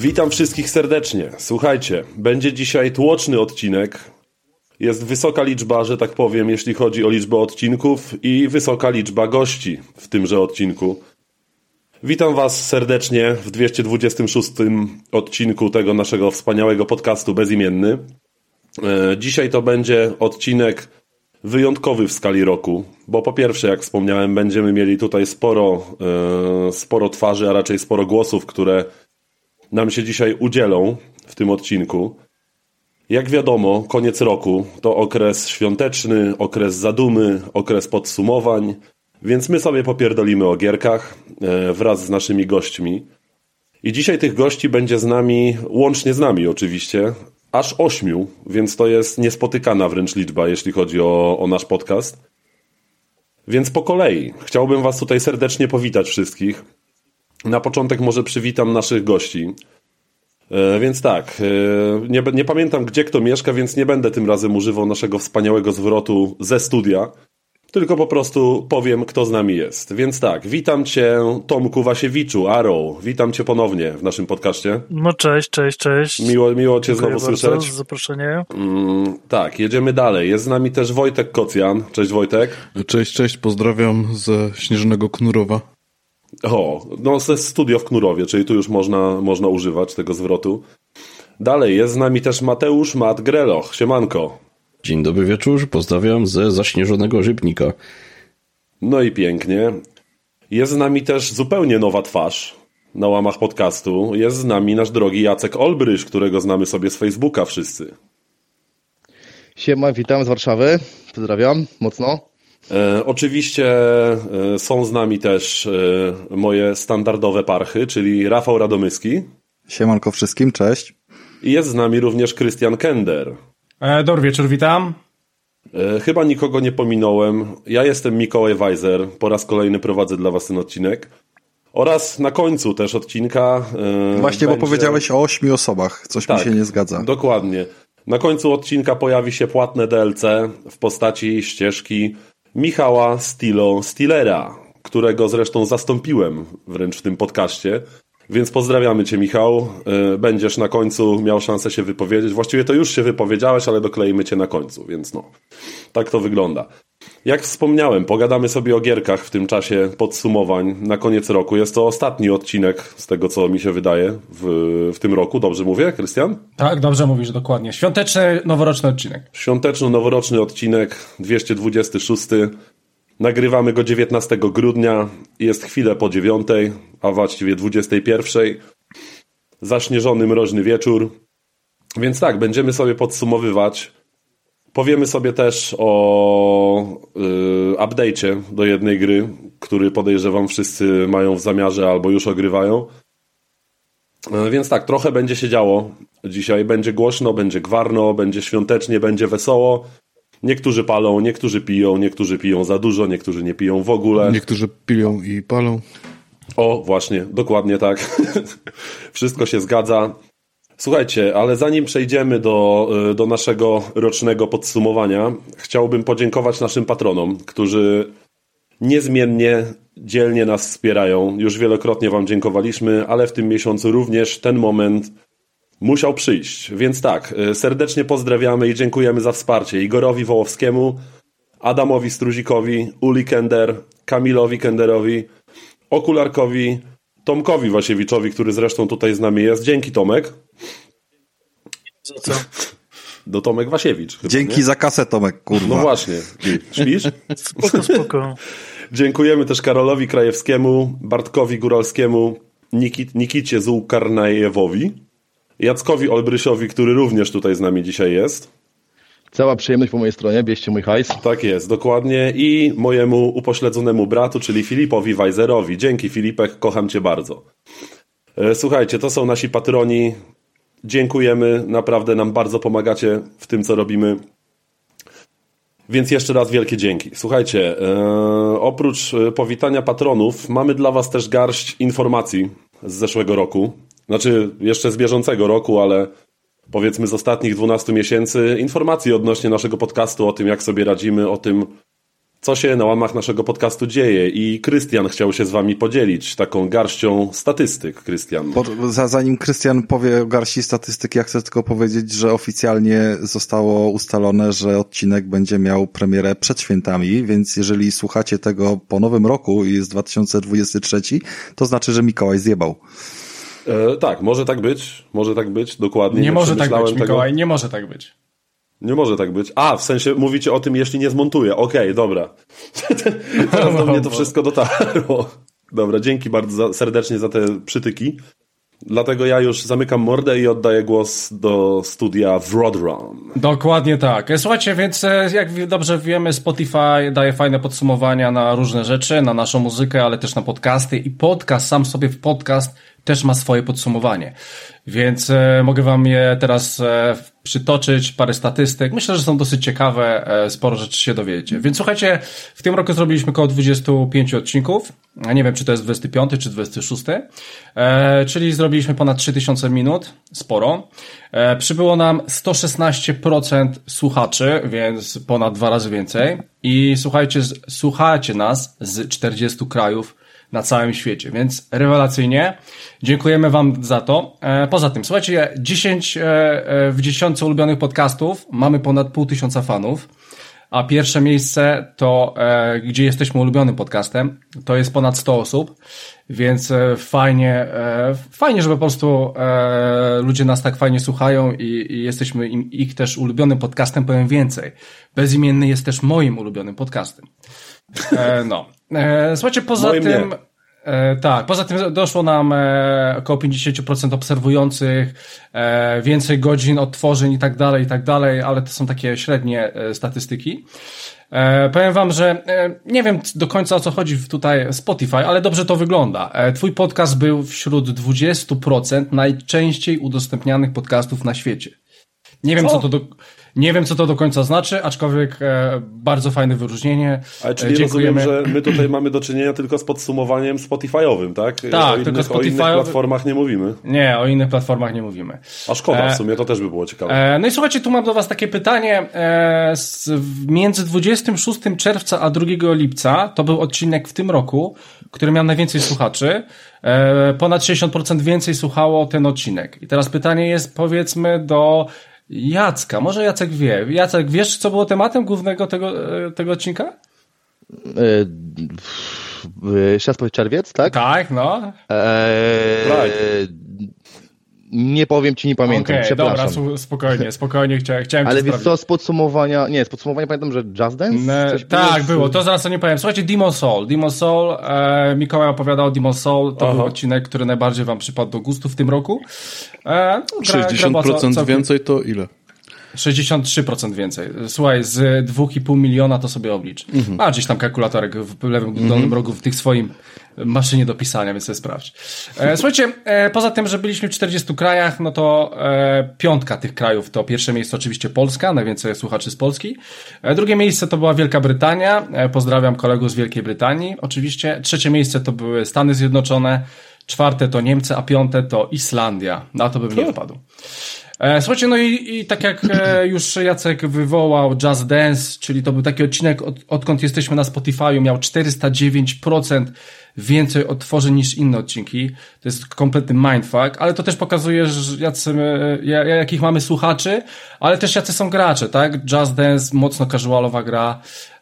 Witam wszystkich serdecznie. Słuchajcie, będzie dzisiaj tłoczny odcinek. Jest wysoka liczba, że tak powiem, jeśli chodzi o liczbę odcinków i wysoka liczba gości w tymże odcinku. Witam Was serdecznie w 226 odcinku tego naszego wspaniałego podcastu Bezimienny. E, dzisiaj to będzie odcinek wyjątkowy w skali roku, bo po pierwsze, jak wspomniałem, będziemy mieli tutaj sporo, e, sporo twarzy, a raczej sporo głosów, które nam się dzisiaj udzielą w tym odcinku. Jak wiadomo, koniec roku to okres świąteczny, okres zadumy, okres podsumowań, więc my sobie popierdolimy o gierkach e, wraz z naszymi gośćmi. I dzisiaj tych gości będzie z nami, łącznie z nami oczywiście, aż ośmiu, więc to jest niespotykana wręcz liczba, jeśli chodzi o, o nasz podcast. Więc po kolei chciałbym Was tutaj serdecznie powitać wszystkich. Na początek może przywitam naszych gości. E, więc tak, e, nie, nie, pamiętam gdzie kto mieszka, więc nie będę tym razem używał naszego wspaniałego zwrotu ze studia, tylko po prostu powiem, kto z nami jest. Więc tak, witam Cię, Tomku Wasiewiczu, Arrow. Witam Cię ponownie w naszym podcaście. No cześć, cześć, cześć. Miło, miło Cię Dziękuję znowu słyszeć. za zaproszenie. Mm, tak, jedziemy dalej. Jest z nami też Wojtek Kocjan. Cześć Wojtek. Cześć, cześć, pozdrawiam ze Śnieżnego Knurowa. O, no ze studio w Knurowie, czyli tu już można, można używać tego zwrotu. Dalej jest z nami też Mateusz Mat Greloch. Siemanko. Dzień dobry wieczór, pozdrawiam ze zaśnieżonego Rybnika. No i pięknie. Jest z nami też zupełnie nowa twarz na łamach podcastu. Jest z nami nasz drogi Jacek Olbryś, którego znamy sobie z Facebooka wszyscy. Siema, witam z Warszawy. Pozdrawiam mocno. E, oczywiście e, są z nami też e, moje standardowe parchy, czyli Rafał Radomyski. Siemanko wszystkim, cześć. I jest z nami również Krystian Kender. E, dobry wieczór, witam. E, chyba nikogo nie pominąłem. Ja jestem Mikołaj Weiser. Po raz kolejny prowadzę dla Was ten odcinek. Oraz na końcu też odcinka. E, Właśnie, będzie... bo powiedziałeś o ośmiu osobach. Coś tak, mi się nie zgadza. Dokładnie. Na końcu odcinka pojawi się płatne DLC w postaci ścieżki Michała Stilo Stilera, którego zresztą zastąpiłem wręcz w tym podcaście. Więc pozdrawiamy Cię, Michał. E, będziesz na końcu miał szansę się wypowiedzieć. Właściwie to już się wypowiedziałeś, ale dokleimy Cię na końcu, więc no. Tak to wygląda. Jak wspomniałem, pogadamy sobie o gierkach w tym czasie podsumowań na koniec roku. Jest to ostatni odcinek, z tego co mi się wydaje, w, w tym roku. Dobrze mówię, Krystian? Tak, dobrze mówisz, dokładnie. Świąteczny, noworoczny odcinek. Świąteczno-noworoczny odcinek, 226. Nagrywamy go 19 grudnia. Jest chwilę po 9, a właściwie 21. Zaśnieżony, mroźny wieczór. Więc tak, będziemy sobie podsumowywać Powiemy sobie też o y, update'cie do jednej gry, który podejrzewam wszyscy mają w zamiarze albo już ogrywają. Y, więc tak, trochę będzie się działo dzisiaj. Będzie głośno, będzie gwarno, będzie świątecznie, będzie wesoło. Niektórzy palą, niektórzy piją, niektórzy piją za dużo, niektórzy nie piją w ogóle. Niektórzy piją i palą. O, właśnie, dokładnie tak. Wszystko się zgadza. Słuchajcie, ale zanim przejdziemy do, y, do naszego rocznego podsumowania, chciałbym podziękować naszym patronom, którzy niezmiennie, dzielnie nas wspierają. Już wielokrotnie Wam dziękowaliśmy, ale w tym miesiącu również ten moment musiał przyjść. Więc tak, y, serdecznie pozdrawiamy i dziękujemy za wsparcie Igorowi Wołowskiemu, Adamowi Struzikowi, Uli Kender, Kamilowi Kenderowi, Okularkowi, Tomkowi Wasiewiczowi, który zresztą tutaj z nami jest. Dzięki Tomek. Za co? Do Tomek Wasiewicz. Chyba, Dzięki nie? za kasę Tomek, kurwa. No właśnie. Śpisz? Spoko, spoko. Dziękujemy też Karolowi Krajewskiemu, Bartkowi Góralskiemu, Nikit, Nikicie Zułkarnajewowi, Jackowi Olbrysiowi, który również tutaj z nami dzisiaj jest. Cała przyjemność po mojej stronie, bierzcie mój hajs. Tak jest, dokładnie. I mojemu upośledzonemu bratu, czyli Filipowi Weiserowi. Dzięki Filipek, kocham cię bardzo. E, słuchajcie, to są nasi patroni. Dziękujemy, naprawdę nam bardzo pomagacie w tym, co robimy. Więc jeszcze raz wielkie dzięki. Słuchajcie, e, oprócz e, powitania patronów, mamy dla Was też garść informacji z zeszłego roku. Znaczy, jeszcze z bieżącego roku, ale powiedzmy z ostatnich 12 miesięcy. Informacji odnośnie naszego podcastu, o tym, jak sobie radzimy, o tym, co się na łamach naszego podcastu dzieje. I Krystian chciał się z Wami podzielić taką garścią statystyk. Krystian. Zanim Krystian powie o garści statystyk, ja chcę tylko powiedzieć, że oficjalnie zostało ustalone, że odcinek będzie miał premierę przed świętami, więc jeżeli słuchacie tego po nowym roku i jest 2023, to znaczy, że Mikołaj zjebał. E, tak, może tak być, może tak być, dokładnie. Nie może tak być, tego. Mikołaj, nie może tak być. Nie może tak być. A, w sensie mówicie o tym, jeśli nie zmontuję. Okej, dobra. Teraz do mnie to wszystko dotarło. Dobra, dzięki bardzo za, serdecznie za te przytyki. Dlatego ja już zamykam mordę i oddaję głos do studia Wrodron. Dokładnie tak. Słuchajcie, więc e, jak dobrze wiemy, Spotify daje fajne podsumowania na różne rzeczy, na naszą muzykę, ale też na podcasty i podcast, sam sobie w podcast też ma swoje podsumowanie. Więc e, mogę wam je teraz e, przytoczyć, parę statystyk. Myślę, że są dosyć ciekawe, e, sporo rzeczy się dowiecie. Więc słuchajcie, w tym roku zrobiliśmy około 25 odcinków. Nie wiem, czy to jest 25 czy 26. E, czyli zrobiliśmy ponad 3000 minut. Sporo. E, przybyło nam 116% słuchaczy, więc ponad dwa razy więcej. I słuchajcie, słuchacie nas z 40 krajów na całym świecie, więc rewelacyjnie. Dziękujemy Wam za to. E, poza tym, słuchajcie, 10 e, e, w 10 ulubionych podcastów mamy ponad pół tysiąca fanów. A pierwsze miejsce to, gdzie jesteśmy ulubionym podcastem, to jest ponad 100 osób, więc fajnie, fajnie, że po prostu ludzie nas tak fajnie słuchają i, jesteśmy im, ich też ulubionym podcastem, powiem więcej. Bezimienny jest też moim ulubionym podcastem. No. E, słuchajcie, poza nie. tym... E, tak, poza tym doszło nam e, około 50% obserwujących, e, więcej godzin odtworzeń i tak dalej, i tak dalej, ale to są takie średnie e, statystyki. E, powiem wam, że nie wiem do końca o co chodzi tutaj Spotify, ale dobrze to wygląda. Twój podcast był wśród 20% najczęściej udostępnianych podcastów na świecie. Nie wiem, co, to do, nie wiem, co to do końca znaczy, aczkolwiek e, bardzo fajne wyróżnienie. Ale E, czyli dziękujemy. rozumiem, że my tutaj mamy do czynienia tylko z podsumowaniem Spotify'owym, tak? Tak, o tylko innych, o innych platformach nie mówimy. Nie, o innych platformach nie mówimy. A szkoda, E, w sumie to też by było ciekawe. E, No i słuchajcie, tu mam do Was takie pytanie. E, z, między 26 czerwca a 2 lipca, to był odcinek w tym roku, który miał najwięcej słuchaczy. E, ponad 60% więcej słuchało ten odcinek. I teraz pytanie jest, powiedzmy, do Jacka. Może Jacek wie. Jacek, wiesz, co było tematem głównego tego, e, tego odcinka? E, w- Jeszcze raz powiedz czerwiec, tak? Tak, no. Eee. Nie powiem ci, nie pamiętam, Okej, przepraszam. dobra, spokojnie, spokojnie, chciałem, chciałem Ale wiesz co, z podsumowania, nie, z podsumowania pamiętam, że Just Dance? Coś tak, z- było, to zaraz o nie powiem. Słuchajcie, Demon Soul. Demon Soul, e, Mikołaj opowiadał o Demon Soul, to Aha. był odcinek, który najbardziej wam przypadł do gustu w tym roku. E, no, gra- gra 60% była cał- całkiem- więcej to ile? 63% więcej. Słuchaj, z 2,5 miliona to sobie oblicz. Mhm. A gdzieś tam kalkulatorek w lewym dolnym rogu w tych swoim maszynie do pisania, więc sobie sprawdź. E, słuchajcie, e, poza tym, że byliśmy w 40 krajach, no to e, piątka tych krajów to pierwsze miejsce oczywiście Polska, najwięcej słuchaczy z Polski. Drugie miejsce to była Wielka Brytania. Pozdrawiam kolegów z Wielkiej Brytanii. Oczywiście. Trzecie miejsce to były Stany Zjednoczone. Czwarte to Niemcy, a piąte to Islandia. Na to bym nie wpadł. Słuchajcie, no i, i tak jak już Jacek wywołał Just Dance, czyli to był taki odcinek, od, odkąd jesteśmy na Spotify'u, miał 409% więcej odtworzeń niż inne odcinki. To jest kompletny mindfuck, ale to też pokazuje, jacy, ja- jakich mamy słuchaczy, ale też jacy są gracze, tak? Just Dance, mocno casualowa gra.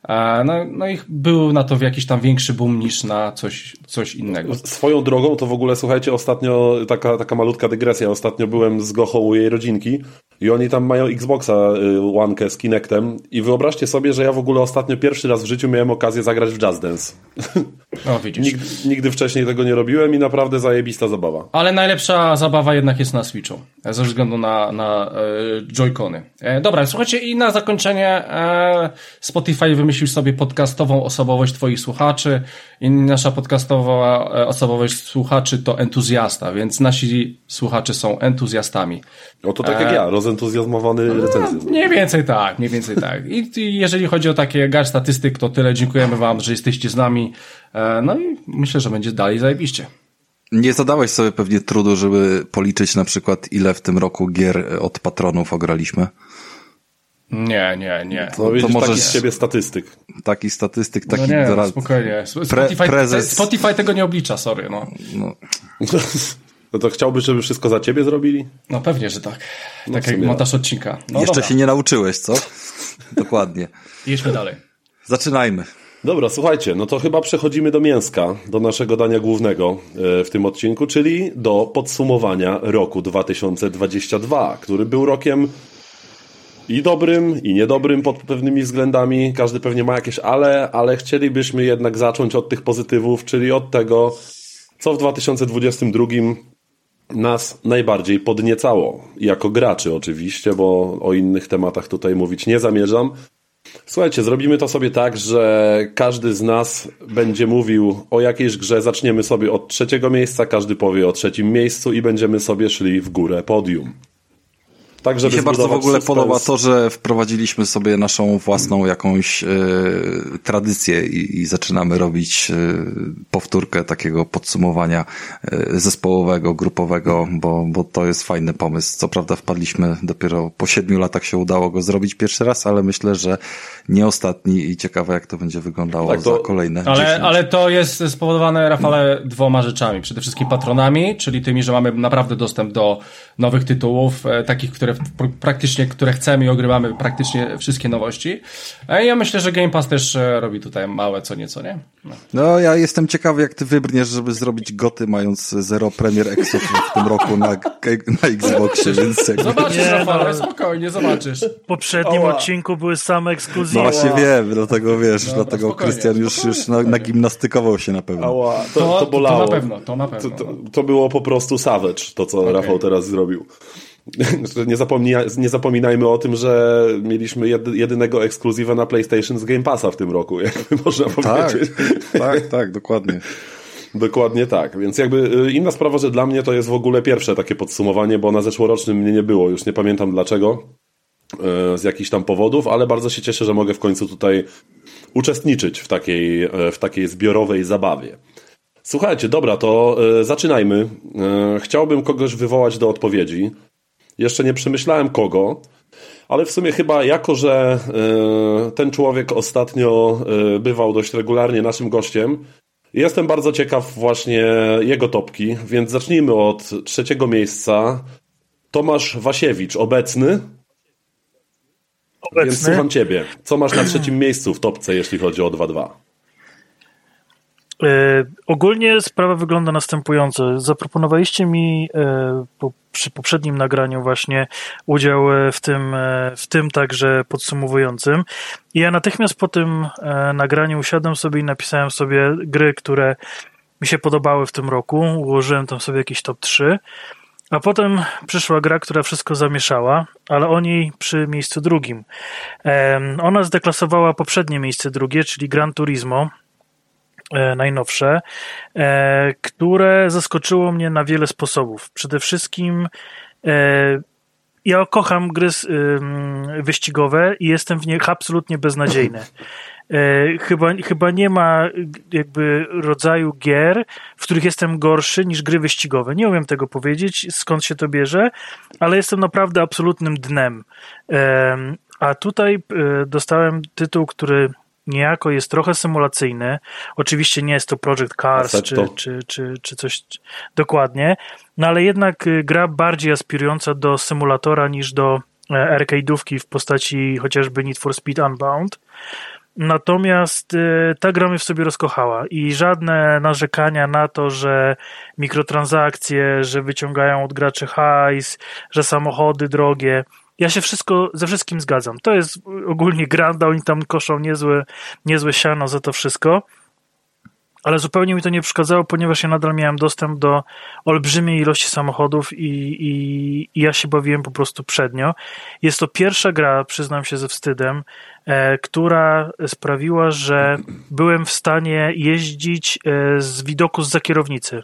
E, No, no i był na to jakiś tam większy boom niż na coś, coś innego. Swoją drogą to w ogóle, słuchajcie, ostatnio taka, taka malutka dygresja. Ostatnio byłem z Gochą u jej rodzinki i oni tam mają Xboxa y, One z Kinectem i wyobraźcie sobie, że ja w ogóle ostatnio pierwszy raz w życiu miałem okazję zagrać w Just Dance. No widzisz. Nigdy, nigdy wcześniej tego nie robiłem i naprawdę zajebista zabawa. Ale najlepsza zabawa jednak jest na Switchu, e, ze względu na, na e, Joy-Cony. E, dobra, słuchajcie, i na zakończenie e, Spotify wymyślił sobie podcastową osobowość twoich słuchaczy i nasza podcastowa e, osobowość słuchaczy to entuzjasta, więc nasi słuchacze są entuzjastami. O to tak jak ja, rozentuzjazmowany recenzją. Mniej więcej tak, mniej więcej tak. I, I jeżeli chodzi o takie garść statystyk, to tyle. Dziękujemy wam, że jesteście z nami. E, no i myślę, że będzie dalej zajebiście. Nie zadałeś sobie pewnie trudu, żeby policzyć na przykład ile w tym roku gier od patronów ograliśmy? Nie, nie, nie. No widzisz, możesz- taki z siebie statystyk. Taki statystyk, No taki nie, no, spokojnie. Spotify, Pre- prezes- Spotify tego nie oblicza, sorry. No. no, No to chciałbyś, żeby wszystko za ciebie zrobili? no pewnie, że tak. No tak jak montaż odcinka. No Jeszcze dobra. się nie nauczyłeś, co? Dokładnie. Jedźmy dalej. Zaczynajmy. Dobra, słuchajcie, no to chyba przechodzimy do mięska, do naszego dania głównego e, w tym odcinku, czyli do podsumowania roku 2022, który był rokiem i dobrym, i niedobrym pod pewnymi względami. Każdy pewnie ma jakieś ale, ale chcielibyśmy jednak zacząć od tych pozytywów, czyli od tego, co w 2022 nas najbardziej podniecało. Jako graczy oczywiście, bo o innych tematach tutaj mówić nie zamierzam. Słuchajcie, zrobimy to sobie tak, że każdy z nas będzie mówił o jakiejś grze. Zaczniemy sobie od trzeciego miejsca, każdy powie o trzecim miejscu i będziemy sobie szli w górę podium. Tak, Mi się bardzo w ogóle suspens. podoba to, że wprowadziliśmy sobie naszą własną jakąś e, tradycję i, i zaczynamy robić e, powtórkę takiego podsumowania e, zespołowego, grupowego, bo, bo to jest fajny pomysł. Co prawda wpadliśmy dopiero po siedmiu latach się udało go zrobić pierwszy raz, ale myślę, że nie ostatni i ciekawe jak to będzie wyglądało Tak, to- za kolejne Ale, 10. ale to jest spowodowane, Rafale, dwoma rzeczami. Przede wszystkim patronami, czyli tymi, że mamy naprawdę dostęp do nowych tytułów, e, takich, które pr- praktycznie, które chcemy i ogrywamy praktycznie wszystkie nowości. Ja myślę, że Game Pass też e, robi tutaj małe co nieco, nie? No. No, ja jestem ciekawy, jak ty wybrniesz, żeby zrobić goty, mając zero premier exów w tym roku na, na Xboxie, więc jakby... Zobaczysz, Nie, Rafale, no. spokojnie, zobaczysz. W poprzednim Ała. odcinku były same ekskluzywy. No właśnie wiem, dlatego wiesz, Dobra, dlatego Krystian już, spokojnie, już na, nagimnastykował się na pewno. Ała, To, to, to to, bolało. na pewno, to na pewno. To, to, to było po prostu savage, to co Rafał teraz zrobił. Że nie, zapomnij, nie zapominajmy o tym, że mieliśmy jedy, jedynego ekskluzywa na PlayStation z Game Passa w tym roku, jakby można Tak, powiedzieć. tak, tak, dokładnie. Dokładnie tak. Więc jakby y, inna sprawa, że dla mnie to jest w ogóle pierwsze takie podsumowanie, bo na zeszłorocznym mnie nie było, już nie pamiętam dlaczego, y, z jakichś tam powodów, ale bardzo się cieszę, że mogę w końcu tutaj uczestniczyć w takiej, y, w takiej zbiorowej zabawie. Słuchajcie, dobra, to zaczynajmy. Chciałbym kogoś wywołać do odpowiedzi. Jeszcze nie przemyślałem kogo, ale w sumie chyba jako, że y, ten człowiek ostatnio y, bywał dość regularnie naszym gościem, jestem bardzo ciekaw właśnie jego topki, więc zacznijmy od trzeciego miejsca. Tomasz Wasiewicz, obecny, więc Obecny. słucham ciebie. Co masz na trzecim miejscu w topce, jeśli chodzi o 2-2? E, ogólnie sprawa wygląda następująco. Zaproponowaliście mi e, po, przy poprzednim nagraniu właśnie udział e, w tym, w tym także podsumowującym. I ja natychmiast po tym nagraniu usiadłem sobie i napisałem sobie gry, które mi się podobały w tym roku. Ułożyłem tam sobie jakiś top 3. A potem przyszła gra, która wszystko zamieszała, ale o niej przy miejscu drugim. Ona zdeklasowała poprzednie miejsce drugie, czyli Gran Turismo, najnowsze, e, które zaskoczyło mnie na wiele sposobów. Przede wszystkim e, ja kocham gry wyścigowe i jestem w nich absolutnie beznadziejny. E, Chyba, chyba nie ma jakby rodzaju gier, w których jestem gorszy niż gry wyścigowe. Nie umiem tego powiedzieć, skąd się to bierze, ale jestem naprawdę absolutnym dnem. Em, A tutaj e, dostałem tytuł, który niejako jest trochę symulacyjny. Oczywiście nie jest to Project Cars czy, czy, czy, czy coś dokładnie, no ale jednak y, gra bardziej aspirująca do symulatora niż do e, arcade'ówki w postaci chociażby Need for Speed Unbound. Natomiast y, ta gra mnie w sobie rozkochała i żadne narzekania na to, że mikrotransakcje, że wyciągają od graczy hajs, że samochody drogie. Ja się wszystko ze wszystkim zgadzam. To jest ogólnie granda, oni tam koszą niezłe, niezłe siano za to wszystko. ale zupełnie mi to nie przeszkadzało, ponieważ ja nadal miałem dostęp do olbrzymiej ilości samochodów i, i, i ja się bawiłem po prostu przednio. Jest to pierwsza gra, przyznam się ze wstydem, e, która sprawiła, że byłem w stanie jeździć e, z widoku z za kierownicy.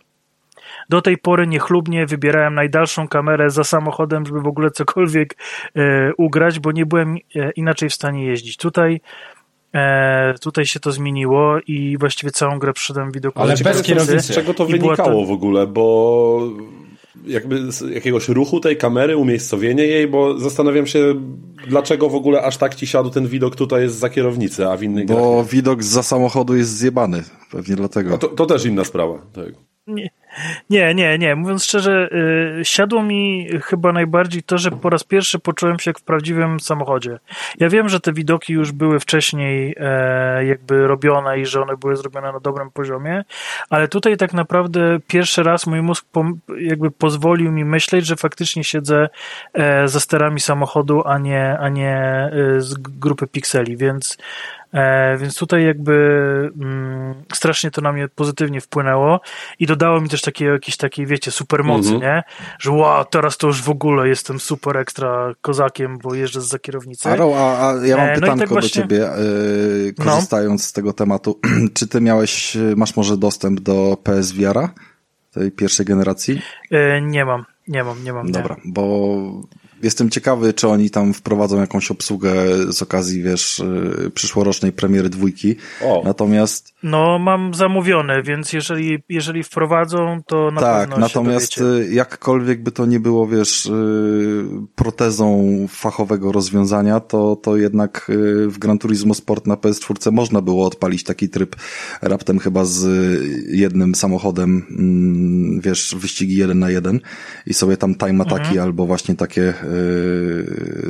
Do tej pory niechlubnie wybierałem najdalszą kamerę za samochodem, żeby w ogóle cokolwiek e, ugrać, bo nie byłem e, inaczej w stanie jeździć. Tutaj E, tutaj się to zmieniło i właściwie całą grę przyszedłem widoku. Ale bez kierownicy. Z czego to I wynikało to- w ogóle, bo jakby z jakiegoś ruchu tej kamery, umiejscowienie jej, bo zastanawiam się, dlaczego w ogóle aż tak ci siadł ten widok tutaj jest za kierownicy, a w innych grach Bo nie. widok za samochodu jest zjebany. Pewnie dlatego. No to, to też inna sprawa. Tak. Nie, nie, nie, nie. Mówiąc szczerze, y, siadło mi chyba najbardziej to, że po raz pierwszy poczułem się jak w prawdziwym samochodzie. Ja wiem, że te widoki już były wcześniej e, jakby robione i że one były zrobione na dobrym poziomie, ale tutaj tak naprawdę pierwszy raz mój mózg pom- jakby pozwolił mi myśleć, że faktycznie siedzę e, za sterami samochodu, a nie, a nie e, z grupy pikseli, więc E, więc tutaj jakby mm, strasznie to na mnie pozytywnie wpłynęło i dodało mi też takiej jakiejś takiej, wiecie, supermocy, Mhm. nie? Że wow, teraz to już w ogóle jestem super ekstra kozakiem, bo jeżdżę za kierownicą. Aro, a, a ja mam E, no pytanko tak do właśnie- ciebie, yy, No. korzystając z tego tematu. Czy ty miałeś, yy, masz może dostęp do PSVR-a? Tej pierwszej generacji? E, nie mam, nie mam, nie mam. Dobra, bo jestem ciekawy, czy oni tam wprowadzą jakąś obsługę z okazji, wiesz, yy, przyszłorocznej premiery dwójki. O. Natomiast No mam zamówione, więc jeżeli, jeżeli wprowadzą, to na tak, pewno natomiast dowiecie. y, jakkolwiek by to nie było, wiesz, y, protezą fachowego rozwiązania, to, to jednak y, w Gran Turismo Sport na PS4 można było odpalić taki tryb raptem chyba z jednym samochodem, mm, wiesz, wyścigi jeden na jeden i sobie tam time ataki albo właśnie takie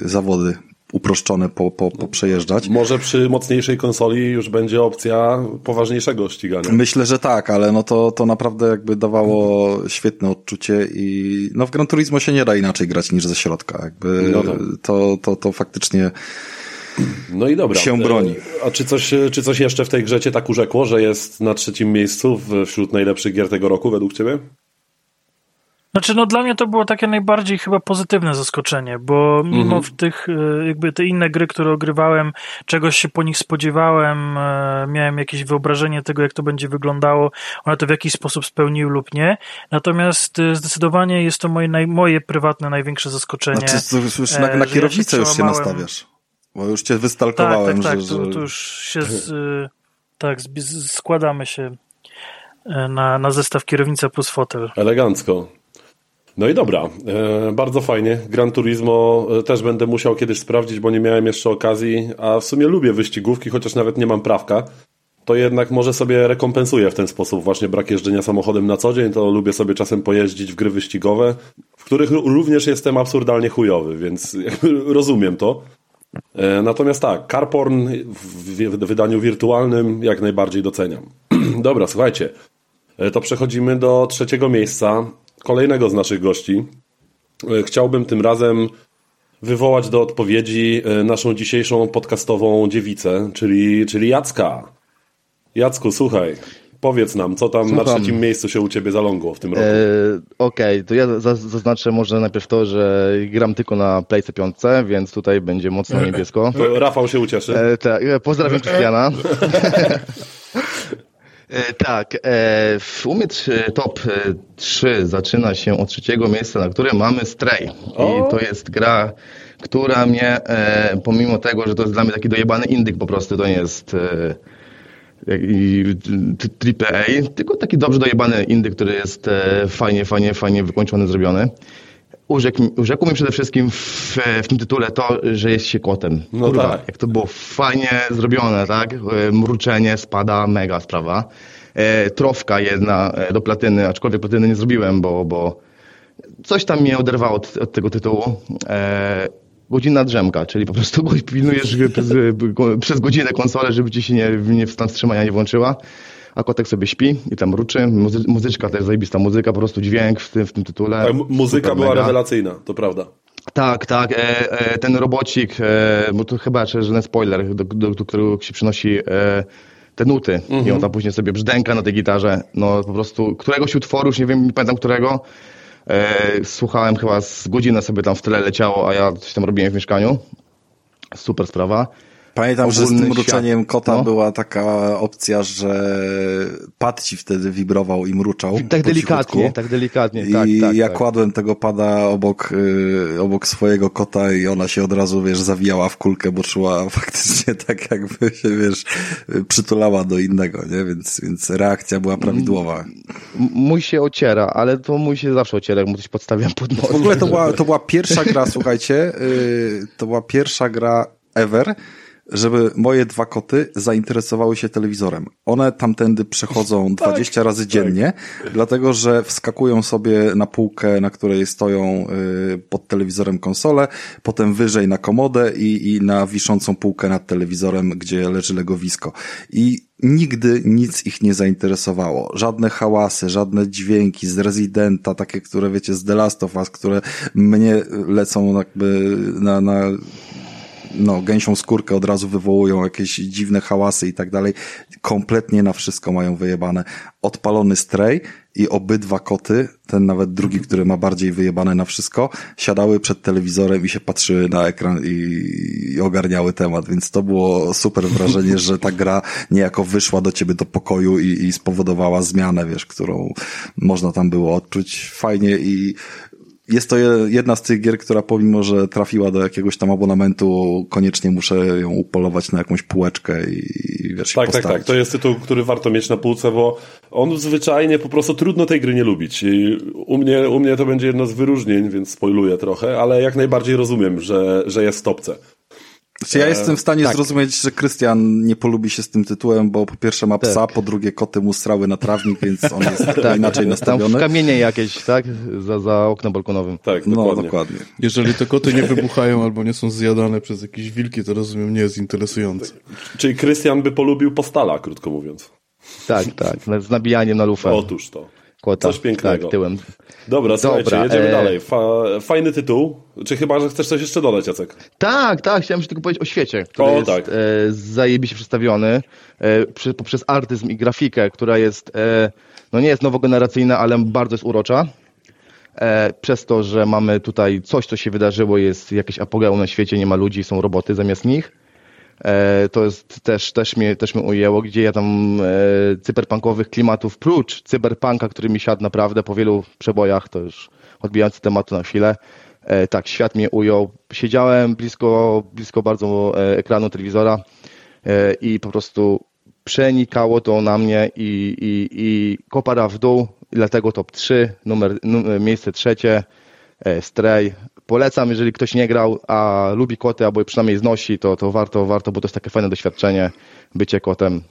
zawody uproszczone po, po, po przejeżdżać. Może przy mocniejszej konsoli już będzie opcja poważniejszego ścigania. Myślę, że tak, ale no to, to naprawdę jakby dawało świetne odczucie i no w Gran Turismo się nie da inaczej grać niż ze środka. Jakby No tak. to, to, to faktycznie No i dobra. się broni. E, A czy coś, czy coś jeszcze w tej grze cię tak urzekło, że jest na trzecim miejscu wśród najlepszych gier tego roku według ciebie? Znaczy, no dla mnie to było takie najbardziej chyba pozytywne zaskoczenie, bo mimo Mhm. w tych, e, jakby te inne gry, które ogrywałem, czegoś się po nich spodziewałem, e, miałem jakieś wyobrażenie tego, jak to będzie wyglądało, one to w jakiś sposób spełniły lub nie, natomiast e, zdecydowanie jest to moje, naj, moje prywatne największe zaskoczenie. Znaczy, to już, na, na ja się kierownicę już się nastawiasz. Bo już cię Tak, wystalkowałem, tak, tak, że, to, że... to już się z, tak, z- składamy się na, na zestaw kierownica plus fotel. Elegancko. No i dobra, e, bardzo fajnie. Gran Turismo e, też będę musiał kiedyś sprawdzić, bo nie miałem jeszcze okazji, a w sumie lubię wyścigówki, chociaż nawet nie mam prawka. To jednak może sobie rekompensuję w ten sposób właśnie brak jeżdżenia samochodem na co dzień, to lubię sobie czasem pojeździć w gry wyścigowe, w których również jestem absurdalnie chujowy, więc rozumiem to. E, Natomiast tak, Carporn w wydaniu wirtualnym jak najbardziej doceniam. Dobra, słuchajcie, to przechodzimy do trzeciego miejsca, kolejnego z naszych gości. E, Chciałbym tym razem wywołać do odpowiedzi e, naszą dzisiejszą podcastową dziewicę, czyli, czyli Jacka. Jacku, słuchaj, powiedz nam, co tam na Słucham. trzecim miejscu się u ciebie zalągło w tym roku. E, Okej, to ja za- zaznaczę może najpierw to, że gram tylko na Playce 5, więc tutaj będzie mocno niebiesko. To Rafał się ucieszy. E, tak, e, pozdrawiam Krystiana. E, tak, e, w umie trzy- top e, 3 zaczyna się od trzeciego miejsca, na którym mamy Stray. I to jest gra, która mnie, e, pomimo tego, że to jest dla mnie taki dojebany indyk po prostu, to nie jest e, jak- i t- triple A, tylko taki dobrze dojebany indyk, który jest e, fajnie, fajnie, fajnie wykończony, zrobiony. Urzekł, mi- urzekło mi przede wszystkim w, w tym tytule to, że jest się kotem. No Kurwa, tak. jak to było fajnie zrobione, tak? E, Mruczenie spada, mega sprawa. E, trofka jedna e, do platyny, aczkolwiek platyny nie zrobiłem, bo, bo coś tam mnie oderwało od, od tego tytułu. E, godzina drzemka, czyli po prostu pilnujesz przez, przez godzinę konsolę, żeby ci się nie, nie w stan wstrzymania nie włączyła. A kotek sobie śpi i tam ruczy. Muzy, muzyczka też zajebista muzyka, po prostu dźwięk w tym, w tym tytule. Tak, mu- muzyka Super była mega. rewelacyjna, to prawda. Tak, tak. E, e, ten robocik, e, bo to chyba żaden spoiler, do, do, do którego się przynosi e, te nuty. I on tam później sobie brzdęka na tej gitarze. No po prostu któregoś utworu, już nie wiem, nie pamiętam którego, e, słuchałem chyba z godzinę sobie tam w tyle leciało, a ja coś tam robiłem w mieszkaniu. Super sprawa. Pamiętam, że z tym mruczeniem świat, kota no. była taka opcja, że pad ci wtedy wibrował i mruczał. Tak delikatnie, cichutku. tak delikatnie, I tak, tak. ja tak. kładłem tego pada obok, y, obok swojego kota i ona się od razu, wiesz, zawijała w kulkę, bo czuła faktycznie tak jakby się, wiesz, przytulała do innego, nie? Więc, więc reakcja była prawidłowa. M- Mój się ociera, ale to mój się zawsze ociera, jak mu coś podstawiam pod nos. W ogóle to była, to była pierwsza gra, słuchajcie, y, to była pierwsza gra ever, żeby moje dwa koty zainteresowały się telewizorem. One tamtędy przechodzą 20 razy dziennie, dlatego że wskakują sobie na półkę, na której stoją y, pod telewizorem konsole, potem wyżej na komodę i, i na wiszącą półkę nad telewizorem, gdzie leży legowisko. I nigdy nic ich nie zainteresowało. Żadne hałasy, żadne dźwięki z Residenta, takie, które wiecie, z The Last of Us, które mnie lecą jakby na, na no, gęsią skórkę od razu wywołują jakieś dziwne hałasy i tak dalej. Kompletnie na wszystko mają wyjebane. Odpalony stray i obydwa koty, ten nawet drugi, który ma bardziej wyjebane na wszystko, siadały przed telewizorem i się patrzyły na ekran i, i ogarniały temat, więc to było super wrażenie, że ta gra niejako wyszła do ciebie do pokoju i, i spowodowała zmianę, wiesz, którą można tam było odczuć fajnie i jest to je- jedna z tych gier, która pomimo, że trafiła do jakiegoś tam abonamentu, koniecznie muszę ją upolować na jakąś półeczkę i, i wiesz, Tak, tak, tak. To jest tytuł, który warto mieć na półce, bo on zwyczajnie po prostu trudno tej gry nie lubić. I u mnie, u mnie to będzie jedno z wyróżnień, więc spoiluję trochę, ale jak najbardziej rozumiem, że, że jest w topce. Czy ja jestem w stanie zrozumieć, że Krystian nie polubi się z tym tytułem, bo po pierwsze ma psa, po drugie koty mu strały na trawnik, więc on jest Tak, inaczej Tam w nastawiony. kamienie jakieś, tak? Za, za oknem balkonowym. Tak, No, dokładnie. dokładnie. Jeżeli te koty nie wybuchają albo nie są zjadane przez jakieś wilki, to rozumiem, nie jest interesujące. Czyli Krystian by polubił postala, krótko mówiąc. Tak, tak. Z nabijaniem na lufę. Otóż to. Kota. coś pięknego. Tak, tyłem. Dobra, słuchajcie, Dobra, jedziemy e- dalej. Fa fajny tytuł. Czy chyba, że chcesz coś jeszcze dodać, Jacek? Tak, tak, chciałem się tylko powiedzieć o świecie, który O, jest tak. e, zajebiście przedstawiony e, przy, poprzez artyzm i grafikę, która jest, e, no nie jest nowogeneracyjna, ale bardzo jest urocza. E, przez to, że mamy tutaj coś, co się wydarzyło, jest jakieś apogeum na świecie, nie ma ludzi, są roboty zamiast nich. E, to jest też, też, mnie, też mnie ujęło, gdzie ja tam e, cyberpunkowych klimatów, prócz cyberpunka, który mi siadł naprawdę po wielu przebojach, to już odbijając tematu na chwilę, e, tak, świat mnie ujął. Siedziałem blisko, blisko bardzo e, ekranu telewizora e, i po prostu przenikało to na mnie i, i, i kopara w dół, dlatego top 3, numer, numer, miejsce trzecie, e, Stray. Polecam, jeżeli ktoś nie grał, a lubi koty, albo je przynajmniej znosi, to, to warto, warto, bo to jest takie fajne doświadczenie, bycie kotem.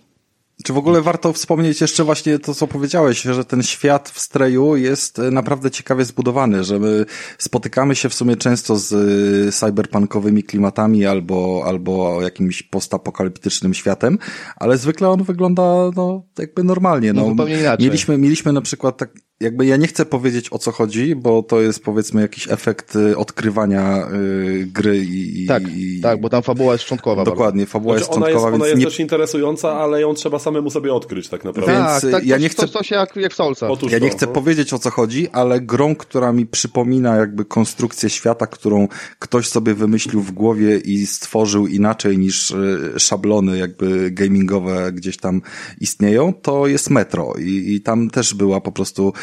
Czy w ogóle warto wspomnieć jeszcze właśnie to, co powiedziałeś, że ten świat w Streju jest e, naprawdę ciekawie zbudowany, że my spotykamy się w sumie często z e, cyberpunkowymi klimatami albo, albo jakimś postapokaliptycznym światem, ale zwykle on wygląda no, jakby normalnie. No, No, zupełnie inaczej. Mieliśmy, mieliśmy na przykład tak, jakby ja nie chcę powiedzieć o co chodzi, bo to jest powiedzmy jakiś efekt e, odkrywania y, gry i, Tak, i tak, bo tam fabuła jest szczątkowa. dokładnie, fabuła Znaczy, jest ona jest, szczątkowa, ona jest nie dość interesująca, ale ją trzeba samemu sobie odkryć tak naprawdę. Więc, Tak, tak, ja coś, nie chcę- coś, coś jak, jak w Soulsach. Otóż Ja nie to. chcę powiedzieć o co chodzi, ale grą, która mi przypomina jakby konstrukcję świata, którą ktoś sobie wymyślił w głowie i stworzył inaczej niż e, szablony jakby gamingowe gdzieś tam istnieją, to jest Metro i, i tam też była po prostu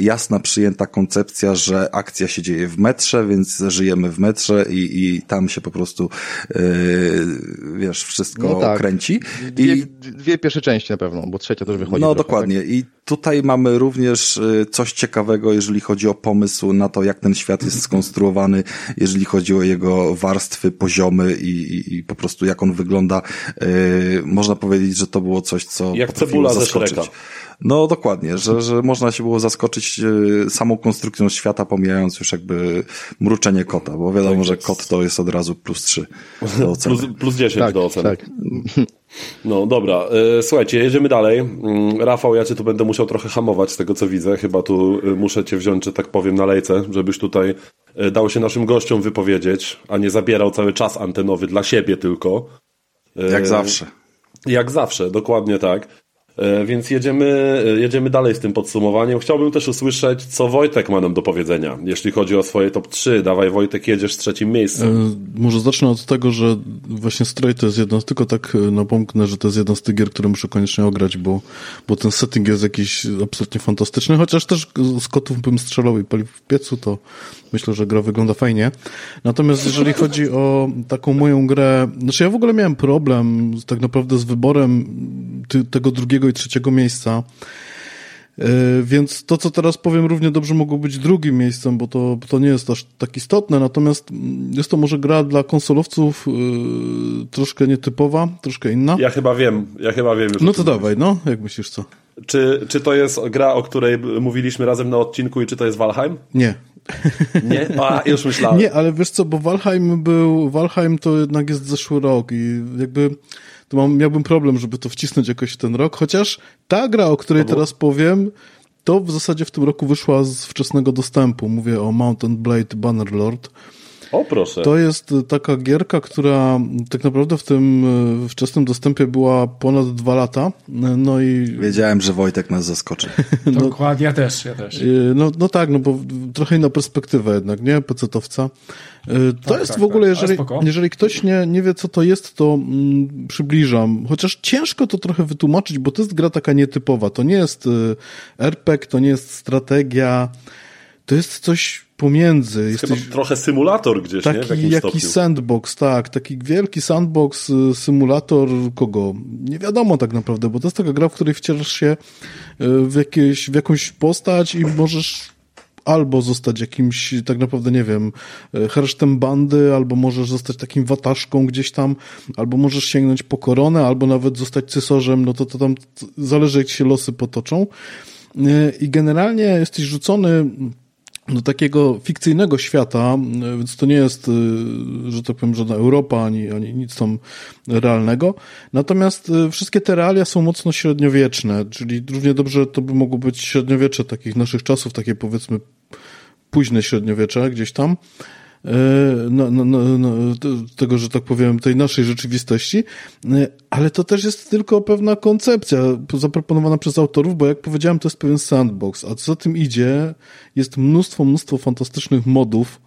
jasna przyjęta koncepcja, że akcja się dzieje w metrze, więc żyjemy w metrze i, i tam się po prostu e, wiesz, wszystko No tak. kręci. Dwie, I dwie pierwsze części na pewno, bo trzecia też wychodzi. no trochę, dokładnie. I tutaj mamy również y, coś ciekawego, jeżeli chodzi o pomysł na to, jak ten świat jest skonstruowany, jeżeli chodzi o jego warstwy, poziomy i, i, i po prostu jak on wygląda. Y, można powiedzieć, że to było coś, co Jak cebula ze zaskoczyć. Shreka. No dokładnie, że, że można się było zaskoczyć y, samą konstrukcją świata, pomijając już jakby mruczenie kota, bo wiadomo, Tak że kot to jest od razu plus trzy do oceny. Plus, plus 10 Tak, do oceny. tak. No dobra, e, słuchajcie, jedziemy dalej. Mm, Rafał, ja cię tu będę musiał trochę hamować z tego co widzę. Chyba tu e, muszę cię wziąć, że tak powiem, na lejce, żebyś tutaj e, dał się naszym gościom wypowiedzieć, a nie zabierał cały czas antenowy dla siebie tylko. E, Jak zawsze. Jak zawsze, dokładnie tak. E, więc jedziemy, e, jedziemy dalej z tym podsumowaniem. Chciałbym też usłyszeć, co Wojtek ma nam do powiedzenia, jeśli chodzi o swoje top 3. Dawaj Wojtek, jedziesz z trzecim miejscem. E, może zacznę od tego, że właśnie Stray to jest jedno, tylko tak napomknę, że to jest jedna z tych gier, które muszę koniecznie ograć, bo, bo ten setting jest jakiś absolutnie fantastyczny, chociaż też z kotów bym strzelał i palił w piecu, to myślę, że gra wygląda fajnie. Natomiast jeżeli chodzi o taką moją grę, znaczy ja w ogóle miałem problem tak naprawdę z wyborem tego drugiego i trzeciego miejsca. E, więc to, co teraz powiem, równie dobrze mogło być drugim miejscem, bo to, to nie jest aż tak istotne. Natomiast mm, jest to może gra dla konsolowców yy, troszkę nietypowa, troszkę inna. Ja chyba wiem, ja chyba wiem. No to dawaj, no, jak myślisz co? Czy, czy to jest gra, o której mówiliśmy razem na odcinku i czy to jest Valheim? Nie. Nie? A, już myślałem. Nie, ale wiesz co, bo Valheim był, Valheim to jednak jest zeszły rok i jakby to mam, miałbym problem, żeby to wcisnąć jakoś w ten rok, chociaż ta gra, o której teraz powiem, to w zasadzie w tym roku wyszła z wczesnego dostępu. Mówię o Mountain Blade Bannerlord. O proszę. To jest taka gierka, która tak naprawdę w tym e, wczesnym dostępie była ponad dwa lata. No i... Wiedziałem, że Wojtek nas zaskoczy. no, Dokładnie, ja też, ja też. No, no tak, no bo trochę inna perspektywa jednak, nie? Pecetowca. E, to tak, jest tak, w ogóle, tak. jeżeli, jeżeli ktoś nie, nie wie, co to jest, to mm, przybliżam. Chociaż ciężko to trochę wytłumaczyć, bo to jest gra taka nietypowa. To nie jest RPG, to nie jest strategia. To jest coś pomiędzy. Jest Jesteś trochę symulator gdzieś, taki, nie? W stopniu. sandbox, tak. Taki wielki sandbox, y, symulator kogo? Nie wiadomo tak naprawdę, bo to jest taka gra, w której wcielasz się y, w, jakieś, w jakąś postać i możesz albo zostać jakimś, tak naprawdę, nie wiem, y, hersztem bandy, albo możesz zostać takim wataszką gdzieś tam, albo możesz sięgnąć po koronę, albo nawet zostać cesarzem, no to, to tam zależy, jak się losy potoczą. I generalnie jesteś rzucony do takiego fikcyjnego świata, więc to nie jest, y, że tak powiem, żadna Europa, ani, ani nic tam realnego. Natomiast y, wszystkie te realia są mocno średniowieczne, czyli równie dobrze to by mogło być średniowiecze takich naszych czasów, takie powiedzmy późne średniowiecze gdzieś tam. No, no, no, no, tego, że tak powiem, tej naszej rzeczywistości, e, ale to też jest tylko pewna koncepcja zaproponowana przez autorów, bo jak powiedziałem, to jest pewien sandbox, a co za tym idzie, jest mnóstwo, mnóstwo fantastycznych modów,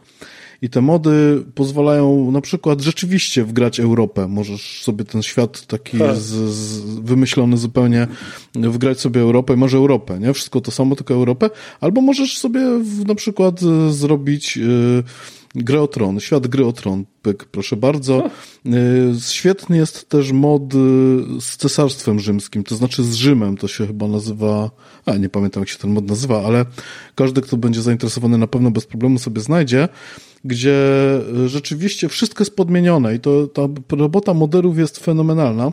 i te mody pozwalają na przykład rzeczywiście wgrać Europę. Możesz sobie ten świat taki tak. z, z, wymyślony zupełnie, wgrać sobie Europę i może Europę, nie? Wszystko to samo, tylko Europę. Albo możesz sobie w, na przykład zrobić yy, Gry o Tron, świat Gry o Tron, pyk, proszę bardzo. Y, świetny jest też mod y, z Cesarstwem Rzymskim, to znaczy z Rzymem, to się chyba nazywa, a nie pamiętam jak się ten mod nazywa, ale każdy, kto będzie zainteresowany na pewno bez problemu sobie znajdzie, gdzie y, rzeczywiście wszystko jest podmienione i to ta robota modelów jest fenomenalna.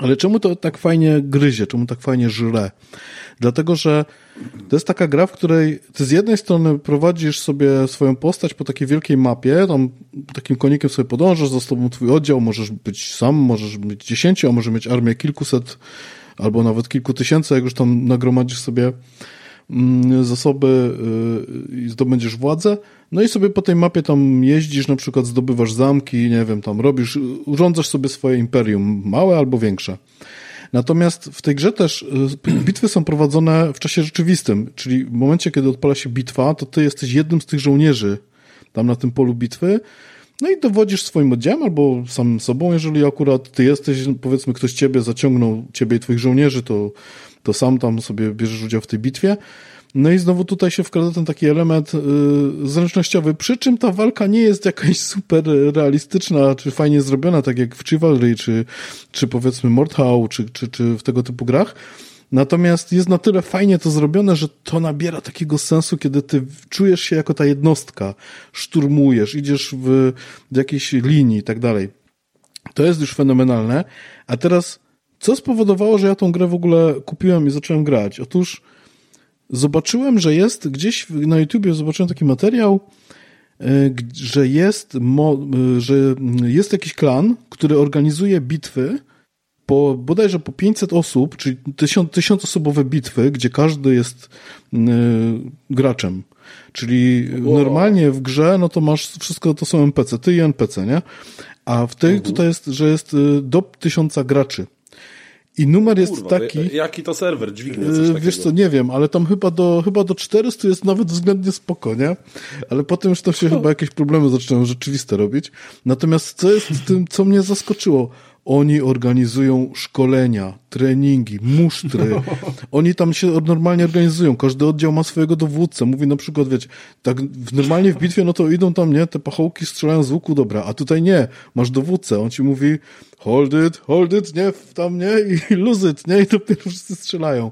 Ale czemu to tak fajnie gryzie, czemu tak fajnie żre? Dlatego, że to jest taka gra, w której ty z jednej strony prowadzisz sobie swoją postać po takiej wielkiej mapie, tam takim konikiem sobie podążasz, za tobą twój oddział, możesz być sam, możesz być dziesięciu, a może mieć armię kilkuset albo nawet kilku tysięcy, jak już tam nagromadzisz sobie mm, zasoby y, i zdobędziesz władzę. No i sobie po tej mapie tam jeździsz, na przykład zdobywasz zamki, nie wiem, tam robisz, urządzasz sobie swoje imperium, małe albo większe. Natomiast w tej grze też y, bitwy są prowadzone w czasie rzeczywistym, czyli w momencie, kiedy odpala się bitwa, to ty jesteś jednym z tych żołnierzy tam na tym polu bitwy, no i dowodzisz swoim oddziałem albo sam sobą, jeżeli akurat ty jesteś, powiedzmy ktoś ciebie zaciągnął, ciebie i twoich żołnierzy, to, to sam tam sobie bierzesz udział w tej bitwie. No i znowu tutaj się wkrada ten taki element yy, zręcznościowy, przy czym ta walka nie jest jakaś super realistyczna, czy fajnie zrobiona, tak jak w Chivalry, czy, czy powiedzmy Mordhau, czy, czy, czy w tego typu grach. Natomiast jest na tyle fajnie to zrobione, że to nabiera takiego sensu, kiedy ty czujesz się jako ta jednostka, szturmujesz, idziesz w, w jakiejś linii i tak dalej. To jest już fenomenalne. A teraz, co spowodowało, że ja tą grę w ogóle kupiłem i zacząłem grać? Otóż zobaczyłem, że jest gdzieś na YouTubie, zobaczyłem taki materiał, e, że jest, e, że jest jakiś klan, który organizuje bitwy po, bodajże po 500 osób, czyli tysiąc, tysiącosobowe bitwy, gdzie każdy jest y, graczem. Czyli wow. normalnie w grze, no to masz wszystko, to są NPC, ty i NPC, nie? A w tej mhm. tutaj jest, że jest do tysiąca graczy. I numer jest Kurwa, taki... Jaki to serwer dźwignie coś takiego? Wiesz co, nie wiem, ale tam chyba do, chyba do 400 jest nawet względnie spoko, nie? Ale potem już to się chyba jakieś problemy zaczynają rzeczywiste robić. Natomiast co jest tym, co mnie zaskoczyło? Oni organizują szkolenia, treningi, musztry. Oni tam się normalnie organizują. Każdy oddział ma swojego dowódcę. Mówi na przykład, wiecie, tak normalnie w bitwie, no to idą tam, nie, te pachołki strzelają z łuku, dobra, a tutaj nie, masz dowódcę. On ci mówi, hold it, hold it, nie, tam nie, i lose it, nie, i dopiero wszyscy strzelają.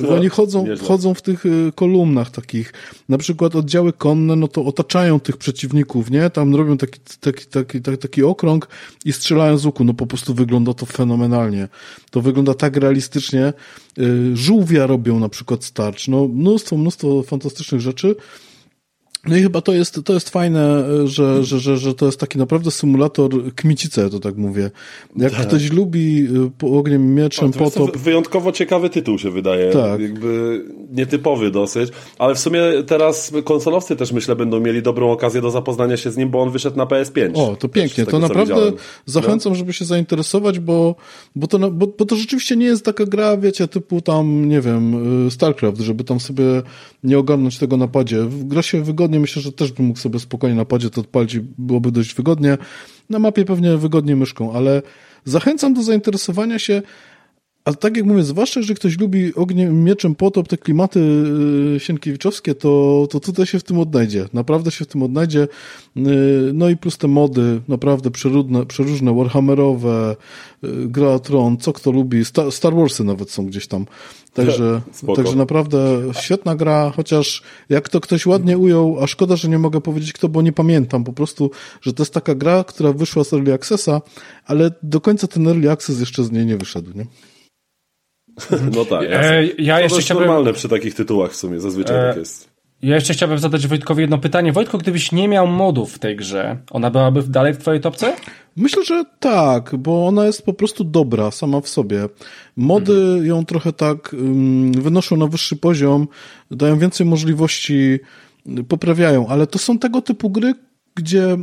To Oni chodzą, nieźle. chodzą w tych y, kolumnach takich. Na przykład oddziały konne, no to otaczają tych przeciwników, nie? Tam robią taki, taki, taki, taki, taki okrąg i strzelają z łuku. No po prostu wygląda to fenomenalnie. To wygląda tak realistycznie. Y, Żółwia robią na przykład starcz. No mnóstwo, mnóstwo fantastycznych rzeczy. No i chyba to jest, to jest fajne, że, że, że, że to jest taki naprawdę symulator kmicice, to tak mówię. Jak ktoś lubi po ogniem mieczem, To jest to potop, wy- wyjątkowo ciekawy tytuł się wydaje. Tak. Jakby nietypowy dosyć. Ale w sumie teraz konsolowcy też myślę będą mieli dobrą okazję do zapoznania się z nim, bo on wyszedł na PS5. O, to pięknie. To naprawdę zachęcam, żeby się zainteresować, bo, bo, to, bo, bo to rzeczywiście nie jest taka gra, wiecie, typu tam, nie wiem, y, StarCraft, żeby tam sobie nie ogarnąć tego na padzie. W- Gra się wygodnie, myślę, że też bym mógł sobie spokojnie na padzie to odpalić i byłoby dość wygodnie. Na mapie pewnie wygodnie myszką, ale zachęcam do zainteresowania się ale tak jak mówię, zwłaszcza, że ktoś lubi ogniem, mieczem, potop, te klimaty yy, sienkiewiczowskie, to, to tutaj się w tym odnajdzie. Naprawdę się w tym odnajdzie. Yy, no i plus te mody, naprawdę przeróżne, przeróżne Warhammerowe, yy, Gra Tron, co kto lubi. Star, Star Warsy nawet są gdzieś tam. Także, Spoko. także naprawdę świetna gra, chociaż jak to ktoś ładnie ujął, a szkoda, że nie mogę powiedzieć kto, bo nie pamiętam po prostu, że to jest taka gra, która wyszła z Early Accessa, ale do końca ten Early Access jeszcze z niej nie wyszedł, nie? No tak. E, ja to jeszcze chciałbym- normalne przy takich tytułach w sumie, zazwyczaj E, tak jest. Ja jeszcze chciałbym zadać Wojtkowi jedno pytanie. Wojtko, gdybyś nie miał modów w tej grze, ona byłaby dalej w twojej topce? Myślę, że tak, bo ona jest po prostu dobra sama w sobie. Mody ją trochę tak ym, wynoszą na wyższy poziom, dają więcej możliwości, poprawiają, ale to są tego typu gry, gdzie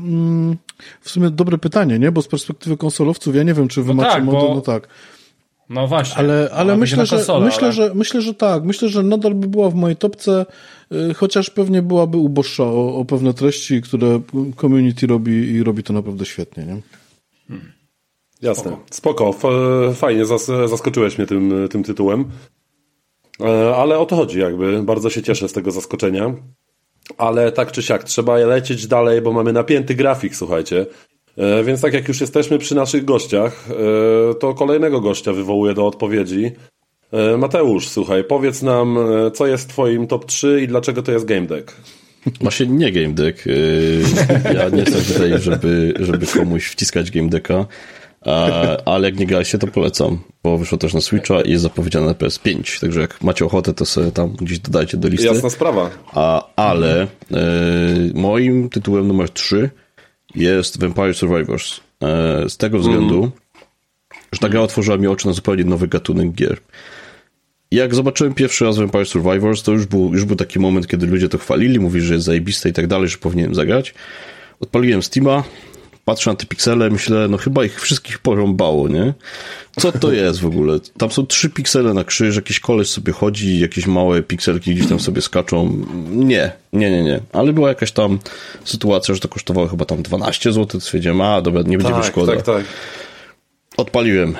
w sumie dobre pytanie, nie? Bo z perspektywy konsolowców ja nie wiem, czy wy No macie tak, mody, bo- no tak. No właśnie. Ale, ale myślę, że, konsolę, myślę, ale- że myślę, że tak. Myślę, że nadal by była w mojej topce, y, chociaż pewnie byłaby uboższa o, o pewne treści, które community robi i robi to naprawdę świetnie, nie? Jasne. Spoko. F- fajnie, zas- zaskoczyłeś mnie tym, tym tytułem. E, Ale o to chodzi jakby. Bardzo się cieszę z tego zaskoczenia. Ale tak czy siak, trzeba lecieć dalej, bo mamy napięty grafik, słuchajcie. E, Więc tak jak już jesteśmy przy naszych gościach, e, to kolejnego gościa wywołuję do odpowiedzi. E, Mateusz, słuchaj, powiedz nam, co jest twoim top 3 i dlaczego to jest game deck? Właśnie nie game deck. Ja nie jestem tutaj, żeby, żeby komuś wciskać game decka, ale jak nie graliście, to polecam, bo wyszło też na Switcha i jest zapowiedziane na PS5, także jak macie ochotę, to sobie tam gdzieś dodajcie do listy. Jasna sprawa. A, ale moim tytułem numer 3 jest Vampire Survivors. Yy, z tego względu, że ta gra otworzyła mi oczy na zupełnie nowy gatunek gier. Jak zobaczyłem pierwszy raz Vampire Survivors, to już był, już był taki moment, kiedy ludzie to chwalili, mówili, że jest zajebiste i tak dalej, że powinienem zagrać. Odpaliłem Steama, patrzę na te piksele, myślę, no chyba ich wszystkich porąbało, nie? Co to jest w ogóle? Tam są trzy piksele na krzyż, jakiś koleś sobie chodzi, jakieś małe pikselki gdzieś tam sobie skaczą. Nie, nie, nie, nie. Ale była jakaś tam sytuacja, że to kosztowało chyba tam 12 zł, to stwierdziłem, a dobra, nie będzie mi Tak, szkoda. tak, tak. Odpaliłem.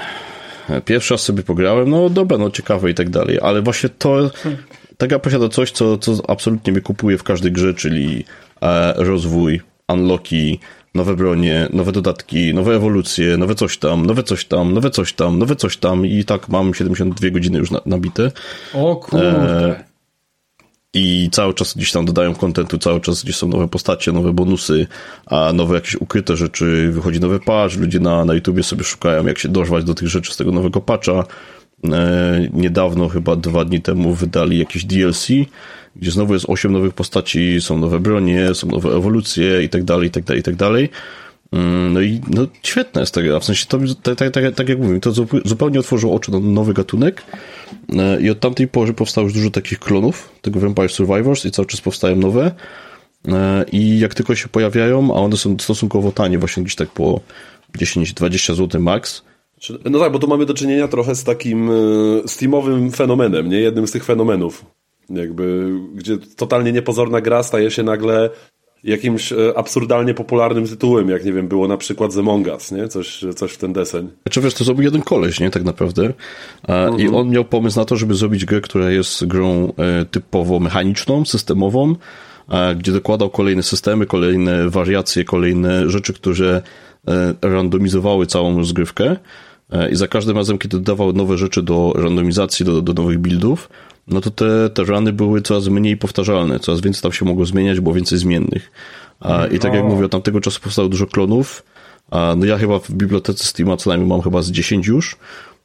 Pierwszy raz sobie pograłem, no dobra, no ciekawe i tak dalej, ale właśnie to, ta gra posiada coś, co, co absolutnie mnie kupuje w każdej grze, czyli e, rozwój, unlocki, nowe bronie, nowe dodatki, nowe ewolucje, nowe coś tam, nowe coś tam, nowe coś tam, nowe coś tam i tak mam 72 godziny już na, nabite. O kurde. I cały czas gdzieś tam dodają kontentu, cały czas gdzieś są nowe postacie, nowe bonusy, a nowe jakieś ukryte rzeczy, wychodzi nowy patch, ludzie na, na YouTubie sobie szukają, jak się dożwać do tych rzeczy z tego nowego patcha. E, niedawno, chyba dwa dni temu, wydali jakieś DLC, gdzie znowu jest osiem nowych postaci, są nowe bronie, są nowe ewolucje i tak dalej, i tak dalej, i tak dalej. Mm, No i no, świetna jest ta gra. W sensie, to, tak, tak, tak, tak jak mówię, to zup- zupełnie otworzyło oczy na nowy gatunek E, i od tamtej pory powstało już dużo takich klonów tego Vampire Survivors i cały czas powstają nowe E, i jak tylko się pojawiają, a one są stosunkowo tanie, właśnie gdzieś tak po 10-20 zł max, No tak, bo tu mamy do czynienia trochę z takim e, steamowym fenomenem, nie? Jednym z tych fenomenów. Jakby, gdzie totalnie niepozorna gra staje się nagle jakimś e, absurdalnie popularnym tytułem, jak nie wiem, było na przykład The Among Us, nie? Coś, coś w ten deseń. Znaczy wiesz, to zrobił jeden koleś, nie? Tak naprawdę. Mhm. I on miał pomysł na to, żeby zrobić grę, która jest grą e, typowo mechaniczną, systemową, gdzie dokładał kolejne systemy, kolejne wariacje, kolejne rzeczy, które randomizowały całą rozgrywkę i za każdym razem, kiedy dodawał nowe rzeczy do randomizacji, do, do nowych buildów, no to te, te rany były coraz mniej powtarzalne, coraz więcej tam się mogło zmieniać, było więcej zmiennych. I tak jak mówię, od tamtego czasu powstało dużo klonów. No ja chyba w bibliotece Steama co najmniej mam chyba z 10 już.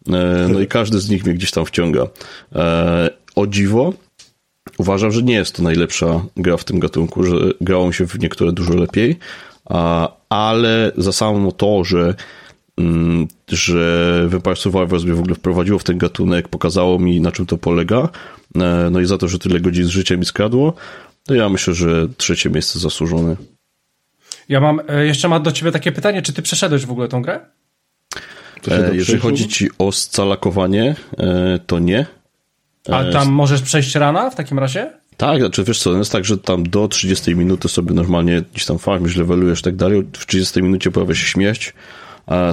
E, no i każdy z nich mnie gdzieś tam wciąga. E, o dziwo, uważam, że nie jest to najlepsza gra w tym gatunku, że grało mi się w niektóre dużo lepiej, ale za samo to, że że Vampire Survivors mnie w ogóle wprowadziło w ten gatunek, pokazało mi na czym to polega, e, no i za to, że tyle godzin z życia mi skradło, to ja myślę, że trzecie miejsce zasłużone. Ja mam, e, jeszcze mam do ciebie takie pytanie, czy ty przeszedłeś w ogóle tą grę? E, jeżeli chodzi ci o scalakowanie, to nie. A tam możesz przejść rana w takim razie? Tak, znaczy wiesz co, jest tak, że tam do 30 minuty sobie normalnie gdzieś tam farmisz, levelujesz i tak dalej, w 30 minucie pojawia się śmierć,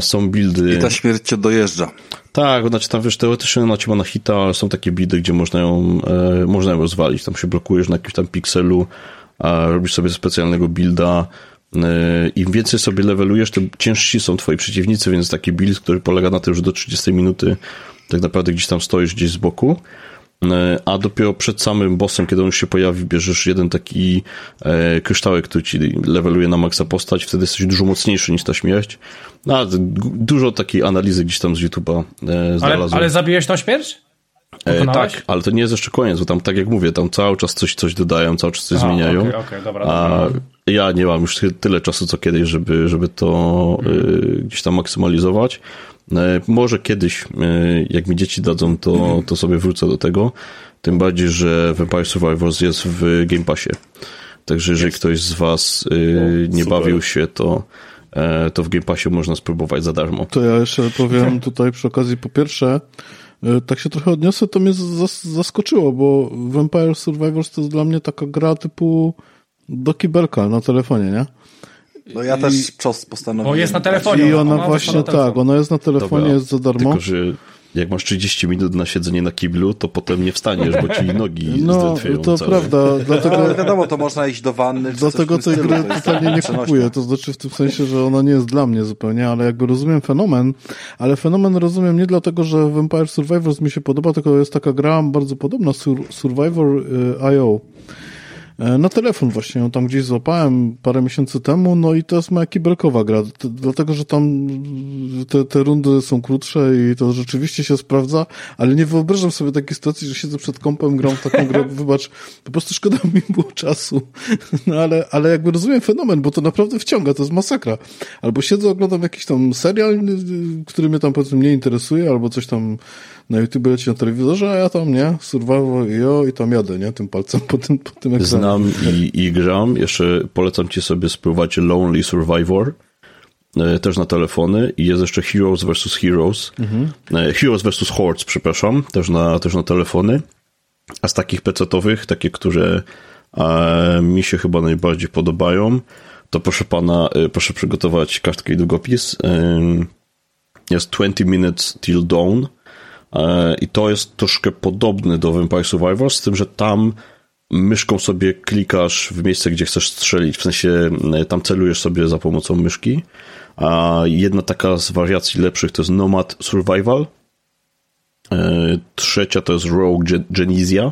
są buildy... I ta śmierć cię dojeżdża. Tak, znaczy tam wiesz, teoretycznie ona cię ma na hita, ale są takie buildy, gdzie można ją, e, można ją rozwalić. Tam się blokujesz na jakimś tam pikselu, a robisz sobie specjalnego builda. E, Im więcej sobie levelujesz, tym ciężsi są twoi przeciwnicy, więc taki build, który polega na tym, że do 30 minuty tak naprawdę gdzieś tam stoisz gdzieś z boku E, a dopiero przed samym bossem, kiedy on się pojawi, bierzesz jeden taki e, kryształek, który ci leveluje na maksa postać, wtedy jesteś dużo mocniejszy niż ta śmierć. No, dużo takiej analizy gdzieś tam z YouTube'a e, znalazłem. Ale, ale zabiłeś tą śmierć? E, tak, ale to nie jest jeszcze koniec, bo tam, tak jak mówię, tam cały czas coś, coś dodają, cały czas coś Aha, zmieniają. Okay, okay, dobra, a dobra. ja nie mam już tyle czasu co kiedyś, żeby, żeby to y, gdzieś tam maksymalizować. E, może kiedyś, e, jak mi dzieci dadzą, to, to sobie wrócę do tego. Tym bardziej, że Vampire Survivors jest w Game Passie. Także jeżeli jest. ktoś z Was e, nie Super. bawił się, to, to w Game Passie można spróbować za darmo. To ja jeszcze powiem tutaj przy okazji, po pierwsze, tak się trochę odniosę, to mnie zaskoczyło, bo Vampire Survivors to jest dla mnie taka gra typu do kibelka na telefonie, nie? No ja też czos postanowiłem. Bo jest na telefonie. I ona, ona właśnie tak, ona jest na telefonie, Dobra, jest za darmo. Tylko, że jak masz 30 minut na siedzenie na kiblu, to potem nie wstaniesz, bo ci nogi No, to całe. prawda. Dlatego, ale wiadomo, to można iść do wanny. Dlatego tej gry totalnie nie kupuję. To znaczy w tym sensie, że ona nie jest dla mnie zupełnie, ale jakby rozumiem fenomen, ale fenomen rozumiem nie dlatego, że Vampire Survivors mi się podoba, tylko jest taka gra bardzo podobna, Survivor.io. E, na telefon właśnie ją tam gdzieś złapałem parę miesięcy temu, no i to jest moja kibelkowa gra, dlatego, że tam te, te rundy są krótsze i to rzeczywiście się sprawdza, ale nie wyobrażam sobie takiej sytuacji, że siedzę przed kompem, gram w taką grę, wybacz, po prostu szkoda mi było czasu, no ale, ale jakby rozumiem fenomen, bo to naprawdę wciąga, to jest masakra. Albo siedzę, oglądam jakiś tam serial, który mnie tam powiedzmy nie interesuje, albo coś tam na YouTube leci na telewizorze, a ja tam, nie, Survival i i tam jadę, nie, tym palcem po tym, po tym ekranie. Znam i, i gram, jeszcze polecam ci sobie spróbować Lonely Survivor, e, też na telefony i jest jeszcze Heroes vs. Heroes, mhm. E, Heroes vs. Hordes, przepraszam, też na, też na telefony, a z takich pecetowych, takie, które e, mi się chyba najbardziej podobają, to proszę pana, proszę przygotować kartkę i długopis. Jest 20 Minutes Till Dawn, I to jest troszkę podobny do Vampire Survivors, z tym, że tam myszką sobie klikasz w miejsce, gdzie chcesz strzelić, w sensie e, tam celujesz sobie za pomocą myszki. A jedna taka z wariacji lepszych to jest Nomad Survival. E, trzecia to jest Rogue Genizia.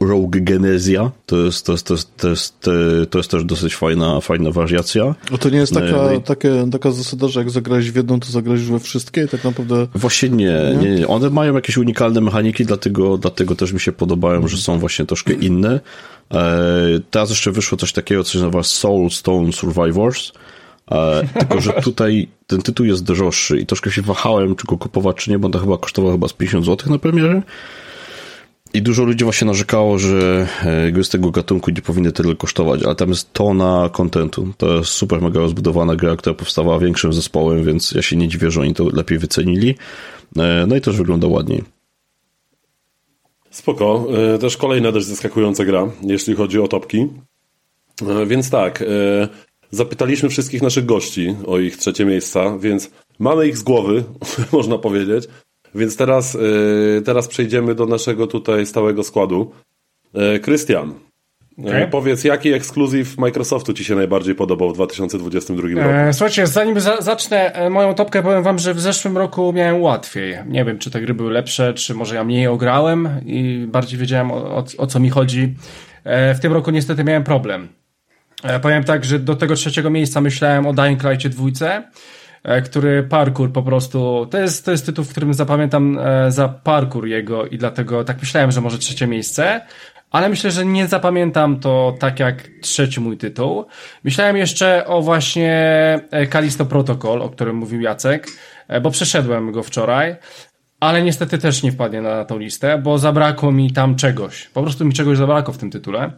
Rogue Genezja, to jest, to jest, to jest, to jest, to jest też dosyć fajna, fajna wariacja. No to nie jest taka, no i... takie, taka zasada, że jak zagrałeś w jedną, to zagrałeś we wszystkie tak naprawdę? Właśnie nie, nie, nie. One mają jakieś unikalne mechaniki, dlatego, dlatego też mi się podobają, że są właśnie troszkę inne. E, teraz jeszcze wyszło coś takiego, co się nazywa Soul Stone Survivors, e, tylko, że tutaj ten tytuł jest droższy i troszkę się wahałem, czy go kupować, czy nie, bo on chyba kosztował chyba z 50 zł na premierze. I dużo ludzi właśnie narzekało, że e, gry z tego gatunku nie powinny tyle kosztować, ale tam jest tona kontentu. To jest super mega rozbudowana gra, która powstała większym zespołem, więc ja się nie dziwię, że oni to lepiej wycenili. E, no i też wygląda ładniej. Spoko. E, też kolejna dość zaskakująca gra, jeśli chodzi o topki. Więc tak, zapytaliśmy wszystkich naszych gości o ich trzecie miejsca, więc mamy ich z głowy, można powiedzieć. Więc teraz, e, teraz przejdziemy do naszego tutaj stałego składu. E, Krystian, e, okay. powiedz, jaki ekskluzyw Microsoftu Ci się najbardziej podobał w 2022 roku? słuchajcie, zanim za zacznę moją topkę, powiem Wam, że w zeszłym roku miałem łatwiej. Nie wiem, czy te gry były lepsze, czy może ja mniej ograłem i bardziej wiedziałem o, o, o co mi chodzi. w tym roku niestety miałem problem. powiem tak, że do tego trzeciego miejsca myślałem o Dying Light dwójce, E, który parkour po prostu, to jest, to jest tytuł, w którym zapamiętam e, za parkour jego i dlatego tak myślałem, że może trzecie miejsce, ale myślę, że nie zapamiętam to tak jak trzeci mój tytuł. Myślałem jeszcze o właśnie e, Kalisto Protocol, o którym mówił Jacek, bo przeszedłem go wczoraj, ale niestety też nie wpadnie na tą listę, bo zabrakło mi tam czegoś. Po prostu mi czegoś zabrakło w tym tytule.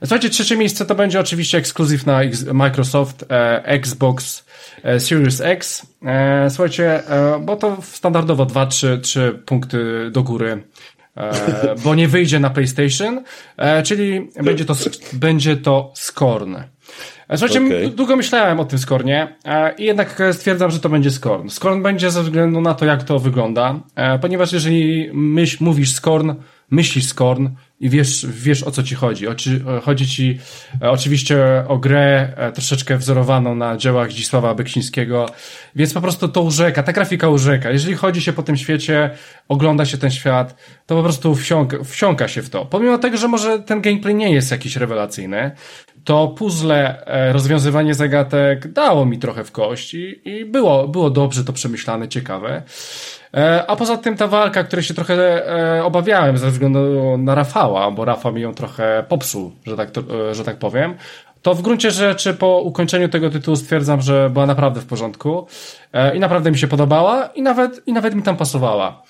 Słuchajcie, trzecie miejsce to będzie oczywiście ekskluzyw na Microsoft e, Xbox e, Series X. E, słuchajcie, e, bo to standardowo 2-3 punkty do góry e, bo nie wyjdzie na PlayStation, e, czyli będzie to, będzie to Scorn. Słuchajcie, okay. długo myślałem o tym Skornie i jednak stwierdzam, że to będzie Skorn. Skorn będzie ze względu na to, jak to wygląda, ponieważ jeżeli myśl, mówisz Skorn, myślisz Skorn, i wiesz, wiesz o co ci chodzi. Oczy, chodzi ci e, oczywiście o grę e, troszeczkę wzorowaną na dziełach Zdzisława Beksińskiego, więc po prostu to urzeka, ta grafika urzeka. Jeżeli chodzi się po tym świecie, ogląda się ten świat, to po prostu wsiąka, wsiąka się w to. Pomimo tego, że może ten gameplay nie jest jakiś rewelacyjny, to puzzle, e, rozwiązywanie zagadek dało mi trochę w kość i, było, było dobrze to przemyślane, ciekawe. E, a poza tym ta walka, której się trochę e, obawiałem ze względu na Rafała, bo Rafał mi ją trochę popsuł, że tak, to, że tak powiem, to w gruncie rzeczy po ukończeniu tego tytułu stwierdzam, że była naprawdę w porządku i naprawdę mi się podobała i nawet, i nawet mi tam pasowała.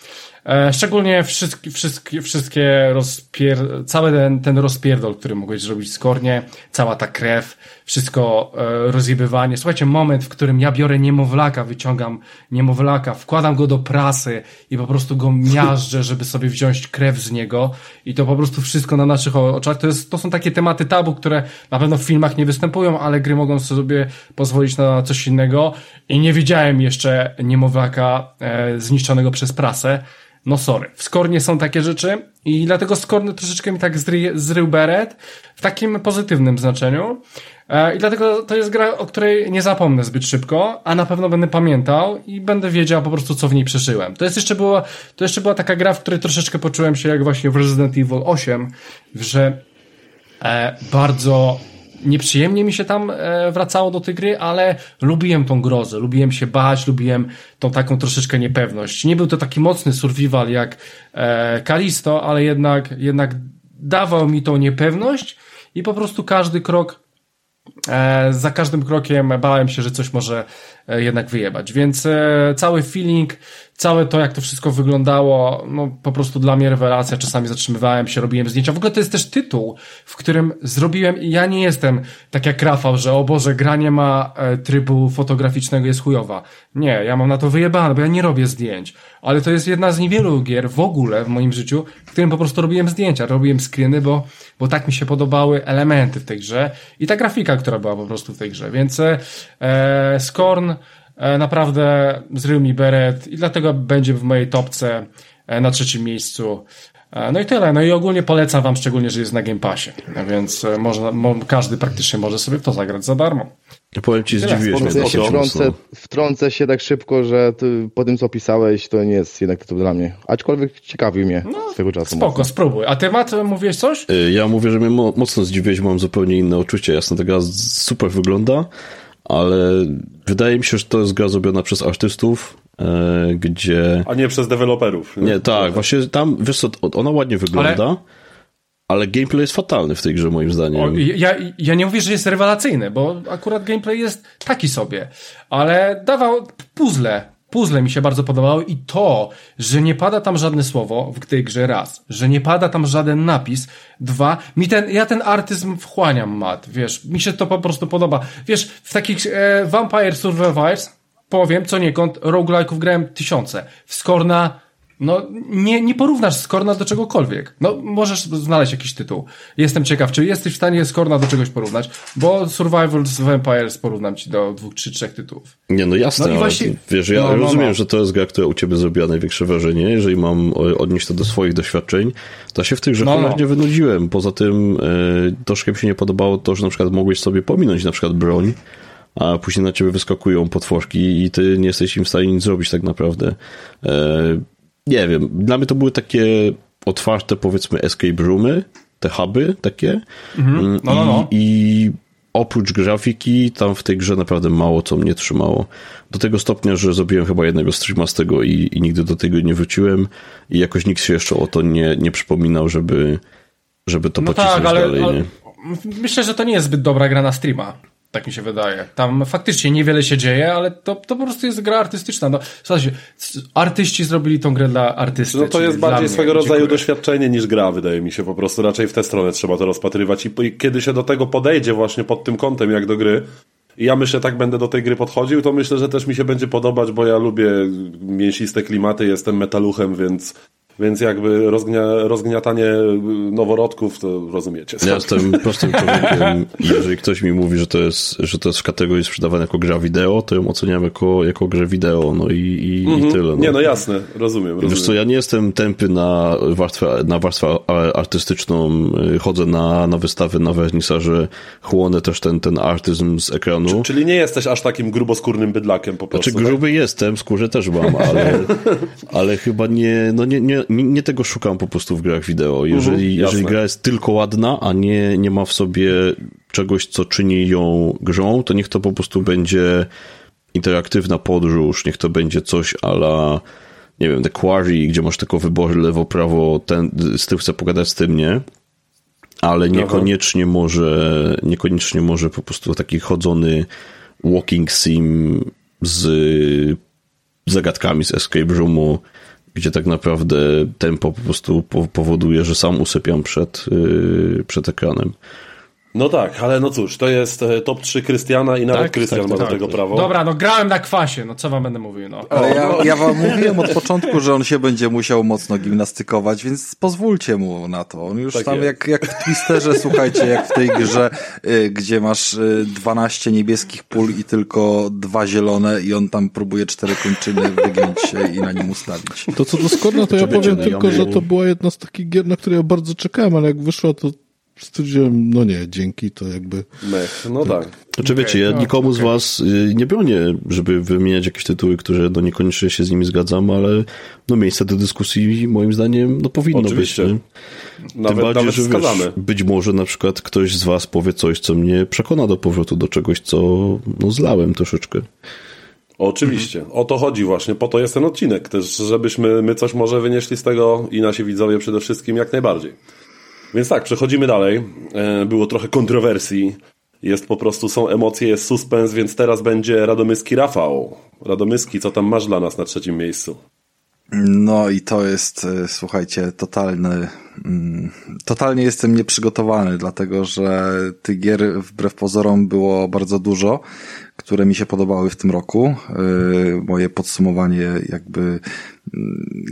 E, szczególnie wszystkie, wszystkie, wszystkie rozpier... cały ten, ten rozpierdol, który mogłeś zrobić z kornie, cała ta krew, wszystko e, rozjebywanie. Słuchajcie, moment, w którym ja biorę niemowlaka, wyciągam niemowlaka, wkładam go do prasy i po prostu go miażdżę, żeby sobie wziąć krew z niego i to po prostu wszystko na naszych oczach. To, jest, to są takie tematy tabu, które na pewno w filmach nie występują, ale gry mogą sobie pozwolić na coś innego i nie widziałem jeszcze niemowlaka e, zniszczonego przez prasę. No sorry, w Skornie są takie rzeczy i dlatego Skorny troszeczkę mi tak zry, zrył beret w takim pozytywnym znaczeniu. E, I dlatego to jest gra, o której nie zapomnę zbyt szybko, a na pewno będę pamiętał i będę wiedział po prostu, co w niej przeżyłem. To jest jeszcze była, to jeszcze była taka gra, w której troszeczkę poczułem się jak właśnie w Resident Evil 8, że e, bardzo nieprzyjemnie mi się tam e, wracało do tej gry, ale lubiłem tą grozę, lubiłem się bać, lubiłem tą taką troszeczkę niepewność. Nie był to taki mocny survival jak e, Kalisto, ale jednak, jednak dawał mi tą niepewność i po prostu każdy krok za każdym krokiem bałem się, że coś może e, jednak wyjebać. Więc e, cały feeling całe to, jak to wszystko wyglądało, no po prostu dla mnie rewelacja. Czasami zatrzymywałem się, robiłem zdjęcia. W ogóle to jest też tytuł, w którym zrobiłem, i ja nie jestem tak jak Rafał, że o Boże, granie ma e, trybu fotograficznego, jest chujowa. Nie, ja mam na to wyjebane, bo ja nie robię zdjęć. Ale to jest jedna z niewielu gier w ogóle w moim życiu, w którym po prostu robiłem zdjęcia, robiłem screeny, bo, bo tak mi się podobały elementy w tej grze i ta grafika, która była po prostu w tej grze. Więc e, Scorn E, naprawdę zrył mi beret i dlatego będzie w mojej topce e, na trzecim miejscu. E, no i tyle. No i ogólnie polecam wam, szczególnie, że jest na Game Passie. Więc można, każdy praktycznie może sobie w to zagrać za darmo. Ja powiem ci, zdziwiłeś mnie. Się wtrącę, wtrącę się tak szybko, że ty, po tym, co opisałeś, to nie jest jednak to dla mnie. Aczkolwiek ciekawił mnie no, swego czasu. Spoko, mocno. spróbuj. A ty, Mat, mówiłeś coś? Ja mówię, że mnie mocno zdziwiłeś, bo mam zupełnie inne uczucie. Jasne, ta gra super wygląda ale wydaje mi się, że to jest gra zrobiona przez artystów, e, gdzie... A nie przez deweloperów. Nie, nie tak, właśnie tam, wiesz co, ona ładnie wygląda, ale... ale gameplay jest fatalny w tej grze, moim zdaniem. O, ja, ja nie mówię, że jest rewelacyjny, bo akurat gameplay jest taki sobie, ale dawał puzzle, puzzle mi się bardzo podobały i to, że nie pada tam żadne słowo w tej grze raz, że nie pada tam żaden napis, dwa, mi ten, ja ten artyzm wchłaniam, Mat, wiesz, mi się to po prostu podoba. Wiesz, w takich e, Vampire Survivors, powiem, co niekąd, roguelike'ów grałem tysiące. W Skorna no, nie, nie porównasz Skorna do czegokolwiek. No, możesz znaleźć jakiś tytuł. Jestem ciekaw, czy jesteś w stanie Skorna do czegoś porównać, bo Survival z Vampires porównam ci do dwóch, trzy, trzech tytułów. Nie, no jasne, No ale właśnie- wiesz, ja no, no, rozumiem, no. że to jest gra, która u ciebie zrobiła największe wrażenie. Jeżeli mam e, odnieść to do swoich doświadczeń, to się w tych grach No, no. nie wynudziłem. Poza tym e, troszkę mi się nie podobało to, że na przykład mogłeś sobie pominąć na przykład broń, a później na ciebie wyskakują potworki i ty nie jesteś im w stanie nic zrobić tak naprawdę. E, nie wiem, dla mnie to były takie otwarte, powiedzmy, escape roomy, te huby takie. Mm, No, no, no. I, I oprócz grafiki, tam w tej grze naprawdę mało co mnie trzymało. Do tego stopnia, że zrobiłem chyba jednego streama z tego i, i nigdy do tego nie wróciłem i jakoś nikt się jeszcze o to nie, nie przypominał, żeby, żeby to No pocisnąć tak, ale, dalej, ale myślę, że to nie jest zbyt dobra gra na streama. Tak mi się wydaje. Tam faktycznie niewiele się dzieje, ale to, to po prostu jest gra artystyczna. No, słuchajcie, artyści zrobili tą grę dla artysty. No to jest bardziej swego rodzaju Dziękuję. doświadczenie niż gra, wydaje mi się. Po prostu raczej w tę stronę trzeba to rozpatrywać. I, I kiedy się do tego podejdzie właśnie pod tym kątem, jak do gry, i ja myślę, tak będę do tej gry podchodził, to myślę, że też mi się będzie podobać, bo ja lubię mięsiste klimaty, jestem metaluchem, więc, więc jakby rozgnia, rozgniatanie noworodków, to rozumiecie. Ja jestem prostym człowiekiem jeżeli ktoś mi mówi, że to jest, że to jest w kategorii sprzedawane jako gra wideo, to ją oceniam jako, jako grę wideo, no i, i, i tyle. No. Nie, no jasne, rozumiem. rozumiem. Wiesz co, ja nie jestem tępy na warstwę, na warstwę artystyczną, y, chodzę na, na wystawy, na wernisaże, chłonę też ten, ten artyzm z ekranu. Czyli nie jesteś aż takim gruboskórnym bydlakiem po prostu. Znaczy gruby jestem, skórze też mam, ale, ale chyba nie, no nie, nie, nie nie tego szukam po prostu w grach wideo. Jeżeli, Mhm, jeżeli gra jest tylko ładna, a nie, nie ma w sobie czegoś, co czyni ją grą, to niech to po prostu będzie interaktywna podróż, niech to będzie coś ala nie wiem, The Quarry, gdzie masz tylko wybory lewo, prawo, ten, z tym chcę pogadać, z tym nie. Ale niekoniecznie może, niekoniecznie może po prostu taki chodzony walking sim z zagadkami z escape roomu, gdzie tak naprawdę tempo po prostu po- powoduje, że sam usypiam przed, yy, przed ekranem. No tak, ale no cóż, to jest e, top 3 Krystiana i nawet Tak, Krystian tak, ma tak, do tego tak. prawo. Dobra, no grałem na kwasie, no co wam będę mówił, no. Ale ja, ja wam mówiłem od początku, że on się będzie musiał mocno gimnastykować, więc pozwólcie mu na to. On już Tak tam jest. jak, jak w Twisterze, słuchajcie, jak w tej grze, y, gdzie masz y, 12 niebieskich pól i tylko dwa zielone i on tam próbuje cztery kończyny wygiąć się i na nim ustawić. To co do Skorna, to ja powiem no tylko, że to była jedna z takich gier, na które ja bardzo czekałem, ale jak wyszła, to stwierdziłem, no nie, dzięki, to jakby... Mech, no tak. Znaczy wiecie, ja nikomu z was y, nie bronię, żeby wymieniać jakieś tytuły, które no niekoniecznie się z nimi zgadzam, ale no miejsce do dyskusji moim zdaniem no powinno Oczywiście. być. Nie? Nawet, Tym bardziej, nawet że wiesz, być może na przykład ktoś z was powie coś, co mnie przekona do powrotu do czegoś, co no zlałem troszeczkę. Oczywiście. O to chodzi właśnie. Po to jest ten odcinek. Też, żebyśmy my coś może wynieśli z tego i nasi widzowie przede wszystkim jak najbardziej. Więc tak, przechodzimy dalej. E, Było trochę kontrowersji. Jest po prostu, są emocje, jest suspens, więc teraz będzie Radomyski Rafał. Radomyski, co tam masz dla nas na trzecim miejscu? No i to jest, y, słuchajcie, totalny, mm, totalnie jestem nieprzygotowany, dlatego że tych gier wbrew pozorom było bardzo dużo, które mi się podobały w tym roku. Y, Moje podsumowanie jakby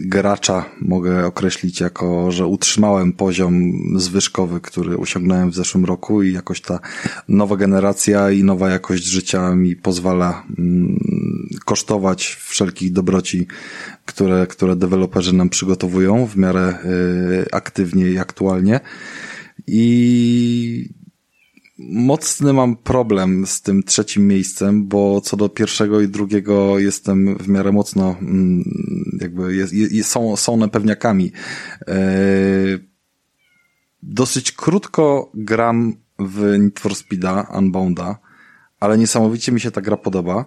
gracza mogę określić jako, że utrzymałem poziom zwyżkowy, który osiągnąłem w zeszłym roku i jakoś ta nowa generacja i nowa jakość życia mi pozwala mm, kosztować wszelkich dobroci, które, które deweloperzy nam przygotowują w miarę y, aktywnie i aktualnie. I mocny mam problem z tym trzecim miejscem, bo co do pierwszego i drugiego jestem w miarę mocno, mm, jakby jest, jest, są, są one pewniakami. E, Dosyć krótko gram w Need for Speeda Unbounda, ale niesamowicie mi się ta gra podoba.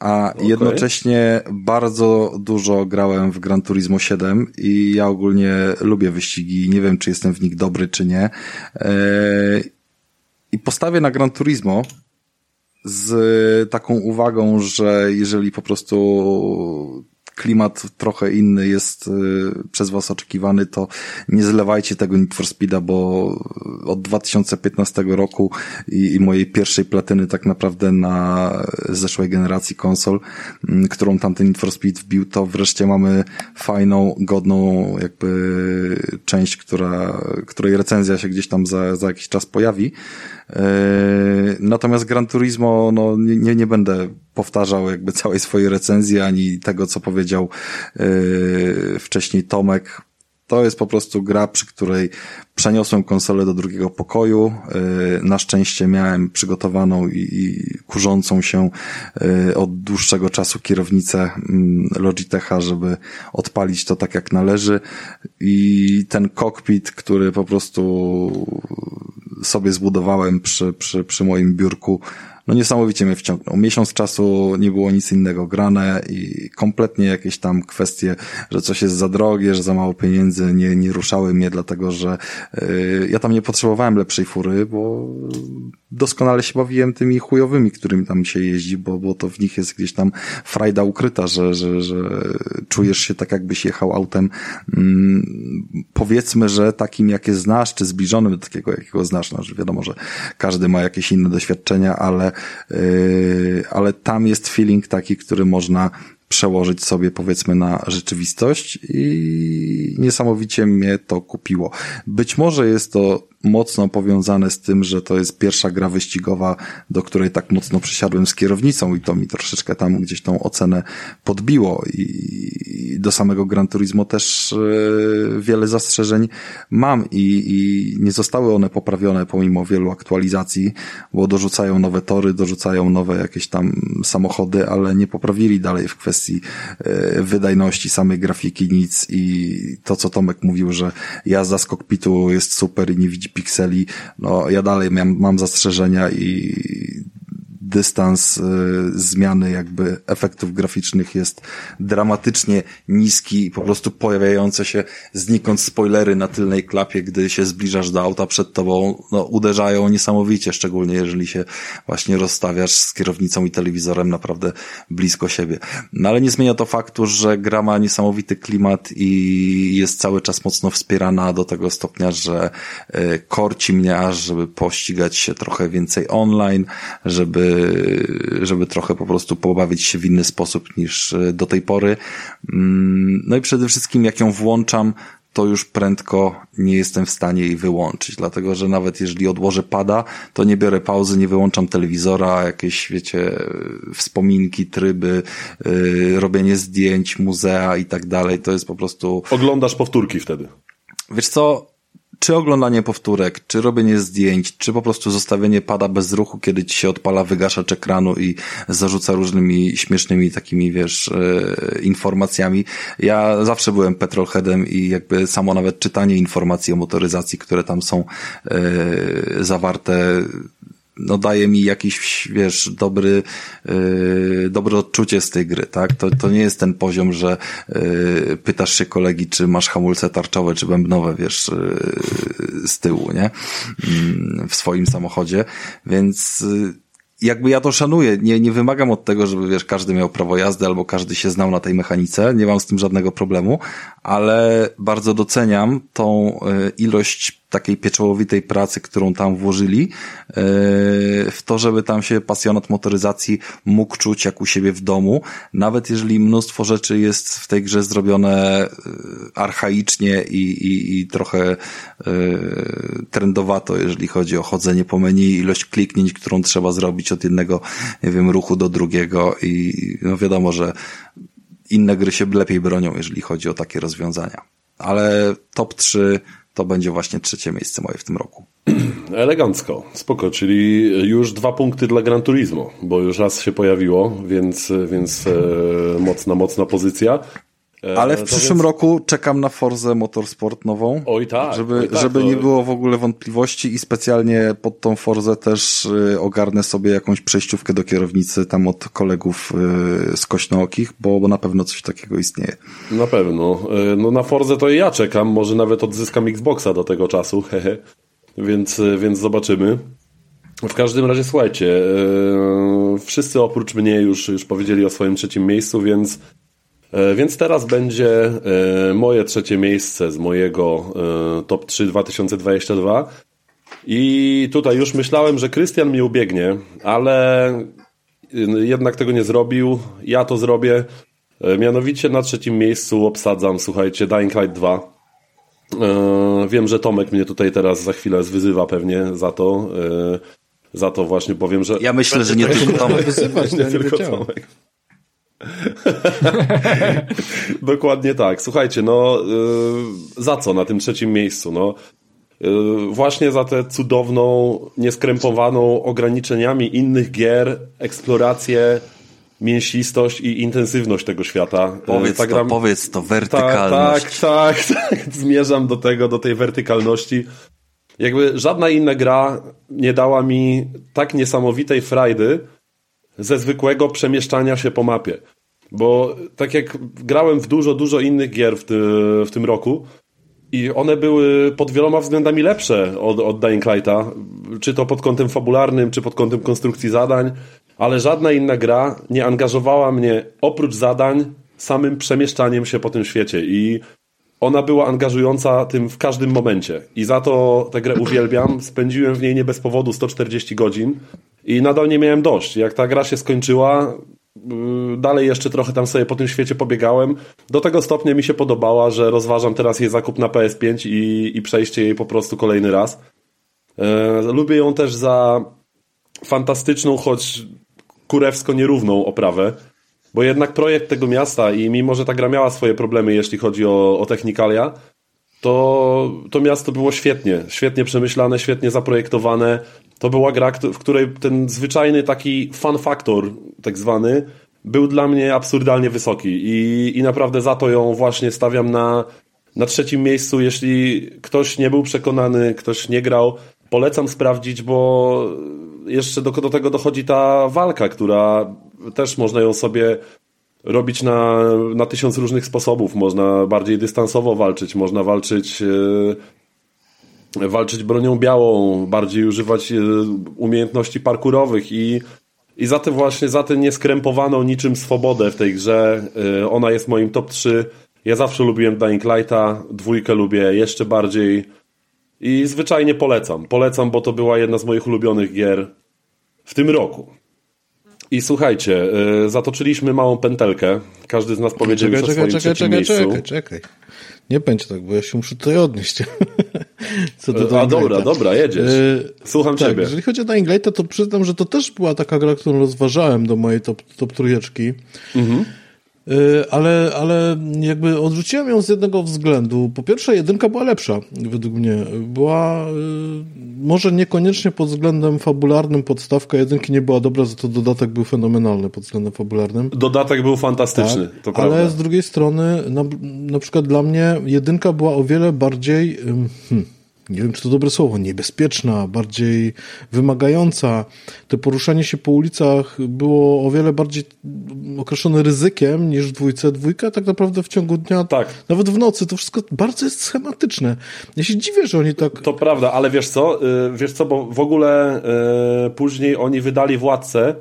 A jednocześnie bardzo dużo grałem w Gran Turismo 7 i ja ogólnie lubię wyścigi. Nie wiem, czy jestem w nich dobry, czy nie. E, I postawię na Gran Turismo, z taką uwagą, że jeżeli po prostu klimat trochę inny jest y, przez was oczekiwany, to nie zlewajcie tego Need for Speeda, bo od 2015 roku i, i mojej pierwszej platyny tak naprawdę na zeszłej generacji konsol, mm, którą tamten Need for Speed wbił, to wreszcie mamy fajną, godną jakby część, która, której recenzja się gdzieś tam za, za jakiś czas pojawi. E, natomiast Gran Turismo, no nie, nie będę powtarzał jakby całej swojej recenzji, ani tego, co powiedział e, wcześniej Tomek. To jest po prostu gra, przy której przeniosłem konsolę do drugiego pokoju. E, na szczęście miałem przygotowaną i kurzącą się od dłuższego czasu kierownicę mm, Logitecha, żeby odpalić to tak jak należy. I ten kokpit, który po prostu sobie zbudowałem przy, przy, przy moim biurku no niesamowicie mnie wciągnął. Miesiąc czasu nie było nic innego grane i kompletnie jakieś tam kwestie, że coś jest za drogie, że za mało pieniędzy nie, nie ruszały mnie, dlatego że yy, ja tam nie potrzebowałem lepszej fury, bo doskonale się bawiłem tymi chujowymi, którymi tam się jeździ, bo, bo to w nich jest gdzieś tam frajda ukryta, że, że, że czujesz się tak jakbyś jechał autem mm, powiedzmy, że takim jakie znasz, czy zbliżonym do takiego jakiego znasz, no, że wiadomo, że każdy ma jakieś inne doświadczenia, ale Yy, ale tam jest feeling taki, który można przełożyć sobie powiedzmy na rzeczywistość i niesamowicie mnie to kupiło. Być może jest to mocno powiązane z tym, że to jest pierwsza gra wyścigowa, do której tak mocno przysiadłem z kierownicą i to mi troszeczkę tam gdzieś tą ocenę podbiło. I do samego Gran Turismo też e, wiele zastrzeżeń mam i, i nie zostały one poprawione pomimo wielu aktualizacji, bo dorzucają nowe tory, dorzucają nowe jakieś tam samochody, ale nie poprawili dalej w kwestii e, wydajności samej grafiki nic. I to co Tomek mówił, że jazda z kokpitu jest super i nie widzi pikseli, no ja dalej mam, mam zastrzeżenia i dystans y, zmiany jakby efektów graficznych jest dramatycznie niski i po prostu pojawiające się znikąd spoilery na tylnej klapie, gdy się zbliżasz do auta przed tobą, no uderzają niesamowicie, szczególnie jeżeli się właśnie rozstawiasz z kierownicą i telewizorem naprawdę blisko siebie. No ale nie zmienia to faktu, że gra ma niesamowity klimat i jest cały czas mocno wspierana do tego stopnia, że y, korci mnie aż, żeby pościgać się trochę więcej online, żeby żeby trochę po prostu pobawić się w inny sposób niż e, do tej pory. Mm, no i przede wszystkim jak ją włączam, to już prędko nie jestem w stanie jej wyłączyć, dlatego że nawet jeżeli odłożę pada, to nie biorę pauzy, nie wyłączam telewizora, jakieś, wiecie, wspominki, tryby, yy, robienie zdjęć, muzea i tak dalej, to jest po prostu... Oglądasz powtórki wtedy. Wiesz co, czy oglądanie powtórek, czy robienie zdjęć, czy po prostu zostawienie pada bez ruchu, kiedy ci się odpala wygaszacz ekranu i zarzuca różnymi śmiesznymi takimi, wiesz, e, informacjami. Ja zawsze byłem petrolheadem i jakby samo nawet czytanie informacji o motoryzacji, które tam są e, zawarte, no daje mi jakiś, wiesz, dobry, yy, dobre odczucie z tej gry, tak? To, to nie jest ten poziom, że yy, pytasz się kolegi, czy masz hamulce tarczowe, czy bębnowe, wiesz, yy, z tyłu, nie? Yy, w swoim samochodzie, więc yy, jakby ja to szanuję, nie, nie wymagam od tego, żeby wiesz, każdy miał prawo jazdy albo każdy się znał na tej mechanice, nie mam z tym żadnego problemu, ale bardzo doceniam tą y, ilość takiej pieczołowitej pracy, którą tam włożyli, e, w to, żeby tam się pasjonat motoryzacji mógł czuć jak u siebie w domu, nawet jeżeli mnóstwo rzeczy jest w tej grze zrobione e, archaicznie i, i, i trochę e, trendowato, jeżeli chodzi o chodzenie po menu, ilość kliknięć, którą trzeba zrobić od jednego, nie wiem, ruchu do drugiego i no wiadomo, że inne gry się lepiej bronią, jeżeli chodzi o takie rozwiązania. Ale top 3 to będzie właśnie trzecie miejsce moje w tym roku. Elegancko, spoko, czyli już dwa punkty dla Gran Turismo, bo już raz się pojawiło, więc, więc e, mocna, mocna pozycja. E, Ale w przyszłym więc... roku czekam na Forzę Motorsport nową. Oj tak. Żeby, oj tak, żeby to... nie było w ogóle wątpliwości i specjalnie pod tą Forzę też y, ogarnę sobie jakąś przejściówkę do kierownicy tam od kolegów y, z Kośnookich, bo, bo na pewno coś takiego istnieje. Na pewno. Y, no na Forzę to i ja czekam. Może nawet odzyskam Xboxa do tego czasu. Hehe. więc, więc zobaczymy. W każdym razie słuchajcie, wszyscy oprócz mnie już, już powiedzieli o swoim trzecim miejscu, więc, więc teraz będzie yy, moje trzecie miejsce z mojego top 3 2022. I tutaj już myślałem, że Krystian mnie ubiegnie, ale jednak tego nie zrobił. Ja to zrobię. Mianowicie na trzecim miejscu obsadzam, słuchajcie, Dying Light 2. Wiem, że Tomek mnie tutaj teraz za chwilę zwyzywa pewnie za to. Za to właśnie powiem, że... Ja myślę, że nie tylko Tomek. Wyzywać, nie, nie tylko Tomek. Dokładnie tak. Słuchajcie, no yy, za co na tym trzecim miejscu? No, yy, właśnie za tę cudowną, nieskrępowaną ograniczeniami innych gier, eksplorację, mięsistość i intensywność tego świata. Powiedz, tak to, powiedz to, wertykalność. Tak, tak, tak, tak. Zmierzam do tego, do tej wertykalności. Jakby żadna inna gra nie dała mi tak niesamowitej frajdy ze zwykłego przemieszczania się po mapie. Bo tak jak grałem w dużo, dużo innych gier w, ty, w tym roku i one były pod wieloma względami lepsze od, od Dying Lighta, czy to pod kątem fabularnym, czy pod kątem konstrukcji zadań, ale żadna inna gra nie angażowała mnie oprócz zadań samym przemieszczaniem się po tym świecie i ona była angażująca tym w każdym momencie i za to tę grę uwielbiam. Spędziłem w niej nie bez powodu 140 godzin i nadal nie miałem dość. Jak ta gra się skończyła, y, dalej jeszcze trochę tam sobie po tym świecie pobiegałem. Do tego stopnia mi się podobała, że rozważam teraz jej zakup na PS5 i, i przejście jej po prostu kolejny raz. E, lubię ją też za fantastyczną, choć kurewsko nierówną oprawę. Bo jednak projekt tego miasta i mimo, że ta gra miała swoje problemy, jeśli chodzi o, o technikalia, to to miasto było świetnie, świetnie przemyślane, świetnie zaprojektowane. To była gra, w której ten zwyczajny taki fun factor, tak zwany, był dla mnie absurdalnie wysoki i, i naprawdę za to ją właśnie stawiam na, na trzecim miejscu. Jeśli ktoś nie był przekonany, ktoś nie grał, polecam sprawdzić, bo jeszcze do, do tego dochodzi ta walka, która też można ją sobie robić na, na tysiąc różnych sposobów. Można bardziej dystansowo walczyć, można walczyć yy, walczyć bronią białą, bardziej używać yy, umiejętności parkurowych i i za tę właśnie, za tę nieskrępowaną niczym swobodę w tej grze, yy, ona jest moim top 3. Ja zawsze lubiłem Dying Lighta, dwójkę lubię jeszcze bardziej i zwyczajnie polecam. Polecam, bo to była jedna z moich ulubionych gier w tym roku. I słuchajcie, yy, zatoczyliśmy małą pętelkę. Każdy z nas powiedział czekaj, już czekaj, o swoim czekaj, czekaj, czekaj, czekaj. Nie pędź tak, bo ja się muszę tutaj odnieść. Co do A dobra, dobra, jedziesz. Yy, Słucham tak, ciebie. Jeżeli chodzi o Dying Light, to przyznam, że to też była taka gra, którą rozważałem do mojej top, top trójeczki. Mhm. Y, ale, ale jakby odrzuciłem ją z jednego względu. Po pierwsze, jedynka była lepsza, według mnie. Była y, może niekoniecznie pod względem fabularnym podstawka jedynki nie była dobra, za to dodatek był fenomenalny pod względem fabularnym. Dodatek był fantastyczny, tak, to prawda. Ale z drugiej strony, na, na przykład dla mnie jedynka była o wiele bardziej... Hmm, nie wiem, czy to dobre słowo, niebezpieczna, bardziej wymagająca. To poruszanie się po ulicach było o wiele bardziej określone ryzykiem niż w dwójce. Dwójka tak naprawdę w ciągu dnia, tak. nawet w nocy, to wszystko bardzo jest schematyczne. Ja się dziwię, że oni tak... To prawda, ale wiesz co, y, wiesz co, bo w ogóle yy, później oni wydali Władcę,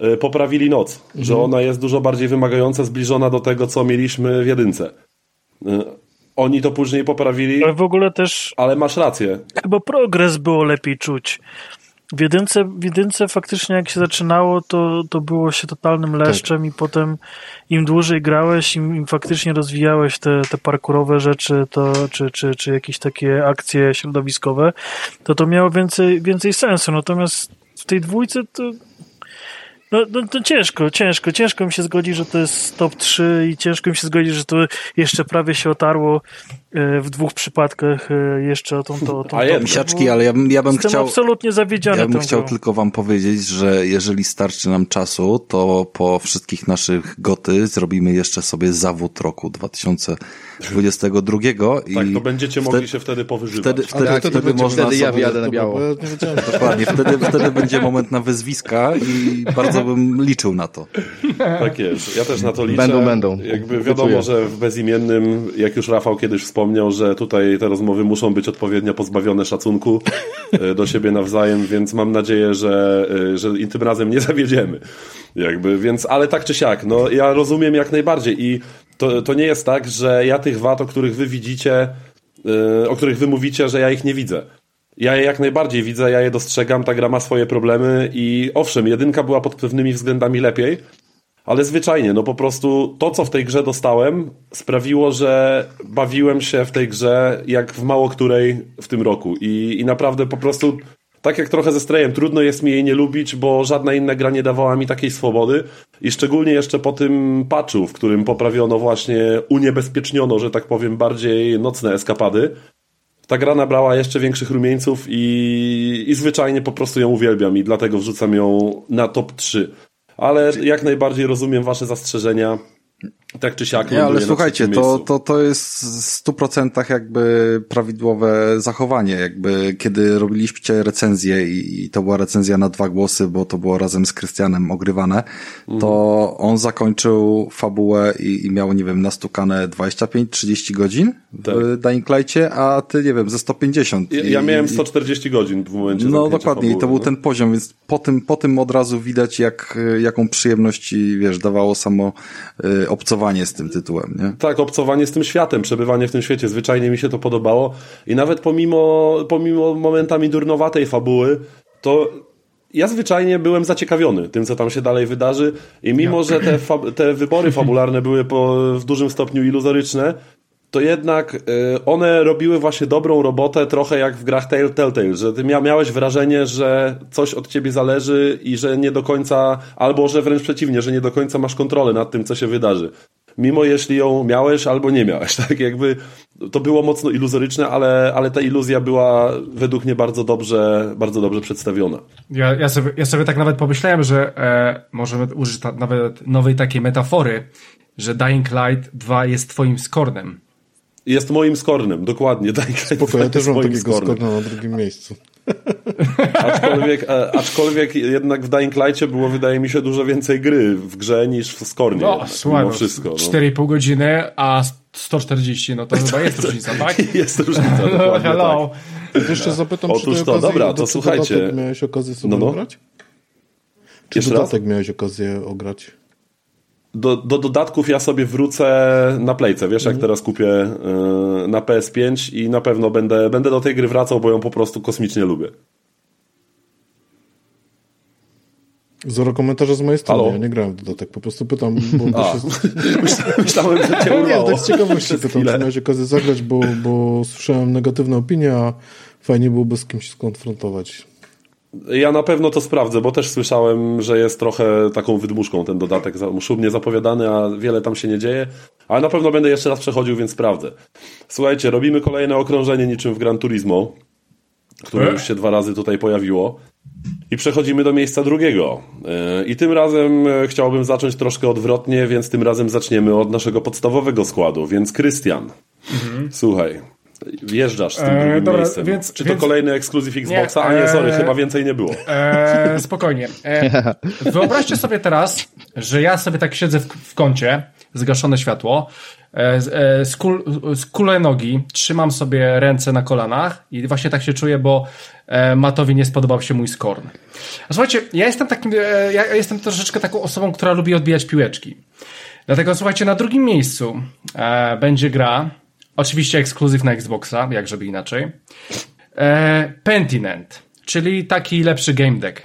yy, poprawili noc, mhm. że ona jest dużo bardziej wymagająca, zbliżona do tego, co mieliśmy w jedynce. Oni to później poprawili. Ale w ogóle też. Ale masz rację. Chyba progres było lepiej czuć. W jedynce, w jedynce faktycznie jak się zaczynało, to, to było się totalnym leszczem tak. i potem im dłużej grałeś, im, im faktycznie rozwijałeś te, te parkurowe rzeczy, to, czy, czy, czy jakieś takie akcje środowiskowe, to to miało więcej, więcej sensu. Natomiast w tej dwójce to no, no, no, ciężko, ciężko, ciężko mi się zgodzić, że to jest top 3 i ciężko mi się zgodzić, że to jeszcze prawie się otarło w dwóch przypadkach e, jeszcze o tą, tą, tą, tą Misiaczki, ale ja, ja bym Jestem chciał... absolutnie zawiedziony Ja bym chciał grą. tylko wam powiedzieć, że jeżeli starczy nam czasu, to po wszystkich naszych goty zrobimy jeszcze sobie zawód roku 2022 i... Tak, to będziecie wtedy, mogli się wtedy powyżywać. Wtedy, wtedy, wtedy, wtedy można wtedy ja sobie... na biało. Dokładnie, wtedy, wtedy będzie moment na wyzwiska i bardzo bym liczył na to. Tak jest. Ja też na to liczę. Będą, będą. Jakby wiadomo, że w bezimiennym, jak już Rafał kiedyś wspomniał, że tutaj te rozmowy muszą być odpowiednio pozbawione szacunku e, do siebie nawzajem, więc mam nadzieję, że, e, że tym razem nie zawiedziemy. Jakby, więc, ale tak czy siak, no ja rozumiem jak najbardziej i to, to nie jest tak, że ja tych wad, o których wy widzicie, e, o których wy mówicie, że ja ich nie widzę. Ja je jak najbardziej widzę, ja je dostrzegam, ta gra ma swoje problemy i owszem, jedynka była pod pewnymi względami lepiej, ale zwyczajnie, no po prostu to, co w tej grze dostałem, sprawiło, że bawiłem się w tej grze jak w mało której w tym roku. I, i naprawdę po prostu, tak jak trochę ze Strejem, trudno jest mi jej nie lubić, bo żadna inna gra nie dawała mi takiej swobody. I szczególnie jeszcze po tym patchu, w którym poprawiono właśnie, uniebezpieczniono, że tak powiem, bardziej nocne eskapady. Ta gra nabrała jeszcze większych rumieńców i, i zwyczajnie po prostu ją uwielbiam i dlatego wrzucam ją na top 3. Ale jak najbardziej rozumiem wasze zastrzeżenia. Tak czy siak. Nie, ale słuchajcie, to, to, to jest w 100% jakby prawidłowe zachowanie, jakby kiedy robiliście recenzję i, i to była recenzja na dwa głosy, bo to było razem z Krystianem ogrywane, to on zakończył fabułę i, i miał, nie wiem, nastukane 25-30 godzin Tak. w Dying Light'cie, a ty, nie wiem, ze 150. Ja, I- ja miałem i- 140 godzin w momencie No dokładnie, i to fabuły, był no. ten poziom, więc po tym, po tym od razu widać, jak, jaką przyjemność wiesz, dawało samo y, obcowanie z tym tytułem, nie? Tak, obcowanie z tym światem, przebywanie w tym świecie, zwyczajnie mi się to podobało i nawet pomimo, pomimo momentami durnowatej fabuły, to ja zwyczajnie byłem zaciekawiony tym, co tam się dalej wydarzy i mimo, że te, te wybory fabularne były po, w dużym stopniu iluzoryczne, to jednak y, one robiły właśnie dobrą robotę, trochę jak w grach Tell- Telltale, że ty mia miałeś wrażenie, że coś od ciebie zależy i że nie do końca, albo że wręcz przeciwnie, że nie do końca masz kontrolę nad tym, co się wydarzy. Mimo jeśli ją miałeś albo nie miałeś, tak jakby to było mocno iluzoryczne, ale, ale ta iluzja była według mnie bardzo dobrze, bardzo dobrze przedstawiona. Ja, ja, sobie, ja sobie tak nawet pomyślałem, że e, możemy użyć ta, nawet nowej takiej metafory, że Dying Light 2 jest twoim skornem. Jest moim skornem, dokładnie. Dying Light Spoko, ja jest też mam moim takiego skornem. skorna na drugim miejscu. Aczkolwiek, aczkolwiek jednak w Dying Light'cie było, wydaje mi się, dużo więcej gry w grze niż w Skornie. No, jednak, słuchaj, mimo no, wszystko. No. 4,5 godziny, a 140, no to chyba jest różnica, tak? Jest różnica, No, hello. tak. To jeszcze zapytam, Otóż to, okazji, dobra, to czy słuchajcie. dodatek miałeś okazję sobie No, no. ograć? Czy Jeszcze raz? dodatek miałeś okazję ograć? Do, do dodatków ja sobie wrócę na Playce, wiesz, jak teraz kupię e, na PS5 i na pewno będę, będę do tej gry wracał, bo ją po prostu kosmicznie lubię. Zero komentarza z mojej strony, Halo? ja nie grałem w dodatek, po prostu pytam, bo A. się... Myślałem, że cię Nie, urwało. tak z ciekawości pytam, chwilę. czy miałeś okazję zagrać, bo, bo słyszałem negatywne opinie, a fajnie byłoby z kimś skonfrontować. Ja na pewno to sprawdzę, bo też słyszałem, że jest trochę taką wydmuszką ten dodatek szumnie zapowiadany, a wiele tam się nie dzieje. Ale na pewno będę jeszcze raz przechodził, więc sprawdzę. Słuchajcie, robimy kolejne okrążenie niczym w Gran Turismo, które E? już się dwa razy tutaj pojawiło. I przechodzimy do miejsca drugiego. Yy, I tym razem e, chciałbym zacząć troszkę odwrotnie, więc tym razem zaczniemy od naszego podstawowego składu. Więc Krystian, słuchaj, wjeżdżasz z tym Mhm. E, drugim dobra, miejscem. więc- Czy to więc- kolejny ekskluzyw Xboxa? Nie, a nie, sorry, e, chyba więcej nie było. E, spokojnie. E, wyobraźcie sobie teraz, że ja sobie tak siedzę w, w kącie, zgaszone światło, e, z- e, skul, skulę nogi, trzymam sobie ręce na kolanach i właśnie tak się czuję, bo e, Matowi nie spodobał się mój skorn. A słuchajcie, ja jestem takim, e, ja jestem troszeczkę taką osobą, która lubi odbijać piłeczki. Dlatego słuchajcie, na drugim miejscu e, będzie gra, oczywiście ekskluzyw na Xboxa, jak żeby inaczej, e, Pentinent, czyli taki lepszy game deck.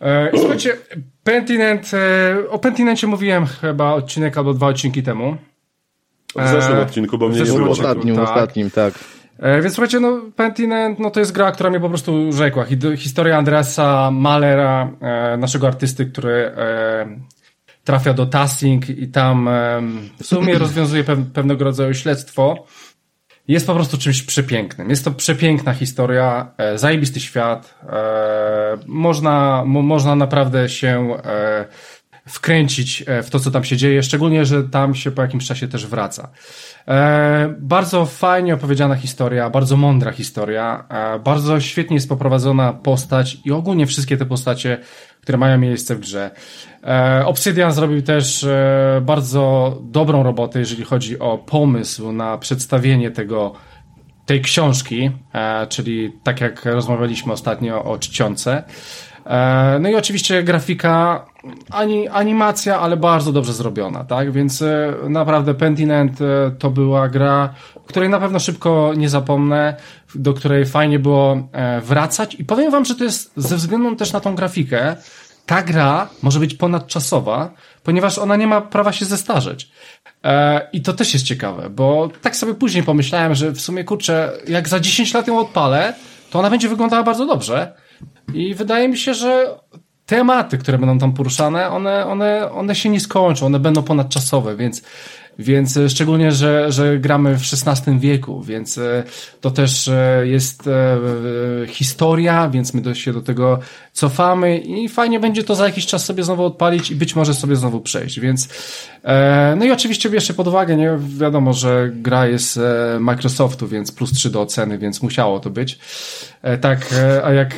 E, słuchajcie, Pentinent, e, o Pentinencie mówiłem chyba odcinek albo dwa odcinki temu. W zeszłym E, odcinku, bo mnie nie było. Ostatnim, tak. ostatnim, tak. E, więc słuchajcie, no Pentinent, no to jest gra, która mnie po prostu rzekła. Historia Andreasa Malera, e, naszego artysty, który e, trafia do Tassing i tam w sumie rozwiązuje pew- pewnego rodzaju śledztwo. Jest po prostu czymś przepięknym. Jest to przepiękna historia, e, zajebisty świat. E, można, mo, można naprawdę się e, wkręcić e, w to, co tam się dzieje, szczególnie, że tam się po jakimś czasie też wraca. E, bardzo fajnie opowiedziana historia, bardzo mądra historia, e, bardzo świetnie jest poprowadzona postać i ogólnie wszystkie te postacie, które mają miejsce w grze. E, Obsidian zrobił też bardzo dobrą robotę, jeżeli chodzi o pomysł na przedstawienie tego tej książki, czyli tak jak rozmawialiśmy ostatnio o czcionce. E, no i oczywiście grafika, ani, animacja, ale bardzo dobrze zrobiona, tak? Więc e, naprawdę Pentinent e, to była gra, której na pewno szybko nie zapomnę, do której fajnie było wracać i powiem wam, że to jest ze względu też na tą grafikę, ta gra może być ponadczasowa, ponieważ ona nie ma prawa się zestarzeć. I to też jest ciekawe, bo tak sobie później pomyślałem, że w sumie kurczę, jak za 10 lat ją odpalę, to ona będzie wyglądała bardzo dobrze. I wydaje mi się, że tematy, które będą tam poruszane, one, one, one się nie skończą, one będą ponadczasowe, więc więc e, szczególnie, że, że gramy w XVI wieku, więc e, to też e, jest historia, więc my się do tego cofamy i fajnie będzie to za jakiś czas sobie znowu odpalić i być może sobie znowu przejść, więc no i oczywiście bierzcie pod uwagę, nie wiadomo, że gra jest Microsoftu, więc plus 3 do oceny, więc musiało to być. Tak, a jak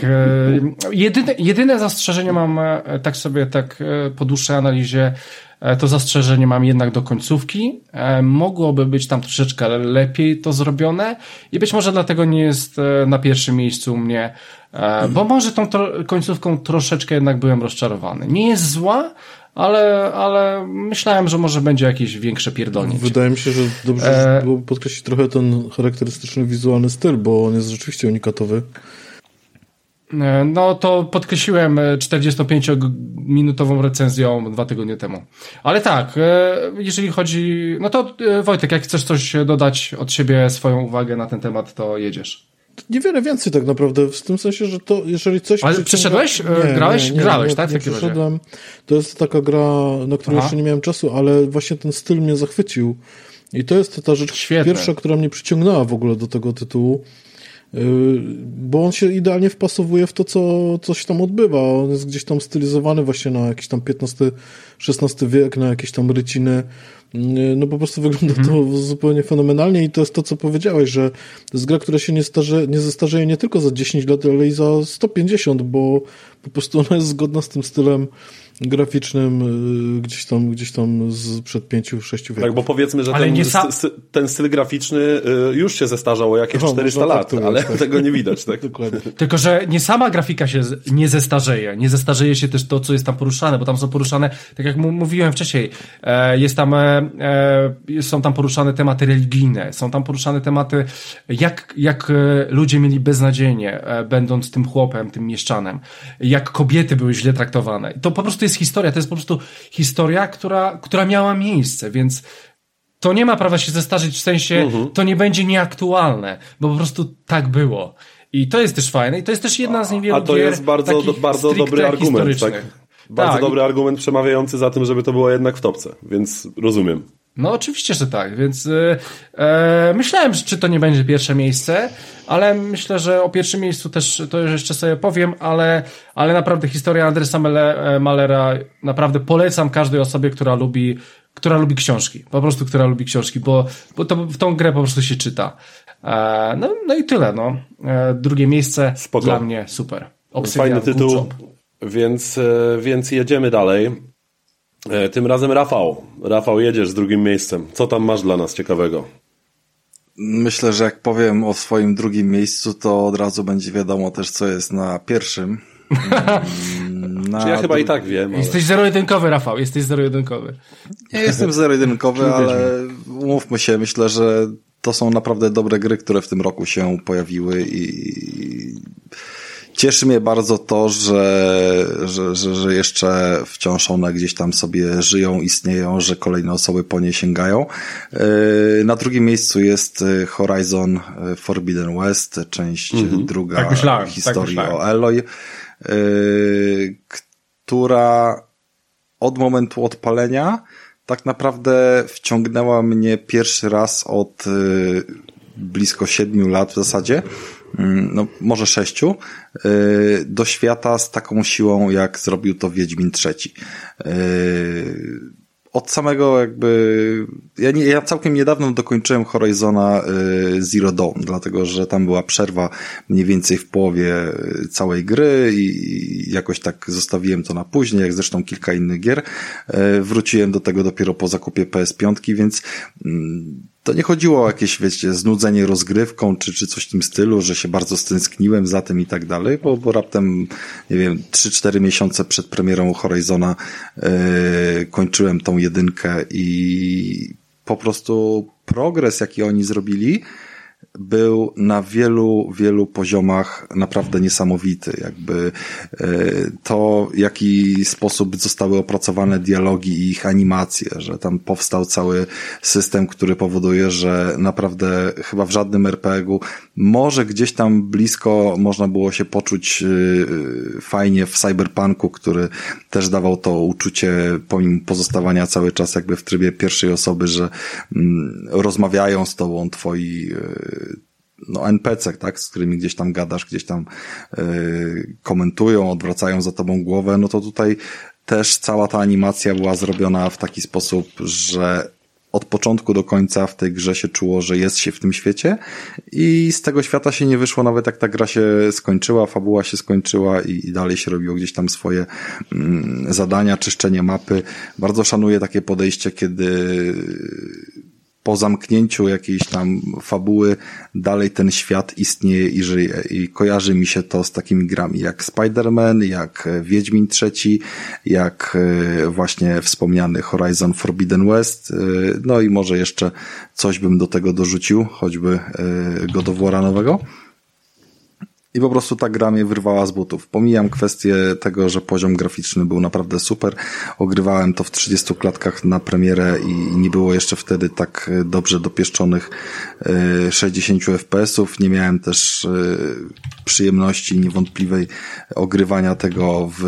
jedyne, jedyne zastrzeżenie mam tak sobie tak po dłuższej analizie to zastrzeżenie mam jednak do końcówki. E, mogłoby być tam troszeczkę lepiej to zrobione i być może dlatego nie jest e, na pierwszym miejscu u mnie, bo może tą końcówką troszeczkę jednak byłem rozczarowany. Nie jest zła, ale, ale myślałem, że może będzie jakieś większe pierdolnięcie. Wydaje mi się, że dobrze e... było podkreślić trochę ten charakterystyczny wizualny styl, bo on jest rzeczywiście unikatowy. E, no to podkreśliłem 45-minutową e, recenzją dwa tygodnie temu. Ale tak, e, jeżeli chodzi. No to Wojtek, jak chcesz coś dodać od siebie, swoją uwagę na ten temat, to jedziesz. Niewiele więcej tak naprawdę, w tym sensie, że to jeżeli coś... Ale przeszedłeś? Nie, Grałeś? Nie, nie, Grałeś, tak? Nie przeszedłem. To jest taka gra, na którą Aha. jeszcze nie miałem czasu, ale właśnie ten styl mnie zachwycił. I to jest ta rzecz Świetne. pierwsza, która mnie przyciągnęła w ogóle do tego tytułu. Bo on się idealnie wpasowuje w to, co, co się tam odbywa. On jest gdzieś tam stylizowany właśnie na jakiś tam XV-XVI wiek, na jakieś tam ryciny. No po prostu wygląda to mhm. zupełnie fenomenalnie i to jest to, co powiedziałeś, że to jest gra, która się nie, starze, nie zestarzeje nie tylko za 10 lat, ale i za 150, bo po prostu ona jest zgodna z tym stylem graficznym y, gdzieś tam, gdzieś tam z przed pięciu, sześciu wieków. Tak, bo powiedzmy, że ten, ten styl graficzny y, już się zestarzał o jakieś no, 400 lat, tak ale tak. tego nie widać, tak? Dokładnie. Tylko, że nie sama grafika się nie zestarzeje, nie zestarzeje się też to, co jest tam poruszane, bo tam są poruszane, tak jak mówiłem wcześniej, e, jest tam, e, e, są tam poruszane tematy religijne, są tam poruszane tematy, jak, jak ludzie mieli beznadziejnie, będąc tym chłopem, tym mieszczanem, jak kobiety były źle traktowane. To po prostu jest jest historia, to jest po prostu historia, która, która miała miejsce, więc to nie ma prawa się zestarzyć w sensie, uh mhm. -huh. to nie będzie nieaktualne, bo po prostu tak było. I to jest też fajne i to jest też jedna z niewielu A to jest bardzo, do, bardzo dobry argument, tak? Bardzo tak. dobry argument przemawiający za tym, żeby to było jednak w topce, więc rozumiem. No oczywiście, że tak, więc yy, myślałem, czy to nie będzie pierwsze miejsce, ale myślę, że o pierwszym miejscu też to już jeszcze sobie powiem, ale, ale naprawdę historia Andresa e, Malera naprawdę polecam każdej osobie, która lubi, która lubi książki, po prostu która lubi książki, bo, bo to w tą grę po prostu się czyta. E, no, no i tyle, no. E, drugie miejsce Spoko. dla mnie super. Obsydian, Fajny tytuł, więc, e, więc jedziemy dalej. E, tym razem Rafał. Rafał, jedziesz z drugim miejscem. Co tam masz dla nas ciekawego? Myślę, że jak powiem o swoim drugim miejscu, to od razu będzie wiadomo też, co jest na pierwszym. Na ja chyba i tak wiem. Ale... Jesteś zero-jedynkowy, Rafał, jesteś zero-jedynkowy. Nie jestem zero-jedynkowy, ale umówmy się, myślę, że to są naprawdę dobre gry, które w tym roku się pojawiły i Cieszy mnie bardzo to, że, że, że, że jeszcze wciąż one gdzieś tam sobie żyją, istnieją, że kolejne osoby po nie sięgają. E, na drugim miejscu jest e, Horizon e, Forbidden West, część mhm. druga tak myślałem, tak historii tak o Eloy, która od momentu odpalenia tak naprawdę wciągnęła mnie pierwszy raz od blisko siedmiu lat w zasadzie no może sześciu, y, do świata z taką siłą, jak zrobił to Wiedźmin trzeci. Y, od samego jakby, ja, nie, ja całkiem niedawno dokończyłem Horizona y, Zero Dawn, dlatego że tam była przerwa mniej więcej w połowie całej gry i jakoś tak zostawiłem to na później, jak zresztą kilka innych gier. Wróciłem do tego dopiero po zakupie PS5, więc mm, to nie chodziło o jakieś, wiecie, znudzenie rozgrywką, czy, czy coś w tym stylu, że się bardzo stęskniłem za tym i tak dalej, bo, bo raptem, nie wiem, 3-4 miesiące przed premierą Horizona yy, kończyłem tą jedynkę i po prostu progres, jaki oni zrobili, był na wielu, wielu poziomach naprawdę niesamowity. Jakby e, to, w jaki sposób zostały opracowane dialogi i ich animacje, że tam powstał cały system, który powoduje, że naprawdę chyba w żadnym RPG-u może gdzieś tam blisko można było się poczuć e, fajnie w Cyberpunku, który też dawał to uczucie, pomimo pozostawania cały czas jakby w trybie pierwszej osoby, że mm, rozmawiają z tobą twoi e, no, NPC, tak, z którymi gdzieś tam gadasz, gdzieś tam yy, komentują, odwracają za tobą głowę, no to tutaj też cała ta animacja była zrobiona w taki sposób, że od początku do końca w tej grze się czuło, że jest się w tym świecie i z tego świata się nie wyszło nawet jak ta gra się skończyła, fabuła się skończyła i, i dalej się robiło gdzieś tam swoje mm, zadania, czyszczenie mapy. Bardzo szanuję takie podejście, kiedy po zamknięciu jakiejś tam fabuły dalej ten świat istnieje i żyje. I kojarzy mi się to z takimi grami jak Spider-Man, jak Wiedźmin III, jak e, właśnie wspomniany Horizon Forbidden West. E, no i może jeszcze coś bym do tego dorzucił, choćby e, God of War'a nowego. I po prostu ta gra mnie wyrwała z butów. Pomijam kwestię tego, że poziom graficzny był naprawdę super. Ogrywałem to w 30 klatkach na premierę i nie było jeszcze wtedy tak dobrze dopieszczonych 60 e, FPS-ów. Nie miałem też e, przyjemności niewątpliwej ogrywania tego w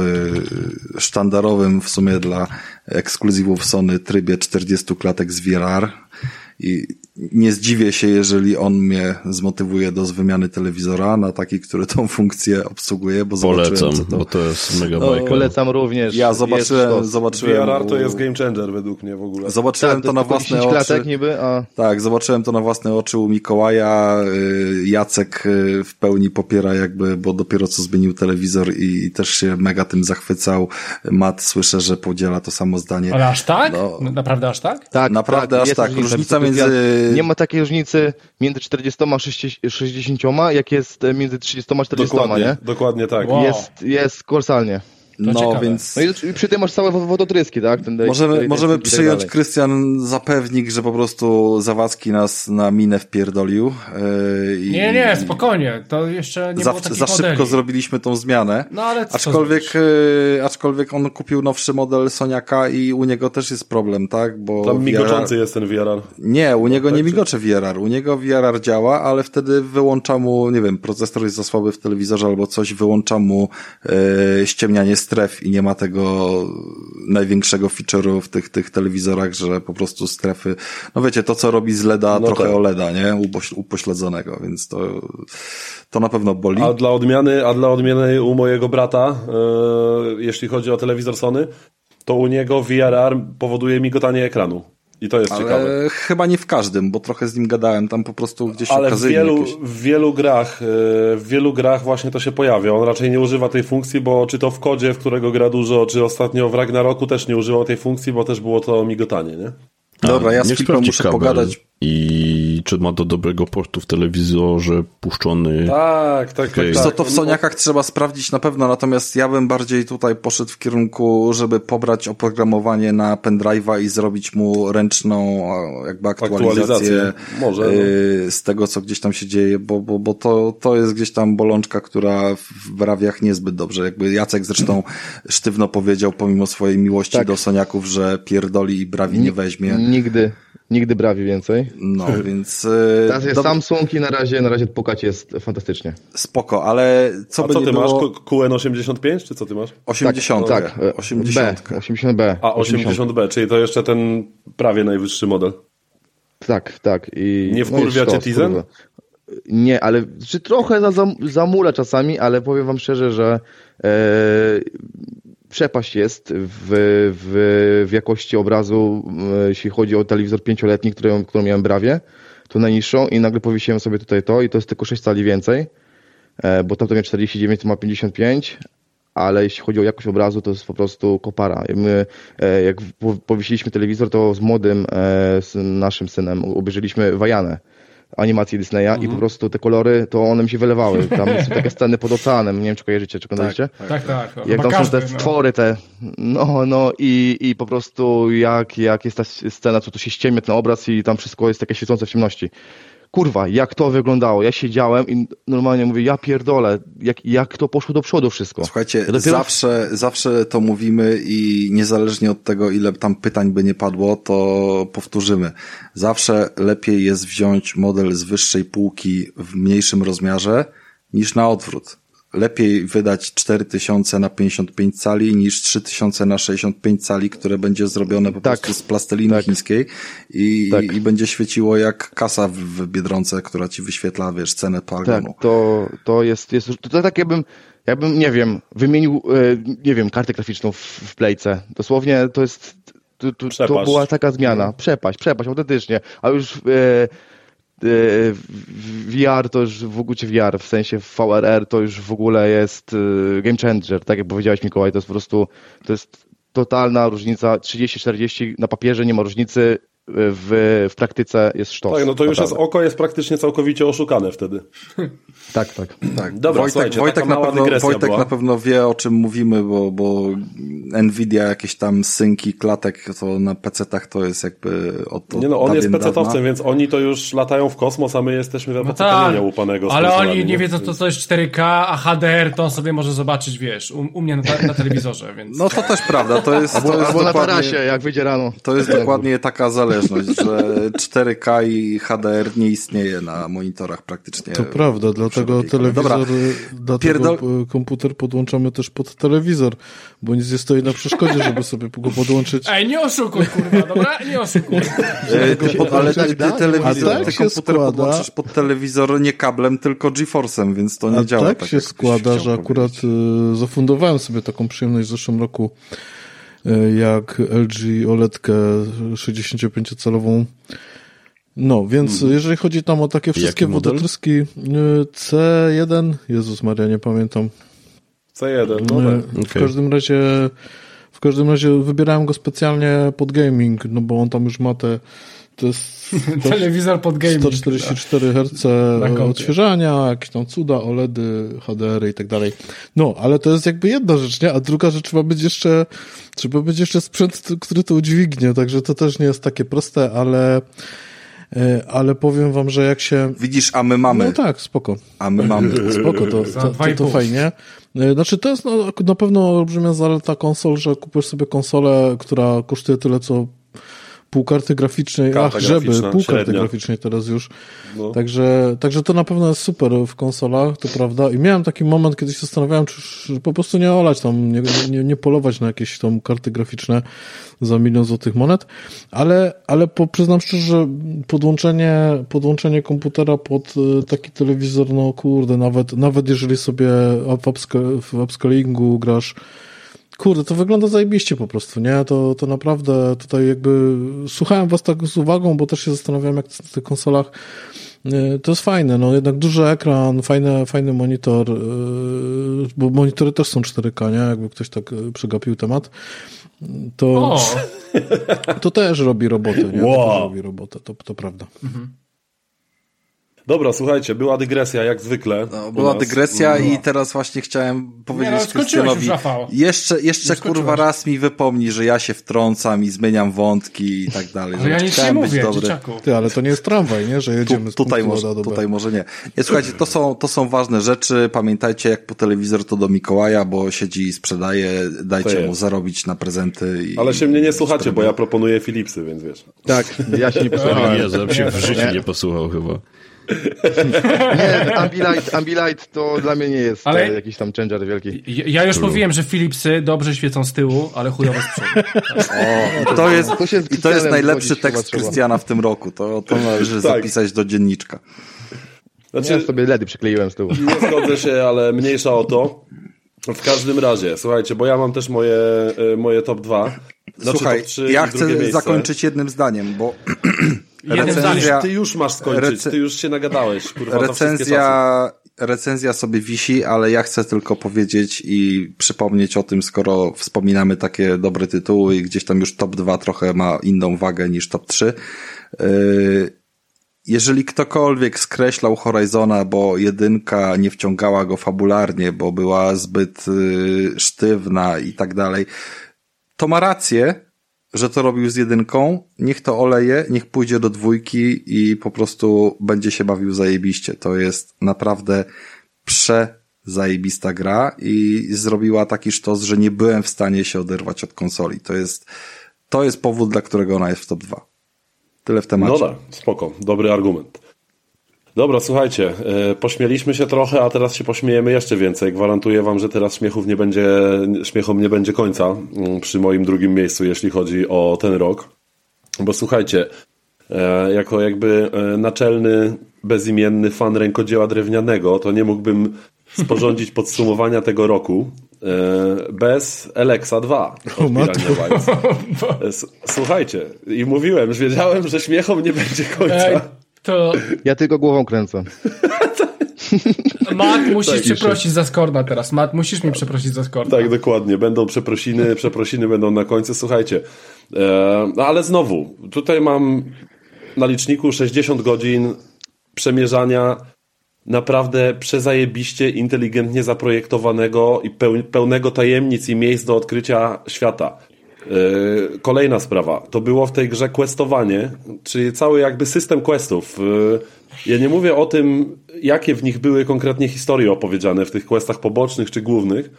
sztandarowym w sumie dla ekskluzywów Sony trybie 40 klatek z VRR i nie zdziwię się, jeżeli on mnie zmotywuje do wymiany telewizora na taki, który tą funkcję obsługuje, bo Polecam, zobaczyłem, to... bo to jest mega no, bajka. Polecam również. Ja zobaczyłem, zobaczyłem... VRR to jest game changer według mnie w ogóle. Zobaczyłem tak, to, to na własne oczy. Niby, a... Tak, zobaczyłem to na własne oczy u Mikołaja. Y, Jacek y, w pełni popiera jakby, bo dopiero co zmienił telewizor i też się mega tym zachwycał. Mat słyszę, że podziela to samo zdanie. Ale aż tak? No, Naprawdę aż tak? Tak, naprawdę tak, aż tak. Różnica między nie ma takiej różnicy między 40 a 60, jak jest między 30 a 40, dokładnie, nie? Dokładnie tak. Wow. Jest, jest kolosalnie. No, więc... No i przy tym masz całe wodotryski, tak? Ten możemy ten, możemy tak przyjąć, Krystian, zapewnik, że po prostu Zawadzki nas na minę wpierdolił. Yy, nie, nie, spokojnie, to jeszcze nie za, było Za szybko modeli. zrobiliśmy tą zmianę. No ale co aczkolwiek, yy, aczkolwiek on kupił nowszy model Soniaka i u niego też jest problem, tak? Bo Tam migoczący jest ten VRR. Nie, u niego nie migocze VRR. U niego VRR działa, ale wtedy wyłącza mu, nie wiem, procesor jest za słaby w telewizorze albo coś, wyłącza mu yy, ściemnianie stref i nie ma tego największego feature'u w tych, tych telewizorach, że po prostu strefy, no wiecie, to co robi z LEDa no trochę tak. OLEDa, nie? Upośledzonego, więc to, to na pewno boli. A dla odmiany, a dla odmiany u mojego brata, yy, jeśli chodzi o telewizor Sony, to u niego VRR powoduje migotanie ekranu. I to jest Ale ciekawe. chyba nie w każdym, bo trochę z nim gadałem tam po prostu gdzieś Ale w wielu, jakieś... w wielu grach, e, w wielu grach właśnie to się pojawia. On raczej nie używa tej funkcji, bo czy to w kodzie, w którego gra dużo, czy ostatnio w Ragnaroku też nie używał tej funkcji, bo też było to migotanie, nie? Dobra, ja z Filipem muszę kabel. pogadać i czy ma do dobrego portu w telewizorze puszczony. Tak, tak, okay. tak. tak. to w Soniakach trzeba sprawdzić na pewno, natomiast ja bym bardziej tutaj poszedł w kierunku, żeby pobrać oprogramowanie na pendrive'a i zrobić mu ręczną jakby aktualizację, aktualizację. Może, no. z tego, co gdzieś tam się dzieje, bo, bo, bo to, to jest gdzieś tam bolączka, która w brawiach niezbyt dobrze. Jakby Jacek zresztą sztywno powiedział, pomimo swojej miłości tak. do Soniaków, że pierdoli i brawi nie weźmie. Nigdy. Nigdy brawi więcej. No, więc... E, Teraz jest do... Samsung i na razie, na razie pokać jest fantastycznie. Spoko, ale co A by co ty było... masz? QN85 czy co ty masz? 80. Tak, tak 80. B, 80B. A, 80B, czyli to jeszcze ten prawie najwyższy model. Tak, tak. I, nie wkurwia no cię Tizen? nie, ale czy trochę za, za, zamula czasami, ale powiem wam szczerze, że e, przepaść jest w, w, w jakości obrazu, e, jeśli chodzi o telewizor pięcioletni, który, którą miałem brawie, to najniższą i nagle powiesiłem sobie tutaj to i to jest tylko 6 cali więcej, e, bo tamto miał 49, to ma 55, ale jeśli chodzi o jakość obrazu, to jest po prostu kopara. My, e, jak po- powiesiliśmy telewizor, to z młodym, z naszym synem obejrzeliśmy Wajanę animacji Disneya i po prostu te kolory, to one mi się wylewały. Tam są takie sceny pod oceanem, nie wiem czy kojarzycie, czy oglądaliście? Tak, tak. Jak Chyba tam są te no. stwory te, no, no i, i po prostu jak, jak jest ta scena, co tu się ściemnia ten obraz i tam wszystko jest takie świecące w ciemności. Kurwa, jak to wyglądało? Ja siedziałem i normalnie mówię, ja pierdolę, jak, jak to poszło do przodu wszystko. Słuchajcie, Ja dopiero- zawsze, zawsze to mówimy i niezależnie od tego, ile tam pytań by nie padło, to powtórzymy. Zawsze lepiej jest wziąć model z wyższej półki w mniejszym rozmiarze niż na odwrót. Lepiej wydać 4000 na 55 cali niż 3000 na 65 cali, które będzie zrobione po Tak. prostu z plasteliny Tak. chińskiej i, Tak. i będzie świeciło jak kasa w, w Biedronce, która ci wyświetla, wiesz, cenę Tak, paragonu. to, to jest, jest to, to tak jakbym, jakbym, nie wiem, wymienił, e, nie wiem, kartę graficzną w, w Playce. Dosłownie to jest, to, to, to była taka zmiana. Przepaść, przepaść, autentycznie. A już e, VR to już w ogóle, VR, w sensie VRR to już w ogóle jest e, game changer, tak jak powiedziałeś Mikołaj, to jest po prostu, to jest totalna różnica, 30-40 na papierze nie ma różnicy, w, w praktyce jest sztos. Tak, no to już jest, oko jest praktycznie całkowicie oszukane wtedy. Tak, tak. Tak, Dobra, Wojtek, słuchajcie, Wojtek, na pewno, Wojtek była. na pewno wie, o czym mówimy, bo, bo Nvidia jakieś tam synki, klatek, to na PC-tach to jest jakby od, od Nie no, on jest dawna. więc oni to już latają w kosmos, a my jesteśmy w No tak, łupanego. ale oni nie wiedzą, co to jest 4K, a HDR to on sobie może zobaczyć, wiesz, u, u mnie na, na telewizorze, więc... No to też prawda, to jest, to jest albo na tarasie, jak wyjdzie rano. to jest dokładnie taka zależność, że 4K i HDR nie istnieje na monitorach praktycznie. To prawda, dlatego telewizor, Dobra, dlatego Pierdol- komputer podłączamy też pod telewizor, bo nic nie stoi na przeszkodzie, żeby sobie go podłączyć. Ej, nie oszukuj, kurwa, dobra? Nie oszukuj. E, ty, pod, ale ty, da? telewizor, tak komputer składa- podłączysz pod telewizor nie kablem, tylko GeForce'em, więc to nie A działa tak, tak się składa, że akurat y, zafundowałem sobie taką przyjemność w zeszłym roku, jak LG OLEDkę 65-calową. No, więc Mhm. jeżeli chodzi tam o takie wszystkie wodotryski y, C1, Jezus Maria, nie pamiętam. C1, no Y, tak. W każdym razie w każdym razie wybierałem go specjalnie pod gaming, no bo on tam już ma te, te Telewizor pod gaming. 144 Hz Na kompie. odświeżania, jakieś tam cuda, OLEDy, HDR i tak dalej. No, ale to jest jakby jedna rzecz, nie? A druga rzecz ma być jeszcze, trzeba być jeszcze sprzęt, który to udźwignie, także to też nie jest takie proste, ale, e, ale powiem wam, że jak się... Widzisz, a my mamy, No tak, spoko. a my mamy. Spoko, to, to, to, to fajnie. E, Znaczy, to jest no, na pewno olbrzymia zaleta konsol, że kupujesz sobie konsolę, która kosztuje tyle, co pół karty graficznej, Karta ach, żeby, graficzna, pół karty średnia. graficznej teraz już. No. Także, także to na pewno jest super w konsolach, to prawda. I miałem taki moment, kiedy się zastanawiałem, czy już po prostu nie olać tam, nie, nie, nie polować na jakieś tam karty graficzne za milion złotych monet, ale, ale po, przyznam szczerze, że podłączenie, podłączenie komputera pod e, taki telewizor, no kurde, nawet, nawet jeżeli sobie w upscalingu grasz Kurde, to wygląda zajebiście po prostu, nie? To, to naprawdę tutaj jakby słuchałem was tak z uwagą, bo też się zastanawiałem, jak na tych konsolach y, to jest fajne, no jednak duży ekran, fajny, fajny monitor, y, bo monitory też są 4K, nie? Jakby ktoś tak y, przegapił temat, to, O, to też robi robotę, nie? To Wow. też robi robotę, to, to prawda. Dobra, słuchajcie, była dygresja jak zwykle. No, była nas. dygresja i teraz właśnie chciałem powiedzieć no, skończyłeś Krystianowi, jeszcze, jeszcze kurwa raz mi wypomni, że ja się wtrącam i zmieniam wątki i tak dalej. ale ja nic nie mówię, dobry. dzieciaku. Ty, ale to nie jest tramwaj, nie? Że jedziemy z Tu, tutaj, może, tutaj może nie. Nie, słuchajcie, to są, to są ważne rzeczy. Pamiętajcie, jak po telewizor to do Mikołaja, bo siedzi i sprzedaje. Dajcie mu zarobić na prezenty. I, Ale się mnie nie słuchacie, bo ja proponuję Philipsy, więc wiesz. Tak, ja się nie posłuchałem. Ja bym się w życiu nie posłuchał chyba. Nie, Ambilight, Ambilight to dla mnie nie jest Ale- ale... jakiś tam changer wielki. Ja, ja już mówiłem, że Philipsy dobrze świecą z tyłu, ale chujowo z przodu. O, to jest, To się z I to jest najlepszy tekst. Krystiana w tym roku. To, to należy Tak. zapisać do dzienniczka. Znaczy, Ja sobie LEDy przykleiłem z tyłu. nie zgodzę się, ale mniejsza o to. W każdym razie, słuchajcie, bo ja mam też moje, e, moje top 2. Znaczy Słuchaj, top 3 ja chcę zakończyć jednym zdaniem, bo recenzja, ty już masz skończyć, Rece- ty już się nagadałeś, kurwa, recenzja, recenzja sobie wisi, ale ja chcę tylko powiedzieć i przypomnieć o tym, skoro wspominamy takie dobre tytuły i gdzieś tam już top 2 trochę ma inną wagę niż top 3. Yy, jeżeli ktokolwiek skreślał Horizona, bo jedynka nie wciągała go fabularnie, bo była zbyt yy, sztywna i tak dalej, to ma rację, że to robił z jedynką, niech to oleje, niech pójdzie do dwójki i po prostu będzie się bawił zajebiście. To jest naprawdę przezajebista gra i zrobiła taki sztos, że nie byłem w stanie się oderwać od konsoli. To jest, to jest powód, dla którego ona jest w top 2. Tyle w temacie. No tak, spoko, dobry argument. Dobra, słuchajcie, e, pośmieliśmy się trochę, a teraz się pośmiejemy jeszcze więcej. Gwarantuję wam, że teraz śmiechów nie będzie, śmiechom nie będzie końca mm, przy moim drugim miejscu, jeśli chodzi o ten rok. Bo słuchajcie, e, jako jakby e, naczelny, bezimienny fan rękodzieła drewnianego, to nie mógłbym sporządzić podsumowania tego roku bez Alexa 2 od Słuchajcie, i mówiłem, że wiedziałem, że śmiechom nie będzie końca. To Ja tylko głową kręcę. Matt, musisz Tak, przeprosić za Skorna teraz. Matt, musisz mi przeprosić za Skorna. Tak, dokładnie. Będą przeprosiny, przeprosiny będą na końcu. Słuchajcie, e, no ale znowu, tutaj mam na liczniku 60 godzin przemierzania naprawdę przezajebiście, inteligentnie zaprojektowanego i peł, pełnego tajemnic i miejsc do odkrycia świata. E, Kolejna sprawa, to było w tej grze questowanie, czyli cały jakby system questów. E, Ja nie mówię o tym, jakie w nich były konkretnie historie opowiedziane w tych questach pobocznych czy głównych,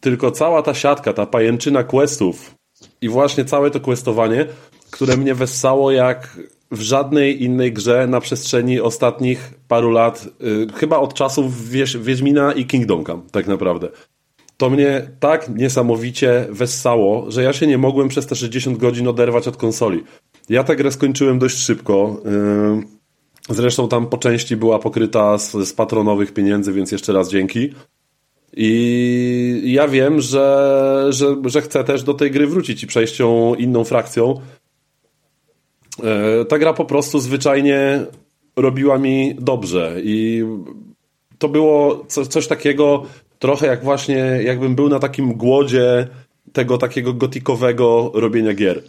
tylko cała ta siatka, ta pajęczyna questów i właśnie całe to questowanie, które mnie wessało jak w żadnej innej grze na przestrzeni ostatnich paru lat, y, chyba od czasów Wiedźmina i Kingdom Come, tak naprawdę. To mnie tak niesamowicie wessało, że ja się nie mogłem przez te 60 godzin oderwać od konsoli. Ja tę grę skończyłem dość szybko. y, Zresztą tam po części była pokryta z, z patronowych pieniędzy, więc jeszcze raz dzięki. I ja wiem, że, że, że chcę też do tej gry wrócić i przejść ją inną frakcją. E, Ta gra po prostu zwyczajnie robiła mi dobrze i to było co, coś takiego trochę jak właśnie jakbym był na takim głodzie tego takiego gotikowego robienia gier.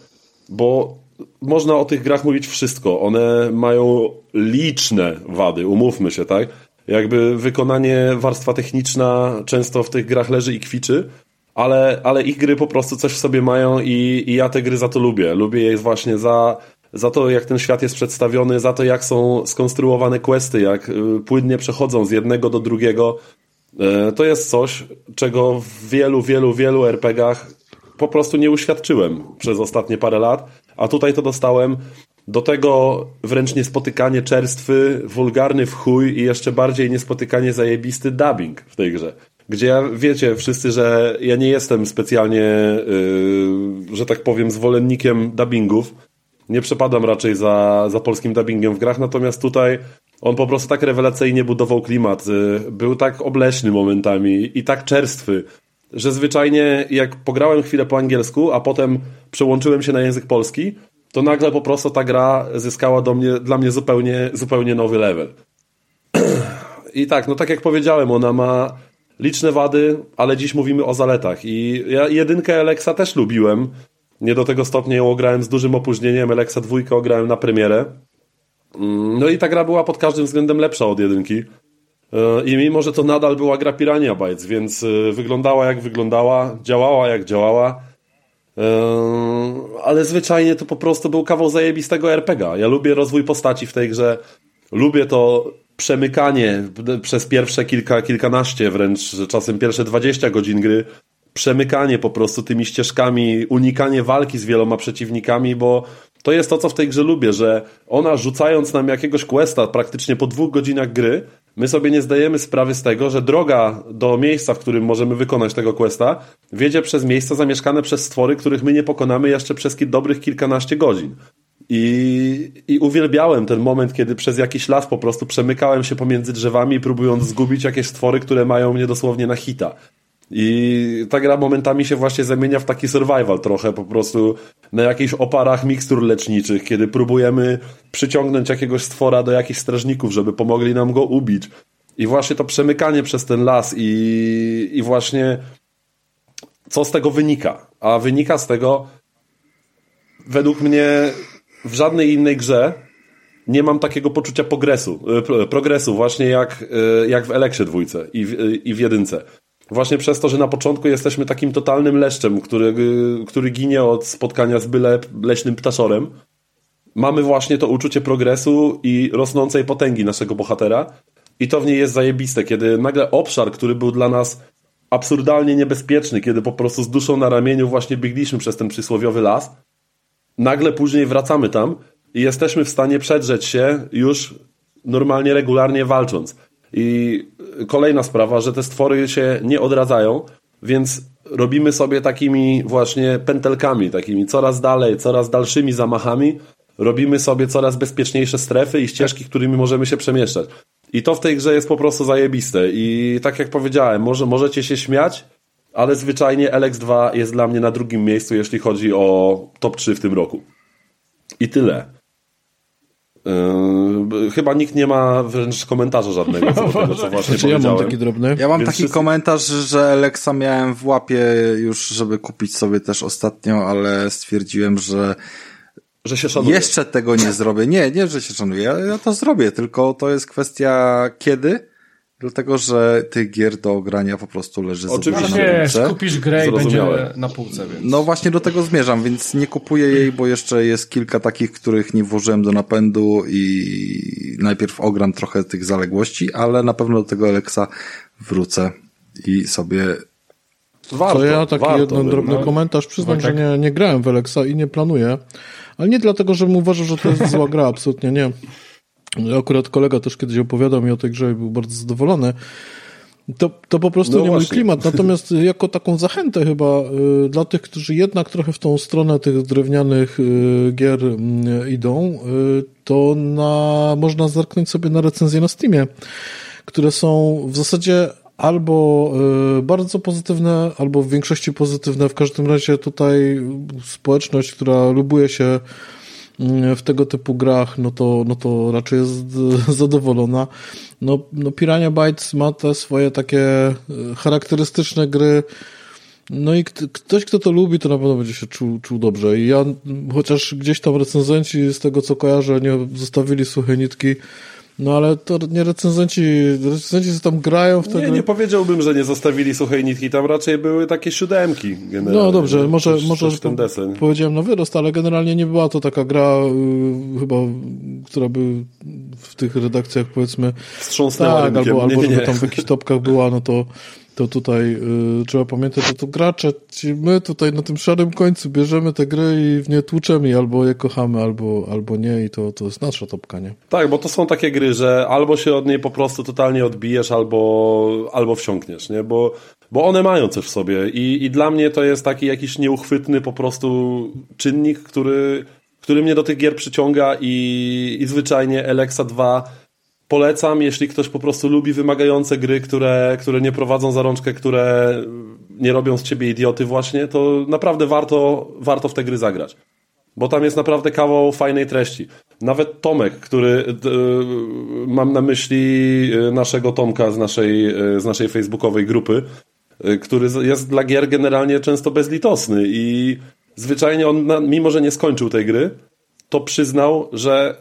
Bo można o tych grach mówić wszystko. One mają liczne wady, umówmy się, tak? Jakby wykonanie, warstwa techniczna często w tych grach leży i kwiczy, ale, ale ich gry po prostu coś w sobie mają i, i ja te gry za to lubię. Lubię je właśnie za, za to, jak ten świat jest przedstawiony, za to, jak są skonstruowane questy, jak y, płynnie przechodzą z jednego do drugiego. E, To jest coś, czego w wielu, wielu, wielu RPGach po prostu nie uświadczyłem przez ostatnie parę lat, a tutaj to dostałem. Do tego wręcz niespotykanie czerstwy, wulgarny w chuj i jeszcze bardziej niespotykanie zajebisty dubbing w tej grze. Gdzie ja, wiecie wszyscy, że ja nie jestem specjalnie, yy, że tak powiem, zwolennikiem dubbingów. Nie przepadam raczej za, za polskim dubbingiem w grach, natomiast tutaj on po prostu tak rewelacyjnie budował klimat. yy, Był tak obleśny momentami i tak czerstwy, że zwyczajnie jak pograłem chwilę po angielsku, a potem przełączyłem się na język polski, to nagle po prostu ta gra zyskała do mnie, dla mnie zupełnie, zupełnie nowy level. I tak, no tak jak powiedziałem, ona ma liczne wady, ale dziś mówimy o zaletach. I ja jedynkę Alexa też lubiłem. Nie do tego stopnia ją ograłem z dużym opóźnieniem. Alexa dwójkę ograłem na premierę. Mm, No i ta gra była pod każdym względem lepsza od jedynki. E, I mimo, że to nadal była gra Pirania Bytes, więc e, wyglądała jak wyglądała, działała jak działała, e, ale zwyczajnie to po prostu był kawał zajebistego RPGa. Ja lubię rozwój postaci w tej grze, lubię to przemykanie przez pierwsze kilka, kilkanaście, wręcz czasem pierwsze 20 godzin gry, przemykanie po prostu tymi ścieżkami, unikanie walki z wieloma przeciwnikami, bo to jest to, co w tej grze lubię, że ona rzucając nam jakiegoś questa praktycznie po dwóch godzinach gry, my sobie nie zdajemy sprawy z tego, że droga do miejsca, w którym możemy wykonać tego questa, wiedzie przez miejsca zamieszkane przez stwory, których my nie pokonamy jeszcze przez dobrych kilkanaście godzin. I, I uwielbiałem ten moment, kiedy przez jakiś las po prostu przemykałem się pomiędzy drzewami, próbując zgubić jakieś stwory, które mają mnie dosłownie na hita. I ta gra momentami się właśnie zamienia w taki survival trochę, po prostu na jakichś oparach mikstur leczniczych, kiedy próbujemy przyciągnąć jakiegoś stwora do jakichś strażników, żeby pomogli nam go ubić. I właśnie to przemykanie przez ten las i, i właśnie co z tego wynika? A wynika z tego, według mnie w żadnej innej grze nie mam takiego poczucia progresu, e, progresu właśnie jak, e, jak w Eleksie dwójce i w, i w jedynce. Właśnie przez to, że na początku jesteśmy takim totalnym leszczem, który, który ginie od spotkania z byle leśnym ptaszorem. Mamy właśnie to uczucie progresu i rosnącej potęgi naszego bohatera. I to w niej jest zajebiste, kiedy nagle obszar, który był dla nas absurdalnie niebezpieczny, kiedy po prostu z duszą na ramieniu właśnie biegliśmy przez ten przysłowiowy las, nagle później wracamy tam i jesteśmy w stanie przedrzeć się już normalnie, regularnie walcząc. I kolejna sprawa, że te stwory się nie odradzają, więc robimy sobie takimi właśnie pętelkami, takimi coraz dalej, coraz dalszymi zamachami, robimy sobie coraz bezpieczniejsze strefy i ścieżki, którymi możemy się przemieszczać. I to w tej grze jest po prostu zajebiste. I tak jak powiedziałem, może, możecie się śmiać, ale zwyczajnie LX2 jest dla mnie na drugim miejscu, jeśli chodzi o top 3 w tym roku. I tyle. Yy, chyba nikt nie ma wręcz komentarza żadnego co do tego, co właśnie Znaczy, ja mam taki drobny. Ja mam Więc taki wszyscy- komentarz, że Alexa miałem w łapie już, żeby kupić sobie też ostatnio, ale stwierdziłem, że Że się szanuje. jeszcze tego nie zrobię. Nie, nie, że się szanuję. Ja, ja to zrobię, tylko to jest kwestia kiedy. Dlatego, że tych gier do grania po prostu leży za Oczywiście. kupisz grę i będzie na półce, więc... No właśnie do tego zmierzam, więc nie kupuję jej, bo jeszcze jest kilka takich, których nie włożyłem do napędu i najpierw ogram trochę tych zaległości, ale na pewno do tego Alexa wrócę i sobie Warto, To ja taki warto, jeden drobny no. komentarz. Przyznam, że nie, nie grałem w Alexa i nie planuję. Ale nie dlatego, żebym uważał, że to jest zła gra, absolutnie nie. Akurat kolega też kiedyś opowiadał mi o tej grze i był bardzo zadowolony. To, to po prostu No nie mój właśnie. klimat. Natomiast jako taką zachętę chyba y, dla tych, którzy jednak trochę w tą stronę tych drewnianych y, gier y, idą, y, to na, można zerknąć sobie na recenzje na Steamie, które są w zasadzie albo y, bardzo pozytywne, albo w większości pozytywne. W każdym razie tutaj społeczność, która lubuje się w tego typu grach, no to, no to raczej jest zadowolona. No, no Pirania Bytes ma te swoje takie y, charakterystyczne gry, no i kt- ktoś, kto to lubi, to na pewno będzie się czuł, czuł dobrze. I ja, chociaż gdzieś tam recenzenci, z tego co kojarzę, nie zostawili suche nitki, no ale to nie recenzenci, recenzenci co tam grają w te Nie, gry. nie powiedziałbym, że nie zostawili suchej nitki, tam raczej były takie siódemki generalnie. No dobrze, może, może ten deseń. powiedziałem na wyrost, ale generalnie nie była to taka gra y, chyba, która by w tych redakcjach powiedzmy Wstrząsnęła tak, rynkiem. albo, albo nie, nie, żeby nie. tam w jakichś topkach była, no to, to tutaj y, trzeba pamiętać, że to gracze, ci my tutaj na tym szarym końcu bierzemy te gry i w nie tłuczemy, albo je kochamy, albo, albo nie i to, to jest nasza topka, nie? Tak, bo to są takie gry, że albo się od niej po prostu totalnie odbijesz, albo, albo wsiąkniesz, nie? Bo, bo one mają coś w sobie i, i dla mnie to jest taki jakiś nieuchwytny po prostu czynnik, który, który mnie do tych gier przyciąga i, i zwyczajnie Alexa 2 polecam, jeśli ktoś po prostu lubi wymagające gry, które, które nie prowadzą za rączkę, które nie robią z ciebie idioty właśnie, to naprawdę warto, warto w te gry zagrać bo tam jest naprawdę kawał fajnej treści. Nawet Tomek, który d, mam na myśli e, naszego Tomka z naszej, e, z naszej facebookowej grupy, e, który jest dla gier generalnie często bezlitosny i zwyczajnie on, mimo że nie skończył tej gry, to przyznał, że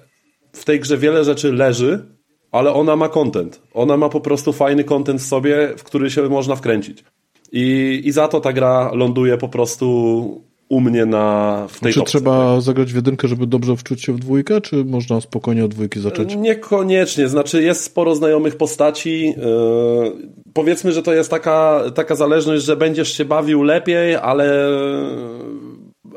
w tej grze wiele rzeczy leży, ale ona ma content. Ona ma po prostu fajny content w sobie, w który się można wkręcić. I, i za to ta gra ląduje po prostu u mnie na, w tej Czy topce. trzeba zagrać w jedynkę, żeby dobrze wczuć się w dwójkę, czy można spokojnie od dwójki zacząć? Niekoniecznie, znaczy jest sporo znajomych postaci. Yy, powiedzmy, że to jest taka, taka zależność, że będziesz się bawił lepiej, ale,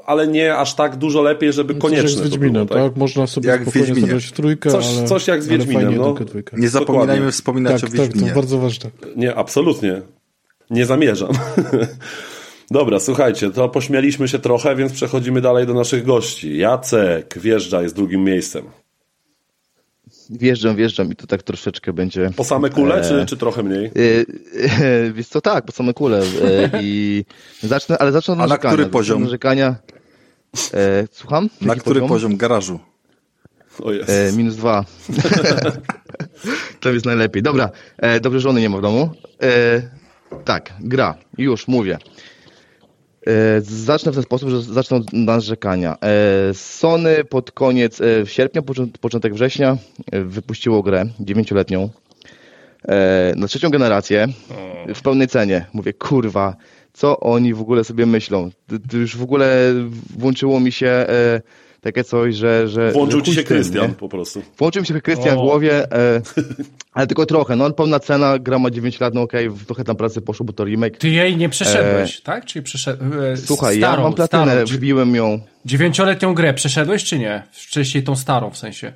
ale nie aż tak dużo lepiej, żeby Coś koniecznie. jak z to Wiedźminem, było, tak? Można sobie Jak spokojnie Wiedźminie. zagrać w trójkę, Coś- ale, coś jak z Wiedźminem, fajnie no. nie zapominajmy Dokładnie. wspominać Tak, o tak, to Wiedźminie. bardzo ważne. Nie, absolutnie. Nie zamierzam. Dobra, słuchajcie, to pośmialiśmy się trochę, więc przechodzimy dalej do naszych gości. Jacek wjeżdża, jest drugim miejscem. Wjeżdżam, wjeżdżam i to tak troszeczkę będzie... Po same kule, e, czy, czy trochę mniej? e, e, Wiesz co, tak, po same kule. E, I zacznę, ale zacznę od A na narzekania. który poziom? od Narzekania. E, słucham? Na Jaki który poziom? poziom garażu? O jest. E, minus dwa. to jest najlepiej. Dobra, e, dobrze, żony nie ma w domu. E, tak, gra. Już, mówię. E, zacznę w ten sposób, że zacznę od narzekania. E, Sony pod koniec e, sierpnia, począ- początek września e, wypuściło grę dziewięcioletnią e, na trzecią generację w pełnej cenie. Mówię, kurwa, co oni w ogóle sobie myślą? To, to już w ogóle włączyło mi się e, takie coś, że... że Włączył że ci się Krystian nie? po prostu. Włączył mi się Krystian w głowie, e, ale tylko trochę. No pełna cena, gra ma 9 lat, no okej, trochę tam pracy poszło, bo to remake. Ty jej nie przeszedłeś, tak? Czyli przeszedłeś. Słuchaj, starą, ja mam platynę, starą, wbiłem ją. Dziewięcioletnią grę przeszedłeś, czy nie? Wcześniej tą starą w sensie.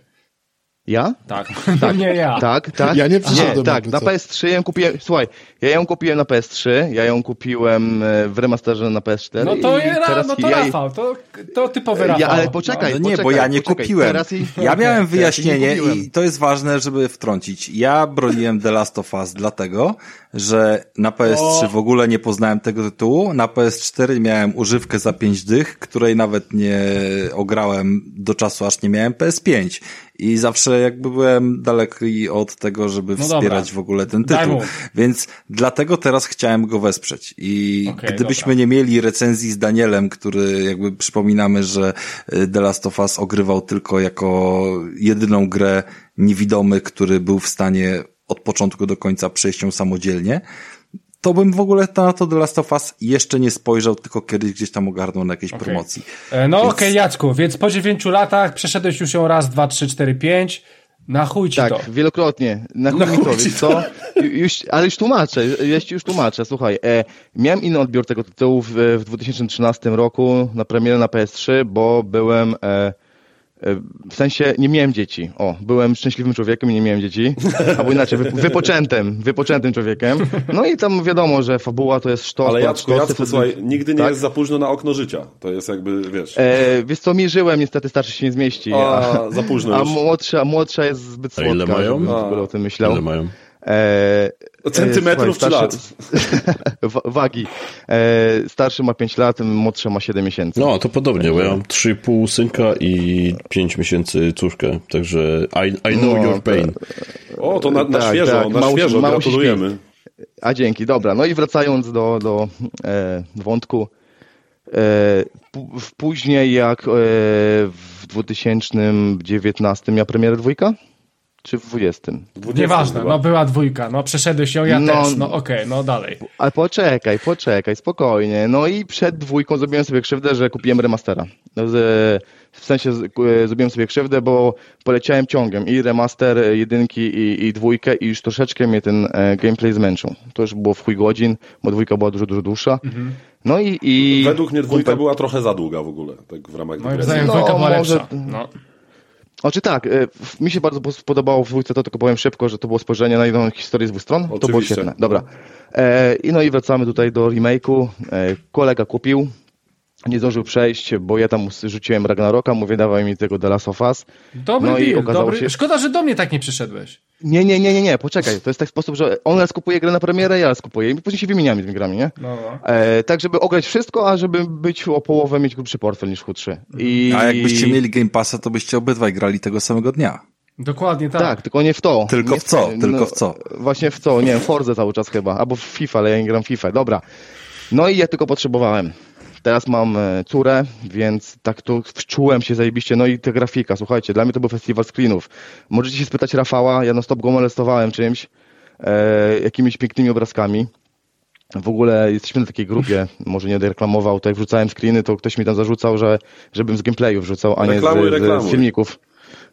Ja? Tak. tak. nie ja. Tak, tak. Ja nie przeszedłem tak, jakby na co. PS3 ją kupiłem, słuchaj, ja ją kupiłem na PS3, ja ją kupiłem e, w remasterze na PS4 No to, i Ra- teraz no to ja, Rafał, to, to typowy Rafał. ja, ale poczekaj, No nie, poczekaj, bo ja nie poczekaj, kupiłem. Teraz jej- Ja miałem nie wyjaśnienie i to jest ważne, żeby wtrącić. Ja broniłem The Last of Us dlatego, że na PS3 O. w ogóle nie poznałem tego tytułu, na PS4 miałem używkę za 5 dych, której nawet nie ograłem do czasu, aż nie miałem PS5. I zawsze jakby byłem daleki od tego, żeby No wspierać dobra. w ogóle ten tytuł. Więc dlatego teraz chciałem go wesprzeć. I Okej, gdybyśmy dobra. nie mieli recenzji z Danielem, który jakby przypominamy, że y, The Last of Us ogrywał tylko jako jedyną grę niewidomy, który był w stanie od początku do końca przejść ją samodzielnie, to bym w ogóle na to The Last of Us jeszcze nie spojrzał, tylko kiedyś gdzieś tam ogarnął na jakiejś promocji. E, No Więc- okej, Jacku, więc po dziewięciu latach przeszedłeś już ją raz, dwa, trzy, cztery, pięć. Na chuj ci Tak, to. wielokrotnie. Na chuj Na mi chuj to, ci wiesz co? Już, ale już tłumaczę, ja ci już tłumaczę. Słuchaj, e, miałem inny odbiór tego tytułu w, w 2013 roku na premierę na PS3, bo byłem... E, w sensie nie miałem dzieci. O, byłem szczęśliwym człowiekiem i nie miałem dzieci. Albo inaczej, wy, wypoczętym, wypoczętym człowiekiem. No i tam wiadomo, że fabuła to jest sztos. Ale Jacku, sztosy, Jacku, słuchaj, nigdy nie Tak? jest za późno na okno życia. To jest jakby, wiesz... E, wiesz co, mierzyłem, niestety starszy się nie zmieści. A, za późno a już. młodsza, młodsza jest zbyt A ile słodka, mają? A. o tym myślał. Ile mają? E, Centymetrów e, czy lat? Wa- wagi. E, starszy ma 5 lat, młodszy ma 7 miesięcy. No, to podobnie, bo ja mam 3,5 synka i 5 miesięcy córkę, także I, I know No, your pain. O, to na, na Tak, świeżo, tak, na mało świeżo, mało gratulujemy. A dzięki, dobra. No i wracając do, do e, wątku. E, później jak e, w 2019 miała premierę dwójka? Czy w 20? Nieważne, chyba. no była dwójka, no przeszedłeś ją, ja No. też, no okej, no dalej. Ale poczekaj, poczekaj, spokojnie. No i przed dwójką zrobiłem sobie krzywdę, że kupiłem remastera. No, z- W sensie z- ku- zrobiłem sobie krzywdę, bo poleciałem ciągiem i remaster e, jedynki i, i dwójkę i już troszeczkę mnie ten e, gameplay zmęczył. To już było w chuj godzin, bo dwójka była dużo, dużo dłuższa. No i... i Według mnie dwójka kumpel- była trochę za długa w ogóle, tak w ramach Moim dygresji. zdaniem No, dwójka była może- lepsza. No. Znaczy tak, e, mi się bardzo podobało w dwójce, to tylko powiem szybko, że to było spojrzenie na jedną historię z dwóch stron. To było Oczywiście. świetne. Dobra. E, I no i wracamy tutaj do remake'u. E, kolega kupił, nie zdążył przejść, bo ja tam rzuciłem Ragnaroka, mówię dawaj mi tego The Last of Us. Dobry No i deal, okazało dobry... się- Szkoda, że do mnie tak nie przyszedłeś. Nie, nie, nie, nie, nie, poczekaj. To jest tak sposób, że on raz kupuje grę na premierę, ja raz kupuję i później się wymieniamy tymi grami, nie? No, no. E, tak, żeby ograć wszystko, a żeby być o połowę mieć grubszy portfel niż chudszy. I... A jakbyście mieli Game Passa, to byście obydwaj grali tego samego dnia. Dokładnie tak. Tak, tylko nie w to. Tylko nie w co? te- Tylko w co? Właśnie w co? Nie wiem, Forza cały czas chyba, albo w FIFA, ale ja nie gram w FIFA. Dobra. No i ja tylko potrzebowałem. Teraz mam e, córę, więc tak tu wczułem się zajebiście. No i ta grafika, słuchajcie, dla mnie to był festiwal screenów. Możecie się spytać Rafała, ja na stop go molestowałem czymś, e, jakimiś pięknymi obrazkami. W ogóle jesteśmy na takiej grupie, może nie będę reklamował, to jak wrzucałem screeny, to ktoś mi tam zarzucał, że żebym z gameplayu wrzucał, a nie Reklamuj, z, z, reklamuj. z filmików.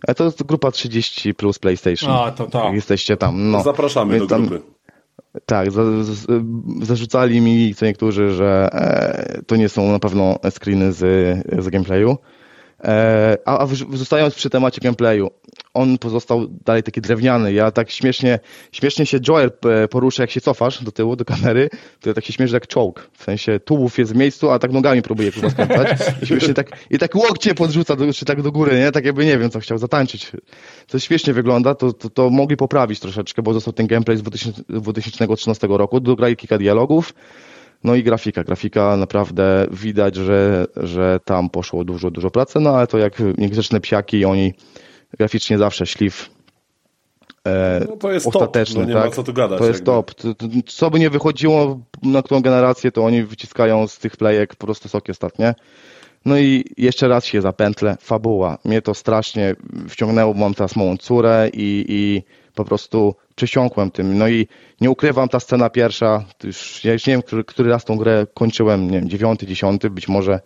A to jest grupa 30 plus PlayStation. A, to to. Jak Jesteście tam. No. Zapraszamy do Więc tam- grupy. Tak, za, z, zarzucali mi co niektórzy, że e, to nie są na pewno screeny z, z gameplayu. E, a, a zostając przy temacie gameplayu, on pozostał dalej taki drewniany. Ja tak śmiesznie, śmiesznie się Joel e, porusza, jak się cofasz do tyłu, do kamery, to ja tak się śmieszę jak czołg. W sensie tułów jest w miejscu, a tak nogami próbuje kurwa skręcać. I śmiesznie tak, i tak łokcie podrzuca do, czy tak do góry, nie? Tak jakby nie wiem, co chciał zatańczyć. To śmiesznie wygląda, to, to, to mogli poprawić troszeczkę, bo został ten gameplay z 2000, 2013 roku, dograli kilka dialogów. No i grafika. Grafika naprawdę widać, że, że tam poszło dużo, dużo pracy, no ale to jak niegrzeczne psiaki, oni graficznie zawsze szlif e, No to jest top, ostateczny, no nie tak? ma co tu gadać, To jest jakby. top. To, to, co by nie wychodziło na którą generację, to oni wyciskają z tych plejek po prostu soki ostatnie. No i jeszcze raz się zapętlę. Fabuła. Mnie to strasznie wciągnęło, bo mam teraz małą córę i, i po prostu przesiąkłem tym. No i nie ukrywam, ta scena pierwsza, już, ja już nie wiem, który, który raz tą grę kończyłem, nie wiem, dziewiąty, dziesiąty, być może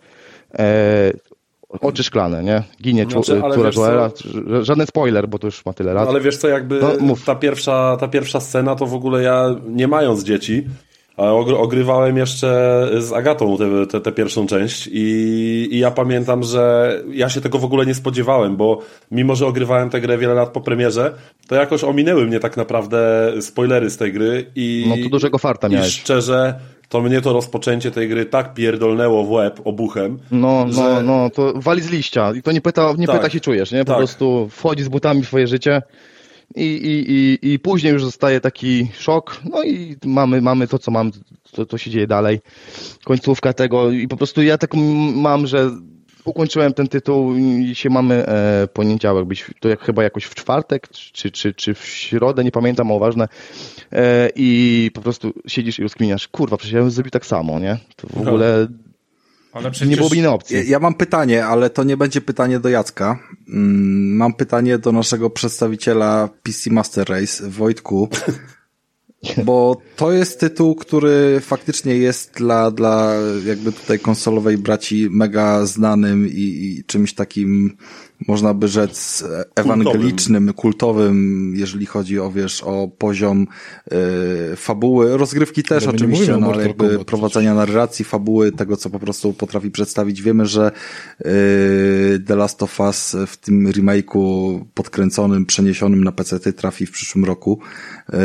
e, oczy szklane, nie? Ginie Znaczy, co? Joela. Żaden spoiler, bo to już ma tyle lat. Ale wiesz co, jakby No, ta, pierwsza, ta pierwsza scena, to w ogóle ja, nie mając dzieci, ale ogrywałem jeszcze z Agatą tę pierwszą część i, i ja pamiętam, że ja się tego w ogóle nie spodziewałem, bo mimo, że ogrywałem tę grę wiele lat po premierze, to jakoś ominęły mnie tak naprawdę spoilery z tej gry i... No to dużego farta I miałeś. szczerze, to mnie to rozpoczęcie tej gry tak pierdolnęło w łeb obuchem, No, no, że- no, to wali z liścia. I to nie pyta, nie Tak. pyta się czujesz, nie? Po Tak. prostu wchodzi z butami w twoje życie i, i, i, i później już zostaje taki szok. No i mamy, mamy to, co mam, to, to się dzieje dalej. Końcówka tego i po prostu ja tak m- mam, że ukończyłem ten tytuł i się mamy e, poniedziałek być, to jak, chyba jakoś w czwartek, czy, czy, czy w środę, nie pamiętam, ale ważne. E, I po prostu siedzisz i rozkminiasz, kurwa, przecież ja bym zrobił tak samo, nie? To w ogóle Ale przecież... nie byłoby innej opcji. Ja, ja mam pytanie, ale to nie będzie pytanie do Jacka. Mm, Mam pytanie do naszego przedstawiciela PC Master Race, Wojtku. Bo to jest tytuł, który faktycznie jest dla, dla jakby tutaj konsolowej braci mega znanym i, i czymś takim, można by rzec, ewangelicznym, kultowym, jeżeli chodzi o, wiesz, o poziom y, fabuły. Rozgrywki też Ale oczywiście, no ale jakby Kombat prowadzenia narracji, fabuły, tego, co po prostu potrafi przedstawić. Wiemy, że yy, The Last of Us w tym remake'u podkręconym, przeniesionym na PC trafi w przyszłym roku yy,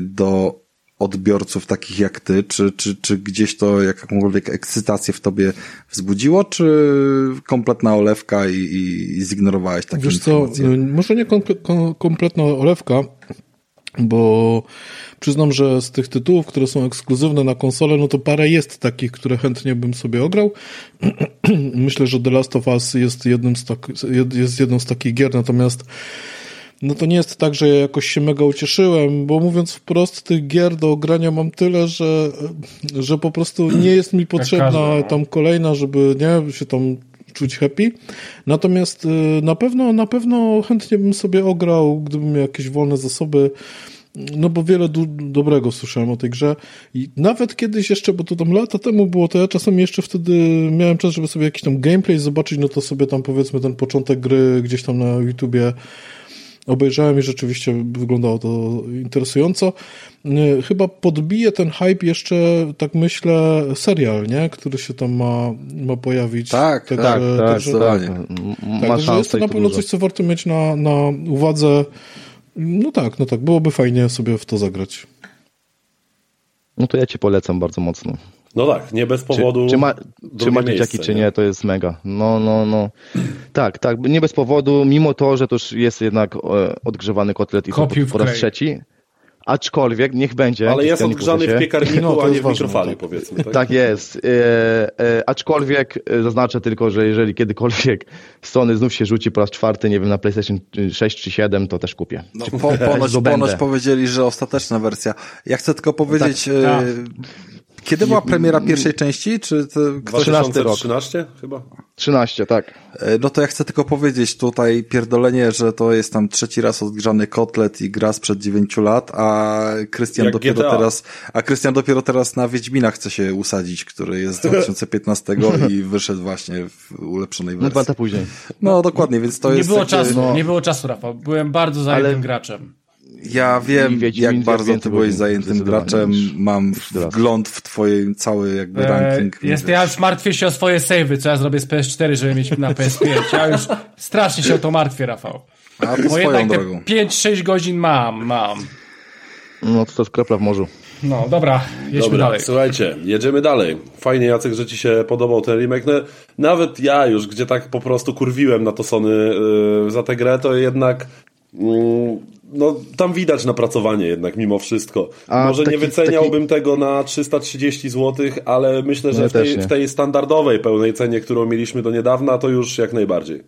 do odbiorców takich jak ty, czy, czy, czy gdzieś to jakąkolwiek ekscytację w tobie wzbudziło, czy kompletna olewka i, i, i zignorowałeś takie Wiesz co, informacje? y, może nie kom kom kompletna olewka, bo przyznam, że z tych tytułów, które są ekskluzywne na konsolę, no to parę jest takich, które chętnie bym sobie ograł. Myślę, że The Last of Us jest jednym z, tak, jest jedną z takich gier, natomiast no to nie jest tak, że ja jakoś się mega ucieszyłem, bo mówiąc wprost, tych gier do grania mam tyle, że, że po prostu nie jest mi potrzebna no. tam kolejna, żeby nie się tam czuć happy. Natomiast y, na pewno, na pewno chętnie bym sobie ograł, gdybym miał jakieś wolne zasoby. No bo wiele du- dobrego słyszałem o tej grze i nawet kiedyś jeszcze, bo to tam lata temu było, to ja czasem jeszcze wtedy miałem czas, żeby sobie jakiś tam gameplay zobaczyć, no to sobie tam powiedzmy ten początek gry gdzieś tam na YouTubie obejrzałem i rzeczywiście wyglądało to interesująco. Y, Chyba podbije ten hype jeszcze, tak myślę, serial, nie? Który się tam ma, ma pojawić. Tak, Także- tak, także- tak, także jest to na pewno coś, co warto mieć na, na uwadze. No tak, no tak, byłoby fajnie sobie w to zagrać. No to ja ci polecam bardzo mocno. No tak, nie bez Czy, powodu. czy, ma, czy ma miejsce, dzieciaki, czy nie, to jest mega. No, no, no. Tak, tak, nie bez powodu, mimo to, że to już jest jednak e, odgrzewany kotlet i po, raz trzeci. Aczkolwiek, niech będzie. Ale jest nie odgrzany w piekarniku, No, a nie w mikrofali, tak. powiedzmy. Tak? Tak jest. E, e, aczkolwiek e, zaznaczę tylko, że jeżeli kiedykolwiek Sony znów się rzuci po raz czwarty, nie wiem, na PlayStation 6 czy 7, to też kupię. No, po, ponoć, ponoć powiedzieli, że ostateczna wersja. Ja chcę tylko powiedzieć, Tak, e, tak. Kiedy była premiera pierwszej części? Czy to ktoś... 13 rok. 2013 chyba? 13, tak. E, No to ja chcę tylko powiedzieć tutaj pierdolenie, że to jest tam trzeci raz odgrzany kotlet i gra sprzed dziewięciu lat, a Krystian dopiero GTA. teraz, a Krystian dopiero teraz na Wiedźmina chce się usadzić, który jest z 2015 i wyszedł właśnie w ulepszonej No dwa wersji. lata później. No dokładnie, więc to nie jest było takie- czasu, no. nie było czasu, Rafał. Byłem bardzo zajętym Ale- graczem. Ja wiem, jak bardzo ty byłeś zajętym graczem. Mam wgląd w twoje cały jakby ranking. E, jest, ja już martwię się o swoje savey, co ja zrobię z PS4, żeby mieć na PS5. Ja już strasznie się o to martwię, Rafał. A to Bo swoją jednak te drogą. 5-6 godzin mam, mam. No to to jest kropla w morzu. No, dobra, jedźmy Dobra, dalej. słuchajcie, jedziemy dalej. Fajnie, Jacek, że ci się podobał ten remake. No, nawet ja już, gdzie tak po prostu kurwiłem na to Sony yy, za tę grę, to jednak mm, no, tam widać napracowanie jednak mimo wszystko. A Może taki- nie wyceniałbym tego na 330 zł, ale myślę, że No w, tej, w tej standardowej pełnej cenie, którą mieliśmy do niedawna, to już jak najbardziej.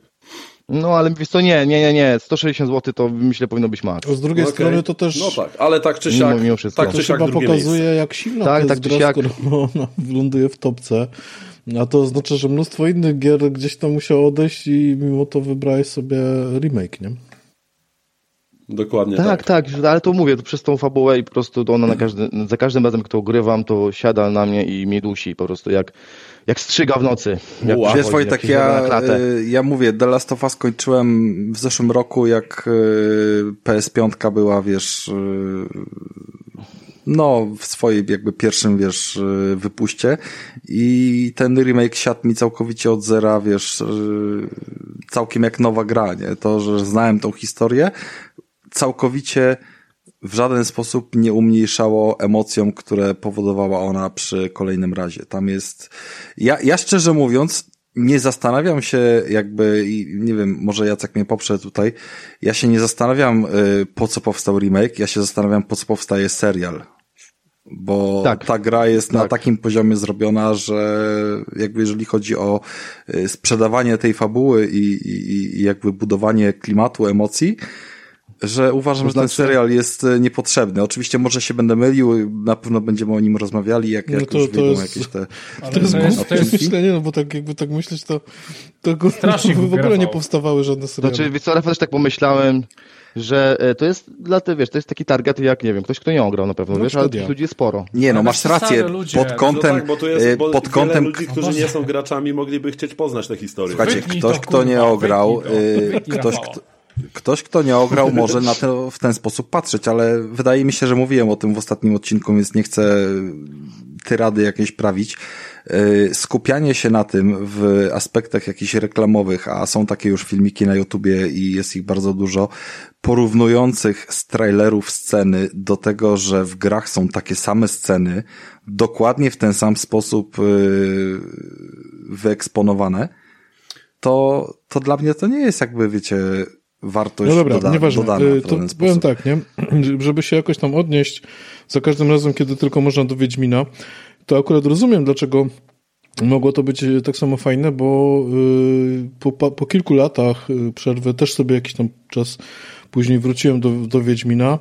No ale wiesz co, nie, nie, nie, nie. 160 zł to myślę powinno być max. A z drugiej strony to też No tak, ale tak czy siak, mimo wszystko. tak to czy siak pokazuje, miejsce. jak silna Tak, to tak jest czy gra, siak. ona ląduje w topce. A to oznacza, że mnóstwo innych gier gdzieś tam musiało odejść i mimo to wybrałeś sobie remake, nie? Dokładnie Tak, tak, że- ale to mówię, to przez tą fabułę i po prostu to ona na każdy, za każdym razem, jak to grywam, to siada na mnie i mnie dusi po prostu jak, jak strzyga w nocy. Jak. Wiesz, Wojtek, siada ja, y, ja mówię, The Last of Us kończyłem w zeszłym roku, jak y, PS5 była, wiesz, y, no, w swojej jakby pierwszym, wiesz, wypuście i ten remake siadł mi całkowicie od zera, wiesz, całkiem jak nowa gra, nie? To, że znałem tą historię, całkowicie w żaden sposób nie umniejszało emocjom, które powodowała ona przy kolejnym razie. Tam jest, ja, ja szczerze mówiąc, nie zastanawiam się jakby, i nie wiem, może Jacek mnie poprze tutaj, ja się nie zastanawiam, y, po co powstał remake, ja się zastanawiam, po co powstaje serial. Bo Tak. ta gra jest na Tak. takim poziomie zrobiona, że jakby jeżeli chodzi o y, sprzedawanie tej fabuły i, i, i jakby budowanie klimatu, emocji, że uważam, że ten znaczy- serial jest e, niepotrzebny. Oczywiście może się będę mylił, na pewno będziemy o nim rozmawiali, jak, No jak to- już to jest- jakieś te... Ale To jest to jest, to jest, myślenie, no bo tak jakby tak myśleć, to, to go- Strasznie w ogóle nie powstawały żadne seriale. Znaczy, wiesz co, Rafał, też tak pomyślałem, że e, to jest dla ty, wiesz, to jest taki target jak, nie wiem, ktoś, kto nie ograł na pewno, Na wiesz, ale tych ludzi jest sporo. Nie, no masz rację, ludzie. pod No kątem, no tak, bo tu jest, e, bo pod kątem, ludzi, którzy nie są graczami, mogliby chcieć poznać tę historię. słuchajcie, ktoś, to, kto nie ograł, to. ktoś, kto, ktoś, kto nie ograł, może na to w ten sposób patrzeć, ale wydaje mi się, że mówiłem o tym w ostatnim odcinku, więc nie chcę tyrady jakieś prawić. E, Skupianie się na tym w aspektach jakichś reklamowych, a są takie już filmiki na YouTubie i jest ich bardzo dużo, porównujących z trailerów sceny do tego, że w grach są takie same sceny, dokładnie w ten sam sposób e, wyeksponowane, to, to dla mnie to nie jest jakby, wiecie, wartość No dobra, doda nieważne. dodana Y, w To powiem tak, nie? Żeby się jakoś tam odnieść za każdym razem, kiedy tylko można do Wiedźmina, to akurat rozumiem, dlaczego mogło to być y, tak samo fajne, bo y, po, po, kilku latach przerwy też sobie jakiś tam czas później wróciłem do, do Wiedźmina.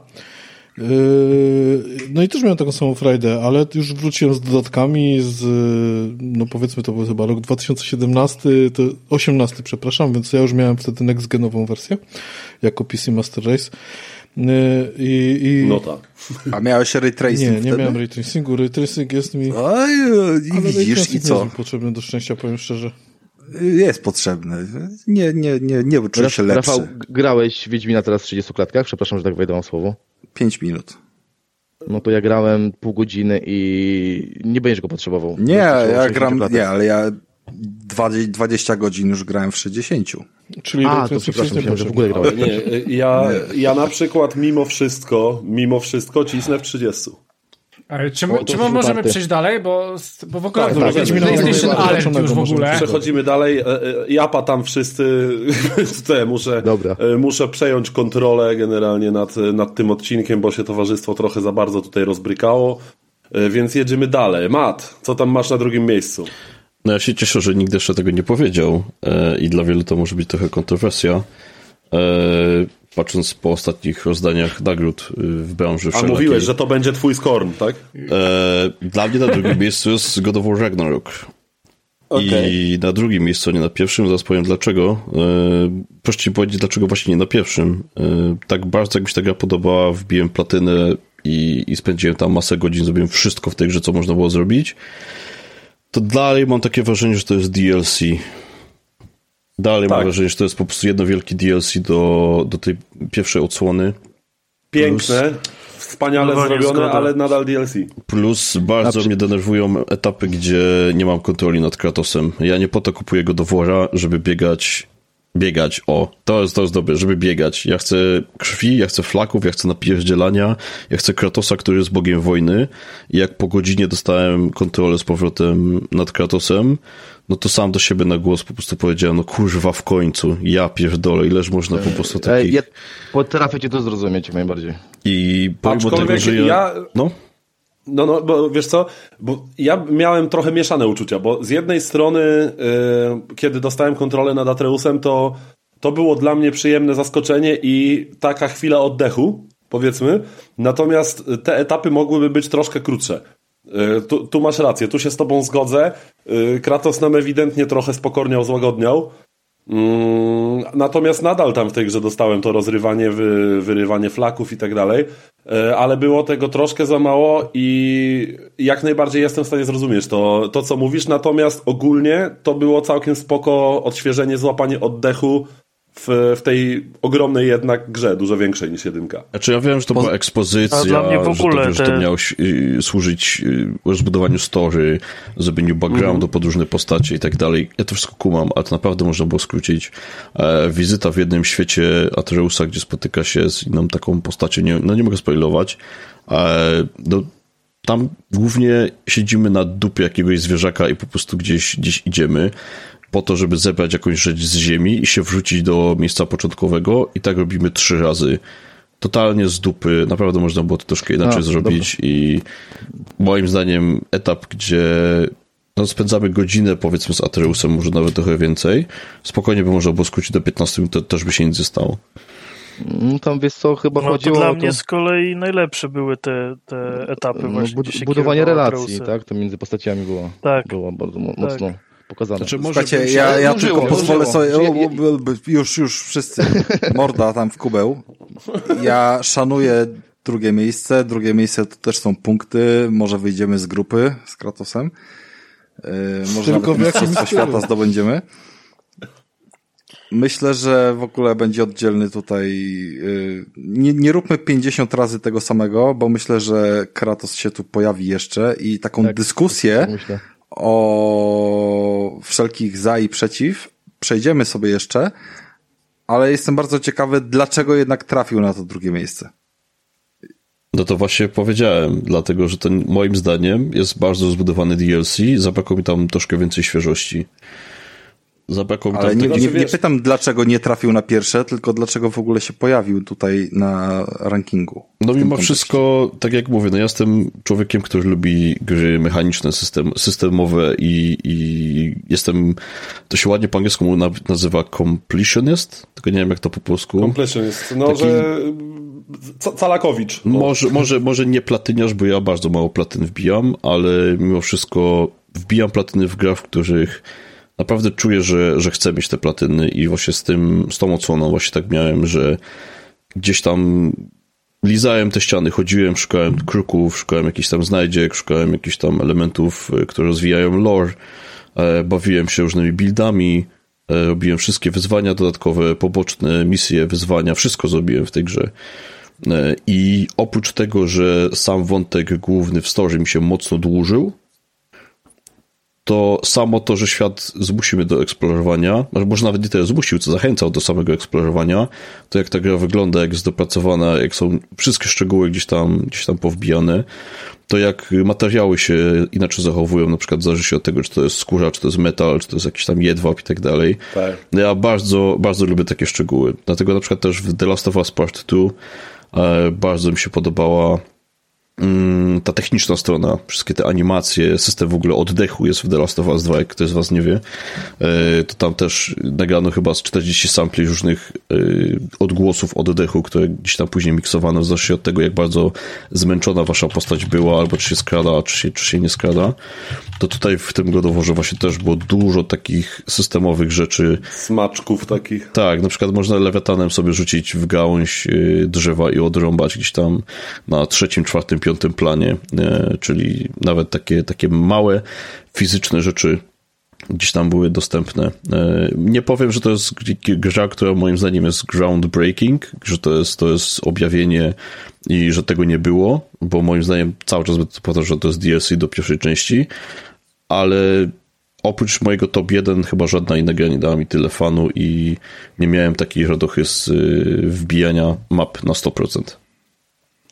Yy, No i też miałem taką samą frajdę, ale już wróciłem z dodatkami z, no powiedzmy to był chyba rok 2017, to 18, przepraszam, więc ja już miałem wtedy next genową wersję jako PC Master Race. Yy, I, i No tak. A miałeś ray tracing nie, nie miałem ray tracingu. Ray tracing jest mi. Oj, i widzisz, i tracing nie jest co? mi potrzebny do szczęścia, powiem szczerze. Jest potrzebny. Nie, nie, nie, nie uczuję się lepszy. Rafał, grałeś w Wiedźmina teraz w 30 klatkach? Przepraszam, że tak wejdę słowo. Pięć minut. No to ja grałem pół godziny i nie będziesz go potrzebował. Nie, ja 60 gram, klatek. nie, ale ja 20, 20 godzin już grałem w 60. Czyli A, to przepraszam, myślałem, że w ogóle grałeś. Nie, ja, ja na przykład mimo wszystko, mimo wszystko cisnę w 30. Ale Czy, my, czy my możemy uparty. przejść dalej, bo, bo w ogóle Tak, to tak, PlayStation możemy- Alert już w ogóle. Przechodzimy dalej. E, e, Japa tam wszyscy. Te, muszę, Dobra. e, muszę przejąć kontrolę generalnie nad, nad tym odcinkiem, bo się towarzystwo trochę za bardzo tutaj rozbrykało. Więc jedziemy dalej. Mat, co tam masz na drugim miejscu? No ja się cieszę, że nikt jeszcze tego nie powiedział i dla wielu to może być trochę kontrowersja. Patrząc po ostatnich rozdaniach nagród y, w branży A mówiłeś, że to będzie twój skorn, tak? E, dla mnie na drugim miejscu jest God of War Ragnarok. I na drugim miejscu, nie na pierwszym, zaraz powiem dlaczego. E, proszę ci powiedzieć, dlaczego właśnie nie na pierwszym. E, tak bardzo jak mi się ta gra podobała, wbiłem platynę i, i spędziłem tam masę godzin, zrobiłem wszystko w tej grze, co można było zrobić. To dalej mam takie wrażenie, że to jest DLC. Dalej mam Tak. wrażenie, że to jest po prostu jedno wielkie DLC do, do tej pierwszej odsłony. piękne, wspaniale No, zrobione, zgoda. ale nadal DLC. Plus bardzo mnie denerwują etapy, gdzie nie mam kontroli nad Kratosem. Ja nie po to kupuję go do wora, żeby biegać. Biegać, o, to jest, to jest dobre, żeby biegać. Ja chcę krwi, ja chcę flaków, ja chcę napierdzielania, ja chcę Kratosa, który jest bogiem wojny. I jak po godzinie dostałem kontrolę z powrotem nad Kratosem, no to sam do siebie na głos po prostu powiedziałem, no kurwa w końcu, ja pierdolę, ileż można po prostu takich... ja potrafię cię to zrozumieć najbardziej. I pomimo Aczkolwiek tego, że ja... ja- No, No, no, bo wiesz co, bo ja miałem trochę mieszane uczucia, bo z jednej strony, yy, kiedy dostałem kontrolę nad Atreusem, to, to było dla mnie przyjemne zaskoczenie i taka chwila oddechu, powiedzmy, natomiast te etapy mogłyby być troszkę krótsze. Yy, tu, tu masz rację, tu się z tobą zgodzę. Yy, Kratos nam ewidentnie trochę spokorniał, złagodniał. Mm, natomiast nadal tam w tej grze dostałem to rozrywanie, wy, wyrywanie flaków i tak dalej, E, ale było tego troszkę za mało i jak najbardziej jestem w stanie zrozumieć to, to co mówisz, natomiast ogólnie to było całkiem spoko odświeżenie, złapanie oddechu w, w tej ogromnej jednak grze, dużo większej niż jedynka. Znaczy ja wiem, że to była ekspozycja, dla mnie w że, ogóle to, że te- to miało służyć y, rozbudowaniu story, zrobieniu backgroundu Mhm. pod różne postacie i tak dalej. Ja to wszystko kumam, ale to naprawdę można było skrócić. E, wizyta w jednym świecie Atreusa, gdzie spotyka się z inną taką postacią, nie, no nie mogę spoilować, e, no, tam głównie siedzimy na dupie jakiegoś zwierzaka i po prostu gdzieś, gdzieś idziemy po to, żeby zebrać jakąś rzecz z ziemi i się wrzucić do miejsca początkowego i tak robimy trzy razy. Totalnie z dupy, naprawdę można było to troszkę inaczej A, zrobić i moim zdaniem etap, gdzie no, spędzamy godzinę powiedzmy z Atreusem, może nawet trochę więcej, spokojnie by można było skrócić do 15 minut, to też by się nic nie stało. Mm, Tam wiesz co, chyba No to chodziło dla o to, mnie z kolei najlepsze były te, te etapy no, właśnie, bud- budowanie relacji, tak? To między postaciami było, Tak. było bardzo mo- mocno pokazane. Znaczy, może Słuchajcie, się- ja, ja tylko pozwolę sobie, Że ja- o, o, o, już, już wszyscy, morda tam w kubeł. Ja szanuję drugie miejsce, drugie miejsce to też są punkty, może wyjdziemy z grupy z Kratosem. Yy, może Tylko nawet stylu? Świata zdobędziemy. Myślę, że w ogóle będzie oddzielny tutaj. Yy, nie, nie róbmy 50 razy tego samego, bo myślę, że Kratos się tu pojawi jeszcze i taką Tak, dyskusję tak. O wszelkich za i przeciw przejdziemy sobie jeszcze, ale jestem bardzo ciekawy, dlaczego jednak trafił na to drugie miejsce. No to właśnie powiedziałem, dlatego że ten moim zdaniem jest bardzo zbudowany DLC, zabrakło mi tam troszkę więcej świeżości. Zabrakło mi Ale nie, tego- nie, nie pytam, dlaczego nie trafił na pierwsze, tylko dlaczego w ogóle się pojawił tutaj na rankingu. No mimo kontekście. wszystko, tak jak mówię, no ja jestem człowiekiem, który lubi gry mechaniczne, system, systemowe i, i jestem, to się ładnie po angielsku na- nazywa completionist, tylko nie wiem jak to po polsku. Completion jest, no, Taki- że ca- Calakowicz. O. Może, może, może nie platyniarz, bo ja bardzo mało platyn wbijam, ale mimo wszystko wbijam platyny w grach, w których naprawdę czuję, że, że chcę mieć te platyny i właśnie z tym, z tą odsłoną właśnie tak miałem, że gdzieś tam lizałem te ściany, chodziłem, szukałem kruków, szukałem jakichś tam znajdziek, szukałem jakichś tam elementów, y, które rozwijają lore, e, bawiłem się różnymi buildami, e, robiłem wszystkie wyzwania dodatkowe, poboczne misje, wyzwania, wszystko zrobiłem w tej grze. E, I oprócz tego, że sam wątek główny w story mi się mocno dłużył, to samo to, że świat zmusił mnie do eksplorowania, może nawet nie tyle zmusił, co zachęcał do samego eksplorowania, to jak ta gra wygląda, jak jest dopracowana, jak są wszystkie szczegóły gdzieś tam, gdzieś tam powbijane, to jak materiały się inaczej zachowują, na przykład zależy się od tego, czy to jest skóra, czy to jest metal, czy to jest jakiś tam jedwab i tak dalej. Tak. No Ja bardzo, bardzo lubię takie szczegóły. Dlatego na przykład też w The Last of Us Part 2 e, bardzo mi się podobała ta techniczna strona, wszystkie te animacje, system w ogóle oddechu jest w The Last of Us 2, jak ktoś z was nie wie, e, to tam też nagrano chyba z 40 sampli różnych e, odgłosów oddechu, które gdzieś tam później miksowano, w zależności od tego, jak bardzo zmęczona wasza postać była, albo czy się skrada, czy się, czy się nie skrada. To tutaj w tym godoworze właśnie też było dużo takich systemowych rzeczy, Smaczków takich. tak, na przykład można lewetanem sobie rzucić w gałąź y, drzewa i odrąbać gdzieś tam na trzecim, czwartym, piątym planie, e, czyli nawet takie, takie małe fizyczne rzeczy gdzieś tam były dostępne. E, nie powiem, że to jest gra, która moim zdaniem jest groundbreaking, że to jest, to jest objawienie i że tego nie było, bo moim zdaniem cały czas będę powtarzał, że to jest DLC do pierwszej części, ale oprócz mojego top 1 chyba żadna inna gra nie dała mi tyle fanu i nie miałem takiej radochy z y, wbijania map na 100%.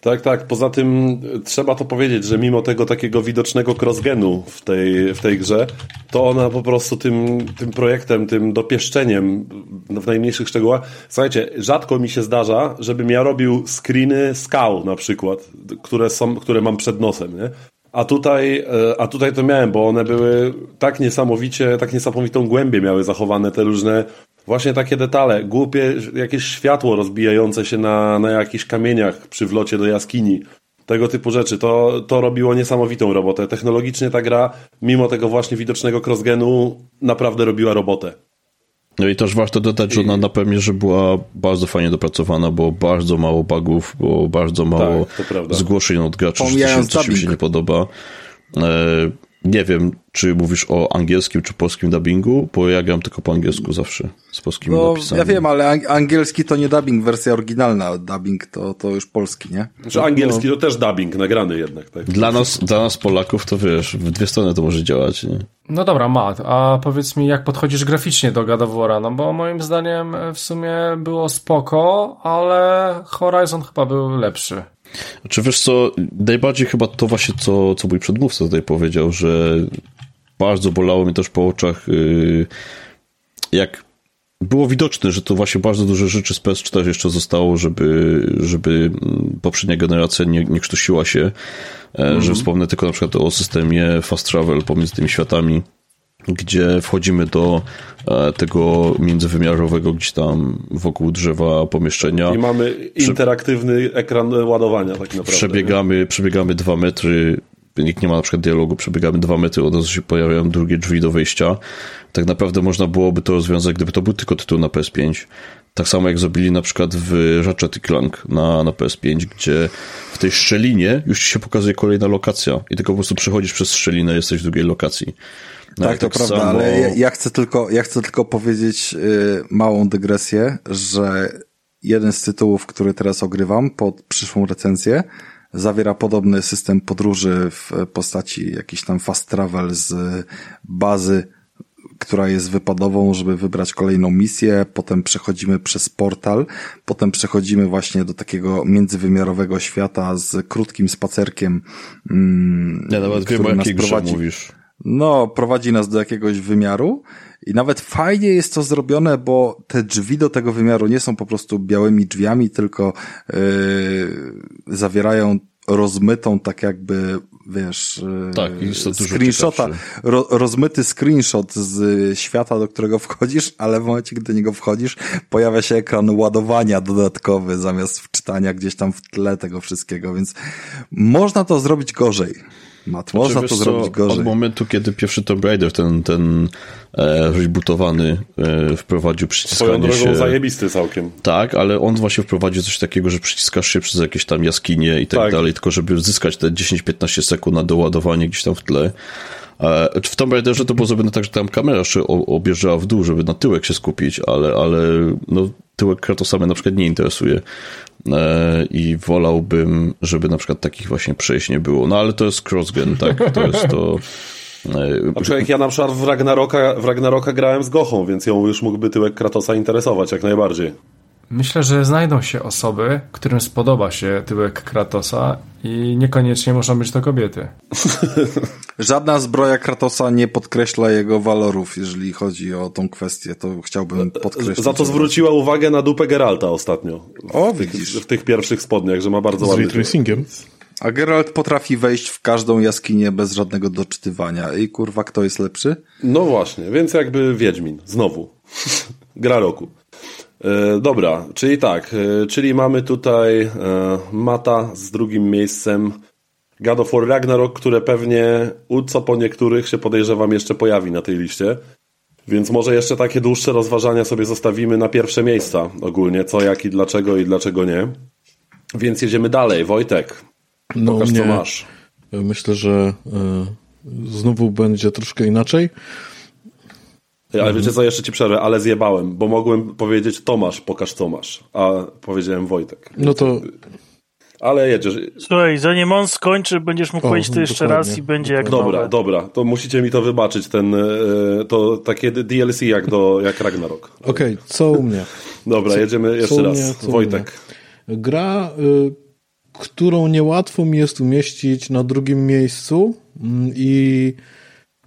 Tak, tak. Poza tym trzeba to powiedzieć, że mimo tego takiego widocznego crossgenu w tej, w tej grze, to ona po prostu tym, tym projektem, tym dopieszczeniem w najmniejszych szczegółach. Słuchajcie, rzadko mi się zdarza, żebym ja robił screeny skał na przykład, które, są, które mam przed nosem, nie? A tutaj, e, a tutaj to miałem, bo one były tak niesamowicie, tak niesamowitą głębię miały zachowane te różne Właśnie takie detale, głupie jakieś światło rozbijające się na, na jakichś kamieniach przy wlocie do jaskini. Tego typu rzeczy. To, to robiło niesamowitą robotę. Technologicznie ta gra, mimo tego właśnie widocznego crossgenu, naprawdę robiła robotę. No i też warto dodać, że ona na premierze była bardzo fajnie dopracowana, było bardzo mało bugów, było bardzo mało tak, zgłoszeń od graczy, że coś, mi się nie podoba. Nie wiem, czy mówisz o angielskim czy polskim dubbingu, bo ja gram tylko po angielsku zawsze, z polskimi no, napisami. Ja wiem, ale angielski to nie dubbing, wersja oryginalna, dubbing to, to już polski, nie? Znaczy angielski no. to też dubbing, nagrany jednak. Tak? Dla nas, dla nas Polaków to wiesz, w dwie strony to może działać, nie? No dobra, Matt, a powiedz mi, jak podchodzisz graficznie do God of War? No bo moim zdaniem w sumie było spoko, ale Horizon chyba był lepszy. Czy wiesz co, najbardziej chyba to właśnie, co, co mój przedmówca tutaj powiedział, że bardzo bolało mnie też po oczach, y, jak było widoczne, że to właśnie bardzo dużo rzeczy z PS4 jeszcze zostało, żeby, żeby poprzednia generacja nie, nie krztusiła się, mm -hmm. że wspomnę tylko na przykład o systemie fast travel pomiędzy tymi światami, gdzie wchodzimy do e, tego międzywymiarowego gdzieś tam wokół drzewa pomieszczenia. I mamy interaktywny ekran ładowania tak naprawdę. Przebiegamy, przebiegamy dwa metry, nikt nie ma na przykład dialogu, przebiegamy dwa metry, od razu się pojawiają drugie drzwi do wyjścia. Tak naprawdę można byłoby to rozwiązać, gdyby to był tylko tytuł na PS5. Tak samo jak zrobili na przykład w Ratchet Clank na, na PS5, gdzie w tej szczelinie już ci się pokazuje kolejna lokacja i tylko po prostu przechodzisz przez szczelinę, jesteś w drugiej lokacji. No tak, to tak prawda, samo... ale ja, ja, chcę tylko, ja chcę tylko powiedzieć y, małą dygresję, że jeden z tytułów, który teraz ogrywam pod przyszłą recenzję, zawiera podobny system podróży w postaci jakiś tam fast travel z bazy, która jest wypadową, żeby wybrać kolejną misję, potem przechodzimy przez portal, potem przechodzimy właśnie do takiego międzywymiarowego świata z krótkim spacerkiem. Mm, ja nawet wiem, o jakiej prowadzi... mówisz. No, prowadzi nas do jakiegoś wymiaru i nawet fajnie jest to zrobione, bo te drzwi do tego wymiaru nie są po prostu białymi drzwiami, tylko yy, zawierają rozmytą tak jakby, wiesz, yy, tak, screenshota, ro, rozmyty screenshot z świata, do którego wchodzisz, ale w momencie, gdy do niego wchodzisz, pojawia się ekran ładowania dodatkowy zamiast wczytania gdzieś tam w tle tego wszystkiego, więc można to zrobić gorzej. Mat, można to zrobić gorzej. Od momentu, kiedy pierwszy Tomb Raider, ten, ten e, rebootowany, e, wprowadził przyciskanie Swoją drogą się... zajebisty całkiem. Tak, ale on właśnie wprowadził coś takiego, że przyciskasz się przez jakieś tam jaskinie i tak, tak. dalej, tylko żeby zyskać te 10-15 sekund na doładowanie gdzieś tam w tle. E, w Tomb Raiderze to było zrobione tak, że tam kamera się objeżdżała w dół, żeby na tyłek się skupić, ale, ale no, tyłek Kratosa mnie na przykład nie interesuje. E, i wolałbym, żeby na przykład takich właśnie przejść nie było. No ale to jest crossgen, tak? To jest to... Aczkolwiek ja na przykład w Ragnaroka, w Ragnaroka grałem z Gochą, więc ją już mógłby tyłek Kratosa interesować jak najbardziej. Myślę, że znajdą się osoby, którym spodoba się tyłek Kratosa i niekoniecznie muszą być to kobiety. Żadna zbroja Kratosa nie podkreśla jego walorów, jeżeli chodzi o tą kwestię. To chciałbym podkreślić. Za to zwróciła uwagę na dupę Geralta ostatnio. O, widzisz. W tych pierwszych spodniach, że ma bardzo Z ładny... tracingiem. A Geralt potrafi wejść w każdą jaskinię bez żadnego doczytywania. I kurwa, kto jest lepszy? No właśnie, więc jakby Wiedźmin. Znowu. Gra roku. E, dobra, czyli tak, e, czyli mamy tutaj e, Mata z drugim miejscem God of War Ragnarok, które pewnie u co po niektórych się podejrzewam jeszcze pojawi na tej liście. Więc może jeszcze takie dłuższe rozważania sobie zostawimy na pierwsze miejsca ogólnie, co, jak i dlaczego i dlaczego nie. Więc jedziemy dalej. Wojtek, no, pokaż co masz. Myślę, że y, znowu będzie troszkę inaczej. Ale wiecie co, jeszcze ci przerwę, ale zjebałem, bo mogłem powiedzieć Tomasz, pokaż Tomasz, a powiedziałem Wojtek. No to Ale jedziesz. Słuchaj, zanim on skończy, będziesz mógł O, powiedzieć to jeszcze raz i będzie jak Dobra, nowe. dobra, to musicie mi to wybaczyć, ten, e, to takie DLC jak do, jak Ragnarok. okej, co u mnie? Dobra, jedziemy co jeszcze u raz. mnie, Wojtek. Gra, y, którą niełatwo mi jest umieścić na drugim miejscu mm, i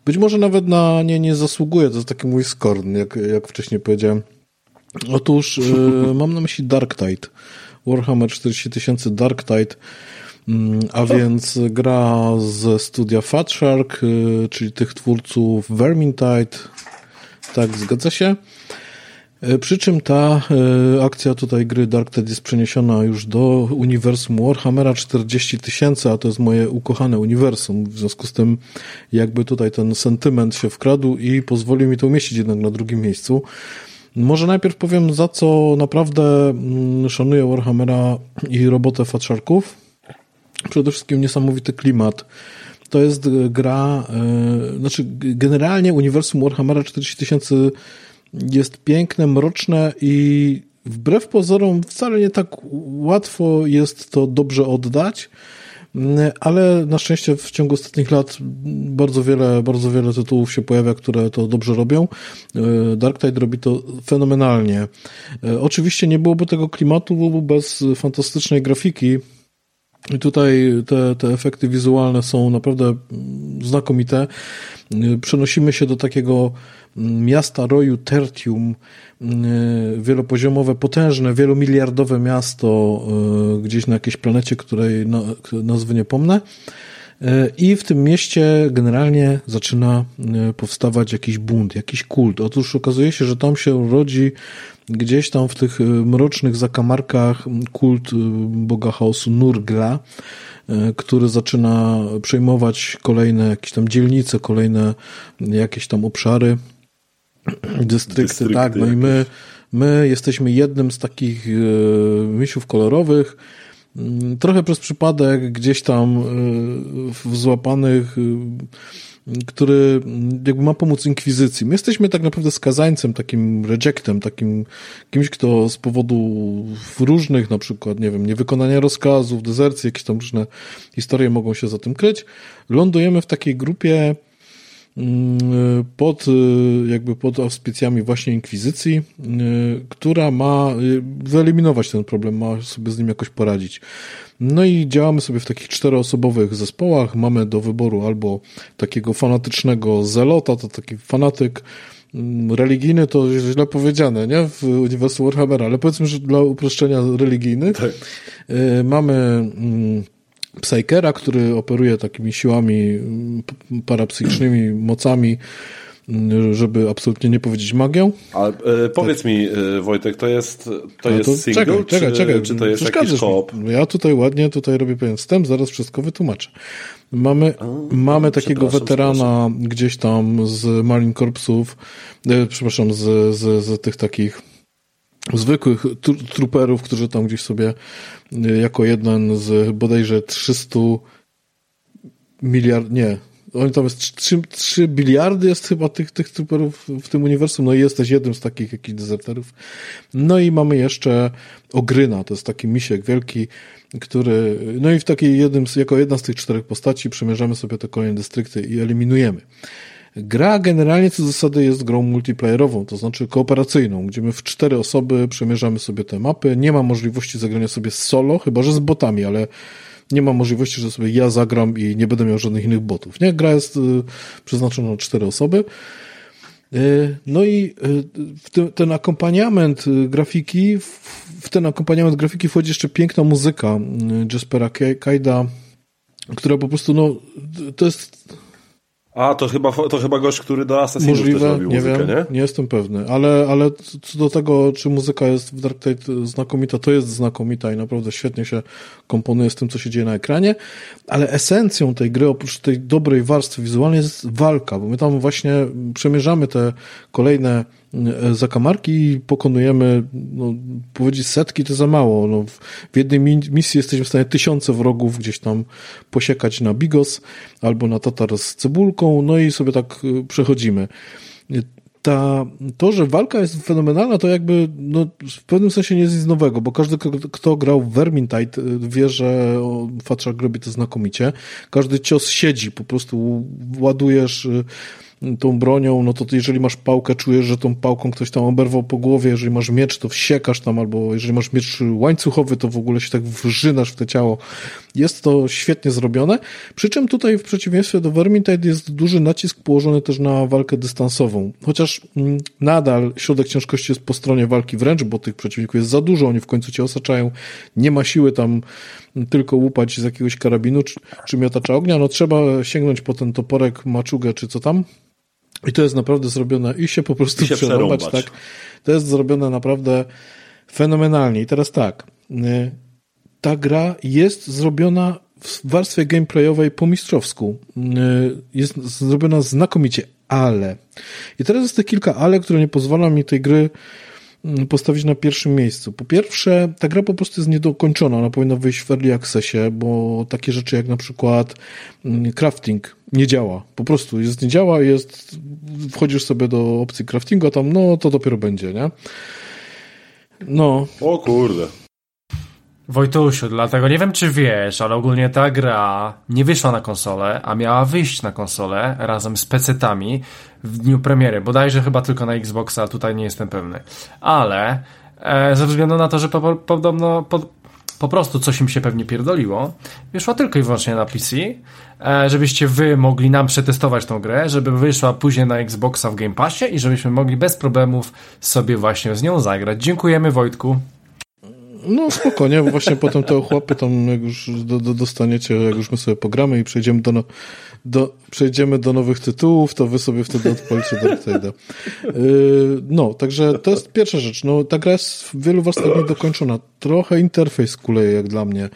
być może nawet na nie nie zasługuje, to jest taki mój skorn, jak, jak wcześniej powiedziałem. Otóż y, mam na myśli Dark Tide. Warhammer 40 tysięcy Dark Tide, mm, a więc gra ze studia Fat Shark, y, czyli tych twórców Vermintide. Tak, zgadza się. E, Przy czym ta e, akcja tutaj gry Dark jest przeniesiona już do uniwersum Warhammera 40 tysięcy, a to jest moje ukochane uniwersum. W związku z tym jakby tutaj ten sentyment się wkradł i pozwolił mi to umieścić jednak na drugim miejscu. Może najpierw powiem, za co naprawdę mm, szanuję Warhammera i robotę Fatsharków. Przede wszystkim niesamowity klimat. To jest e, gra, e, znaczy generalnie uniwersum Warhammera 40 tysięcy jest piękne, mroczne i wbrew pozorom wcale nie tak łatwo jest to dobrze oddać, ale na szczęście w ciągu ostatnich lat bardzo wiele, bardzo wiele tytułów się pojawia, które to dobrze robią. E, Dark Tide robi to fenomenalnie. E, Oczywiście nie byłoby tego klimatu bez fantastycznej grafiki, i tutaj te, te efekty wizualne są naprawdę znakomite. Y, Przenosimy się do takiego miasta roju Tertium, y, wielopoziomowe, potężne, wielomiliardowe miasto y, gdzieś na jakiejś planecie, której na- nazwy nie pomnę. Y, I w tym mieście generalnie zaczyna powstawać jakiś bunt, jakiś kult. Otóż okazuje się, że tam się rodzi gdzieś tam w tych mrocznych zakamarkach kult boga chaosu Nurgla, który zaczyna przejmować kolejne jakieś tam dzielnice, kolejne jakieś tam obszary, dystrykty, Dystrykty tak, no i my, my jesteśmy jednym z takich y, misiów kolorowych, Mm, Trochę przez przypadek gdzieś tam y, w złapanych, y, który mm, jakby ma pomóc inkwizycji. My jesteśmy tak naprawdę skazańcem, takim rejectem, takim kimś, kto z powodu różnych, na przykład, nie wiem, niewykonania rozkazów, dezercji, jakieś tam różne historie mogą się za tym kryć. Lądujemy w takiej grupie pod, y, jakby pod auspicjami właśnie Inkwizycji, y, która ma y, wyeliminować ten problem, ma sobie z nim jakoś poradzić. No i działamy sobie w takich czteroosobowych zespołach. Mamy do wyboru albo takiego fanatycznego zelota, to taki fanatyk mm, religijny, to źle powiedziane, nie? W uniwersum Warhammera, ale powiedzmy, że dla uproszczenia religijny. Y, Mamy mm, Psykera, który operuje takimi siłami mm, parapsychicznymi, mocami, mm, żeby absolutnie nie powiedzieć magią. A e, powiedz mi, e, Wojtek, to jest, to Ale jest single, czekaj, czy, czekaj, czekaj. czy to jest jakiś koop? Ja tutaj ładnie tutaj robię pewien wstęp, zaraz wszystko wytłumaczę. Mamy, mamy takiego weterana gdzieś tam z Marine Corpsów, e, przepraszam, z, z, z tych takich zwykłych tru- truperów, którzy tam gdzieś sobie e, jako jeden z bodajże 300 miliard, nie, oni tam jest 3, 3 biliardy jest chyba tych, tych truperów w tym uniwersum, no i jesteś jednym z takich jakichś dezerterów. No i mamy jeszcze Ogryna, to jest taki misiek wielki, który, no i w takiej jednym, jako jedna z tych czterech postaci przemierzamy sobie te kolejne dystrykty i eliminujemy. Gra generalnie co zasady jest grą multiplayerową, to znaczy kooperacyjną, gdzie my w cztery osoby przemierzamy sobie te mapy. Nie ma możliwości zagrania sobie solo, chyba że z botami, ale nie ma możliwości, że sobie ja zagram i nie będę miał żadnych innych botów. Nie, gra jest y, przeznaczona na cztery osoby. Y, No i y, ten, akompaniament grafiki, w, ten akompaniament grafiki wchodzi jeszcze piękna muzyka Jaspera Kajda, która po prostu, no, to jest A, to chyba, to chyba gość, który do Assassin's też Możliwe, robił nie muzykę, wiem, nie? nie? jestem pewny, ale, ale co do tego, czy muzyka jest w Dark Tide znakomita, to jest znakomita i naprawdę świetnie się komponuje z tym, co się dzieje na ekranie, ale esencją tej gry, oprócz tej dobrej warstwy wizualnej jest walka, bo my tam właśnie przemierzamy te kolejne zakamarki i pokonujemy, no, powiedzieć setki to za mało, no, w, jednej mi- misji jesteśmy w stanie tysiące wrogów gdzieś tam posiekać na bigos albo na tatar z cebulką, no i sobie tak y, przechodzimy. Ta, to, że walka jest fenomenalna, to jakby no, w pewnym sensie nie jest nic nowego, bo każdy, kto grał w Vermintide wie, że Fatrzak robi to znakomicie. Każdy cios siedzi, po prostu ładujesz tą bronią, no to jeżeli masz pałkę, czujesz, że tą pałką ktoś tam oberwał po głowie, jeżeli masz miecz, to wsiekasz tam, albo jeżeli masz miecz łańcuchowy, to w ogóle się tak wrzynasz w te ciało. Jest to świetnie zrobione, przy czym tutaj w przeciwieństwie do Vermintide jest duży nacisk położony też na walkę dystansową, chociaż mm, nadal środek ciężkości jest po stronie walki wręcz, bo tych przeciwników jest za dużo, oni w końcu cię osaczają, nie ma siły tam tylko łupać z jakiegoś karabinu czy, czy miotacza ognia, no trzeba sięgnąć po ten toporek, maczugę czy co tam, i to jest naprawdę zrobione i się po prostu się przerąbać, tak? To jest zrobione naprawdę fenomenalnie. I teraz tak, y, ta gra jest zrobiona w warstwie gameplayowej po mistrzowsku. Y, jest zrobiona znakomicie, ale. I teraz jest te kilka ale, które nie pozwala mi tej gry postawić na pierwszym miejscu. Po pierwsze, ta gra po prostu jest niedokończona, ona powinna wyjść w early accessie, bo takie rzeczy jak na przykład mm, crafting nie działa. Po prostu jest, nie działa, jest, wchodzisz sobie do opcji craftingu, a tam, no, to dopiero będzie, nie? No. O kurde. Wojtusiu, dlatego nie wiem, czy wiesz, ale ogólnie ta gra nie wyszła na konsolę, a miała wyjść na konsolę razem z PC-tami w dniu premiery. Bodajże chyba tylko na Xboxa, tutaj nie jestem pewny. Ale e, ze względu na to, że po, podobno po, po prostu coś im się pewnie pierdoliło, wyszła tylko i wyłącznie na PC, e, żebyście wy mogli nam przetestować tą grę, żeby wyszła później na Xboxa w Game Passie i żebyśmy mogli bez problemów sobie właśnie z nią zagrać. Dziękujemy Wojtku. No spokojnie, właśnie potem te ochłapy tam jak już do, do, dostaniecie, jak już my sobie pogramy i przejdziemy do, no, do, przejdziemy do nowych tytułów, to wy sobie wtedy odpalicie Dark Side'a. Yy, no, także to jest pierwsza rzecz. No, ta gra jest w wielu warstwach niedokończona. Trochę interfejs kuleje jak dla mnie.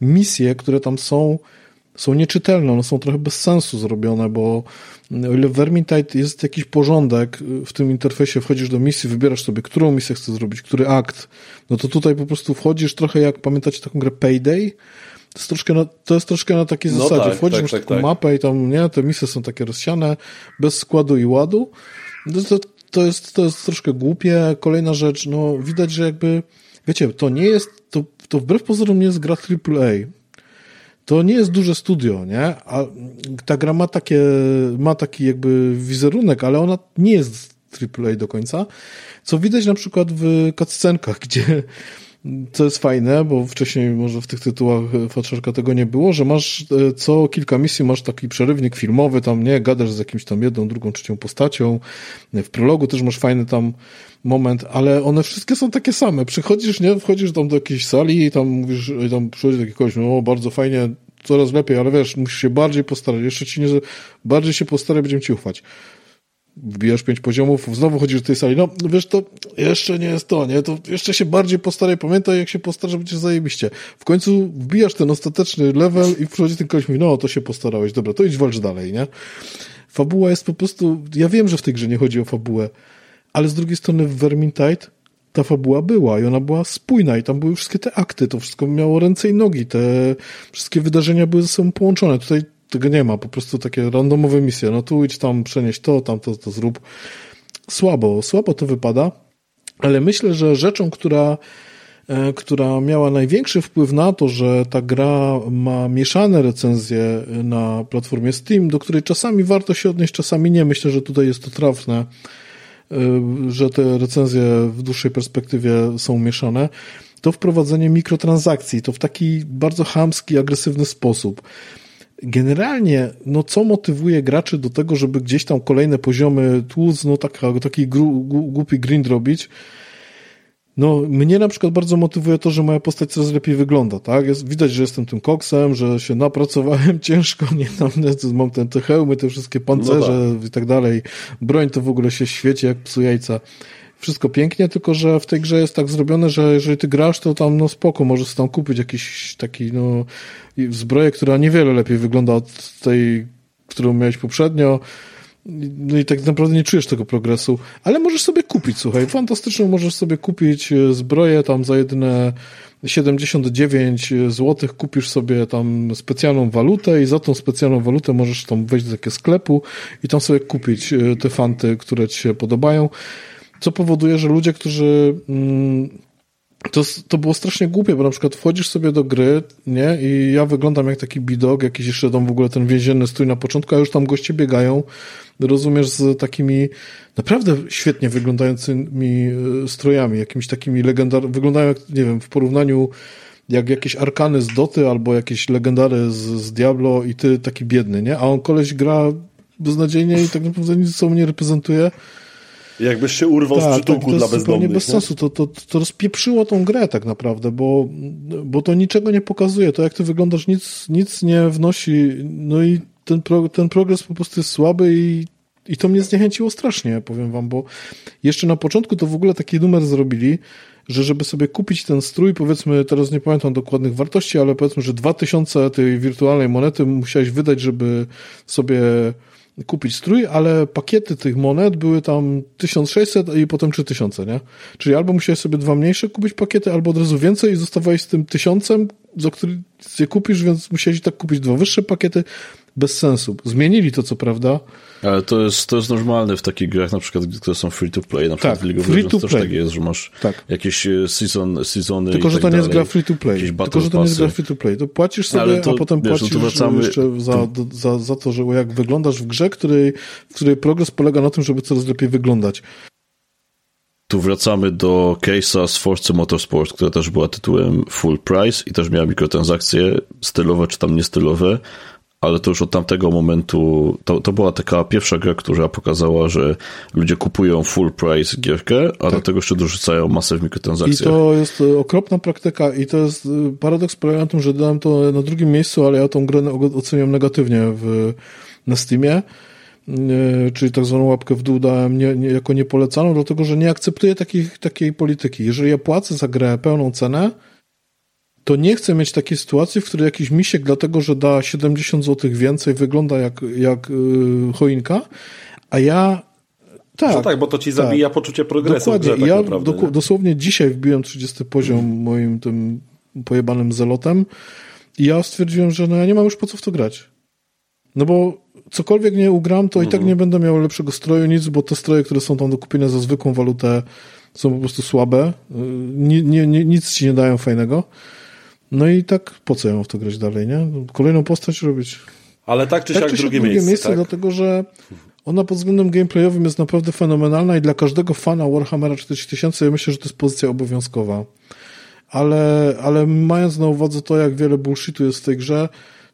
Misje, które tam są, są nieczytelne, one są trochę bez sensu zrobione, bo o ile w Vermintide jest jakiś porządek w tym interfejsie, wchodzisz do misji, wybierasz sobie, którą misję chcesz zrobić, który akt, no to tutaj po prostu wchodzisz trochę jak, pamiętacie taką grę Payday? To jest troszkę na, to jest troszkę na takiej no zasadzie. Tak, wchodzisz tak, tak, taką tak. mapę i tam, nie, te misje są takie rozsiane, bez składu i ładu. No to, to, jest, to jest troszkę głupie. Kolejna rzecz, no widać, że jakby, wiecie, to nie jest, to, to wbrew pozorom nie jest gra AAA to nie jest duże studio, nie? A ta gra ma takie, ma taki jakby wizerunek, ale ona nie jest AAA do końca, co widać na przykład w cutscenkach, gdzie co jest fajne, bo wcześniej może w tych tytułach Fatrzarka tego nie było, że masz e, co kilka misji masz taki przerywnik filmowy, tam nie, gadasz z jakimś tam jedną, drugą, trzecią postacią. W prologu też masz fajny tam moment, ale one wszystkie są takie same. Przychodzisz, nie, wchodzisz tam do jakiejś sali i tam mówisz, i tam przychodzi taki kogoś, no bardzo fajnie, coraz lepiej, ale wiesz, musisz się bardziej postarać, jeszcze ci nie, bardziej się postaraj, będziemy ci ufać. Wbijasz pięć poziomów, znowu chodzisz do tej sali, no wiesz, to jeszcze nie jest to, nie, to jeszcze się bardziej postaraj, pamiętaj, jak się postarasz, będziesz zajebiście. W końcu wbijasz ten ostateczny level i przychodzi ten koleś mówi, no to się postarałeś, dobra, to idź walcz dalej, nie. Fabuła jest po prostu, ja wiem, że w tej grze nie chodzi o fabułę, ale z drugiej strony w Vermintide ta fabuła była i ona była spójna i tam były wszystkie te akty, to wszystko miało ręce i nogi, te wszystkie wydarzenia były ze sobą połączone. Tutaj tego nie ma, po prostu takie randomowe misje. No tu idź tam, przenieść to, tam to, to zrób. Słabo, słabo to wypada, ale myślę, że rzeczą, która, e, która miała największy wpływ na to, że ta gra ma mieszane recenzje na platformie Steam, do której czasami warto się odnieść, czasami nie. Myślę, że tutaj jest to trafne, że te recenzje w dłuższej perspektywie są mieszane to wprowadzenie mikrotransakcji, to w taki bardzo chamski, agresywny sposób. Generalnie, no co motywuje graczy do tego, żeby gdzieś tam kolejne poziomy tłuc, no taka, taki głupi grind robić? No, mnie na przykład bardzo motywuje to, że moja postać coraz lepiej wygląda, tak? Jest, widać, że jestem tym koksem, że się napracowałem ciężko, nie tam, mam ten, te hełmy, te wszystkie pancerze no tak. i tak dalej. Broń to w ogóle się świeci jak psu jajca wszystko pięknie, tylko że w tej grze jest tak zrobione, że jeżeli ty grasz, to tam no spoko, możesz tam kupić jakiś taki no zbroję, która niewiele lepiej wygląda od tej, którą miałeś poprzednio. No i tak naprawdę nie czujesz tego progresu, ale możesz sobie kupić, słuchaj, fantastyczną możesz sobie kupić e, zbroję tam za jedyne 79 zł kupisz sobie tam specjalną walutę i za tą specjalną walutę możesz tam wejść do takiego sklepu i tam sobie kupić e, te fanty, które ci się podobają, co powoduje, że ludzie, którzy mm, to, to było strasznie głupie, bo na przykład wchodzisz sobie do gry, nie, i ja wyglądam jak taki bidok, jakiś jeszcze tam w ogóle ten więzienny stój na początku, a już tam goście biegają, rozumiesz, z takimi naprawdę świetnie wyglądającymi e, strojami, jakimiś takimi legendarnymi, wyglądają jak, nie wiem, w porównaniu jak jakieś arkany z Doty albo jakieś legendary z, z Diablo i ty taki biedny, nie? A on koleś gra beznadziejnie i tak naprawdę nic sobą nie reprezentuje. Jakbyś się urwał Tak, z przytułku to dla jest zupełnie bezdomnych. bez nie? sensu. To, to, to rozpieprzyło tą grę tak naprawdę, bo, bo to niczego nie pokazuje. To jak ty wyglądasz nic, nic nie wnosi. No i ten, pro, ten progres po prostu jest słaby i, i to mnie zniechęciło strasznie, powiem wam, bo jeszcze na początku to w ogóle taki numer zrobili, że żeby sobie kupić ten strój, powiedzmy, teraz nie pamiętam dokładnych wartości, ale powiedzmy, że 2000 tej wirtualnej monety musiałeś wydać, żeby sobie kupić strój, ale pakiety tych monet były tam 1600 i potem 3000, nie? Czyli albo musiałeś sobie dwa mniejsze kupić pakiety, albo od razu więcej i zostawałeś z tym tysiącem, za który je kupisz, więc musiałeś tak kupić dwa wyższe pakiety. Bez sensu. Zmienili to, co prawda. Ale to jest, to jest normalne w takich grach, na przykład, które są free to play. Na przykład Tak, w League of free Legends to też play. tak jest, że masz Tak. jakieś e, season, seasony Tylko, że tak to nie jest gra free to play. Tylko, że to nie jest gra free to play. To płacisz sobie, Ale to, a potem wiesz, no płacisz wracamy- jeszcze za, za, za to, że jak wyglądasz w grze, której, w której progres polega na tym, żeby coraz lepiej wyglądać. Tu wracamy do case'a z Forza Motorsport, która też była tytułem full price i też miała mikrotransakcje stylowe czy tam niestylowe, ale to już od tamtego momentu, to, to była taka pierwsza gra, która pokazała, że ludzie kupują full price gierkę, a do tego jeszcze dorzucają masę w Tak. I mikrotransakcjach. to jest e, okropna praktyka i to jest e, paradoks polega na tym, że dałem to na drugim miejscu, ale ja tą grę oceniam negatywnie w, na Steamie, e, czyli tak zwaną łapkę w dół dałem nie, nie, jako niepolecaną, dlatego że nie akceptuję takich, takiej polityki. Jeżeli ja płacę za grę pełną cenę, to nie chcę mieć takiej sytuacji, w której jakiś misiek, dlatego że da 70 zł więcej, wygląda jak, jak yy, choinka, a ja tak, Że tak, bo to ci zabija poczucie progresu Dokładnie. grze, tak ja naprawdę. doku- nie? dosłownie dzisiaj wbiłem 30 poziom moim tym pojebanym zelotem i ja stwierdziłem, że no ja nie mam już po co w to grać. No bo cokolwiek nie ugram, to i Mhm. tak nie będę miał lepszego stroju, nic, bo te stroje, które są tam do kupienia za zwykłą walutę są po prostu słabe. Y, Nie, nie, nie, nic ci nie dają fajnego. No i tak po co mam w to grać dalej, nie? Kolejną postać robić. Ale tak czy Tak siak czy siak drugie miejsce. tak? dlatego że ona pod względem gameplayowym jest naprawdę fenomenalna i dla każdego fana Warhammera 4000 ja myślę, że to jest pozycja obowiązkowa. Ale, ale mając na uwadze to, jak wiele bullshitu jest w tej grze,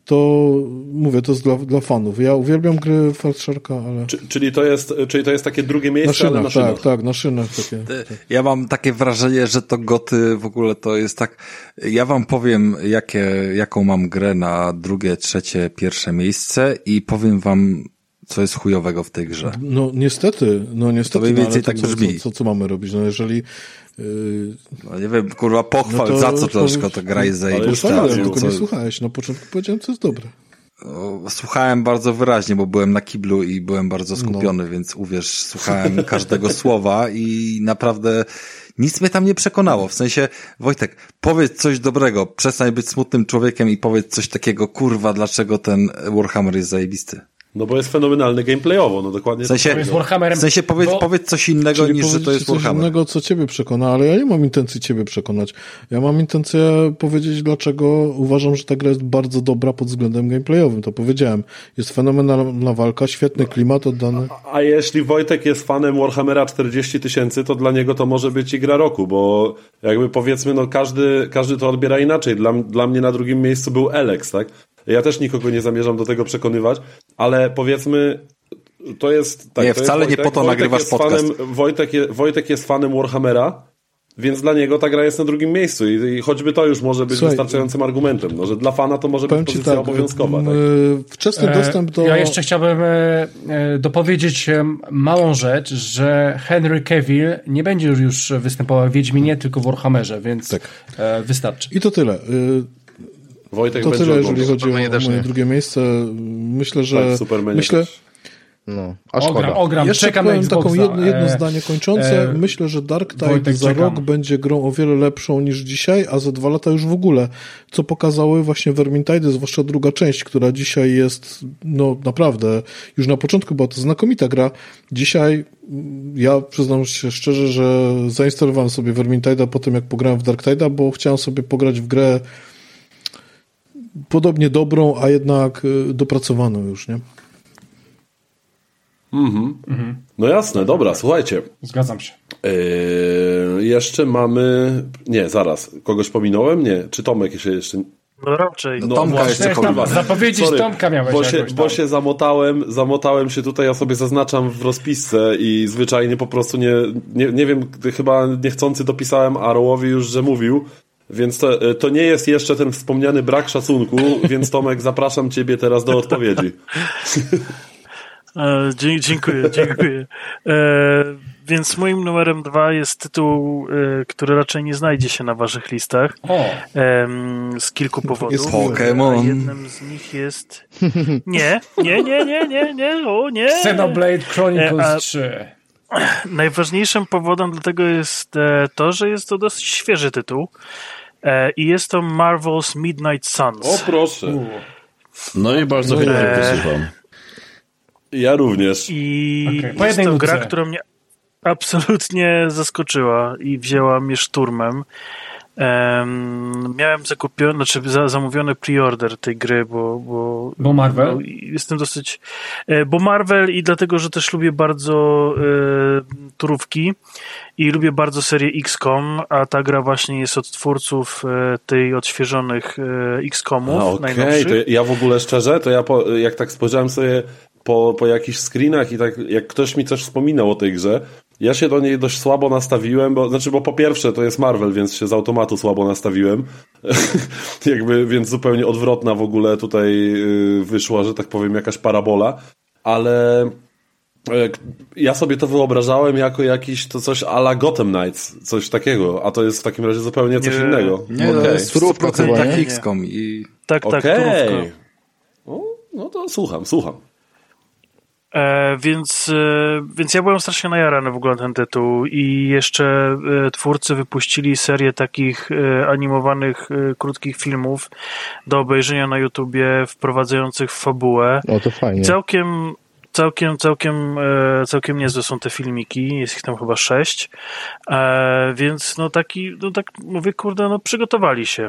to mówię, to jest dla, dla fanów. Ja uwielbiam gry Fartsharka, ale... Czy, czyli, to jest, czyli to jest takie drugie Na miejsce, ale szynach, na szynach. tak, tak, na szynach takie. Ja mam takie wrażenie, że to goty w ogóle to jest tak. Ja wam powiem, jakie, jaką mam grę na drugie, trzecie, pierwsze miejsce i powiem wam, co jest chujowego w tej grze. No niestety, no niestety. mniej no, ale więcej to tak co, brzmi. co, co, co mamy robić? No jeżeli... No nie wiem, kurwa, pochwal, No to- za co to- to gra jest Ale już Słuchałem, co- tylko nie słuchałeś. Na początku powiedziałem, co jest dobre. O, Słuchałem bardzo wyraźnie, bo byłem na kiblu i byłem bardzo skupiony, No. więc uwierz, słuchałem każdego słowa i naprawdę nic mnie tam nie przekonało. W sensie, Wojtek, powiedz coś dobrego, przestań być smutnym człowiekiem i powiedz coś takiego, kurwa, dlaczego ten Warhammer jest zajebisty. No bo jest fenomenalny gameplayowo, no dokładnie. W sensie, tak. jest Warhammerem, w sensie powiedz, bo- powiedz coś innego Czyli niż, że to jest coś Warhammer. innego, co ciebie przekona, ale ja nie mam intencji ciebie przekonać. Ja mam intencję powiedzieć, dlaczego uważam, że ta gra jest bardzo dobra pod względem gameplayowym. To powiedziałem. Jest fenomenalna walka, świetny klimat oddany. A jeśli Wojtek jest fanem Warhammera 40 tysięcy, to dla niego to może być i gra roku, bo jakby powiedzmy, no każdy, każdy to odbiera inaczej. Dla, dla mnie na drugim miejscu był Alex, tak? Ja też nikogo nie zamierzam do tego przekonywać, ale powiedzmy, to jest... Tak, Nie, to wcale jest nie po to nagrywasz jest podcast. Fanem, Wojtek, je, Wojtek jest fanem Warhammera, więc dla niego ta gra jest na drugim miejscu i, i choćby to już może być Słuchaj, wystarczającym argumentem, no, że dla fana to może być pozycja tak, obowiązkowa. Tak? wczesny E, dostęp do... Ja jeszcze chciałbym e, e, dopowiedzieć małą rzecz, że Henry Cavill nie będzie już występował w Wiedźminie, tylko w Warhammerze, więc Tak. wystarczy. I to tyle. Wojtek To będzie tyle, jeżeli chodzi Supermanie o moje nie. drugie miejsce. Myślę, Tak, że w Supermanie myślę, też. No, a szkoda. Ogram, ogram, Jeszcze czekam na powiem taką jedno, jedno E, zdanie kończące. e, Myślę, że Dark Tide Wojtek, za czekam. rok będzie grą o wiele lepszą niż dzisiaj, a za dwa lata już w ogóle. Co pokazały właśnie Vermintide, zwłaszcza druga część, która dzisiaj jest, no naprawdę, już na początku była to znakomita gra. Dzisiaj mm, ja przyznam się szczerze, że zainstalowałem sobie Vermintide'a po tym, jak pograłem w Dark Tide'a, bo chciałem sobie pograć w grę podobnie dobrą, a jednak y, dopracowaną już, nie? No jasne, dobra, słuchajcie. Zgadzam się. Yy, jeszcze mamy... Nie, zaraz. Kogoś pominąłem? Nie. Czy Tomek się jeszcze... No raczej. No, Tomka właśnie, jeszcze tam zapowiedzieć Sorry, Tomka miałeś bo się, jakoś bo tam. się zamotałem, zamotałem się tutaj, ja sobie zaznaczam w rozpisce i zwyczajnie po prostu nie, nie, nie wiem, chyba niechcący dopisałem Arrowowi już, że mówił, więc to, to nie jest jeszcze ten wspomniany brak szacunku, więc Tomek, zapraszam ciebie teraz do odpowiedzi. E, dzie- dziękuję, dziękuję. E, więc moim numerem dwa jest tytuł, e, który raczej nie znajdzie się na waszych listach O, em, z kilku powodów. Jest Pokémon. Jednym z nich jest... Nie, nie, nie, nie, nie, nie, o nie. Xenoblade Chronicles E, a- 3. Najważniejszym powodem do tego jest e, to, że jest to dosyć świeży tytuł e, i jest to Marvel's Midnight Suns. O proszę, No i bardzo chętnie Eee. posłucham. ja również. I po jest jednej to gra, która mnie absolutnie zaskoczyła i wzięła mnie szturmem. Em, miałem zakupiony, znaczy za, zamówiony pre-order tej gry, bo, bo, Bo Marvel? no, i jestem dosyć. e, Bo Marvel i dlatego, że też lubię bardzo e, turówki i lubię bardzo serię XCOM, a ta gra właśnie jest od twórców e, tej odświeżonych e, XCOMów Okej, najnowszych. to ja w ogóle szczerze, to ja po, jak tak spojrzałem sobie po, po jakichś screenach i tak jak ktoś mi coś wspominał o tej grze, ja się do niej dość słabo nastawiłem, bo znaczy, bo po pierwsze to jest Marvel, więc się z automatu słabo nastawiłem. Jakby, więc zupełnie odwrotna w ogóle tutaj y, wyszła, że tak powiem, jakaś parabola, ale e, ja sobie to wyobrażałem jako jakiś to coś a la Gotham Knights, coś takiego, a to jest w takim razie zupełnie coś Nie. innego. Nie, to Okej. jest w Turówka 100% chyba, tak nie? XCOM i Tak, tak, turówka. No, no to słucham, słucham. E, więc, e, więc ja byłem strasznie najarany w ogóle na ten tytuł i jeszcze e, twórcy wypuścili serię takich e, animowanych e, krótkich filmów do obejrzenia na YouTubie wprowadzających w fabułę. No to fajnie. Całkiem, całkiem, całkiem, e, całkiem niezłe są te filmiki, jest ich tam chyba sześć, więc no taki, no tak mówię, kurde, no przygotowali się.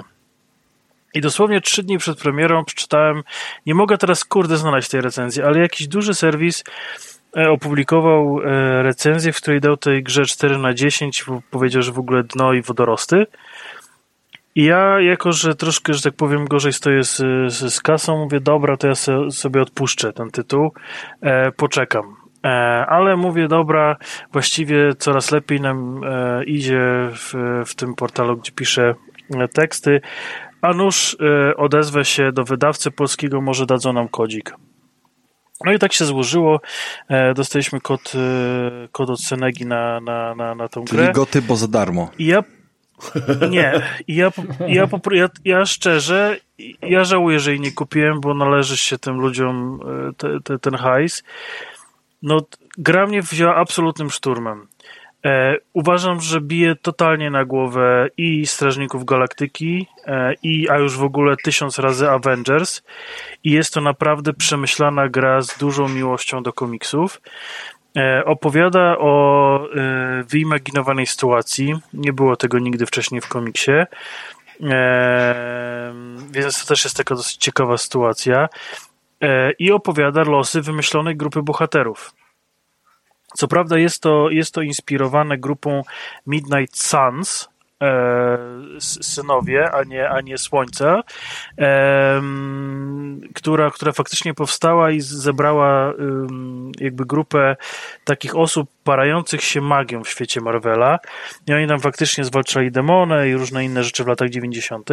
I dosłownie trzy dni przed premierą przeczytałem, nie mogę teraz kurde znaleźć tej recenzji, ale jakiś duży serwis e, opublikował e, recenzję, w której dał tej grze 4 na 10, bo powiedział, że w ogóle dno i wodorosty. I ja, jako że troszkę, że tak powiem, gorzej stoję z, z, z kasą, mówię, dobra, to ja se, sobie odpuszczę ten tytuł, e, poczekam. E, ale mówię, dobra, właściwie coraz lepiej nam e, idzie w, w tym portalu, gdzie piszę e, teksty, a nuż e, odezwę się do wydawcy polskiego, może dadzą nam kodzik. No i tak się złożyło. E, dostaliśmy kod, e, kod od Senegi na, na, na, na tą czyli grę. goty, bo za darmo. I ja. Nie, ja, ja, ja, ja szczerze, ja żałuję, że jej nie kupiłem, bo należy się tym ludziom e, te, te, ten hajs. No, gra mnie wzięła absolutnym szturmem. E, uważam, że bije totalnie na głowę i Strażników Galaktyki, e, i, a już w ogóle tysiąc razy Avengers. I jest to naprawdę przemyślana gra z dużą miłością do komiksów. E, opowiada o wyimaginowanej sytuacji. Nie było tego nigdy wcześniej w komiksie. Więc to też jest taka dosyć ciekawa sytuacja. I opowiada losy wymyślonej grupy bohaterów. Co prawda jest to, jest to inspirowane grupą Midnight Suns, synowie, a nie, a nie Słońca, która, która faktycznie powstała i zebrała jakby grupę takich osób parających się magią w świecie Marvela. I oni tam faktycznie zwalczali demony i różne inne rzeczy w latach 90.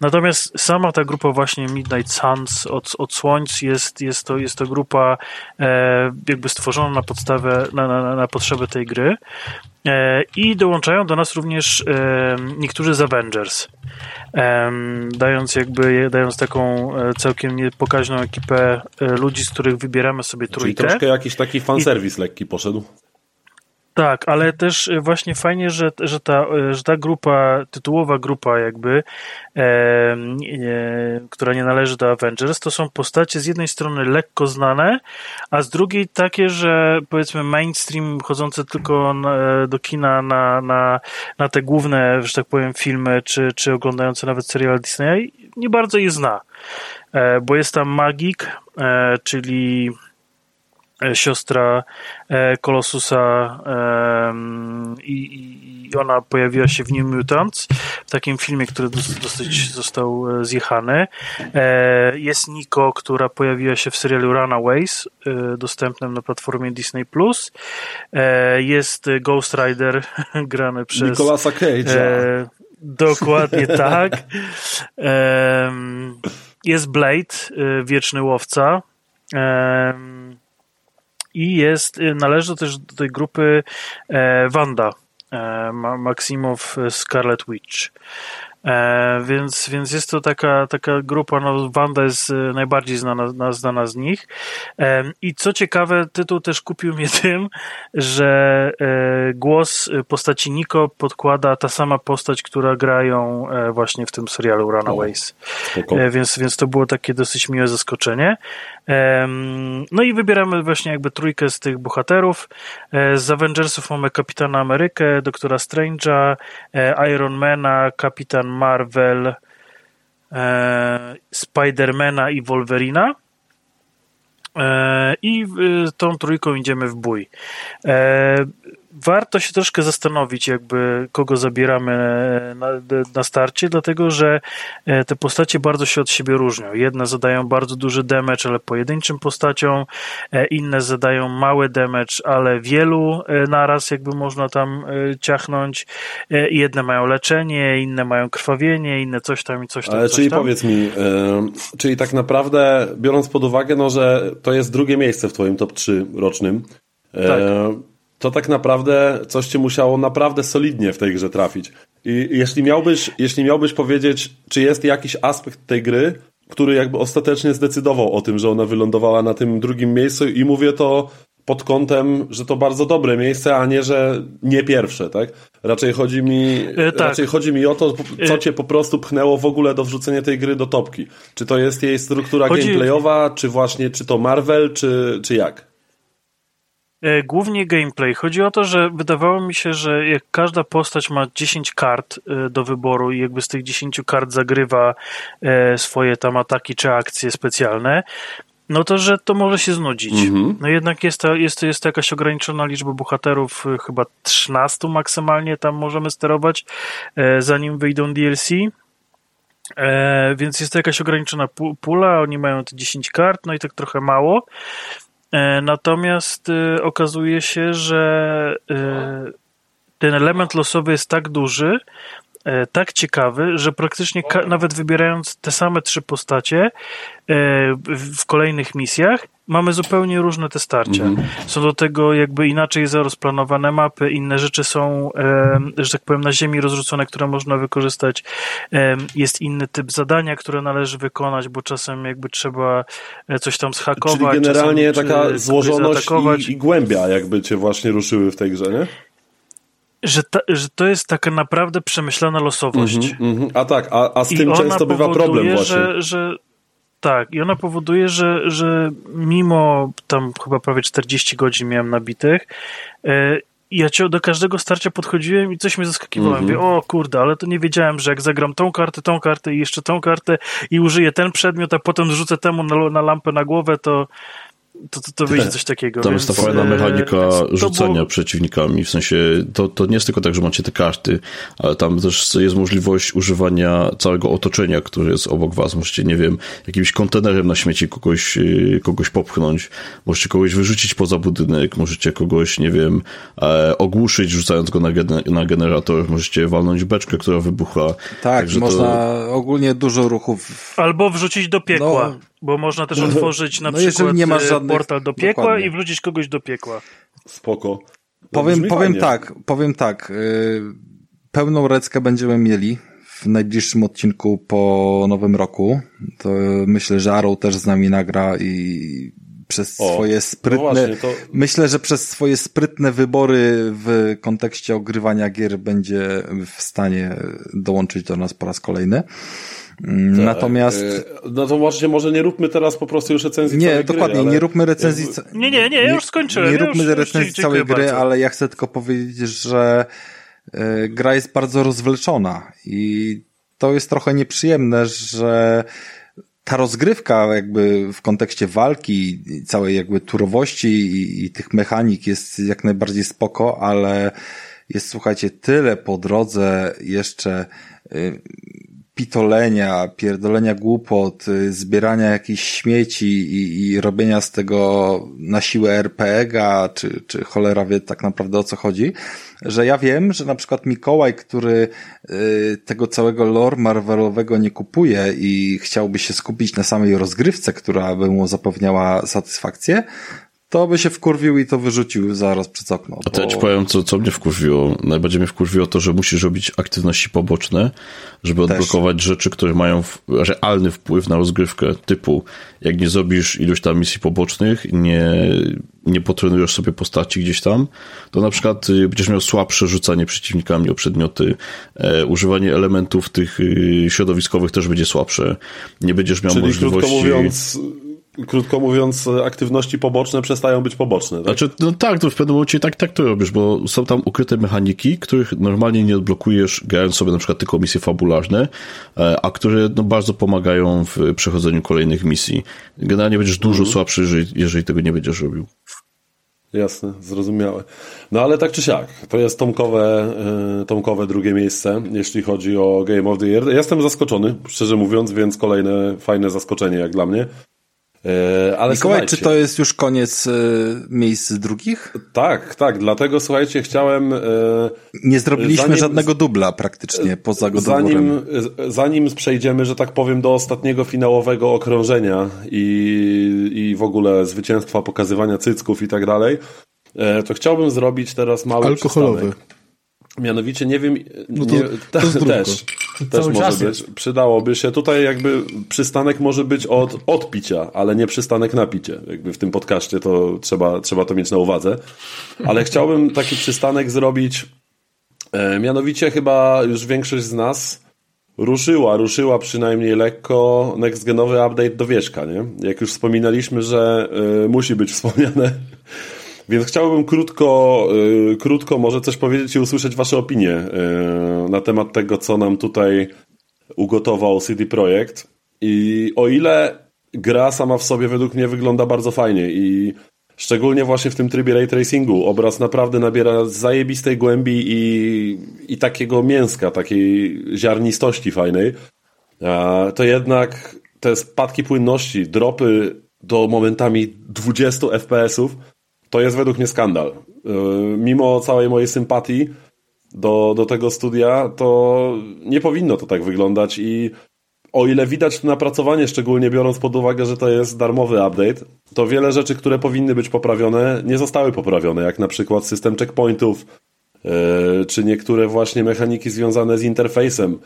Natomiast sama ta grupa właśnie Midnight Suns od, od Słońc jest, jest, to, jest to grupa e, jakby stworzona na podstawę, na, na, na potrzeby tej gry. E, I dołączają do nas również e, niektórzy z Avengers, e, dając jakby, dając taką całkiem niepokaźną ekipę ludzi, z których wybieramy sobie Czyli trójkę. troszkę jakiś taki fanserwis lekki poszedł. Tak, ale też y, właśnie fajnie, że, że, ta, y, że ta grupa, tytułowa grupa jakby, e, e, która nie należy do Avengers, to są postacie z jednej strony lekko znane, a z drugiej takie, że powiedzmy mainstream chodzące tylko na, do kina na, na, na te główne, że tak powiem, filmy, czy, czy oglądające nawet serial Disneya, nie bardzo je zna. E, bo jest tam Magik, e, czyli e, siostra e, Kolosusa em, i, ona pojawiła się w New Mutants, w takim filmie, który dos- dosyć został e, zjechany. E, Jest Nico, która pojawiła się w serialu Runaways, e, dostępnym na platformie Disney+. E, Jest Ghost Rider, grany przez... Nicolasa Cage'a. E, dokładnie tak. Jest Blade, e, wieczny łowca. Em, I jest, e, należy też do tej grupy e, Wanda, e, Ma- Maximow Scarlet Witch. E, więc, więc jest to taka, taka grupa, no Wanda jest e, najbardziej znana, na- znana z nich. E, I co ciekawe, tytuł też kupił mnie tym, że e, głos postaci Niko podkłada ta sama postać, która grają e, właśnie w tym serialu Runaways. E, Więc, więc to było takie dosyć miłe zaskoczenie. No i wybieramy właśnie jakby trójkę z tych bohaterów. E, Z Avengersów mamy Kapitana Amerykę, Doktora Strange'a, e, Ironmana, Kapitan Marvel, e, Spidermana i Wolverina. I tą trójką idziemy w bój. Warto się troszkę zastanowić, jakby kogo zabieramy na, na starcie, dlatego że e, te postacie bardzo się od siebie różnią. Jedne zadają bardzo duży damage, ale pojedynczym postaciom, e, inne zadają mały damage, ale wielu e, naraz jakby można tam ciachnąć. Jedne mają leczenie, inne mają krwawienie, inne coś tam i coś tam. Ale coś czyli tam. powiedz mi, czyli tak naprawdę, biorąc pod uwagę, no, że to jest drugie miejsce w twoim top 3 rocznym, e, Tak. To tak naprawdę coś cię musiało naprawdę solidnie w tej grze trafić. I jeśli miałbyś, jeśli miałbyś powiedzieć, czy jest jakiś aspekt tej gry, który jakby ostatecznie zdecydował o tym, że ona wylądowała na tym drugim miejscu i mówię to pod kątem, że to bardzo dobre miejsce, a nie, że nie pierwsze, tak? Raczej chodzi mi, E, tak. raczej chodzi mi o to, co E, cię po prostu pchnęło w ogóle do wrzucenia tej gry do topki. Czy to jest jej struktura Chodzi- gameplayowa, czy właśnie, czy to Marvel, czy, czy jak? E, Głównie gameplay. Chodzi o to, że wydawało mi się, że jak każda postać ma 10 kart e, do wyboru i jakby z tych 10 kart zagrywa e, swoje tam ataki czy akcje specjalne, no to, że to może się znudzić. No jednak jest to, jest, to, jest to jakaś ograniczona liczba bohaterów, chyba 13 maksymalnie tam możemy sterować, zanim wyjdą DLC. E, więc jest to jakaś ograniczona pu- pula, oni mają te 10 kart, no i tak trochę mało. E, Natomiast e, okazuje się, że e, ten element losowy jest tak duży, tak ciekawy, że praktycznie nawet wybierając te same trzy postacie w kolejnych misjach, mamy zupełnie różne te starcia. Są do tego jakby inaczej zarozplanowane mapy, inne rzeczy są, e, że tak powiem, na ziemi rozrzucone, które można wykorzystać. E, Jest inny typ zadania, które należy wykonać, bo czasem jakby trzeba e, coś tam zhakować. Czyli generalnie czasem, taka złożoność i, i głębia jakby cię właśnie ruszyły w tej grze, nie? Że, ta, że to jest taka naprawdę przemyślana losowość. Mhm. A tak, a, a z I tym często bywa problem właśnie. Że, że, tak, i ona powoduje, że, że mimo tam chyba prawie 40 godzin miałem nabitych, e, ja cię do każdego starcia podchodziłem i coś mnie zaskakiwało. Mhm. Mówię, o kurde, ale to nie wiedziałem, że jak zagram tą kartę, tą kartę i jeszcze tą kartę i użyję ten przedmiot, a potem zrzucę temu na, na lampę na głowę, to, to, to, to wyjdzie coś takiego. Tam więc, jest ta fajna e, mechanika więc to rzucania było- przeciwnikami, w sensie to, to nie jest tylko tak, że macie te karty, ale tam też jest możliwość używania całego otoczenia, które jest obok was. Możecie, nie wiem, jakimś kontenerem na śmieci kogoś, yy, kogoś popchnąć, możecie kogoś wyrzucić poza budynek, możecie kogoś, nie wiem, e, ogłuszyć, rzucając go na, gener- na generator, możecie walnąć beczkę, która wybucha. Tak, Także to- można ogólnie dużo ruchów. Albo wrzucić do piekła, No. Bo można też otworzyć na No przykład nie masz e, żadnych- portal do piekła Dokładnie. i wrzucić kogoś do piekła. Spoko. Powiem, powiem fajnie. tak, powiem tak. y, Pełną reckę będziemy mieli w najbliższym odcinku po nowym roku. To myślę, że Arrow też z nami nagra i przez O, swoje no sprytne, właśnie, to- myślę, że przez swoje sprytne wybory w kontekście ogrywania gier będzie w stanie dołączyć do nas po raz kolejny. Mm, Natomiast E, No to właśnie może nie róbmy teraz po prostu już recenzji nie, całej dokładnie, gry, ale nie róbmy recenzji. Nie, nie, nie, ja już skończyłem. Nie ja róbmy już, recenzji już całej gry, bardzo. ale ja chcę tylko powiedzieć, że e, gra jest bardzo rozwleczona i to jest trochę nieprzyjemne, że ta rozgrywka jakby w kontekście walki, i całej jakby turowości i, i tych mechanik jest jak najbardziej spoko, ale jest słuchajcie tyle po drodze jeszcze y, pitolenia, pierdolenia głupot, y, zbierania jakichś śmieci i, i robienia z tego na siłę RPG-a, czy, czy cholera wie tak naprawdę o co chodzi, że ja wiem, że na przykład Mikołaj, który y, tego całego lore Marvelowego nie kupuje i chciałby się skupić na samej rozgrywce, która by mu zapewniała satysfakcję, to by się wkurwił i to wyrzucił zaraz przez okno. A to ja ci powiem, co, co mnie wkurwiło. Najbardziej mnie wkurwiło to, że musisz robić aktywności poboczne, żeby odblokować rzeczy, które mają realny wpływ na rozgrywkę. Typu, jak nie zrobisz iluś tam misji pobocznych, nie, nie potrenujesz sobie postaci gdzieś tam, to na przykład y, będziesz miał słabsze rzucanie przeciwnikami o przedmioty. E, używanie elementów tych y, środowiskowych też będzie słabsze. Nie będziesz miał Czyli możliwości... krótko mówiąc, krótko mówiąc, aktywności poboczne przestają być poboczne. Tak? Znaczy, no tak, to w pewnym momencie tak, tak to robisz, bo są tam ukryte mechaniki, których normalnie nie odblokujesz, grając sobie na przykład tylko misje fabularne, e, a które no, bardzo pomagają w przechodzeniu kolejnych misji. Generalnie będziesz dużo słabszy, jeżeli, jeżeli tego nie będziesz robił. Jasne, zrozumiałe. No ale tak czy siak, to jest tomkowe, e, tomkowe drugie miejsce, jeśli chodzi o Game of the Year. Jestem zaskoczony, szczerze mówiąc, więc kolejne fajne zaskoczenie jak dla mnie. E, Ale Mikołaj, słuchajcie, czy to jest już koniec y, miejsc drugich? Tak, tak, dlatego słuchajcie, chciałem... e, Nie zrobiliśmy Zanim- żadnego dubla praktycznie poza God of Zanim, zanim przejdziemy, że tak powiem, do ostatniego finałowego okrążenia i, i w ogóle zwycięstwa pokazywania cycków i tak dalej, to chciałbym zrobić teraz mały Alkoholowy. przystanek. Mianowicie nie wiem. No to- nie, to też, też Cały może czas być. jest. Przydałoby się. Tutaj jakby przystanek może być od, od picia, ale nie przystanek na picie. Jakby w tym podcaście to trzeba, trzeba to mieć na uwadze. Ale chciałbym taki przystanek zrobić. E, mianowicie chyba już większość z nas ruszyła, ruszyła przynajmniej lekko next-genowy update do Wierzcha, nie? Jak już wspominaliśmy, że y, musi być wspomniane. Więc chciałbym krótko, y, krótko może coś powiedzieć i usłyszeć wasze opinie y, na temat tego, co nam tutaj ugotował CD Projekt. I o ile gra sama w sobie według mnie wygląda bardzo fajnie i szczególnie właśnie w tym trybie ray tracingu obraz naprawdę nabiera zajebistej głębi i, i takiego mięska, takiej ziarnistości fajnej, to jednak te spadki płynności, dropy do momentami 20 FPS-ów, to jest według mnie skandal. Yy, Mimo całej mojej sympatii do, do tego studia, to nie powinno to tak wyglądać i o ile widać tu napracowanie, szczególnie biorąc pod uwagę, że to jest darmowy update, to wiele rzeczy, które powinny być poprawione, nie zostały poprawione, jak na przykład system checkpointów, yy, czy niektóre właśnie mechaniki związane z interfejsem.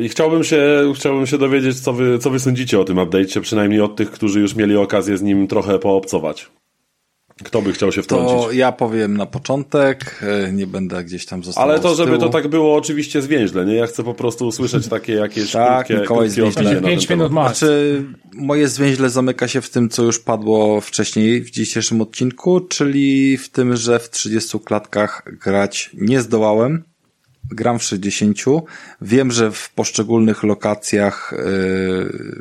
I chciałbym się, chciałbym się dowiedzieć, co wy, co wy sądzicie o tym update'cie, przynajmniej od tych, którzy już mieli okazję z nim trochę poobcować. Kto by chciał się wtrącić? To ja powiem na początek, e, nie będę gdzieś tam został Ale to, żeby to tak było oczywiście zwięźle, nie? Ja chcę po prostu usłyszeć takie jakieś Tak, krótkie, Mikołaj krótkie zwięźle. opinie na ten Pięć minut temat. max. Znaczy, moje zwięźle zamyka się w tym, co już padło wcześniej w dzisiejszym odcinku, czyli w tym, że w 30 klatkach grać nie zdołałem. Gram w 60. Wiem, że w poszczególnych lokacjach yy,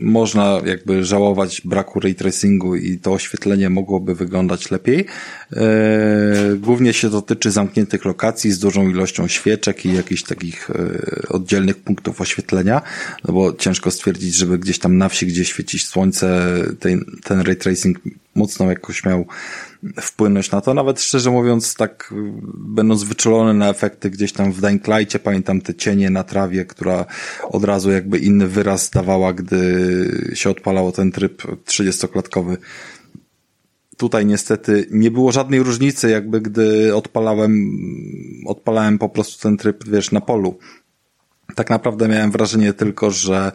można jakby żałować braku ray tracingu i to oświetlenie mogłoby wyglądać lepiej. Yy, głównie się dotyczy zamkniętych lokacji z dużą ilością świeczek i jakichś takich yy, oddzielnych punktów oświetlenia, no bo ciężko stwierdzić, żeby gdzieś tam na wsi, gdzie świeci słońce, ten, ten ray tracing mocno jakoś miał wpłynąć na to. Nawet szczerze mówiąc, tak będąc wyczulony na efekty gdzieś tam w Dying pamiętam te cienie na trawie, która od razu jakby inny wyraz dawała, gdy się odpalało ten tryb 30-klatkowy. tutaj niestety nie było żadnej różnicy, jakby gdy odpalałem, odpalałem po prostu ten tryb, wiesz, na polu. Tak naprawdę miałem wrażenie tylko, że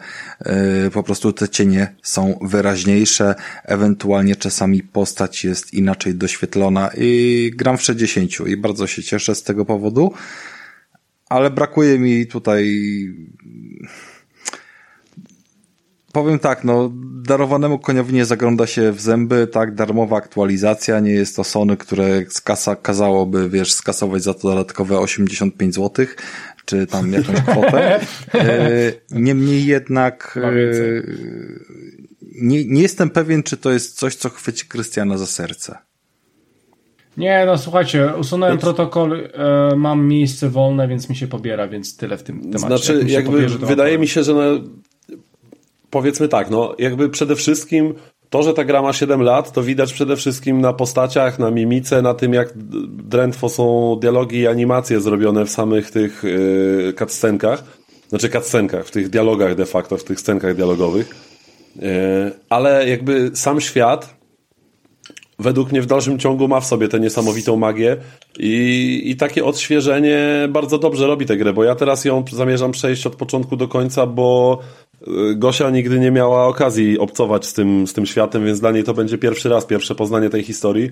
y, po prostu te cienie są wyraźniejsze, ewentualnie czasami postać jest inaczej doświetlona i gram w 60 i bardzo się cieszę z tego powodu, ale brakuje mi tutaj Powiem tak, no, darowanemu koniowi nie zagląda się w zęby, tak, darmowa aktualizacja, nie jest to Sony, które skasa, kazałoby, wiesz, skasować za to dodatkowe 85 zł, czy tam jakąś kwotę. E, niemniej jednak e, nie, nie jestem pewien, czy to jest coś, co chwyci Krystiana za serce. Nie, no słuchajcie, usunąłem protokol, e, mam miejsce wolne, więc mi się pobiera, więc tyle w tym temacie. Znaczy, Jak jakby pobierze, wydaje mi się, że no, powiedzmy tak, no jakby przede wszystkim to, że ta gra ma 7 lat, to widać przede wszystkim na postaciach, na mimice, na tym jak drętwo są dialogi i animacje zrobione w samych tych yy, cutscenkach, znaczy cutscenkach, w tych dialogach de facto, w tych scenkach dialogowych. Yy, ale jakby sam świat według mnie w dalszym ciągu ma w sobie tę niesamowitą magię i, i takie odświeżenie bardzo dobrze robi tę grę, bo ja teraz ją zamierzam przejść od początku do końca, bo Gosia nigdy nie miała okazji obcować z tym, z tym światem, więc dla niej to będzie pierwszy raz, pierwsze poznanie tej historii.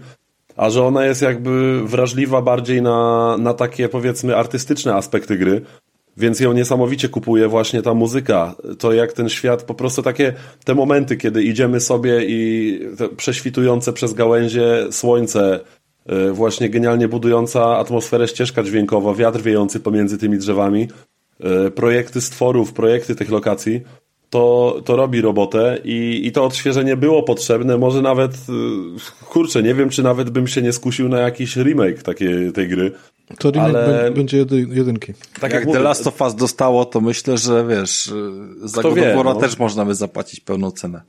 A że ona jest jakby wrażliwa bardziej na, na takie powiedzmy artystyczne aspekty gry, więc ją niesamowicie kupuje właśnie ta muzyka. To jak ten świat, po prostu takie te momenty, kiedy idziemy sobie i prześwitujące przez gałęzie słońce, y, właśnie genialnie budująca atmosferę ścieżka dźwiękowa, wiatr wiejący pomiędzy tymi drzewami, y, projekty stworów, projekty tych lokacji, to, to robi robotę i, i to odświeżenie było potrzebne. Może nawet, y, kurczę, nie wiem, czy nawet bym się nie skusił na jakiś remake takiej, tej gry. To remake Ale- bę- będzie jedy, jedynki. Tak jak mówię, The Last of Us dostało, to myślę, że wiesz, y, za God wie, no. też można by zapłacić pełną cenę.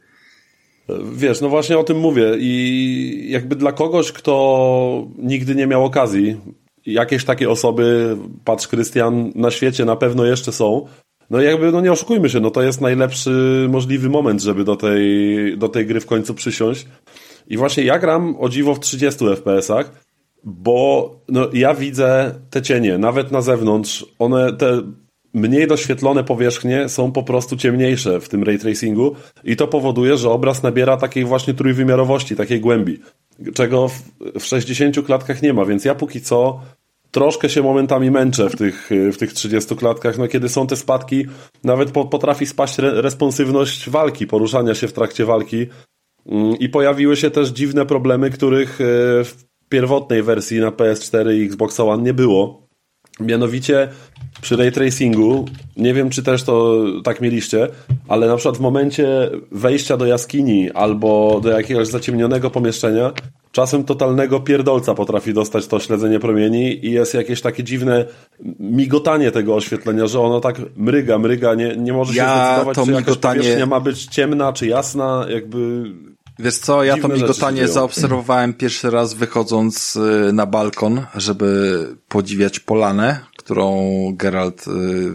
Wiesz, no właśnie o tym mówię i jakby dla kogoś, kto nigdy nie miał okazji, jakieś takie osoby, patrz Krystian, na świecie na pewno jeszcze są, no jakby, no nie oszukujmy się, no to jest najlepszy możliwy moment, żeby do tej, do tej gry w końcu przysiąść. I właśnie ja gram o dziwo w 30 FPS-ach, bo no, ja widzę te cienie, nawet na zewnątrz, one te mniej doświetlone powierzchnie są po prostu ciemniejsze w tym ray tracingu i to powoduje, że obraz nabiera takiej właśnie trójwymiarowości, takiej głębi, czego w, w 60 klatkach nie ma, więc ja póki co troszkę się momentami męczę w tych, w tych 30 klatkach, no kiedy są te spadki, nawet po, potrafi spaść re, responsywność walki, poruszania się w trakcie walki Mm, i pojawiły się też dziwne problemy, których e, w pierwotnej wersji na PS4 i Xbox One nie było. Mianowicie przy ray tracingu, nie wiem czy też to tak mieliście, ale na przykład w momencie wejścia do jaskini albo do jakiegoś zaciemnionego pomieszczenia, czasem totalnego pierdolca potrafi dostać to śledzenie promieni i jest jakieś takie dziwne migotanie tego oświetlenia, że ono tak mryga, mryga, nie, nie może się Ja zdecydować, to czy migotanie- powierzchnia ma być ciemna, czy jasna, jakby... Wiesz co, ja to migotanie zaobserwowałem pierwszy raz wychodząc y, na balkon, żeby podziwiać polanę, którą Geralt, y,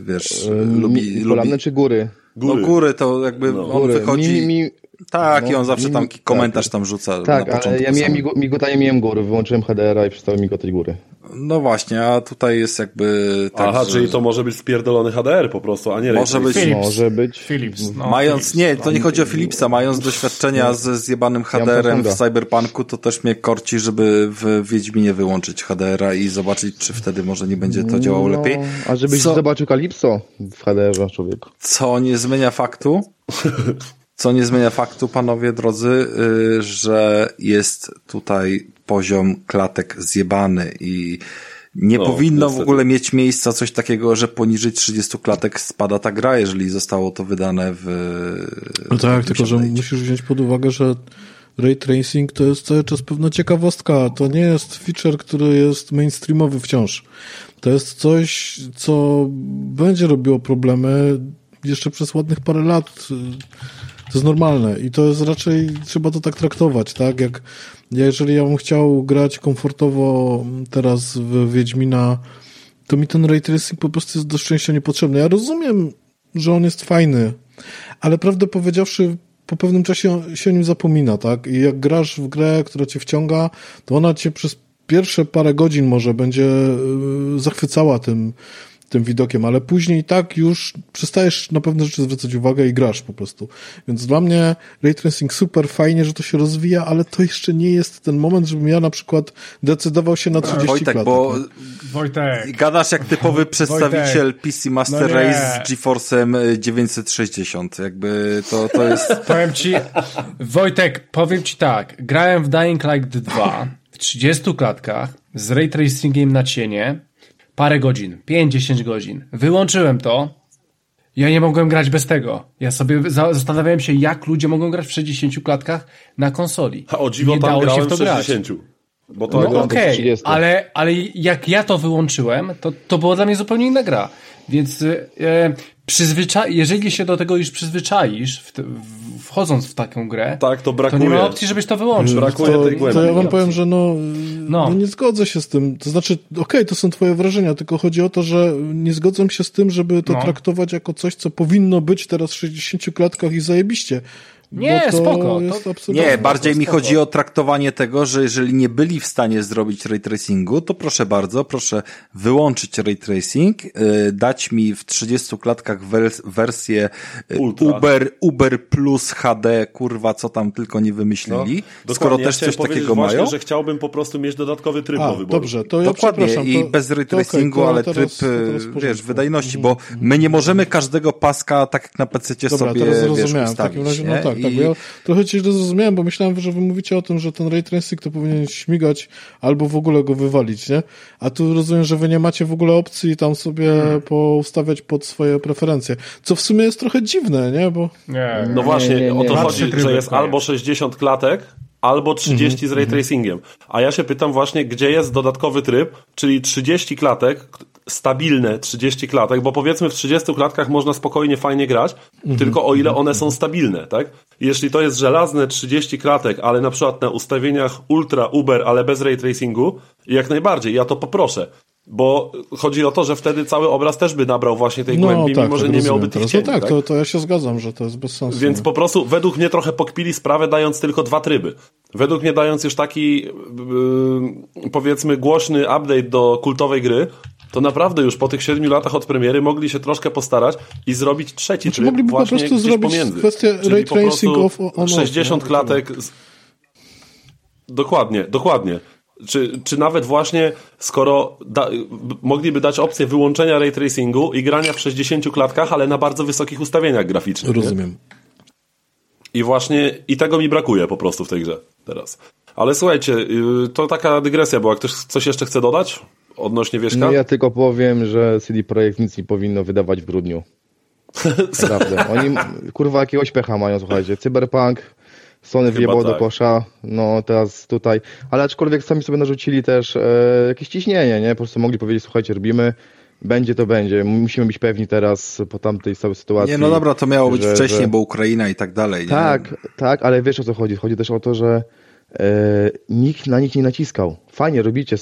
wiesz, lubi, Polanne lubi. czy góry? Góry. No góry to jakby on Góry. wychodzi... Mi, mi, Tak, no, i on zawsze mi- tam tak. komentarz tam rzuca tak, na ale początku. ja miałem migotanie, miałem góry. Wyłączyłem HDR-a i przestałem migotać góry. No właśnie, a tutaj jest jakby tak, Aha, że- czyli to może być spierdolony HDR po prostu, a nie Może być-. Philips. Może być. Philips. No, Mając, Philips. nie, to nie chodzi o Philipsa, mając doświadczenia ze zjebanym HDR-em w. Cyberpunku, to też mnie korci, żeby w Wiedźminie wyłączyć HDR-a i zobaczyć, czy wtedy może nie będzie to działało No, lepiej. A żebyś Co- zobaczył Kalipso w HDR-ze, człowieku. Co nie zmienia faktu, co nie zmienia faktu, panowie drodzy, y, że jest tutaj poziom klatek zjebany i nie No, powinno w niestety. ogóle mieć miejsca coś takiego, że poniżej 30 klatek spada ta gra, jeżeli zostało to wydane w... No tak, w tylko że musisz wziąć pod uwagę, że ray tracing to jest cały czas pewna ciekawostka. To nie jest feature, który jest mainstreamowy wciąż. To jest coś, co będzie robiło problemy jeszcze przez ładnych parę lat. To jest normalne i to jest raczej, trzeba to tak traktować, tak? Jak ja, jeżeli ja bym chciał grać komfortowo teraz w Wiedźmina, to mi ten ray tracing po prostu jest do szczęścia niepotrzebny. Ja rozumiem, że on jest fajny, ale prawdę powiedziawszy, po pewnym czasie się o nim zapomina, tak? I jak grasz w grę, która cię wciąga, to ona cię przez pierwsze parę godzin może będzie y, zachwycała tym, tym widokiem, ale później tak już przestajesz na pewne rzeczy zwracać uwagę i grasz po prostu. Więc dla mnie ray tracing super fajnie, że to się rozwija, ale to jeszcze nie jest ten moment, żebym ja na przykład decydował się na 30 Wojtek, klatek. bo nie? Wojtek. gadasz jak typowy przedstawiciel PC Master No. Race z GeForce'em y, 960. Jakby to, to jest... Powiem ci, Wojtek, powiem ci tak. Grałem w Dying Light 2 w 30 klatkach z ray tracingiem na cienie parę godzin, 5-10 godzin. Wyłączyłem to. Ja nie mogłem grać bez tego. Ja sobie za- zastanawiałem się, jak ludzie mogą grać w 60 klatkach na konsoli. A o dziwo nie tam dało się w to w grać. 60. Bo to No okej, 30. ale, ale jak ja to wyłączyłem, to, to była dla mnie zupełnie inna gra. Więc e, przyzwycza- jeżeli się do tego już przyzwyczaisz, w wchodząc w taką grę, Tak, to to brakuje. nie ma opcji, żebyś to wyłączył. Brakuje to, tej głębi. to ja wam powiem, że no, no. No. nie zgodzę się z tym. To znaczy, okej, to są twoje wrażenia, tylko chodzi o to, że nie zgodzę się z tym, żeby to No. traktować jako coś, co powinno być teraz w 60 klatkach i zajebiście. Nie, to spoko, Jest to- absolutnie Nie, bardziej mi spoko. chodzi o traktowanie tego, że jeżeli nie byli w stanie zrobić ray tracingu, to proszę bardzo, proszę wyłączyć ray tracing, yy, dać mi w 30 klatkach wers- wersję yy, Ultra. Uber, Uber Plus HD, kurwa, co tam tylko nie No, wymyślili, skoro dokładnie. też ja chciałem coś takiego właśnie, mają. że chciałbym po prostu mieć dodatkowy tryb do A, wyboru. dobrze, to ja Dokładnie, i to, bez ray tracingu, to ale tryb, teraz porządku. wiesz, wydajności, bo my nie możemy każdego paska tak jak na PC Dobra, sobie, teraz wiesz, zrozumiałem. W ustawić. takim razie, no nie? Tak, tak. I- Bo ja trochę cię źle zrozumiałem, bo myślałem, że wy mówicie o tym, że ten ray tracing to powinien śmigać albo w ogóle go wywalić, nie? A tu rozumiem, że wy nie macie w ogóle opcji tam sobie Hmm. poustawiać pod swoje preferencje. Co w sumie jest trochę dziwne, nie? Bo Nie, No właśnie, nie, nie, o to nie. chodzi, że jest albo 60 klatek, albo 30 Mhm, z ray tracingiem. A ja się pytam właśnie, gdzie jest dodatkowy tryb, czyli 30 klatek, stabilne 30 klatek, bo powiedzmy w 30 klatkach można spokojnie, fajnie grać, Mhm, tylko o ile one są stabilne, tak? Jeśli to jest żelazne 30 klatek, ale na przykład na ustawieniach ultra, uber, ale bez ray tracingu, jak najbardziej, ja to poproszę. Bo chodzi o to, że wtedy cały obraz też by nabrał właśnie tej no głębi, tak, mimo że nie miałby tych cieni. No tak, tak? To, to ja się zgadzam, że to jest bez sensu. Więc nie? po prostu według mnie trochę pokpili sprawę, dając tylko dwa tryby. Według mnie dając już taki yy, powiedzmy głośny update do kultowej gry, to naprawdę już po tych siedmiu latach od premiery mogli się troszkę postarać i zrobić trzeci Znaczy, tryb mogliby po prostu zrobić pomiędzy. kwestię Czyli ray po prostu tracing of- on off, 60 no, klatek z... Dokładnie, dokładnie. Czy, czy nawet właśnie, skoro da, mogliby dać opcję wyłączenia ray tracingu i grania w 60 klatkach, ale na bardzo wysokich ustawieniach graficznych. nie? Rozumiem. I właśnie, i tego mi brakuje po prostu w tej grze teraz. Ale słuchajcie, yy, to taka dygresja była. Ktoś coś jeszcze chce dodać odnośnie Wierzcha? No ja tylko powiem, że CD Projekt nic nie powinno wydawać w grudniu. Naprawdę. Oni, kurwa, jakiegoś pecha mają, słuchajcie. Cyberpunk, Sony wjebało tak. do kosza, no teraz tutaj. Ale aczkolwiek sami sobie narzucili też e, jakieś ciśnienie, nie? Po prostu mogli powiedzieć, słuchajcie, robimy, będzie to będzie. Musimy być pewni teraz po tamtej całej sytuacji. Nie, no dobra, to miało być że- wcześniej, że- bo Ukraina i tak dalej. Nie? Tak, tak, ale wiesz o co chodzi? Chodzi też o to, że nikt na nich nie naciskał. Fajnie robicie,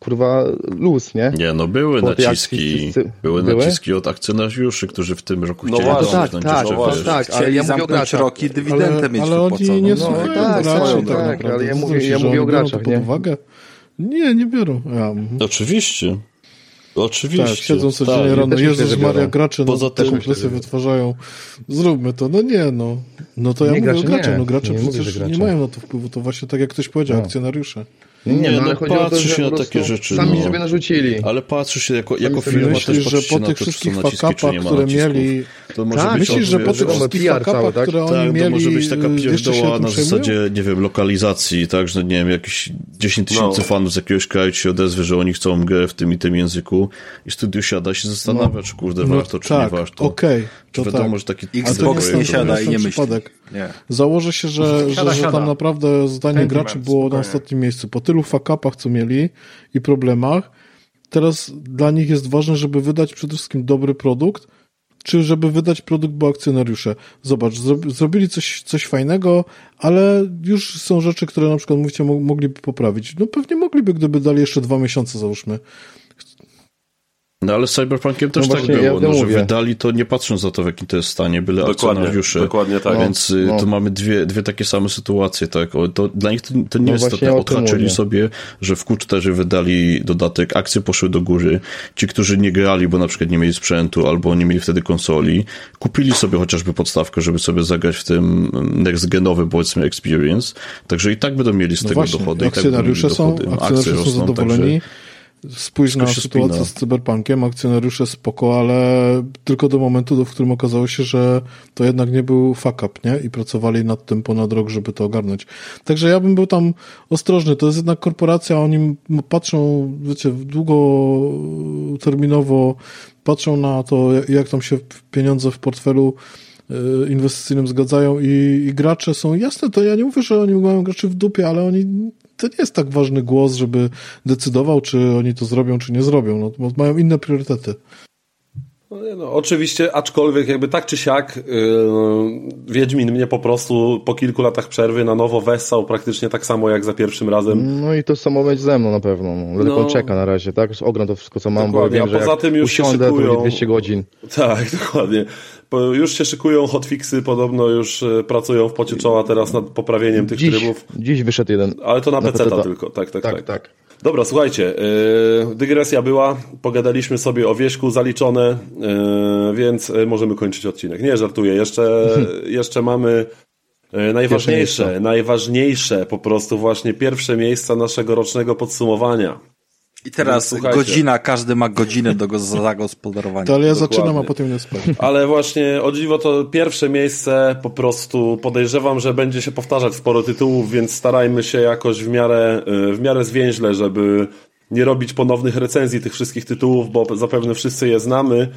kurwa, luz, nie? Nie, no były tej naciski, akcji były, były? naciski od akcjonariuszy, którzy w tym roku No chcieli właśnie. Tak, jeszcze, tak, wiesz, tak, ale ja mówię o graczach. roki, dywidendę ale, mieć ale oni nie No, słuchają tak, graczy tak, tak, naprawdę. ale ja mówię- ja mówię o graczach, nie? uwagę? Nie, nie biorą. Ja. Oczywiście. Oczywiście. Tak, siedzą codziennie tak. rano, Jezus Maria, gracze Poza no, tym- te kompresje wytwarzają. Zróbmy to. No nie, no. No to ja Nie, mówię o gracze graczach. nie. No gracze Nie mówię, przecież nie gracze. mają na to wpływu. To właśnie tak jak ktoś powiedział, akcjonariusze. Nie, no, ale chodzi o to, patrzy że się na takie rzeczy. Sami no. sobie narzucili. Ale patrzy się jako, jako firma Myślisz, też że patrzy się po na tych to, czy są wszystkich naciski, czy fakapach, nie ma które nacisków. mieli... To może Tak, być Myślisz, że po tych wszystkich fakapach, tak? które oni tak, mieli, to może być taka y, pierdoła na przejmują? zasadzie, nie wiem, lokalizacji, tak, że nie wiem, jakieś 10 tysięcy No. fanów z jakiegoś kraju ci się odezwie, że oni chcą grę w tym i tym języku i studio siada i się zastanawia, czy kurde No warto, czy nie tak, warto. okej, Czy to wiadomo, tak. że taki Xbox nie siada i nie myśli. Nie. Założę się, że, że, Siada, że siada. tam naprawdę zdanie graczy było na spokojnie. ostatnim miejscu. Po tylu fakapach, co mieli i problemach, teraz dla nich jest ważne, żeby wydać przede wszystkim dobry produkt, czy żeby wydać produkt, bo akcjonariusze. Zobacz, zro, zrobili coś, coś fajnego, ale już są rzeczy, które na przykład mówicie, mo- mogliby poprawić. No pewnie mogliby, gdyby dali jeszcze dwa miesiące, załóżmy. No ale z Cyberpunkiem też No tak było, ja no, że wydali to nie patrząc na to, w jakim to jest stanie, byle Dokładnie, akcjonariusze. dokładnie tak. Więc y, No. to mamy dwie, dwie takie same sytuacje, tak. O, to, dla nich to, to nie No jest to, tak, odhaczyli sobie, że w Q4 wydali dodatek, akcje poszły do góry. Ci, którzy nie grali, bo na przykład nie mieli sprzętu albo nie mieli wtedy konsoli, kupili sobie chociażby podstawkę, żeby sobie zagrać w tym next genowy, powiedzmy, experience. Także i tak będą mieli z No tego właśnie, dochody. i tak akcjonariusze są, dochody. akcjonariusze są rosną, zadowoleni. Spójrz na sytuację z Cyberpunkiem, akcjonariusze spoko, ale tylko do momentu, w którym okazało się, że to jednak nie był fuck up, nie? I pracowali nad tym ponad rok, żeby to ogarnąć. Także ja bym był tam ostrożny. To jest jednak korporacja, oni patrzą, wiecie, długoterminowo, patrzą na to, jak- tam się pieniądze w portfelu y, inwestycyjnym zgadzają i, i gracze są jasne, to ja nie mówię, że oni mają graczy w dupie, ale oni to nie jest tak ważny głos, żeby decydował, czy oni to zrobią, czy nie zrobią, no, mają inne priorytety. No, no, oczywiście, aczkolwiek jakby tak czy siak yy, Wiedźmin mnie po prostu po kilku latach przerwy na nowo wessał praktycznie tak samo jak za pierwszym razem. No i to samo będzie ze mną na pewno. No. Dlatego No. czeka na razie, tak? Ogram to wszystko, co mam, bo Dokładnie, wiem, a że poza tym już się usiądę, to szykują- będzie 200 godzin. Tak, dokładnie. Bo już się szykują hotfixy, podobno już e, pracują w pocie czoła teraz nad poprawieniem tych Dziś, trybów. dziś wyszedł jeden. Ale to na, Na PC PC-ta. tylko, tak, tak, tak. Tak, tak. Dobra, słuchajcie, yy, dygresja była, pogadaliśmy sobie o wieśku zaliczone, yy, więc yy, możemy kończyć odcinek. Nie, żartuję, jeszcze, jeszcze mamy najważniejsze, najważniejsze po prostu właśnie pierwsze miejsca naszego rocznego podsumowania. I teraz Słuchajcie. godzina, każdy ma godzinę do go zagospodarowania. To ale ja Dokładnie. zaczynam, a potem nie spać. Ale właśnie o dziwo to pierwsze miejsce po prostu podejrzewam, że będzie się powtarzać sporo tytułów, więc starajmy się jakoś w miarę, y, w miarę zwięźle, żeby nie robić ponownych recenzji tych wszystkich tytułów, bo zapewne wszyscy je znamy,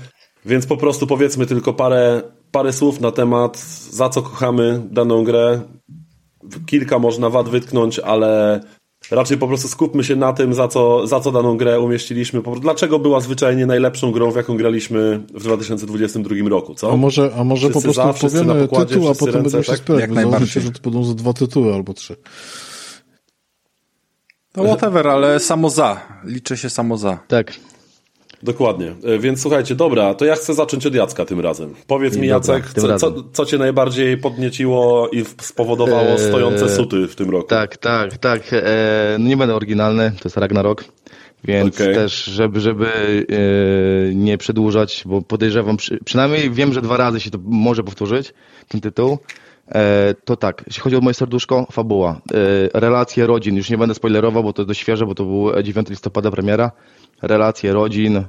więc po prostu powiedzmy tylko parę, parę słów na temat, za co kochamy daną grę. Kilka można wad wytknąć, ale raczej po prostu skupmy się na tym, za co, za co daną grę umieściliśmy. Dlaczego była zwyczajnie najlepszą grą, w jaką graliśmy w 2022 roku, co? A może, a może po prostu za, wszyscy na powiemy pokładzie, tytuł, a potem ręce, będziemy się tak? spierać, Jak bo założy się, najbardziej. że to będą za dwa tytuły albo trzy. No whatever, ale samo za. Liczy się samo za. Tak. Dokładnie. E, Więc słuchajcie, dobra, to ja chcę zacząć od Jacka tym razem. Powiedz mi, Dobra, Jacek, co, co, co cię najbardziej podnieciło i spowodowało Eee, stojące suty w tym roku? Tak, tak, tak. E, no nie będę oryginalny, to jest Ragnarok. Więc Okej. też, żeby, żeby e, nie przedłużać, bo podejrzewam, przy, przynajmniej wiem, że dwa razy się to może powtórzyć, ten tytuł. E, to tak, jeśli chodzi o moje serduszko, fabuła. E, relacje rodzin, już nie będę spoilerował, bo to jest dość świeże, bo to był 9 listopada premiera. Relacje rodzin e,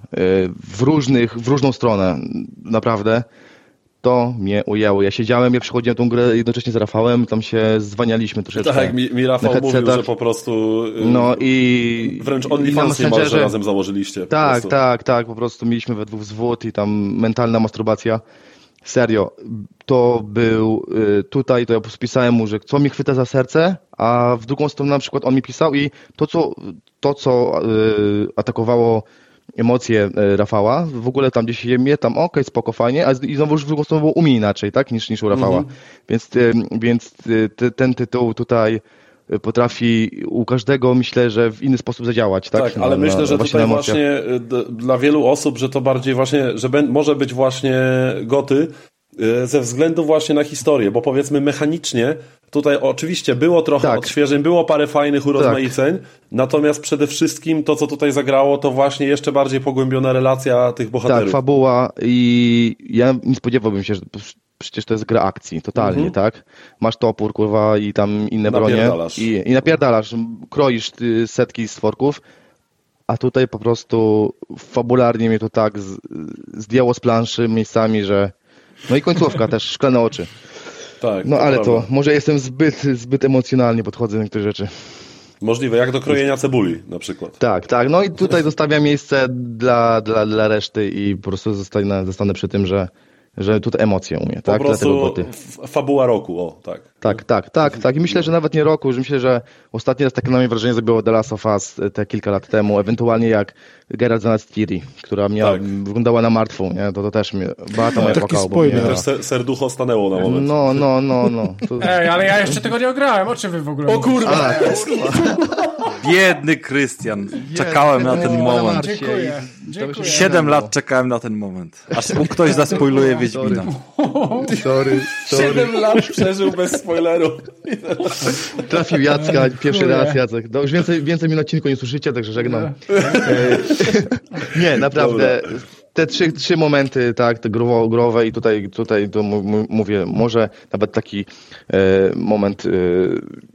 w różnych, w różną stronę, naprawdę. To mnie ujęło. Ja siedziałem, ja przechodziłem tą grę jednocześnie z Rafałem, tam się zwanialiśmy troszeczkę. Tak, mi, mi Rafał mówił, że po prostu y, No i... wręcz OnlyFans niemalże razem założyliście. Tak, tak, tak, po prostu mieliśmy we dwóch zwód i tam mentalna masturbacja. Serio, to był y, tutaj, to ja pisałem mu, że co mi chwyta za serce, a w drugą stronę na przykład on mi pisał i to, co, to, co y, atakowało emocje y, Rafała, w ogóle tam gdzieś je mnie, tam okej, spoko, fajnie, a i znowu już w drugą stronę było u mnie inaczej, tak, niż, niż u Rafała. Więc, y, więc ty, ten tytuł tutaj potrafi u każdego, myślę, że w inny sposób zadziałać, tak? Tak, ale Na- myślę, że właśnie tutaj właśnie d- dla wielu osób, że to bardziej właśnie, że może być właśnie goty y, ze względu właśnie na historię, bo powiedzmy mechanicznie tutaj oczywiście było trochę Tak. odświeżeń, było parę fajnych urozmaiceń, natomiast przede wszystkim to, co tutaj zagrało, to właśnie jeszcze bardziej pogłębiona relacja tych Tak, bohaterów. fabuła i ja nie spodziewałbym się, że przecież to jest gra akcji, totalnie, tak? Masz topór, kurwa, i tam inne bronie Napierdalasz. i, i napierdalasz, kroisz ty, setki stworków, a tutaj po prostu fabularnie mnie to tak z, zdjęło z planszy miejscami, że no i końcówka też, szklane oczy. Tak, No ale to, prawda. może jestem zbyt, zbyt emocjonalnie podchodzę do niektórych rzeczy. Możliwe, jak do krojenia cebuli na przykład. Tak, tak. No i tutaj zostawiam miejsce dla, dla, dla reszty i po prostu zostanę, zostanę przy tym, że, że tutaj emocje u mnie, Po tak? Dlatego prostu fabuła roku, o, tak. Tak, tak, tak, tak. I myślę, że nawet nie roku, że myślę, że ostatni raz takie na mnie wrażenie zrobiło The Last of Us e, te kilka lat temu, ewentualnie jak Geralt zamiast Ciri, która miała, Tak. wyglądała na martwą, nie? To, to też mnie, Beata moja Taki płakała, spoiler. mnie- Też ser- serducho stanęło na moment. No, no, no, no. To... Ej, ale ja jeszcze tego nie ograłem, o czym wy w ogóle O kurwa! A, Biedny Krystian. Czekałem na ten moment. Dziękuję. Dziękuję. Siedem lat czekałem na ten moment. Aż mu ktoś zaspoiluje Wiedźmina. Sorry, sorry. Siedem lat przeżył bez spoileru. Trafił Jacka, pierwszy raz Jacek. No, już więcej, więcej mi na odcinku nie słyszycie, także żegnam. E, nie, naprawdę. Te trzy, trzy momenty, tak, te growo, growe i tutaj, tutaj to mówię, może nawet taki e, moment, e,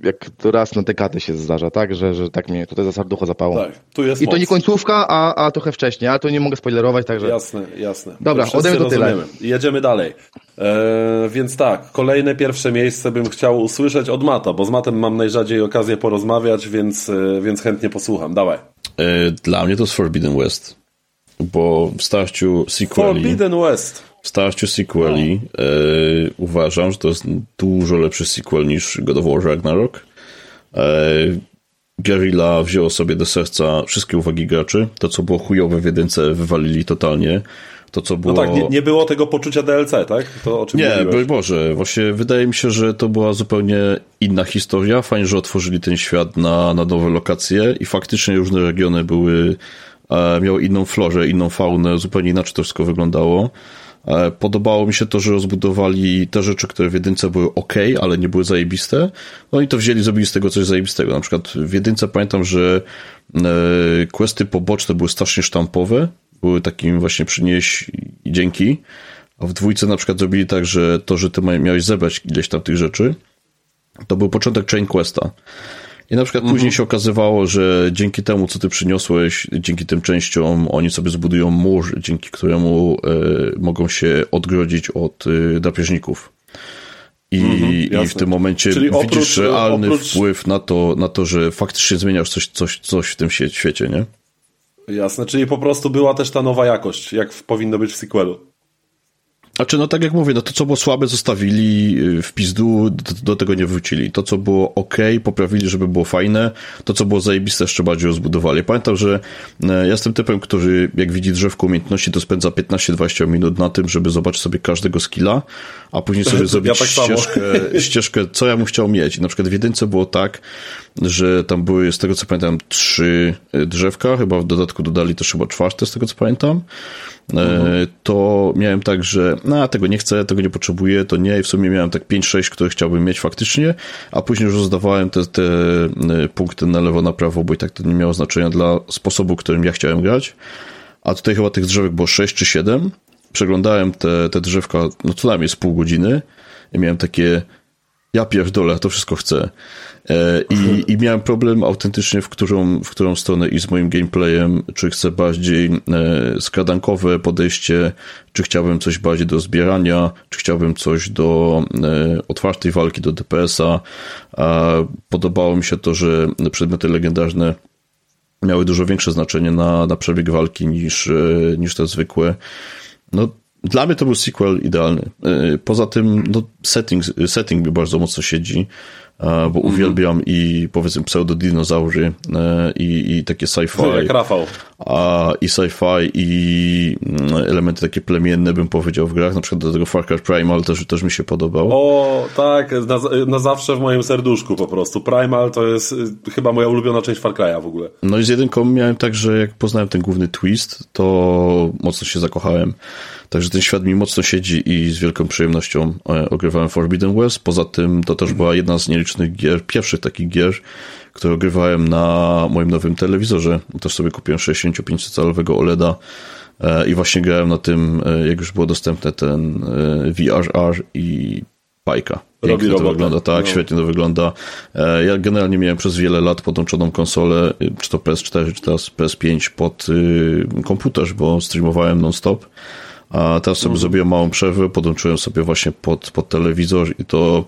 jak to raz na dekadę się zdarza, tak, że, że tak mnie tutaj za serducho zapało. Tak, tu jest I to moc. nie końcówka, a, a trochę wcześniej, ale to nie mogę spoilerować, także... Jasne, jasne. Dobra, To wszyscy ode mnie to tyle. Jedziemy dalej. E, więc tak, kolejne pierwsze miejsce bym chciał usłyszeć od Mata, bo z Matem mam najrzadziej okazję porozmawiać, więc, e, więc chętnie posłucham. Dawaj. E, Dla mnie to jest Forbidden West. Bo w starciu sequeli, Forbidden West. w starciu sequeli e, uważam, że to jest dużo lepszy sequel niż God of War Ragnarok. E, Guerrilla wzięło sobie do serca wszystkie uwagi graczy. To, co było chujowe w jedynce, wywalili totalnie. To, co No było... tak, nie, nie było tego poczucia DLC, tak? To o czym Nie, mówiłeś. broń Boże. Właśnie wydaje mi się, że to była zupełnie inna historia. Fajnie, że otworzyli ten świat na, na nowe lokacje i faktycznie różne regiony były, e, miały inną florę, inną faunę, zupełnie inaczej to wszystko wyglądało. E, podobało mi się to, że rozbudowali te rzeczy, które w jedynce były ok, ale nie były zajebiste. No i to wzięli, zrobili z tego coś zajebistego. Na przykład w jedynce pamiętam, że e, questy poboczne były strasznie sztampowe, były takim właśnie przynieś i dzięki. A w dwójce na przykład zrobili tak, że to, że ty miałeś zebrać ileś tam tych rzeczy, to był początek chain questa. I na przykład później się okazywało, że dzięki temu, co ty przyniosłeś, dzięki tym częściom, oni sobie zbudują mur, dzięki któremu e, mogą się odgrodzić od e, drapieżników. I, I w tym momencie Czyli widzisz oprócz- realny oprócz- wpływ na to, na to, że faktycznie zmieniasz coś, coś, coś w tym świecie, nie? Jasne, czyli po prostu była też ta nowa jakość, jak powinno być w sequelu. Znaczy, no tak jak mówię, no to co było słabe zostawili y, w pizdu, do, do tego nie wrócili. To co było ok, poprawili, żeby było fajne. To co było zajebiste, jeszcze bardziej rozbudowali. Pamiętam, że e, ja jestem typem, który jak widzi drzewko umiejętności, to spędza 15-20 minut na tym, żeby zobaczyć sobie każdego skilla, a później sobie zrobić tak ścieżkę, ścieżkę, co ja bym chciał mieć. I na przykład w jedynce było tak, że tam były, z tego co pamiętam, trzy y, drzewka, chyba w dodatku dodali też chyba czwarte, z tego co pamiętam. E, to miałem tak, że no, tego nie chcę, tego nie potrzebuję, to nie i w sumie miałem tak 5-6, które chciałbym mieć faktycznie, a później już rozdawałem te, te e, punkty na lewo, na prawo, bo i tak to nie miało znaczenia dla sposobu, którym ja chciałem grać. A tutaj chyba tych drzewek było 6 czy 7. Przeglądałem te, te drzewka, no co najmniej z pół godziny i miałem takie ja pierdolę, to wszystko chcę. E, I, I miałem problem autentycznie, w którą, w którą stronę i z moim gameplayem, czy chcę bardziej e, skradankowe podejście, czy chciałbym coś bardziej do zbierania, czy chciałbym coś do e, otwartej walki, do DPS-a. Podobało mi się to, że przedmioty legendarne miały dużo większe znaczenie na, na przebieg walki niż, niż te zwykłe. No, dla mnie to był sequel idealny. Poza tym, no, setting, setting mi bardzo mocno siedzi, bo uwielbiam i powiedzmy pseudodinozaury e, i, i takie sci-fi. Jak Rafał. A i sci-fi i mm, elementy takie plemienne bym powiedział w grach, na przykład do tego Far Cry Primal też, też mi się podobał. O, tak, na, na zawsze w moim serduszku po prostu. Primal to jest y, chyba moja ulubiona część Far Cry'a w ogóle. No i z jedynką miałem tak, że jak poznałem ten główny twist, to mocno się zakochałem. Także ten świat mi mocno siedzi i z wielką przyjemnością e, ogrywałem Forbidden West. Poza tym to też była jedna z nielicznych gier, pierwszych takich gier, które ogrywałem na moim nowym telewizorze. Też sobie kupiłem 65-calowego OLEDa e, i właśnie grałem na tym, e, jak już było dostępne ten VRR i bajka. Robi Pięknie to robotę. wygląda, tak, No. świetnie to wygląda. Ja generalnie miałem przez wiele lat podłączoną konsolę, czy to PS4, czy teraz PS5 pod y, komputer, bo streamowałem non-stop. A teraz sobie zrobiłem małą przerwę, podłączyłem sobie właśnie pod, pod telewizor i to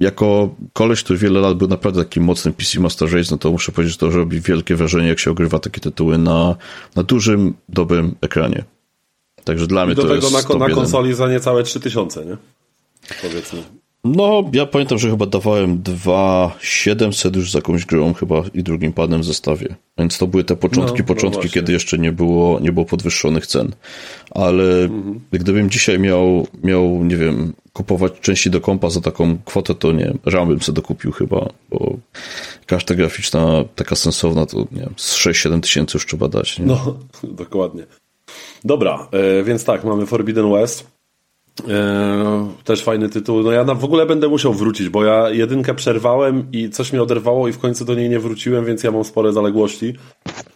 jako koleś, który wiele lat był naprawdę takim mocnym PC Master Race, no to muszę powiedzieć, że to robi wielkie wrażenie, jak się ogrywa takie tytuły na, na dużym, dobrym ekranie. Także dla mnie I do to tego jest na, top na jeden. konsoli za niecałe 3000, nie? Powiedzmy. No, ja pamiętam, że chyba dawałem 2700 już z jakąś grą chyba i drugim padem w zestawie. Więc to były te początki, No, no początki, właśnie. kiedy jeszcze nie było, nie było podwyższonych cen. Ale Mhm. gdybym dzisiaj miał, miał, nie wiem, kupować części do kompa za taką kwotę, to nie RAM bym sobie dokupił chyba, bo karta graficzna taka sensowna to, nie wiem, z 6-7 tysięcy już trzeba dać. Nie? No, dokładnie. Dobra, e, więc tak, mamy Forbidden West. E, też fajny tytuł. No ja na, w ogóle będę musiał wrócić, bo ja jedynkę przerwałem i coś mnie oderwało i w końcu do niej nie wróciłem, więc ja mam spore zaległości.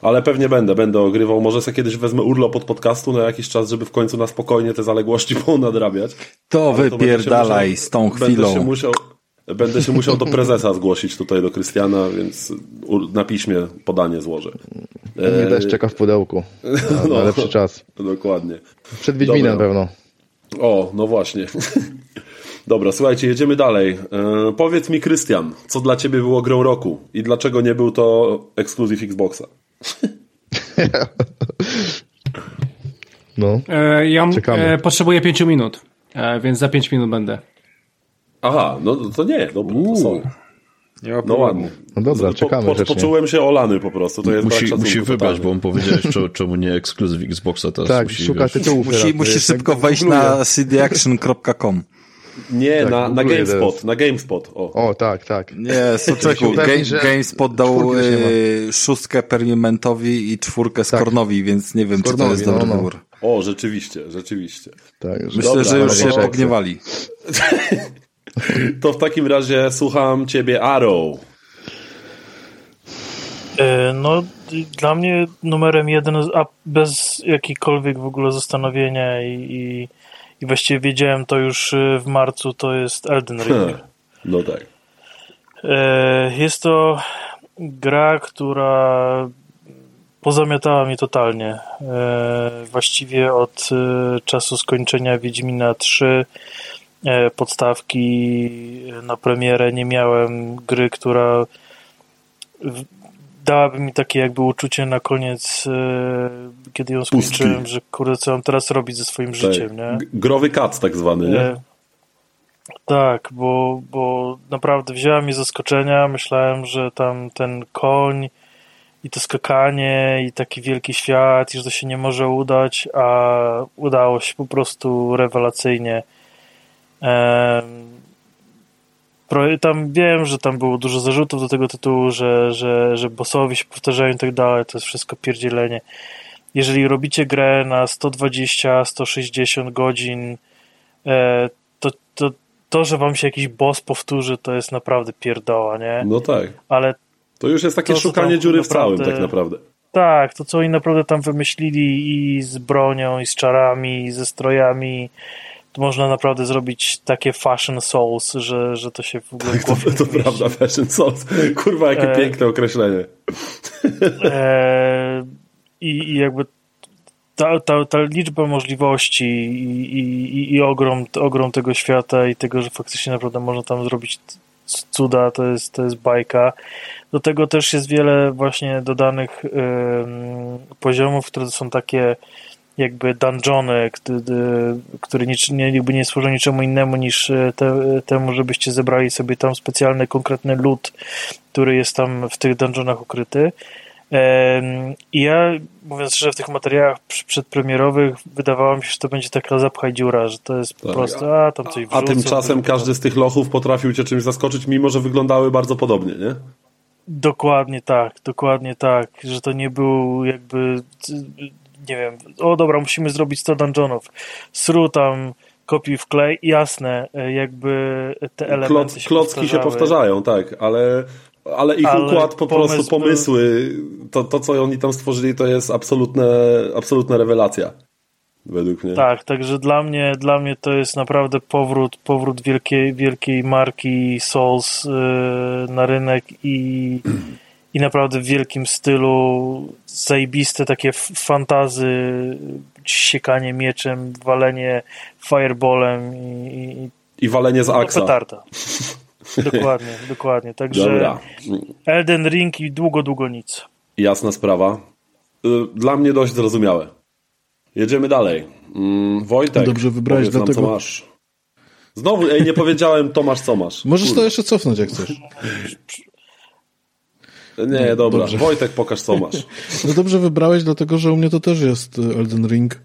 Ale pewnie będę, będę ogrywał. Może sobie kiedyś wezmę urlop od podcastu na jakiś czas, żeby w końcu na spokojnie te zaległości ponadrabiać. To Ale będę wypierdalaj musiał- z tą Będę chwilą. się musiał, będę się musiał do prezesa zgłosić tutaj, do Krystiana, więc na piśmie podanie złożę. Mnie też czeka w pudełku. Na, No. lepszy czas. Dokładnie. Przed Wiedźminem Dobra. pewno. O, no właśnie. Dobra, słuchajcie, jedziemy dalej. E, powiedz mi, Krystian, co dla ciebie było grą roku i dlaczego nie był to ekskluzyw Xboxa? No. E, ja e, potrzebuję pięciu minut, e, więc za pięć minut będę. Aha, no to nie, dobra, to sorry. Nie ma No problemu. ładnie. No dobra, czekamy po, po, grzecznie. Poczułem się olany po prostu, to jest Musi, szacunku musi wybrać, bo on powiedziałeś, czemu- czemu nie ekskluzyw Xboxa teraz. Tak, musi, szuka wiesz, tytułów. Musi, teraz, musi szybko tak wejść googluje. na cdaction.com. Nie, Tak, na, na GameSpot, na GameSpot, o. O, tak, tak. Nie, Soczek, upewnić, Game, że GameSpot dał y, szóstkę Permimentowi i czwórkę Skornowi, więc nie wiem, czy to Skornowi, jest dobry no, no. wybór. O, rzeczywiście, rzeczywiście. tak Myślę, Dobra, że już się pogniewali. To w takim razie słucham ciebie, Arrow. E, No, dla mnie numerem jeden, a bez jakikolwiek w ogóle zastanowienia i, i, i właściwie wiedziałem to już e, w marcu, to jest Elden Ring. Hmm. No tak. E, Jest to gra, która pozamiatała mnie totalnie. Właściwie od czasu skończenia Wiedźmina 3 e, podstawki na premierę nie miałem gry, która dałaby mi takie jakby uczucie na koniec, e, kiedy ją Pustki. skończyłem, że kurde, co mam teraz robić ze swoim życiem, tak. nie? G- Growy kac tak zwany, nie? E, tak, bo, bo naprawdę wzięła mnie zaskoczenia. Myślałem, że tam ten koń i to skakanie i taki wielki świat, i że to się nie może udać, a udało się po prostu rewelacyjnie. Tam wiem, że tam było dużo zarzutów do tego tytułu, że, że, że bossowie się powtarzają i tak dalej. To jest wszystko pierdzielenie. Jeżeli robicie grę na 120-160 godzin, e, to, to, to, że wam się jakiś boss powtórzy, to jest naprawdę pierdoła, nie? No tak. Ale To już jest takie To, szukanie dziury w całym naprawdę- tak naprawdę. tak, to co oni naprawdę tam wymyślili i z bronią, i z czarami, i ze strojami, można naprawdę zrobić takie fashion souls, że, że to się w ogóle Tak, to, głowie to mieści. prawda, Fashion Souls. Kurwa, jakie E, piękne określenie. E, I, I jakby ta, ta, ta liczba możliwości i, i, i- ogrom, ogrom tego świata i tego, że faktycznie naprawdę można tam zrobić cuda, to jest, to jest bajka. Do tego też jest wiele właśnie dodanych em, poziomów, które są takie jakby dungeony, nic, nie, jakby nie służą niczemu innemu niż e, te, temu, żebyście zebrali sobie tam specjalny, konkretny lód, który jest tam w tych dungeonach ukryty. I ja, mówiąc szczerze, w tych materiałach przedpremierowych wydawało mi się, że to będzie taka zapchaj dziura, że to jest po Tak. prostu, a tam coś A wrzucą, tymczasem wrzucą. każdy z tych lochów potrafił cię czymś zaskoczyć, mimo że wyglądały bardzo podobnie, nie? Dokładnie tak, dokładnie tak, że to nie był jakby, nie wiem, o dobra, musimy zrobić 100 dungeonów, sru tam, kopiuj w klej, jasne, e, jakby te elementy Kloc, się klocki się powtarzały. powtarzają, tak, ale, ale ich Ale układ po pomysł prostu, pomysły, to, to co oni tam stworzyli, to jest absolutne, absolutna rewelacja. Według mnie. Tak, także dla mnie, dla mnie to jest naprawdę powrót, powrót wielkiej, wielkiej marki Souls yy, na rynek i, i naprawdę w wielkim stylu zajebiste takie fantazy, siekanie mieczem, walenie fireballem i, i, I walenie z i Aksa. petarda. Dokładnie, dokładnie. Także Dobra, Elden Ring i długo, długo nic. jasna sprawa. Y, Dla mnie dość zrozumiałe. Jedziemy dalej. Mm, Wojtek, Dobrze wybrałeś, powiedz nam, dlatego- co masz. Znowu, ej, nie powiedziałem Tomasz co masz. Możesz Kurde. to jeszcze cofnąć, jak chcesz. Nie, dobra. dobrze. Wojtek, pokaż co masz. No dobrze wybrałeś, dlatego że u mnie to też jest y, Elden Ring.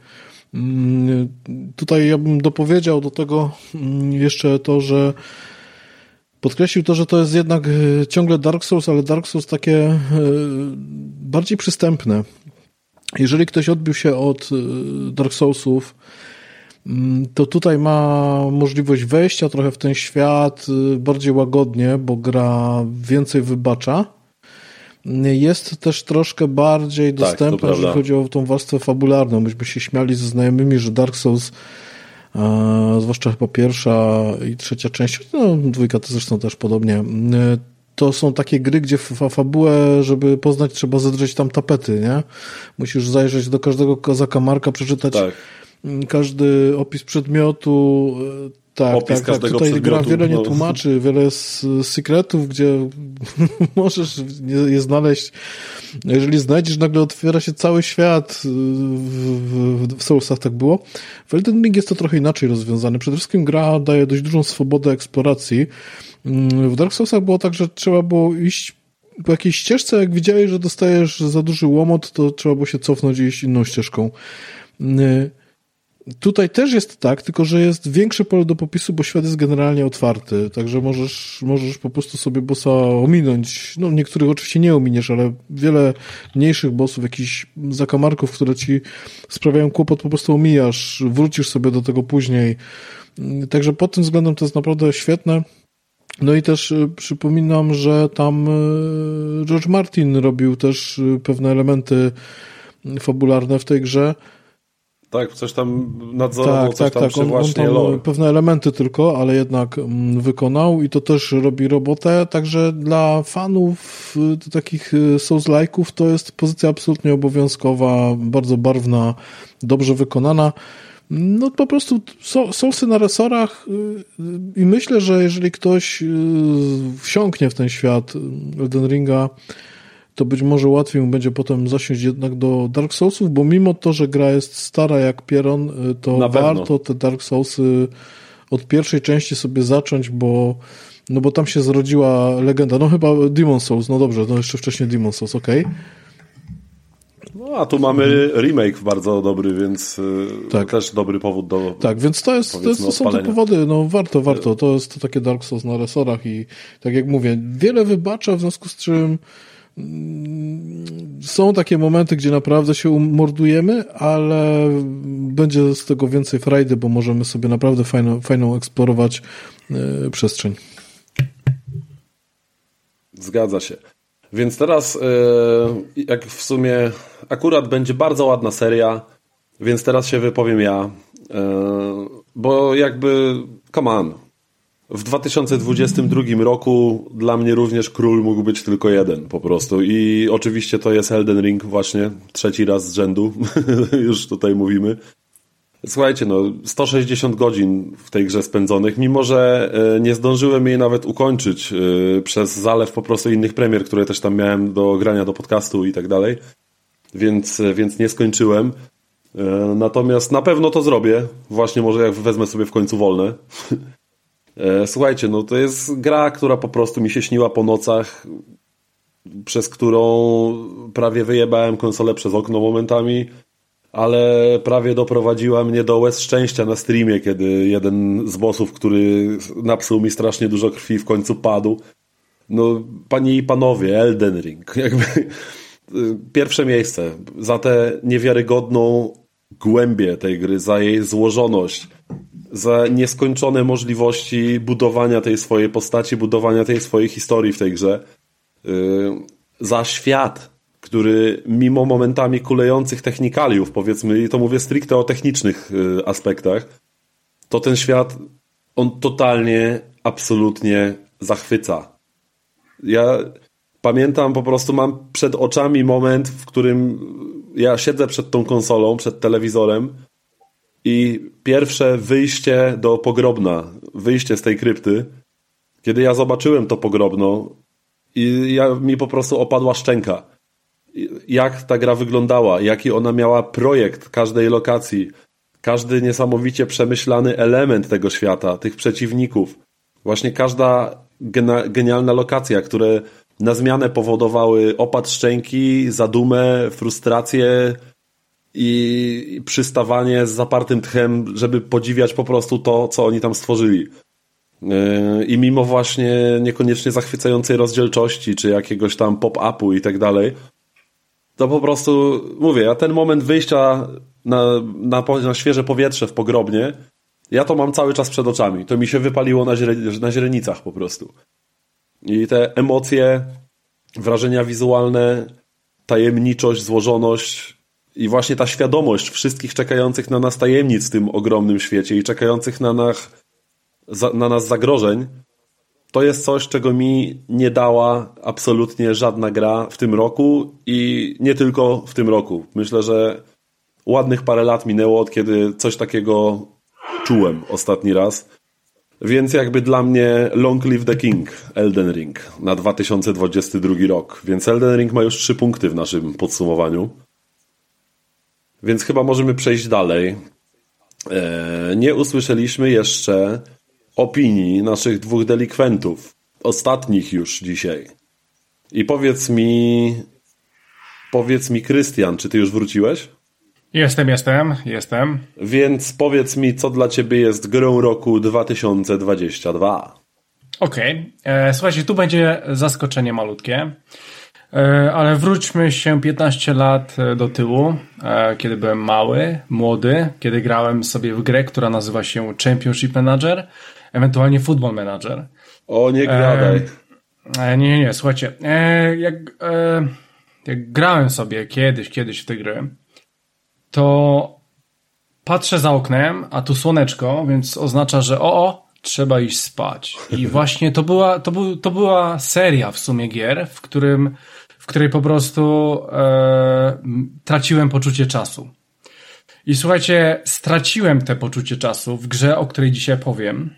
Mm, Tutaj ja bym dopowiedział do tego mm, jeszcze to, że podkreślił to, że to jest jednak y, ciągle Dark Souls, ale Dark Souls takie y, bardziej przystępne. Jeżeli ktoś odbił się od Dark Soulsów, mm, to tutaj ma możliwość wejścia trochę w ten świat bardziej łagodnie, bo gra więcej wybacza. Jest też troszkę bardziej Tak, dostępna, jeżeli chodzi o tą warstwę fabularną. Myśmy się śmiali ze znajomymi, że Dark Souls, e, zwłaszcza chyba pierwsza i trzecia część, no dwójka to zresztą też podobnie, e, to są takie gry, gdzie fa fabułę, żeby poznać, trzeba zadrzeć tam tapety, nie? Musisz zajrzeć do każdego zakamarka, przeczytać Tak. Każdy opis przedmiotu. Tak, Opis tak, tak. każdego Tutaj gra wiele nie no. tłumaczy, wiele jest sekretów, gdzie możesz je znaleźć. Jeżeli znajdziesz, nagle otwiera się cały świat. y, W, w, w Soulsach tak było. W Elden Ring jest to trochę inaczej rozwiązane. Przede wszystkim gra daje dość dużą swobodę eksploracji. Mm, W Dark Soulsach było tak, że trzeba było iść po jakiejś ścieżce, jak widziałeś, że dostajesz za duży łomot, to trzeba było się cofnąć i iść inną ścieżką. Tutaj też jest tak, tylko że jest większe pole do popisu, bo świat jest generalnie otwarty, także możesz, możesz po prostu sobie bossa ominąć. No, niektórych oczywiście nie ominiesz, ale wiele mniejszych bossów, jakichś zakamarków, które ci sprawiają kłopot, po prostu omijasz, wrócisz sobie do tego później. Także pod tym względem to jest naprawdę świetne. No i też y, przypominam, że tam y, George Martin robił też y, pewne elementy fabularne w tej grze. Tak, coś tam nadzorował, coś tam przy On, on właśnie tam pewne elementy tylko, ale jednak mm, wykonał i to też robi robotę, także dla fanów y, takich y, Souls-like'ów to jest pozycja absolutnie obowiązkowa, bardzo barwna, dobrze wykonana. No po prostu Soulsy na resorach y, i myślę, że jeżeli ktoś wsiąknie w ten świat Elden Ringa, to być może łatwiej mu będzie potem zasiąść jednak do Dark Soulsów, bo mimo to, że gra jest stara jak pieron, y, to Na pewno. warto te Dark Soulsy od pierwszej części sobie zacząć, bo no bo tam się zrodziła legenda. No chyba Demon Souls, no dobrze, no jeszcze wcześniej Demon Souls, okej. No, a tu mamy remake bardzo dobry, więc y, Tak. też dobry powód do... Tak, więc to jest, to, jest, to są te powody, no warto, warto. To jest to takie Dark Souls na resorach i tak jak mówię, wiele wybacza, w związku z czym są takie momenty, gdzie naprawdę się umordujemy, ale będzie z tego więcej frajdy, bo możemy sobie naprawdę fajną, fajną eksplorować e, przestrzeń. Zgadza się. Więc teraz, y, jak w sumie akurat będzie bardzo ładna seria, więc teraz się wypowiem ja, y, bo jakby, come on, w 2022 roku dla mnie również król mógł być tylko jeden po prostu i oczywiście to jest Elden Ring właśnie, trzeci raz z rzędu, już tutaj mówimy. Słuchajcie, no 160 godzin w tej grze spędzonych, mimo że e, nie zdążyłem jej nawet ukończyć e, przez zalew po prostu innych premier, które też tam miałem do grania do podcastu i tak dalej, więc, e, więc nie skończyłem. Natomiast na pewno to zrobię, właśnie może jak wezmę sobie w końcu wolne. E, Słuchajcie, no to jest gra, która po prostu mi się śniła po nocach, przez którą prawie wyjebałem konsolę przez okno momentami, ale prawie doprowadziła mnie do łez szczęścia na streamie, kiedy jeden z bossów, który napsuł mi strasznie dużo krwi, w końcu padł. No, panie i panowie, Elden Ring, jakby y, pierwsze miejsce za tę niewiarygodną głębię tej gry, za jej złożoność, za nieskończone możliwości budowania tej swojej postaci, budowania tej swojej historii w tej grze, yy, za świat, który mimo momentami kulejących technikaliów, powiedzmy, i to mówię stricte o technicznych yy, aspektach, to ten świat, on totalnie, absolutnie zachwyca. Ja pamiętam, po prostu mam przed oczami moment, w którym ja siedzę przed tą konsolą, przed telewizorem i pierwsze wyjście do pogrobna, wyjście z tej krypty, kiedy ja zobaczyłem to pogrobno i ja, mi po prostu opadła szczęka. Jak ta gra wyglądała, jaki ona miała projekt każdej lokacji, każdy niesamowicie przemyślany element tego świata, tych przeciwników. Właśnie każda genialna lokacja, które na zmianę powodowały opad szczęki, zadumę, frustrację i przystawanie z zapartym tchem, żeby podziwiać po prostu to, co oni tam stworzyli. Yy, I mimo właśnie niekoniecznie zachwycającej rozdzielczości, czy jakiegoś tam pop-upu i tak dalej, to po prostu, mówię, ja ten moment wyjścia na, na, na świeże powietrze w pogrobnie, ja to mam cały czas przed oczami. To mi się wypaliło na, źre, na źrenicach po prostu. I te emocje, wrażenia wizualne, tajemniczość, złożoność właśnie ta świadomość wszystkich czekających na nas tajemnic w tym ogromnym świecie i czekających na nas, na nas zagrożeń, to jest coś, czego mi nie dała absolutnie żadna gra w tym roku i nie tylko w tym roku. Myślę, że ładnych parę lat minęło od kiedy coś takiego czułem ostatni raz. Więc jakby dla mnie Long Live the King, Elden Ring na 2022 rok. Więc Elden Ring ma już trzy punkty w naszym podsumowaniu. Więc chyba możemy przejść dalej. Eee, nie usłyszeliśmy jeszcze opinii naszych dwóch delikwentów. Ostatnich już dzisiaj. I powiedz mi, powiedz mi, Krystian, czy ty już wróciłeś? Jestem, jestem, jestem. Więc powiedz mi, co dla ciebie jest grą roku 2022. Okej. Okay. E, słuchajcie, tu będzie zaskoczenie malutkie. E, ale wróćmy się 15 lat e, do tyłu, kiedy byłem mały, młody, kiedy grałem sobie w grę, która nazywa się Championship Manager, ewentualnie Football Manager. O, nie gadaj. E, nie, nie, nie, słuchajcie, e, jak, e, jak grałem sobie kiedyś, kiedyś w te gry, to patrzę za oknem, a tu słoneczko, więc oznacza, że o, o trzeba iść spać. I właśnie to była, to, był, to była seria w sumie gier, w, którym, w której po prostu e, traciłem poczucie czasu. I słuchajcie, straciłem te poczucie czasu w grze, o której dzisiaj powiem,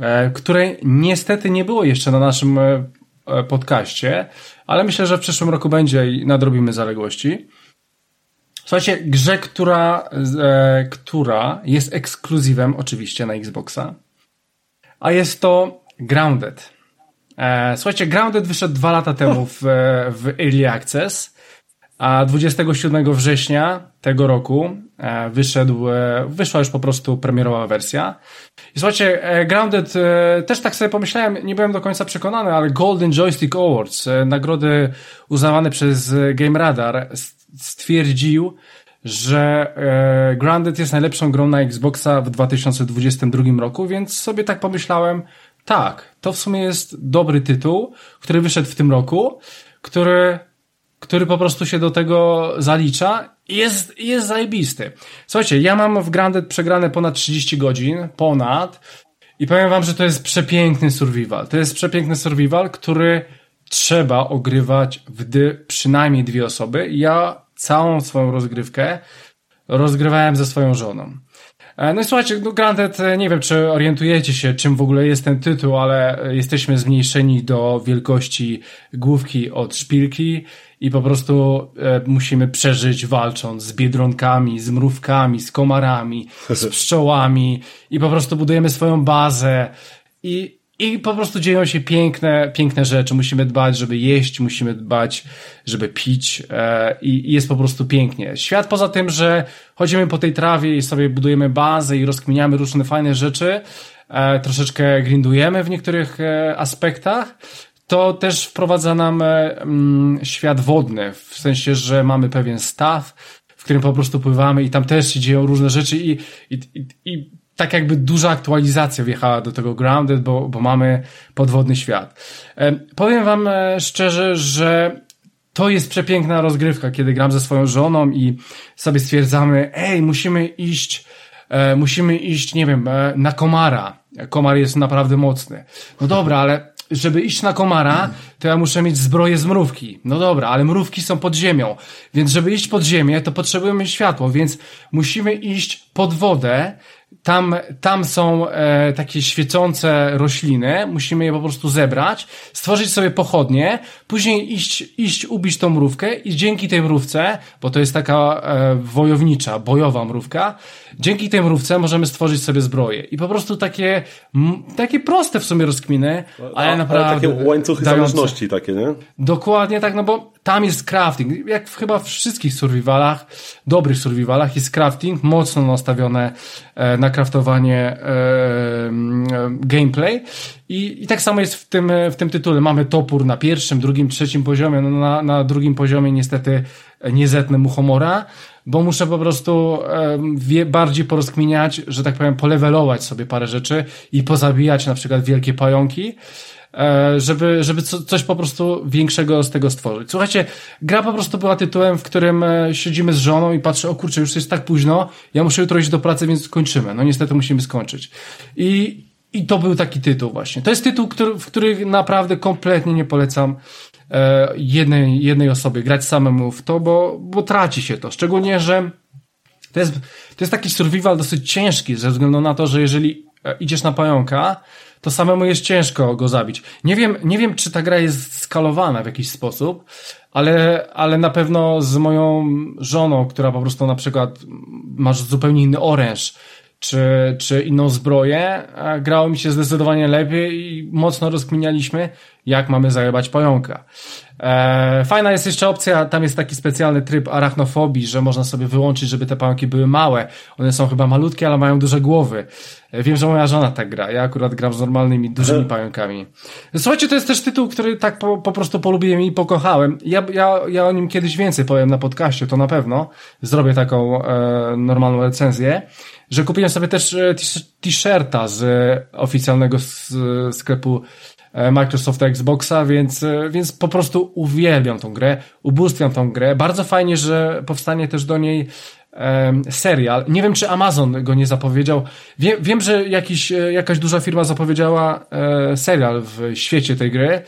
e, której niestety nie było jeszcze na naszym e, e podcaście, ale myślę, że w przyszłym roku będzie i nadrobimy zaległości. Słuchajcie, grze, która, e, która jest ekskluzywem oczywiście na Xboxa, a jest to Grounded. E, słuchajcie, Grounded wyszedł dwa lata temu w, w Early Access, a 27 września tego roku e, wyszedł, e, wyszła już po prostu premierowa wersja. I słuchajcie, Grounded, też tak sobie pomyślałem, nie byłem do końca przekonany, ale Golden Joystick Awards, nagrody uznawane przez Game Radar, stwierdził, że Grounded jest najlepszą grą na Xboxa w 2022 roku, więc sobie tak pomyślałem, tak, to w sumie jest dobry tytuł, który wyszedł w tym roku, który, który po prostu się do tego zalicza i jest, jest zajebisty. Słuchajcie, ja mam w Grounded przegrane ponad 30 godzin, ponad, i powiem wam, że to jest przepiękny survival. To jest przepiękny survival, który trzeba ogrywać w przynajmniej dwie osoby. Ja całą swoją rozgrywkę rozgrywałem ze swoją żoną. E, no i słuchajcie, no Granted, e, nie wiem, czy orientujecie się, czym w ogóle jest ten tytuł, ale jesteśmy zmniejszeni do wielkości główki od szpilki i po prostu e, musimy przeżyć walcząc z biedronkami, z mrówkami, z komarami, z pszczołami i po prostu budujemy swoją bazę i i po prostu dzieją się piękne, piękne rzeczy. Musimy dbać, żeby jeść, musimy dbać, żeby pić e, i, jest po prostu pięknie. Świat poza tym, że chodzimy po tej trawie i sobie budujemy bazę i rozkminiamy różne fajne rzeczy, e, troszeczkę grindujemy w niektórych e, aspektach, to też wprowadza nam e, mm, świat wodny, w sensie, że mamy pewien staw, w którym po prostu pływamy i tam też się dzieją różne rzeczy i, i, i, i tak jakby duża aktualizacja wjechała do tego Grounded, bo, bo mamy podwodny świat. E, powiem wam e, szczerze, że to jest przepiękna rozgrywka, kiedy gram ze swoją żoną i sobie stwierdzamy, ej, musimy iść, e, musimy iść, nie wiem, na komara. Komar jest naprawdę mocny. No dobra, ale żeby iść na komara, to ja muszę mieć zbroję z mrówki. No dobra, ale mrówki są pod ziemią. Więc żeby iść pod ziemię, to potrzebujemy światło, więc musimy iść pod wodę, tam, tam są e, takie świecące rośliny, musimy je po prostu zebrać, stworzyć sobie pochodnie, później iść, iść ubić tą mrówkę i dzięki tej mrówce, bo to jest taka e, wojownicza, bojowa mrówka, dzięki tej mrówce możemy stworzyć sobie zbroję. I po prostu takie, m, takie proste w sumie rozkminy, ale naprawdę... takie łańcuchy dające- zależności takie, nie? Dokładnie tak, no bo tam jest crafting. Jak chyba w wszystkich survivalach, dobrych survivalach jest crafting, mocno nastawione e, na craftowanie e, m, e, gameplay. I, I tak samo jest w tym, w tym tytule. Mamy topór na pierwszym, drugim, trzecim poziomie. No na, na drugim poziomie niestety nie zetnę mu homora, bo muszę po prostu e, bardziej porozkminiać, że tak powiem, polewelować sobie parę rzeczy i pozabijać na przykład wielkie pająki żeby, żeby co, coś po prostu większego z tego stworzyć. Słuchajcie, gra po prostu była tytułem, w którym e, siedzimy z żoną i patrzę, o kurczę, już jest tak późno, ja muszę jutro iść do pracy, więc kończymy. No niestety musimy skończyć. I, i to był taki tytuł właśnie. To jest tytuł, który, w który naprawdę kompletnie nie polecam e, jednej, jednej osobie grać samemu w to, bo, bo traci się to. Szczególnie, że to jest, to jest taki survival dosyć ciężki, ze względu na to, że jeżeli e, idziesz na pająka, to samemu jest ciężko go zabić. Nie wiem, nie wiem, czy ta gra jest skalowana w jakiś sposób, ale, ale na pewno z moją żoną, która po prostu na przykład masz zupełnie inny oręż, czy, czy inną zbroję, grało mi się zdecydowanie lepiej i mocno rozkminialiśmy, jak mamy zajebać pająka. E, fajna jest jeszcze opcja, tam jest taki specjalny tryb arachnofobii, że można sobie wyłączyć, żeby te pająki były małe. One są chyba malutkie, ale mają duże głowy. E, wiem, że moja żona tak gra. Ja akurat gram z normalnymi, dużymi pająkami. Słuchajcie, to jest też tytuł, który tak po, po prostu polubiłem i pokochałem. Ja, ja, ja o nim kiedyś więcej powiem na podcaście, to na pewno. Zrobię taką e, normalną recenzję że kupiłem sobie też e, t-shirta z e, oficjalnego sklepu e, Microsoft Xboxa, więc, e, więc po prostu uwielbiam tą grę, ubóstwiam tą grę. Bardzo fajnie, że powstanie też do niej serial. Nie wiem, czy Amazon go nie zapowiedział. Wiem, wiem że jakiś, e, jakaś duża firma zapowiedziała serial w świecie tej gry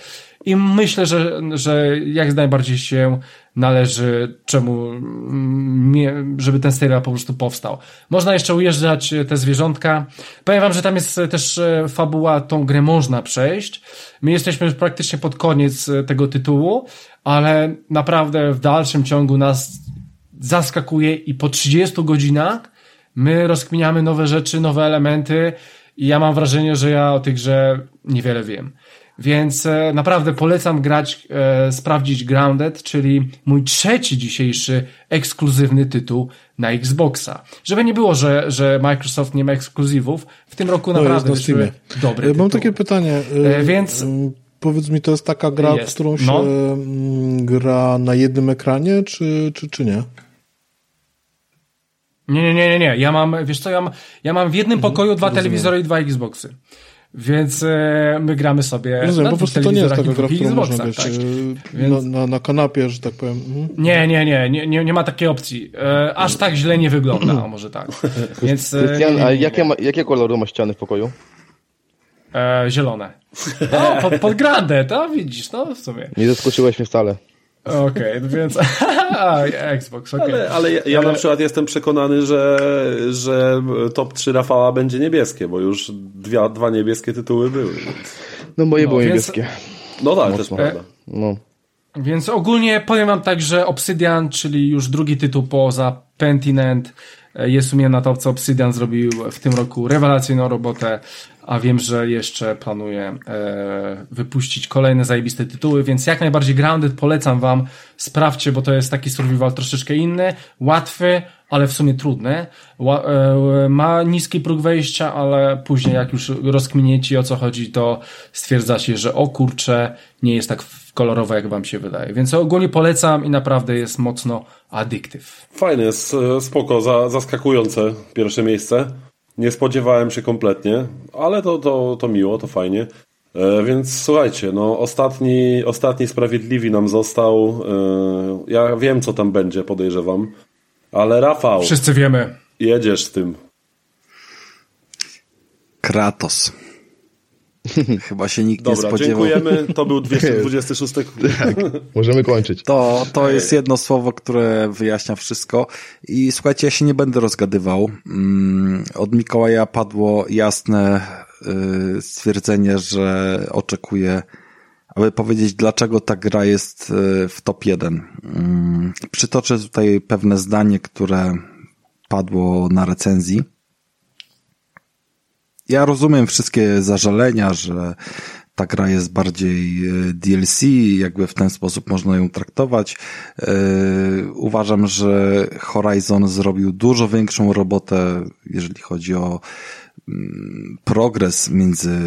i myślę, że, że jak najbardziej się należy czemu, mm, żeby ten serial po prostu powstał. Można jeszcze ujeżdżać e, te zwierzątka. Powiem wam, że tam jest e, też e, fabuła, tą grę można przejść. My jesteśmy już praktycznie pod koniec tego tytułu, ale naprawdę w dalszym ciągu nas zaskakuje i po 30 godzinach my rozkminiamy nowe rzeczy, nowe elementy i ja mam wrażenie, że ja o tej grze niewiele wiem. Więc e, naprawdę polecam grać, e, sprawdzić Grounded, czyli mój trzeci dzisiejszy ekskluzywny tytuł na Xboxa. Żeby nie było, że, że Microsoft nie ma ekskluzywów, w tym roku No, jest naprawdę na wyszły Steamie. dobre E, Mam tytuły. takie pytanie. e, E, więc- Powiedz mi, to jest taka gra, Jest. którą się No. gra na jednym ekranie, czy, czy, czy nie? Nie, nie, nie, nie. Ja mam, wiesz co, ja mam, ja mam w jednym Mhm. pokoju dwa telewizory i dwa Xboxy. Więc e, my gramy sobie Rozumiem, na po prostu to nie jest taka i gra, którą można Xboxach, grać tak. e, Więc- na, na, na kanapie, że tak powiem. Mhm. Nie, nie, nie, nie, nie, nie ma takiej opcji. E, aż tak źle nie wygląda, może tak. Więc e, Krystian, nie, nie, a jakie, ma, jakie koloru ma ściany w pokoju? E, zielone. O, pod, pod grandę, to widzisz, no w sumie. Nie zaskoczyłeś mnie wcale. Okej, no więc Xbox, okej. Ale, ale ja, ja na przykład jestem przekonany, że, że top 3 Rafała będzie niebieskie, bo już dwie, dwa niebieskie tytuły były. Więc... No moje No, były więc- niebieskie. No tak, też Mocno. prawda. No. Więc ogólnie powiem wam tak, że Obsidian, czyli już drugi tytuł poza Pentinent, jest u mnie na topce. Obsidian zrobił w tym roku rewelacyjną robotę, a wiem, że jeszcze planuje e, wypuścić kolejne zajebiste tytuły, więc jak najbardziej Grounded polecam wam. Sprawdźcie, bo to jest taki survival troszeczkę inny, łatwy, ale w sumie trudny. Ła, e, ma niski próg wejścia, ale później jak już rozkminiecie o co chodzi, to stwierdzacie, że o kurcze, nie jest tak kolorowe, jak wam się wydaje. Więc ogólnie polecam i naprawdę jest mocno addictive. Fajne, jest spoko, za, zaskakujące pierwsze miejsce. Nie spodziewałem się kompletnie, ale to, to, to miło, to fajnie. E, więc słuchajcie, no ostatni, ostatni Sprawiedliwi nam został. E, ja wiem, co tam będzie, podejrzewam. Ale Rafał, Wszyscy wiemy. jedziesz z tym. Kratos. Chyba się nikt Dobra, nie spodziewał. dziękujemy. To był 226. Możemy kończyć. To, to jest jedno słowo, które wyjaśnia wszystko. I słuchajcie, ja się nie będę rozgadywał. Mm, Od Mikołaja padło jasne y, stwierdzenie, że oczekuje, aby powiedzieć, dlaczego ta gra jest y, w top 1. Mm, Przytoczę tutaj pewne zdanie, które padło na recenzji. Ja rozumiem wszystkie zażalenia, że ta gra jest bardziej e, DLC, jakby w ten sposób można ją traktować. E, Uważam, że Horizon zrobił dużo większą robotę, jeżeli chodzi o mm, progres między,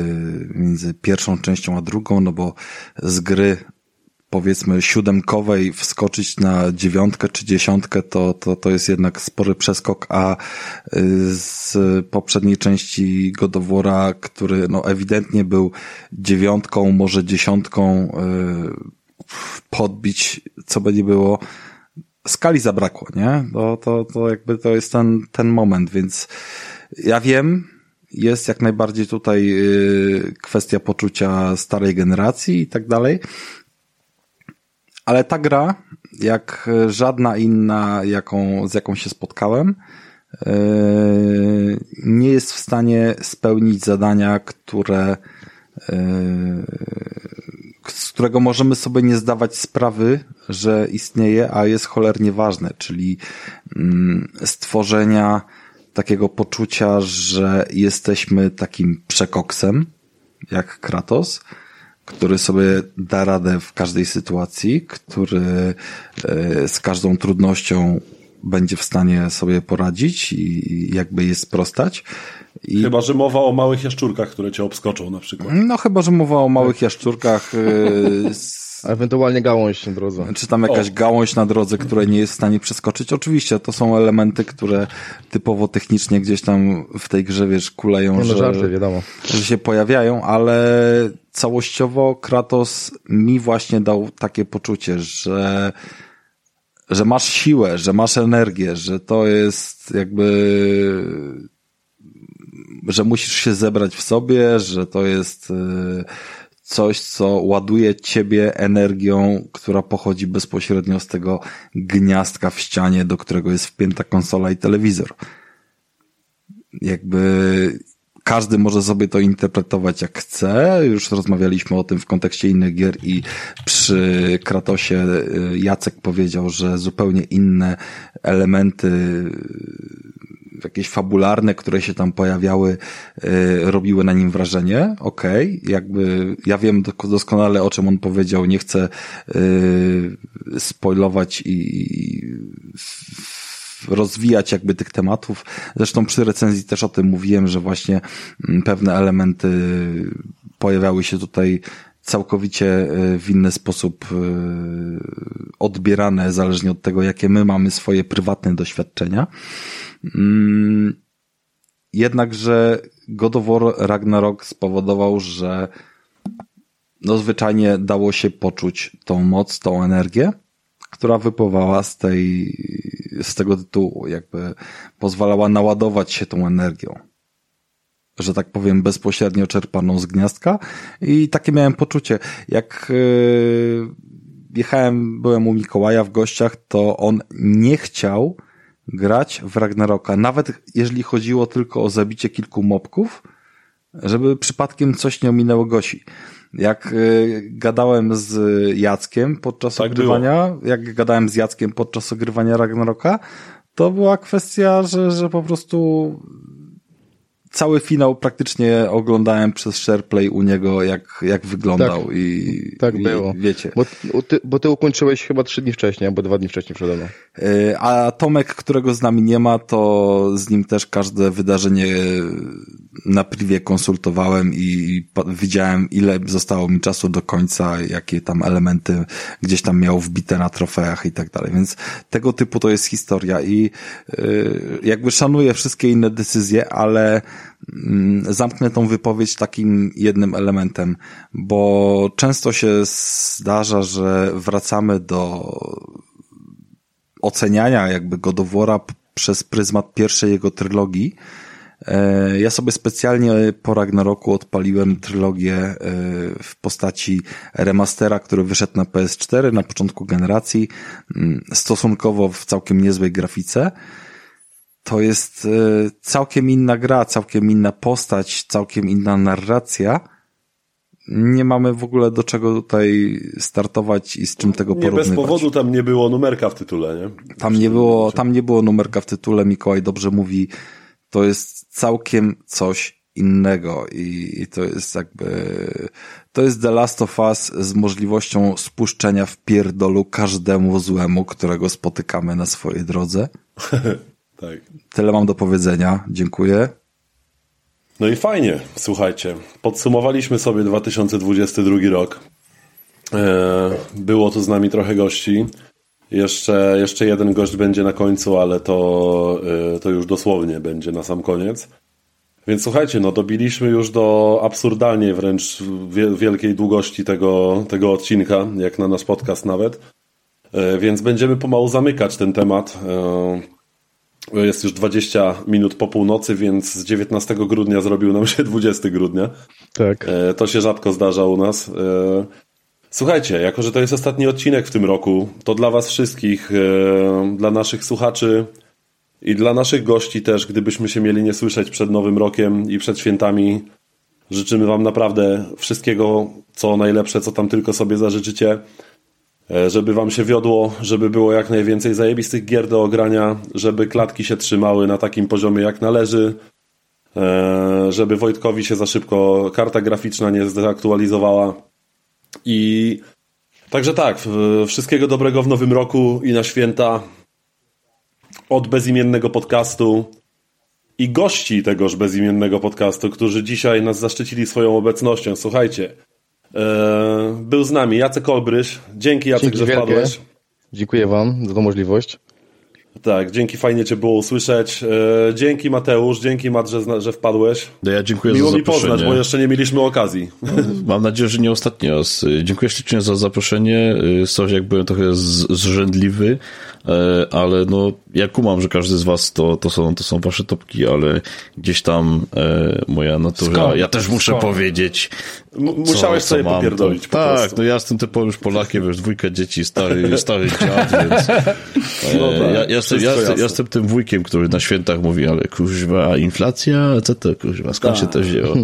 między pierwszą częścią a drugą, no bo z gry powiedzmy siódemkowej wskoczyć na dziewiątkę czy dziesiątkę, to, to, to jest jednak spory przeskok, a y, z poprzedniej części God of War'a, który no ewidentnie był dziewiątką, może dziesiątką, y, podbić, co by nie było, skali zabrakło, nie? To, to, to jakby to jest ten, ten moment, więc ja wiem, jest jak najbardziej tutaj y, kwestia poczucia starej generacji i tak dalej, ale ta gra, jak żadna inna, jaką, z jaką się spotkałem, yy, nie jest w stanie spełnić zadania, które, yy, z którego możemy sobie nie zdawać sprawy, że istnieje, a jest cholernie ważne, czyli mm, stworzenia takiego poczucia, że jesteśmy takim przekoksem, jak Kratos, który sobie da radę w każdej sytuacji, który e, z każdą trudnością będzie w stanie sobie poradzić i jakby je sprostać. I, Chyba, że mowa o małych jaszczurkach, które cię obskoczą na przykład. no chyba, że mowa o małych jaszczurkach, e, s- A ewentualnie gałąź na drodze. czy tam jakaś gałąź na drodze, której nie jest w stanie przeskoczyć. Oczywiście, to są elementy, które typowo technicznie gdzieś tam w tej grze, wiesz, kuleją, Nie no, że, żarty, wiadomo. że się pojawiają, ale całościowo Kratos mi właśnie dał takie poczucie, że że masz siłę, że masz energię, że to jest jakby że musisz się zebrać w sobie, że to jest y, coś, co ładuje ciebie energią, która pochodzi bezpośrednio z tego gniazdka w ścianie, do którego jest wpięta konsola i telewizor. Jakby każdy może sobie to interpretować jak chce. Już rozmawialiśmy o tym w kontekście innych gier i przy Kratosie y, Jacek powiedział, że zupełnie inne elementy jakieś fabularne, które się tam pojawiały, y, robiły na nim wrażenie. Okej, jakby ja wiem doskonale o czym on powiedział, nie chcę y, spoilować i rozwijać jakby tych tematów. Zresztą przy recenzji też o tym mówiłem, że właśnie mm, pewne elementy pojawiały się tutaj całkowicie y, w inny sposób y, odbierane, zależnie od tego, jakie my mamy swoje prywatne doświadczenia. Mm, Jednakże God of War Ragnarok spowodował, że no zwyczajnie dało się poczuć tą moc, tą energię, która wypływała z tej, z tego tytułu, jakby pozwalała naładować się tą energią. Że tak powiem, bezpośrednio czerpaną z gniazdka i takie miałem poczucie. Jak yy, jechałem, byłem u Mikołaja w gościach, to on nie chciał grać w Ragnaroka, nawet jeżeli chodziło tylko o zabicie kilku mobków, żeby przypadkiem coś nie ominęło Gosi. Jak y, gadałem z Jackiem podczas Tak ogrywania, jak gadałem z Jackiem podczas ogrywania Ragnaroka, to była kwestia, że, że po prostu cały finał praktycznie oglądałem przez SharePlay u niego, jak, jak wyglądał Tak. i, Tak i było. wiecie. Bo, bo, ty, bo ty ukończyłeś chyba trzy dni wcześniej, albo dwa dni wcześniej przede mną. Y, A Tomek, którego z nami nie ma, to z nim też każde wydarzenie na privie konsultowałem i widziałem, ile zostało mi czasu do końca, jakie tam elementy gdzieś tam miał wbite na trofeach i tak dalej. Więc tego typu to jest historia i y, jakby szanuję wszystkie inne decyzje, ale zamknę tą wypowiedź takim jednym elementem, bo często się zdarza, że wracamy do oceniania jakby God of War'a p- przez pryzmat pierwszej jego trylogii, E, ja sobie specjalnie po Ragnaroku odpaliłem trylogię e, w postaci remastera, który wyszedł na PS4 na początku generacji, mm, stosunkowo w całkiem niezłej grafice. To jest e, całkiem inna gra, całkiem inna postać, całkiem inna narracja. Nie mamy w ogóle do czego tutaj startować i z czym tego Nie porównywać. bez powodu tam nie było numerka w tytule, nie? Tam nie było, tam nie było numerka w tytule, Mikołaj dobrze mówi, to jest całkiem coś innego i, i to jest jakby, to jest The Last of Us z możliwością spuszczenia w pierdolu każdemu złemu, którego spotykamy na swojej drodze. Tak. Tyle mam do powiedzenia. Dziękuję. No i fajnie, słuchajcie. Podsumowaliśmy sobie 2022 rok. E, Było tu z nami trochę gości. Jeszcze, jeszcze jeden gość będzie na końcu, ale to, e, to już dosłownie będzie na sam koniec. Więc słuchajcie, no dobiliśmy już do absurdalnie wręcz wie- wielkiej długości tego, tego odcinka, jak na nasz podcast nawet. E, Więc będziemy pomału zamykać ten temat. Jest już 20 minut po północy, więc z 19 grudnia zrobił nam się 20 grudnia. Tak. E, To się rzadko zdarza u nas. E, Słuchajcie, jako że to jest ostatni odcinek w tym roku, to dla Was wszystkich, e, dla naszych słuchaczy i dla naszych gości też, gdybyśmy się mieli nie słyszeć przed Nowym Rokiem i przed świętami, życzymy Wam naprawdę wszystkiego, co najlepsze, co tam tylko sobie zażyczycie. E, Żeby Wam się wiodło, żeby było jak najwięcej zajebistych gier do ogrania, żeby klatki się trzymały na takim poziomie jak należy, e, żeby Wojtkowi się za szybko karta graficzna nie zdezaktualizowała. I także tak, wszystkiego dobrego w nowym roku i na święta od bezimiennego podcastu i gości tegoż bezimiennego podcastu, którzy dzisiaj nas zaszczycili swoją obecnością. Słuchajcie, był z nami Jacek Olbryś. Dzięki Jacek, Dzięki że wielkie. wpadłeś. Dziękuję Wam za tą możliwość. Tak, dzięki, fajnie Cię było usłyszeć. E, dzięki Mateusz, dzięki Mat, że, że wpadłeś. No ja dziękuję Miło za mi zaproszenie. poznać, bo jeszcze nie mieliśmy okazji. Mam nadzieję, że nie ostatni raz. Dziękuję ślicznie za zaproszenie. Y, Coś jak byłem trochę zrzędliwy, e, ale no ja kumam, że każdy z was to, to, są, to są wasze topki, ale gdzieś tam e, moja natura, Skąd? ja też muszę Skąd? powiedzieć. M- co- musiałeś co sobie mam, popierdolić to- po Tak, prostu. no ja jestem typowym już Polakiem, już dwójka dzieci, stary, stary dziad, więc e, No tak, ja, ja, jestem, ja, ja jestem tym wujkiem, który na świętach mówi, ale kuźwa, inflacja, co to kuźwa, skąd się to wzięło?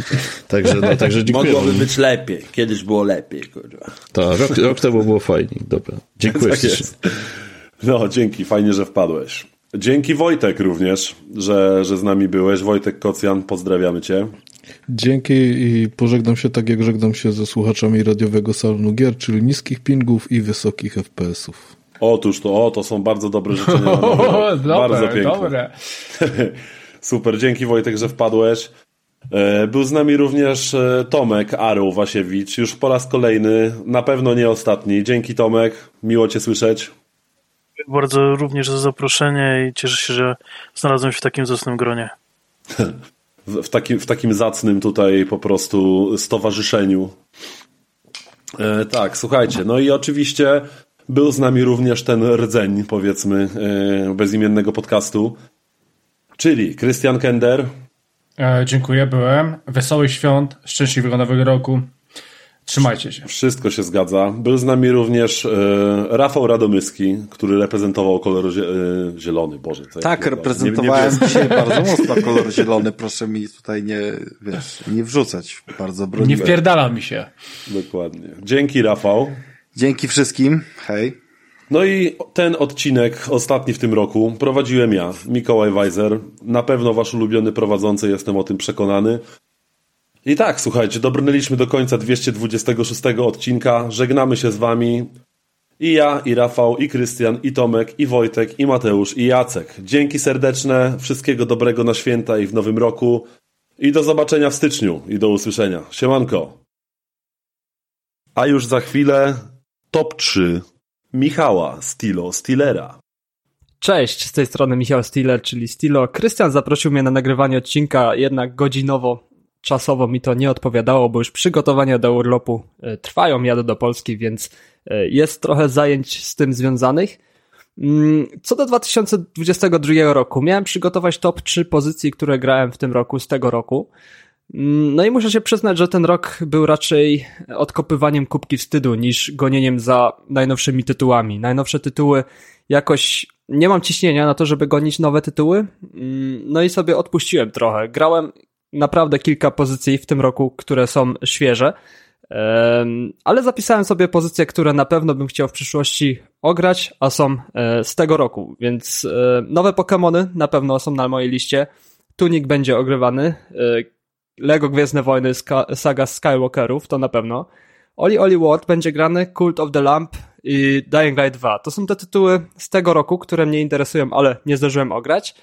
Także, no, także dziękuję. Mogłoby być lepiej. Kiedyś było lepiej, kurwa. Tak, rok, rok temu było fajnie. Dobra. Dziękuję Tak. No, dzięki, fajnie, że wpadłeś. Dzięki Wojtek również, że, że z nami byłeś. Wojtek Kocjan, pozdrawiamy Cię. Dzięki i pożegnam się tak, jak żegnam się ze słuchaczami radiowego salonu gier, czyli niskich pingów i wysokich FPS-ów. Otóż to, o, to są bardzo dobre życzenia. na nowy rok. bardzo piękne. dobre. Super, dzięki Wojtek, że wpadłeś. E, Był z nami również e, Tomek Aru Wasiewicz, już po raz kolejny, na pewno nie ostatni. Dzięki Tomek, miło Cię słyszeć. Bardzo również za zaproszenie i cieszę się, że znalazłem się w takim zacnym gronie. w, w, takim, w takim zacnym tutaj po prostu stowarzyszeniu. E, tak, słuchajcie, no i oczywiście był z nami również ten rdzeń, powiedzmy, e, bezimiennego podcastu, czyli Krystian Kender, E, dziękuję, byłem. Wesołych świąt, szczęśliwego nowego roku. Trzymajcie się. wszystko się zgadza. Był z nami również e, Rafał Radomyski, który reprezentował kolor zie, e, zielony, Boże. Co Tak, reprezentowałem Nie- dzisiaj bardzo mocno kolor zielony. Proszę mi tutaj nie, wiesz, nie wrzucać. Bardzo Nie broniłem. wpierdala mi się. Dokładnie. Dzięki Rafał. Dzięki wszystkim. Hej. No i ten odcinek, ostatni w tym roku, prowadziłem ja, Mikołaj Weiser. Na pewno wasz ulubiony prowadzący, jestem o tym przekonany. I tak, słuchajcie, dobrnęliśmy do końca 226 odcinka. Żegnamy się z wami. I ja, i Rafał, i Krystian, i Tomek, i Wojtek, i Mateusz, i Jacek. Dzięki serdeczne, wszystkiego dobrego na święta i w nowym roku. I do zobaczenia w styczniu i do usłyszenia. Siemanko. A już za chwilę top 3 Michała Stilo Stilera. Cześć, z tej strony Michał Stiller, czyli Stilo. Krystian zaprosił mnie na nagrywanie odcinka, jednak godzinowo, czasowo mi to nie odpowiadało, bo już przygotowania do urlopu e, trwają, jadę do Polski, więc e, jest trochę zajęć z tym związanych. Mm, Co do 2022 roku, miałem przygotować top 3 pozycji, które grałem w tym roku, z tego roku. Mm, No i muszę się przyznać, że ten rok był raczej odkopywaniem kubki wstydu niż gonieniem za najnowszymi tytułami. Najnowsze tytuły jakoś nie mam ciśnienia na to, żeby gonić nowe tytuły. Mm, No i sobie odpuściłem trochę. Grałem naprawdę kilka pozycji w tym roku, które są świeże. Ale zapisałem sobie pozycje, które na pewno bym chciał w przyszłości ograć, a są e, z tego roku, więc e, nowe Pokémony na pewno są na mojej liście. Tunik będzie ogrywany. e, Lego Gwiezdne Wojny, saga Skywalkerów, to na pewno. Oli Oli World będzie grany, Cult of the Lamp i Dying Light 2. To są te tytuły z tego roku, które mnie interesują, ale nie zdążyłem ograć.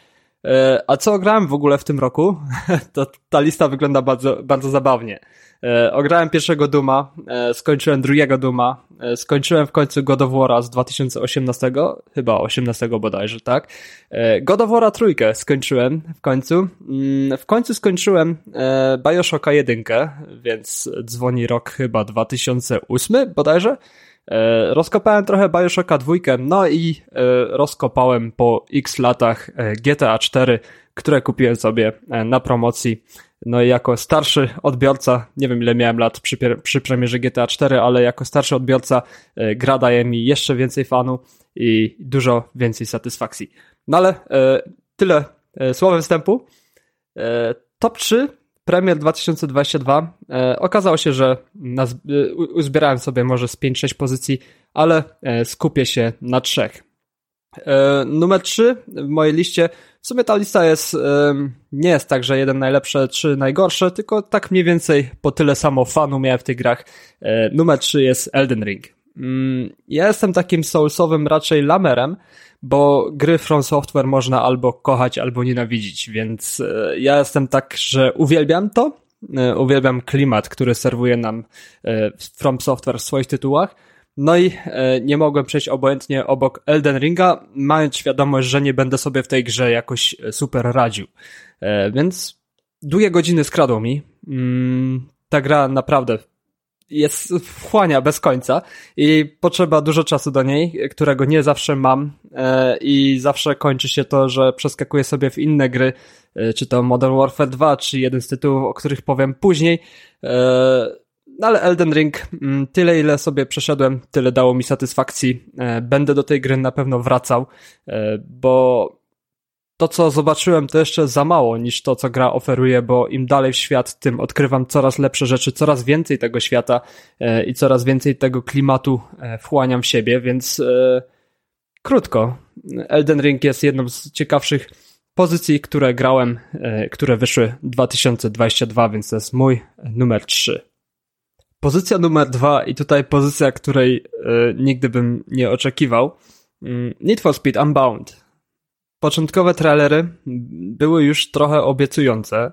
E, A co grałem w ogóle w tym roku? To ta lista wygląda bardzo, bardzo zabawnie. E, Ograłem pierwszego Duma, e, skończyłem drugiego Duma, skończyłem w końcu God of z 2018, chyba 18 bodajże, tak? God of trójkę skończyłem w końcu. Mm, W końcu skończyłem Bioshocka jedynkę, więc dzwoni rok chyba 2008 bodajże. E, Rozkopałem trochę Bioshocka dwójkę, no i e, rozkopałem po x latach e, GTA 4, które kupiłem sobie na promocji. No i jako starszy odbiorca, nie wiem ile miałem lat przy, przy premierze GTA 4, ale jako starszy odbiorca gra daje mi jeszcze więcej fanu i dużo więcej satysfakcji. No ale tyle słowem wstępu. Top 3 Premier 2022. E, okazało się, że naz- e, uzbierałem sobie może z 5-6 pozycji, ale e, skupię się na trzech. E, numer 3 w mojej liście. W sumie ta lista jest em, nie jest tak, że jeden najlepsze, trzy najgorsze, tylko tak mniej więcej po tyle samo fanu miałem w tych grach. E, numer 3 jest Elden Ring. Mm, Ja jestem takim soulsowym raczej lamerem, bo gry From Software można albo kochać, albo nienawidzić, więc e, ja jestem tak, że uwielbiam to, e, uwielbiam klimat, który serwuje nam e, From Software w swoich tytułach, no i nie mogłem przejść obojętnie obok Elden Ringa, mając świadomość, że nie będę sobie w tej grze jakoś super radził. Więc długie godziny skradło mi. Mm, Ta gra naprawdę jest wchłania bez końca i potrzeba dużo czasu do niej, którego nie zawsze mam e, i zawsze kończy się to, że przeskakuję sobie w inne gry, e, czy to Modern Warfare 2, czy jeden z tytułów, o których powiem później. E, no ale Elden Ring, mm, tyle ile sobie przeszedłem, tyle dało mi satysfakcji. Będę do tej gry na pewno wracał, bo to, co zobaczyłem, to jeszcze za mało niż to, co gra oferuje, bo im dalej w świat, tym odkrywam coraz lepsze rzeczy, coraz więcej tego świata e, i coraz więcej tego klimatu e, wchłaniam w siebie, więc e, krótko. Elden Ring jest jedną z ciekawszych pozycji, które grałem, które wyszły 2022, więc to jest mój numer 3. Pozycja numer 2 i tutaj pozycja, której nigdy bym nie oczekiwał. Mm, Need for Speed Unbound. Początkowe trailery były już trochę obiecujące.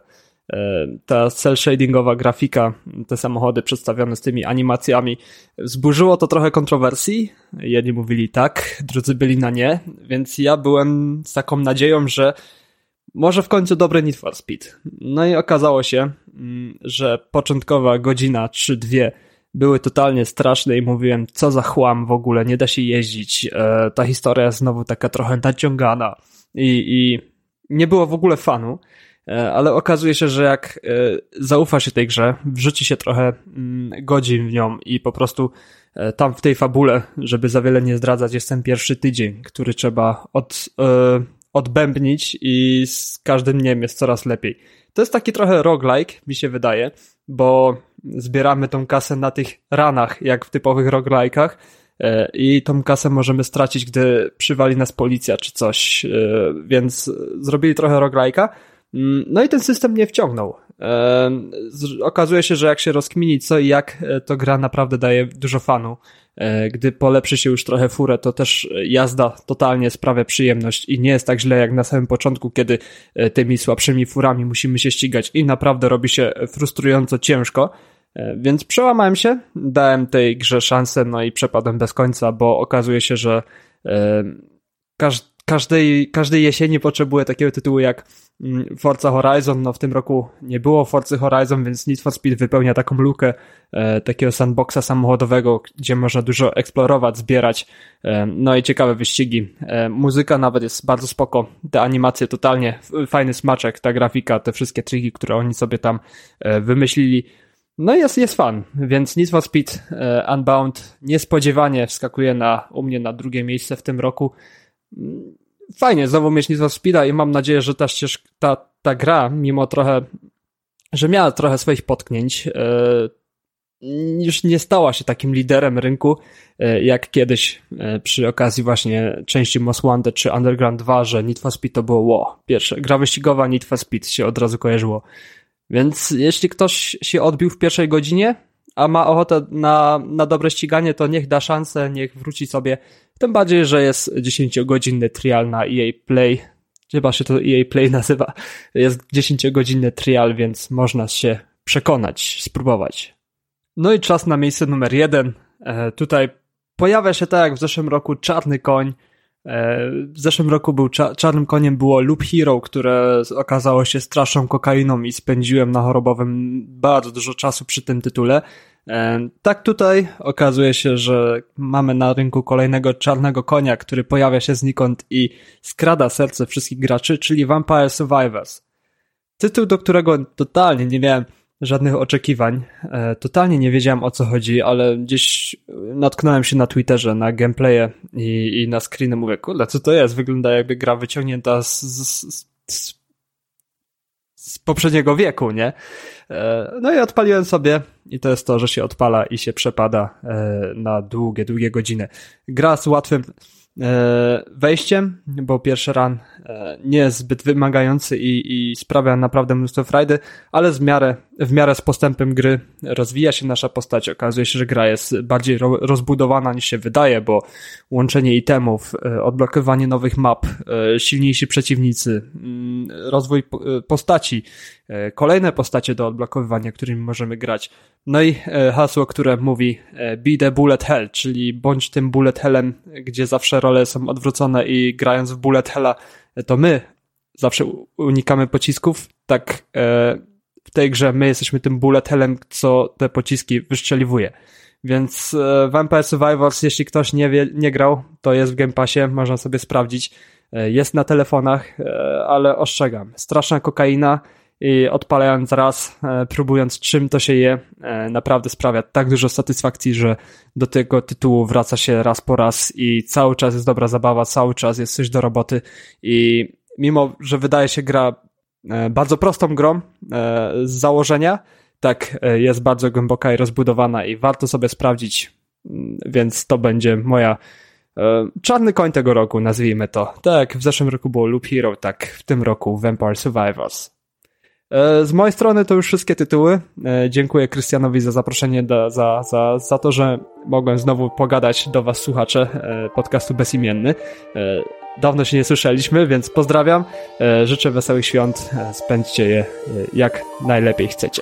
E, Ta cel shadingowa grafika, te samochody przedstawione z tymi animacjami, wzburzyło to trochę kontrowersji. Jedni mówili tak, drudzy byli na nie, więc ja byłem z taką nadzieją, że może w końcu dobry Need for Speed. No i okazało się, mm, że początkowa godzina 3-2 były totalnie straszne i mówiłem, co za chłam w ogóle, nie da się jeździć. E, ta historia jest znowu taka trochę naciągana i, i nie było w ogóle fanu. E, Ale okazuje się, że jak e, zaufa się tej grze, wrzuci się trochę mm, godzin w nią i po prostu tam w tej fabule, żeby za wiele nie zdradzać, jest ten pierwszy tydzień, który trzeba od, odbębnić i z każdym dniem jest coraz lepiej. To jest taki trochę roguelike, mi się wydaje, bo zbieramy tą kasę na tych ranach, jak w typowych roguelike'ach e, i tą kasę możemy stracić, gdy przywali nas policja czy coś, e, więc zrobili trochę roguelike'a. Mm, No i ten system mnie wciągnął. E, Okazuje się, że jak się rozkmini co i jak, to gra naprawdę daje dużo fanu. Gdy polepszy się już trochę furę, to też jazda totalnie sprawia przyjemność i nie jest tak źle jak na samym początku, kiedy tymi słabszymi furami musimy się ścigać i naprawdę robi się frustrująco ciężko. E, Więc przełamałem się, dałem tej grze szansę, no i przepadłem bez końca, bo okazuje się, że e, każ, każdej, każdej jesieni potrzebuję takiego tytułu jak mm, Forza Horizon. No w tym roku nie było Forza Horizon, więc Need for Speed wypełnia taką lukę e, takiego sandboxa samochodowego, gdzie można dużo eksplorować, zbierać. No i ciekawe wyścigi. Muzyka nawet jest bardzo spoko. Te animacje totalnie fajny smaczek, ta grafika, te wszystkie triki, które oni sobie tam wymyślili. No jest, jest fan, więc Need for Speed e, Unbound niespodziewanie wskakuje na, u mnie na drugie miejsce w tym roku fajnie znowu mieć Need for Speeda i mam nadzieję, że ta, ścież, ta, ta gra, mimo trochę, że miała trochę swoich potknięć, yy, już nie stała się takim liderem rynku, yy, jak kiedyś przy okazji właśnie części Most Wanted czy Underground 2, że Need for Speed to było wow, pierwsze, gra wyścigowa Need for Speed się od razu kojarzyło. Więc jeśli ktoś się odbił w pierwszej godzinie, a ma ochotę na, na dobre ściganie, to niech da szansę, niech wróci sobie. Tym bardziej, że jest 10-godzinny trial na EA Play. Chyba się to EA Play nazywa. Jest 10-godzinny trial, więc można się przekonać, spróbować. No i czas na miejsce numer jeden. E, tutaj pojawia się tak jak w zeszłym roku Czarny Koń. E, w zeszłym roku był cza czarnym koniem było Loop Hero, które okazało się straszną kokainą i spędziłem na chorobowym bardzo dużo czasu przy tym tytule. E, tak tutaj okazuje się, że mamy na rynku kolejnego czarnego konia, który pojawia się znikąd i skrada serce wszystkich graczy, czyli Vampire Survivors. Tytuł, do którego totalnie nie miałem żadnych oczekiwań. E, totalnie nie wiedziałem o co chodzi, ale gdzieś natknąłem się na Twitterze, na gameplaye i, i na screeny. Mówię, kurde, co to jest? Wygląda jakby gra wyciągnięta z, z, z, z poprzedniego wieku, nie? E, no i odpaliłem sobie i to jest to, że się odpala i się przepada e, na długie, długie godziny. Gra z łatwym wejściem, bo pierwszy run e, nie jest zbyt wymagający i, i sprawia naprawdę mnóstwo frajdy, ale w miarę, w miarę z postępem gry rozwija się nasza postać. Okazuje się, że gra jest bardziej rozbudowana niż się wydaje, bo łączenie itemów, e, odblokowanie nowych map, silniejsi przeciwnicy, mm, rozwój postaci, kolejne postacie do odblokowywania, którymi możemy grać. No i hasło, które mówi be the bullet hell, czyli bądź tym bullet hellem, gdzie zawsze role są odwrócone i grając w bullet hella, to my zawsze unikamy pocisków, tak e, w tej grze my jesteśmy tym bullet hellem, co te pociski wyszczeliwuje. Więc e, Vampire Survivors, jeśli ktoś nie wie, nie grał, to jest w Game Passie, można sobie sprawdzić. E, jest na telefonach, ale ostrzegam. Straszna kokaina, i odpalając raz, e, próbując czym to się je, e, naprawdę sprawia tak dużo satysfakcji, że do tego tytułu wraca się raz po raz i cały czas jest dobra zabawa, cały czas jest coś do roboty i mimo, że wydaje się gra e, bardzo prostą grą z założenia, tak jest bardzo głęboka i rozbudowana i warto sobie sprawdzić, mm, więc to będzie moja czarny koń tego roku, nazwijmy to. Tak, w zeszłym roku było Loop Hero, tak w tym roku Vampire Survivors. E, z mojej strony to już wszystkie tytuły. E, dziękuję Krystianowi za zaproszenie, do, za, za, za to, że mogłem znowu pogadać do Was, słuchacze e, podcastu Bezimienny. Dawno się nie słyszeliśmy, więc pozdrawiam. Życzę wesołych świąt. Spędźcie je jak najlepiej chcecie.